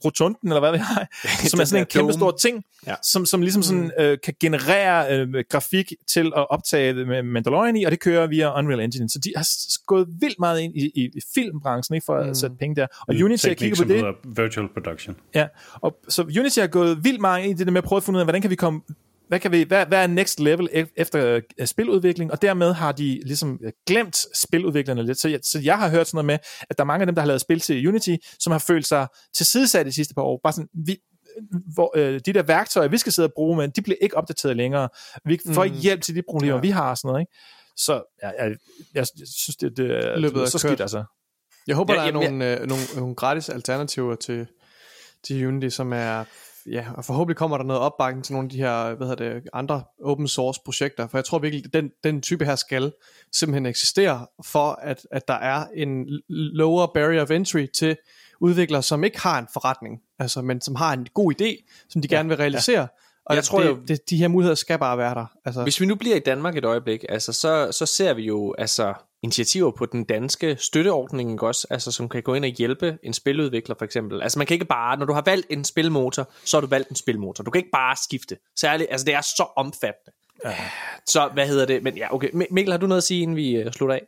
rotunden, eller hvad det er, som er sådan en kæmpe stor ting, ja. som, som ligesom sådan, øh, kan generere øh, grafik til at optage med Mandalorian i, og det kører via Unreal Engine. Så de har gået vildt meget ind i, i, i filmbranchen, ikke, for mm. at sætte penge der. Og En Unity har kigget på det. Virtual production. Ja, og så Unity har gået vildt meget ind i det der med at prøve at finde ud af, hvordan kan vi komme hvad, kan vi, hvad, hvad er next level ef- efter uh, spiludvikling, og dermed har de ligesom øh, glemt spiludviklerne lidt. Så jeg, så jeg har hørt sådan noget med, at der er mange af dem, der har lavet spil til Unity, som har følt sig tilsidesat de sidste par år. Bare sådan, vi, hvor, øh, de der værktøjer, vi skal sidde og bruge, men de bliver ikke opdateret længere. Vi får ikke hjælp til de problemer, ja. vi har og sådan noget. Ikke? Så ja, jeg, jeg, jeg synes, det, det, det Løbet er er så kørt. skidt, altså. Jeg håber, Ja, der er jamen, nogle, øh, nogle, nogle gratis alternativer til, til Unity, som er, ja, og forhåbentlig kommer der noget opbakning til nogle af de her, hvad hedder det, andre open source projekter, for jeg tror virkelig, den, den type her skal simpelthen eksistere, for at, at der er en lower barrier of entry til udviklere, som ikke har en forretning, altså, men som har en god idé, som de ja, gerne vil realisere, ja. Og Jeg jeg tror det, jo- det, de her muligheder skal bare være der. Altså, Hvis vi nu bliver i Danmark et øjeblik, altså, så, så ser vi jo altså, initiativer på den danske støtteordning, ikke også? Altså, som kan gå ind og hjælpe en spiludvikler for eksempel. Altså man kan ikke bare, når du har valgt en spilmotor, så har du valgt en spilmotor. Du kan ikke bare skifte. Særligt, altså det er så omfattende. Ja. Så hvad hedder det? Men ja, okay. Mi- Mikkel, har du noget at sige, inden vi uh, slutter af?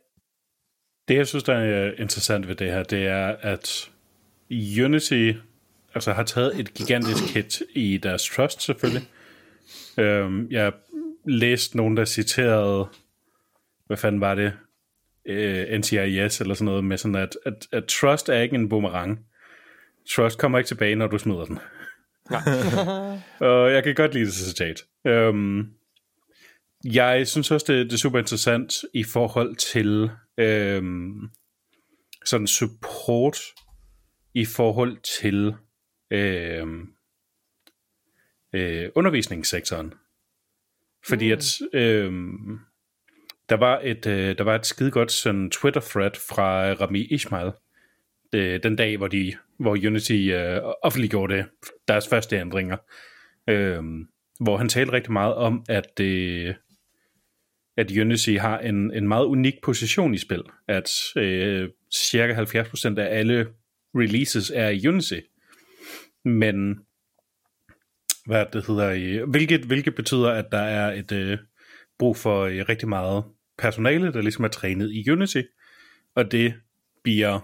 Det, jeg synes, der er øh, interessant ved det her, det er, at Unity altså, har taget et gigantisk hit i deres trust, selvfølgelig. Øhm, jeg læste nogen, der citerede, hvad fanden var det, øh, NCIS eller sådan noget, med sådan, at, at, at trust er ikke en boomerang. Trust kommer ikke tilbage, når du smider den. Og jeg kan godt lide det citat. Øhm, jeg synes også, det, det er super interessant i forhold til øhm, sådan support i forhold til øhm, øh, undervisningssektoren. Fordi mm. at øhm, der var et øh, der var et skide godt sådan Twitter thread fra Rami Ismail øh, den dag hvor de hvor Unity øh, offentliggjorde det, deres første ændringer. Øhm, hvor han talte rigtig meget om at øh, at Unity har en, en meget unik position i spil, at øh, cirka 70% af alle releases er i Unity. Men hvad det hedder, i- hvilket, hvilket betyder, at der er et øh, brug for øh, rigtig meget personale, der ligesom er trænet i Unity, og det bliver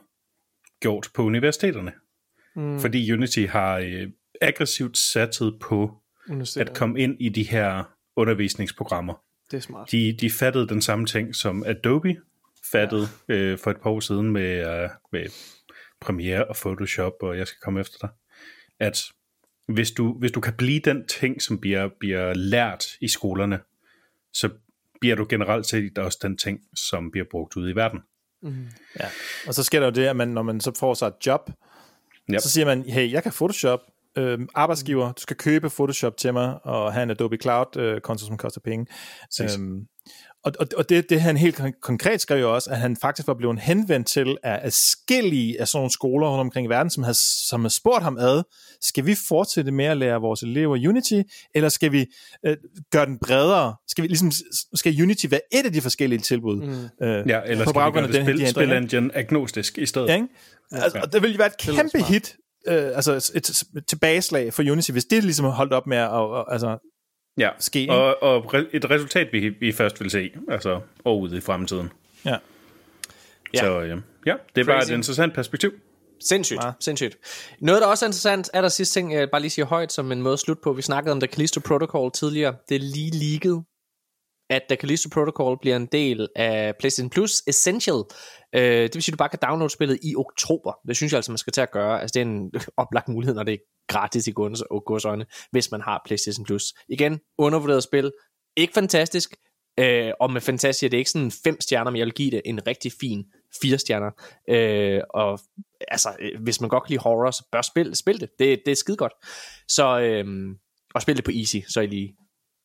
gjort på universiteterne. Mm. Fordi Unity har øh, aggressivt satset på at komme ind i de her undervisningsprogrammer. det er smart. De, de fattede den samme ting, som Adobe fattede ja. øh, for et par år siden med, øh, med Premiere og Photoshop, og jeg skal komme efter dig. At hvis du, hvis du kan blive den ting, som bliver, bliver lært i skolerne, så bliver du generelt set også den ting, som bliver brugt ude i verden. Ja. Og så sker der jo det, at man, når man så får sig et job, Yep. så siger man, hey, jeg kan Photoshop, øh, arbejdsgiver, du skal købe Photoshop til mig, og have en Adobe Cloud-konto, som koster penge. Øhm, og og, og det, det han helt kon- konkret skrev jo også, at han faktisk var blevet henvendt til af adskillige af sådan nogle skoler rundt omkring i verden, som har, som har spurgt ham ad, skal vi fortsætte med at lære vores elever Unity, eller skal vi øh, gøre den bredere? Skal, vi, ligesom, skal Unity være et af de forskellige tilbud? Mm. Øh, Ja, eller på skal vi baggrund gøre af det den, de spil, ændringer? spil engine agnostisk i stedet? Ja, ikke? Altså, og det ville jo være et kæmpe hit, øh, altså et, et tilbageslag for Unity, hvis det ligesom holdt op med at og, altså, Ja, ske, ikke? og, og et resultat, vi, vi først vil se, altså ude i fremtiden. ja. Ja. Så øh, ja, det er bare Crazy. et interessant perspektiv. Sindssygt, Meget. sindssygt. Noget, der også er interessant, er der sidste ting, jeg bare lige siger højt, som en måde at slutte på. Vi snakkede om The Callisto Protocol tidligere. Det er lige leaget, at The Callisto Protocol bliver en del af PlayStation Plus Essential. Øh, det vil sige, at du bare kan downloade spillet i oktober. Det synes jeg altså, man skal til at gøre. Altså, det er en oplagt mulighed, når det er gratis i gods- godsøjne, hvis man har PlayStation Plus. Igen, undervurderet spil. Ikke fantastisk. Øh, og med fantastisk er det ikke sådan fem stjerner, men jeg vil give det en rigtig fin fire stjerner. Øh, og altså, øh, hvis man godt kan lide horror, så bør spil, spil det. det. Det er skide godt. Så, øh, og spil det på easy, så I lige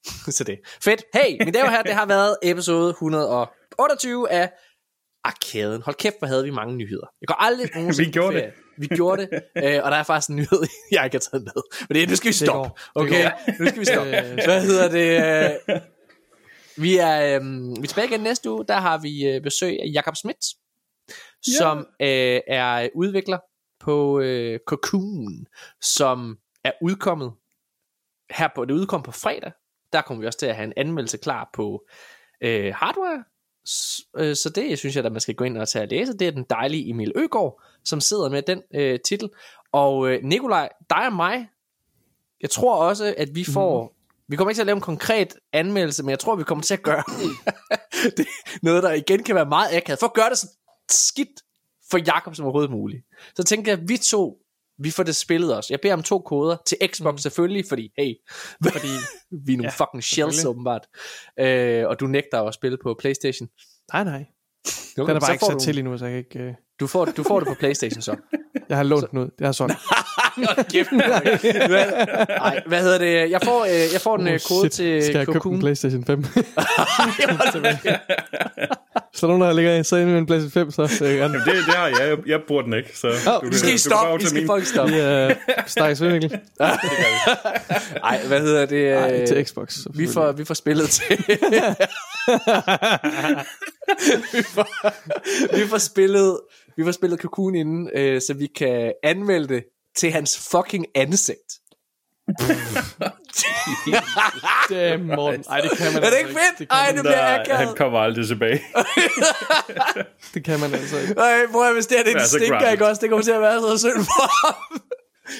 så det. Fedt. Hey, mine damer herrer, det har været episode 128 af Arkaden. Hold kæft, hvor havde vi mange nyheder. Jeg går aldrig nogensinde Vi gjorde ferie. Vi gjorde det, øh, og der er faktisk en nyhed, jeg ikke har taget med. Men det, nu skal vi stoppe. Det Okay, nu skal vi stoppe. Hvad hedder det? øh, Vi er, øhm, vi er tilbage igen næste uge. Der har vi øh, besøg af Jakob Schmidt, som øh, er udvikler på øh, Cocoon, som er udkommet her på, det er udkommet på fredag. Der kommer vi også til at have en anmeldelse klar på øh, hardware. S- øh, så det synes jeg, at man skal gå ind og tage og læse. Det er den dejlige Emil Øgaard, som sidder med den øh, titel. Og øh, Nikolaj, dig og mig, jeg tror også, at vi får... Mm. Vi kommer ikke til at lave en konkret anmeldelse, men jeg tror, vi kommer til at gøre det noget, der igen kan være meget akavet. For at gøre det så skidt for Jakob som overhovedet muligt. Så tænker jeg, at vi to, vi får det spillet os. Jeg beder om to koder til Xbox mm. selvfølgelig, fordi hey, fordi vi er nogle ja, fucking shells åbenbart. Øh, og du nægter at spille på Playstation. Nej, nej. Okay, Den er bare ikke sat du, til endnu, så jeg kan ikke... Øh... Du får, du får det på Playstation så. Jeg har lånt den ud. Jeg har solgt. Kæft, hvad, hedder det? Jeg får, øh, jeg får en øh, kode til Skal jeg købe Cocoon. en Playstation 5? Hvis der er nogen, der ligger så inde med en Playstation 5, så jeg gerne. Det, det har jeg. jeg. Jeg bruger den ikke, så du, Vi skal I du I tage skal fucking stoppe. Vi er stakkes Vindvikkel. Ej, hvad hedder det? Nej, øh, til Xbox. Vi får, vi får spillet til... vi, får, vi får spillet vi får spillet Cocoon inden, øh, så vi kan anmelde det til hans fucking ansigt. Damn, Morten. Ej, det kan man Er det altså ikke fedt? Det Ej, det bliver Nej, akavet. han kommer aldrig tilbage. det kan man altså ikke. Ej, prøv at hvis det her det er Det er stinker, ikke også? Det kommer til at være så synd for ham.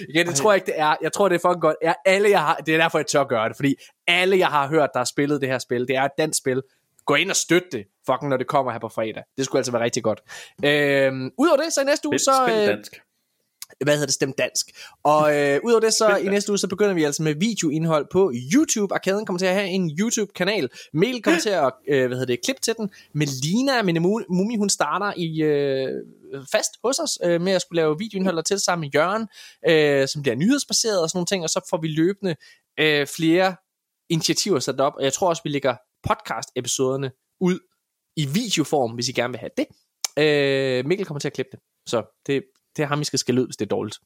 Igen, det tror jeg ikke, det er. Jeg tror, det er fucking godt. Jeg, alle, jeg har, det er derfor, jeg tør gøre det. Fordi alle, jeg har hørt, der har spillet det her spil, det er et dansk spil. Gå ind og støt det, fucking, når det kommer her på fredag. Det skulle altså være rigtig godt. Øhm, Udover det, så i næste uge, Spil, så... spil øh, dansk. Hvad hedder det, stemt dansk. Og øh, udover det, så i næste uge, så begynder vi altså med videoindhold på YouTube. Arkaden kommer til at have en YouTube-kanal. Mel kommer til at, øh, hvad hedder det, klippe til den. Melina, min Mumi, hun starter i øh, fast hos os øh, med at skulle lave videoindhold og til sammen med Jørgen, øh, som bliver nyhedsbaseret og sådan nogle ting, og så får vi løbende øh, flere initiativer sat op, og jeg tror også, vi lægger podcast-episoderne ud i videoform, hvis I gerne vil have det. Øh, Mikkel kommer til at klippe det, så det, det er ham, I skal skælde ud, hvis det er dårligt.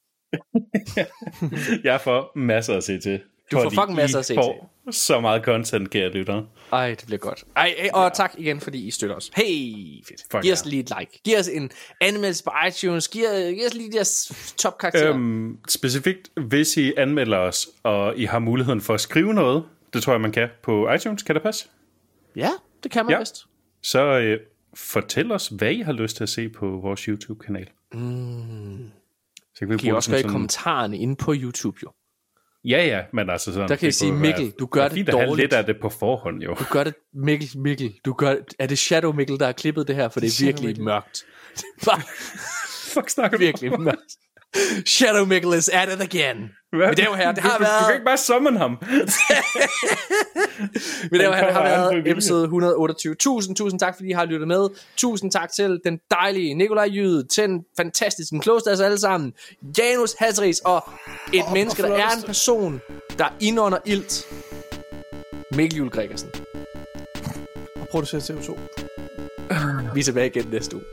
Jeg får masser at se til. Du får fucking masser I at se får så meget content, kære lyttere. Ej, det bliver godt. Ej, ej og tak igen, fordi I støtter os. Hey, fedt. Fuck Giv os ja. lige et like. Giv os en anmeldelse på iTunes. Giv, giv os lige de her top karakterer. Øhm, Øhm, specifikt, hvis I anmelder os, og I har muligheden for at skrive noget, det tror jeg, man kan på iTunes, kan det passe? ja, det kan man Ja. vist. Så øh, fortæl os, hvad I har lyst til at se på vores YouTube-kanal. Mm. Så kan vi Giv bruge også det gøre i sådan- kommentarerne inde på YouTube, jo. Ja, ja, men altså sådan... Der kan I det sige, være- Mikkel, du gør det fint at have dårligt. lidt af det på forhånd, jo. Du gør det, Mikkel, Mikkel. Du gør, er det Shadow Mikkel, der har klippet det her? For det er Shadow virkelig Mikkel. mørkt. Fuck snakker virkelig mørkt. Shadow is at it again. Hvad? Mine damer og herrer, det har du, du, du været- kan ikke bare summon ham. Det var, Han det har været episode 128. Tusind, tusind tak, fordi I har lyttet med. Tusind tak til den dejlige Nikolaj Jyde, til den fantastiske, af os alle sammen, Janus Hasris, og et oh, menneske, der er en person, der indånder ilt. Mikkel Juhl Gregersen. Og producerer CO2. Vi er tilbage igen næste uge.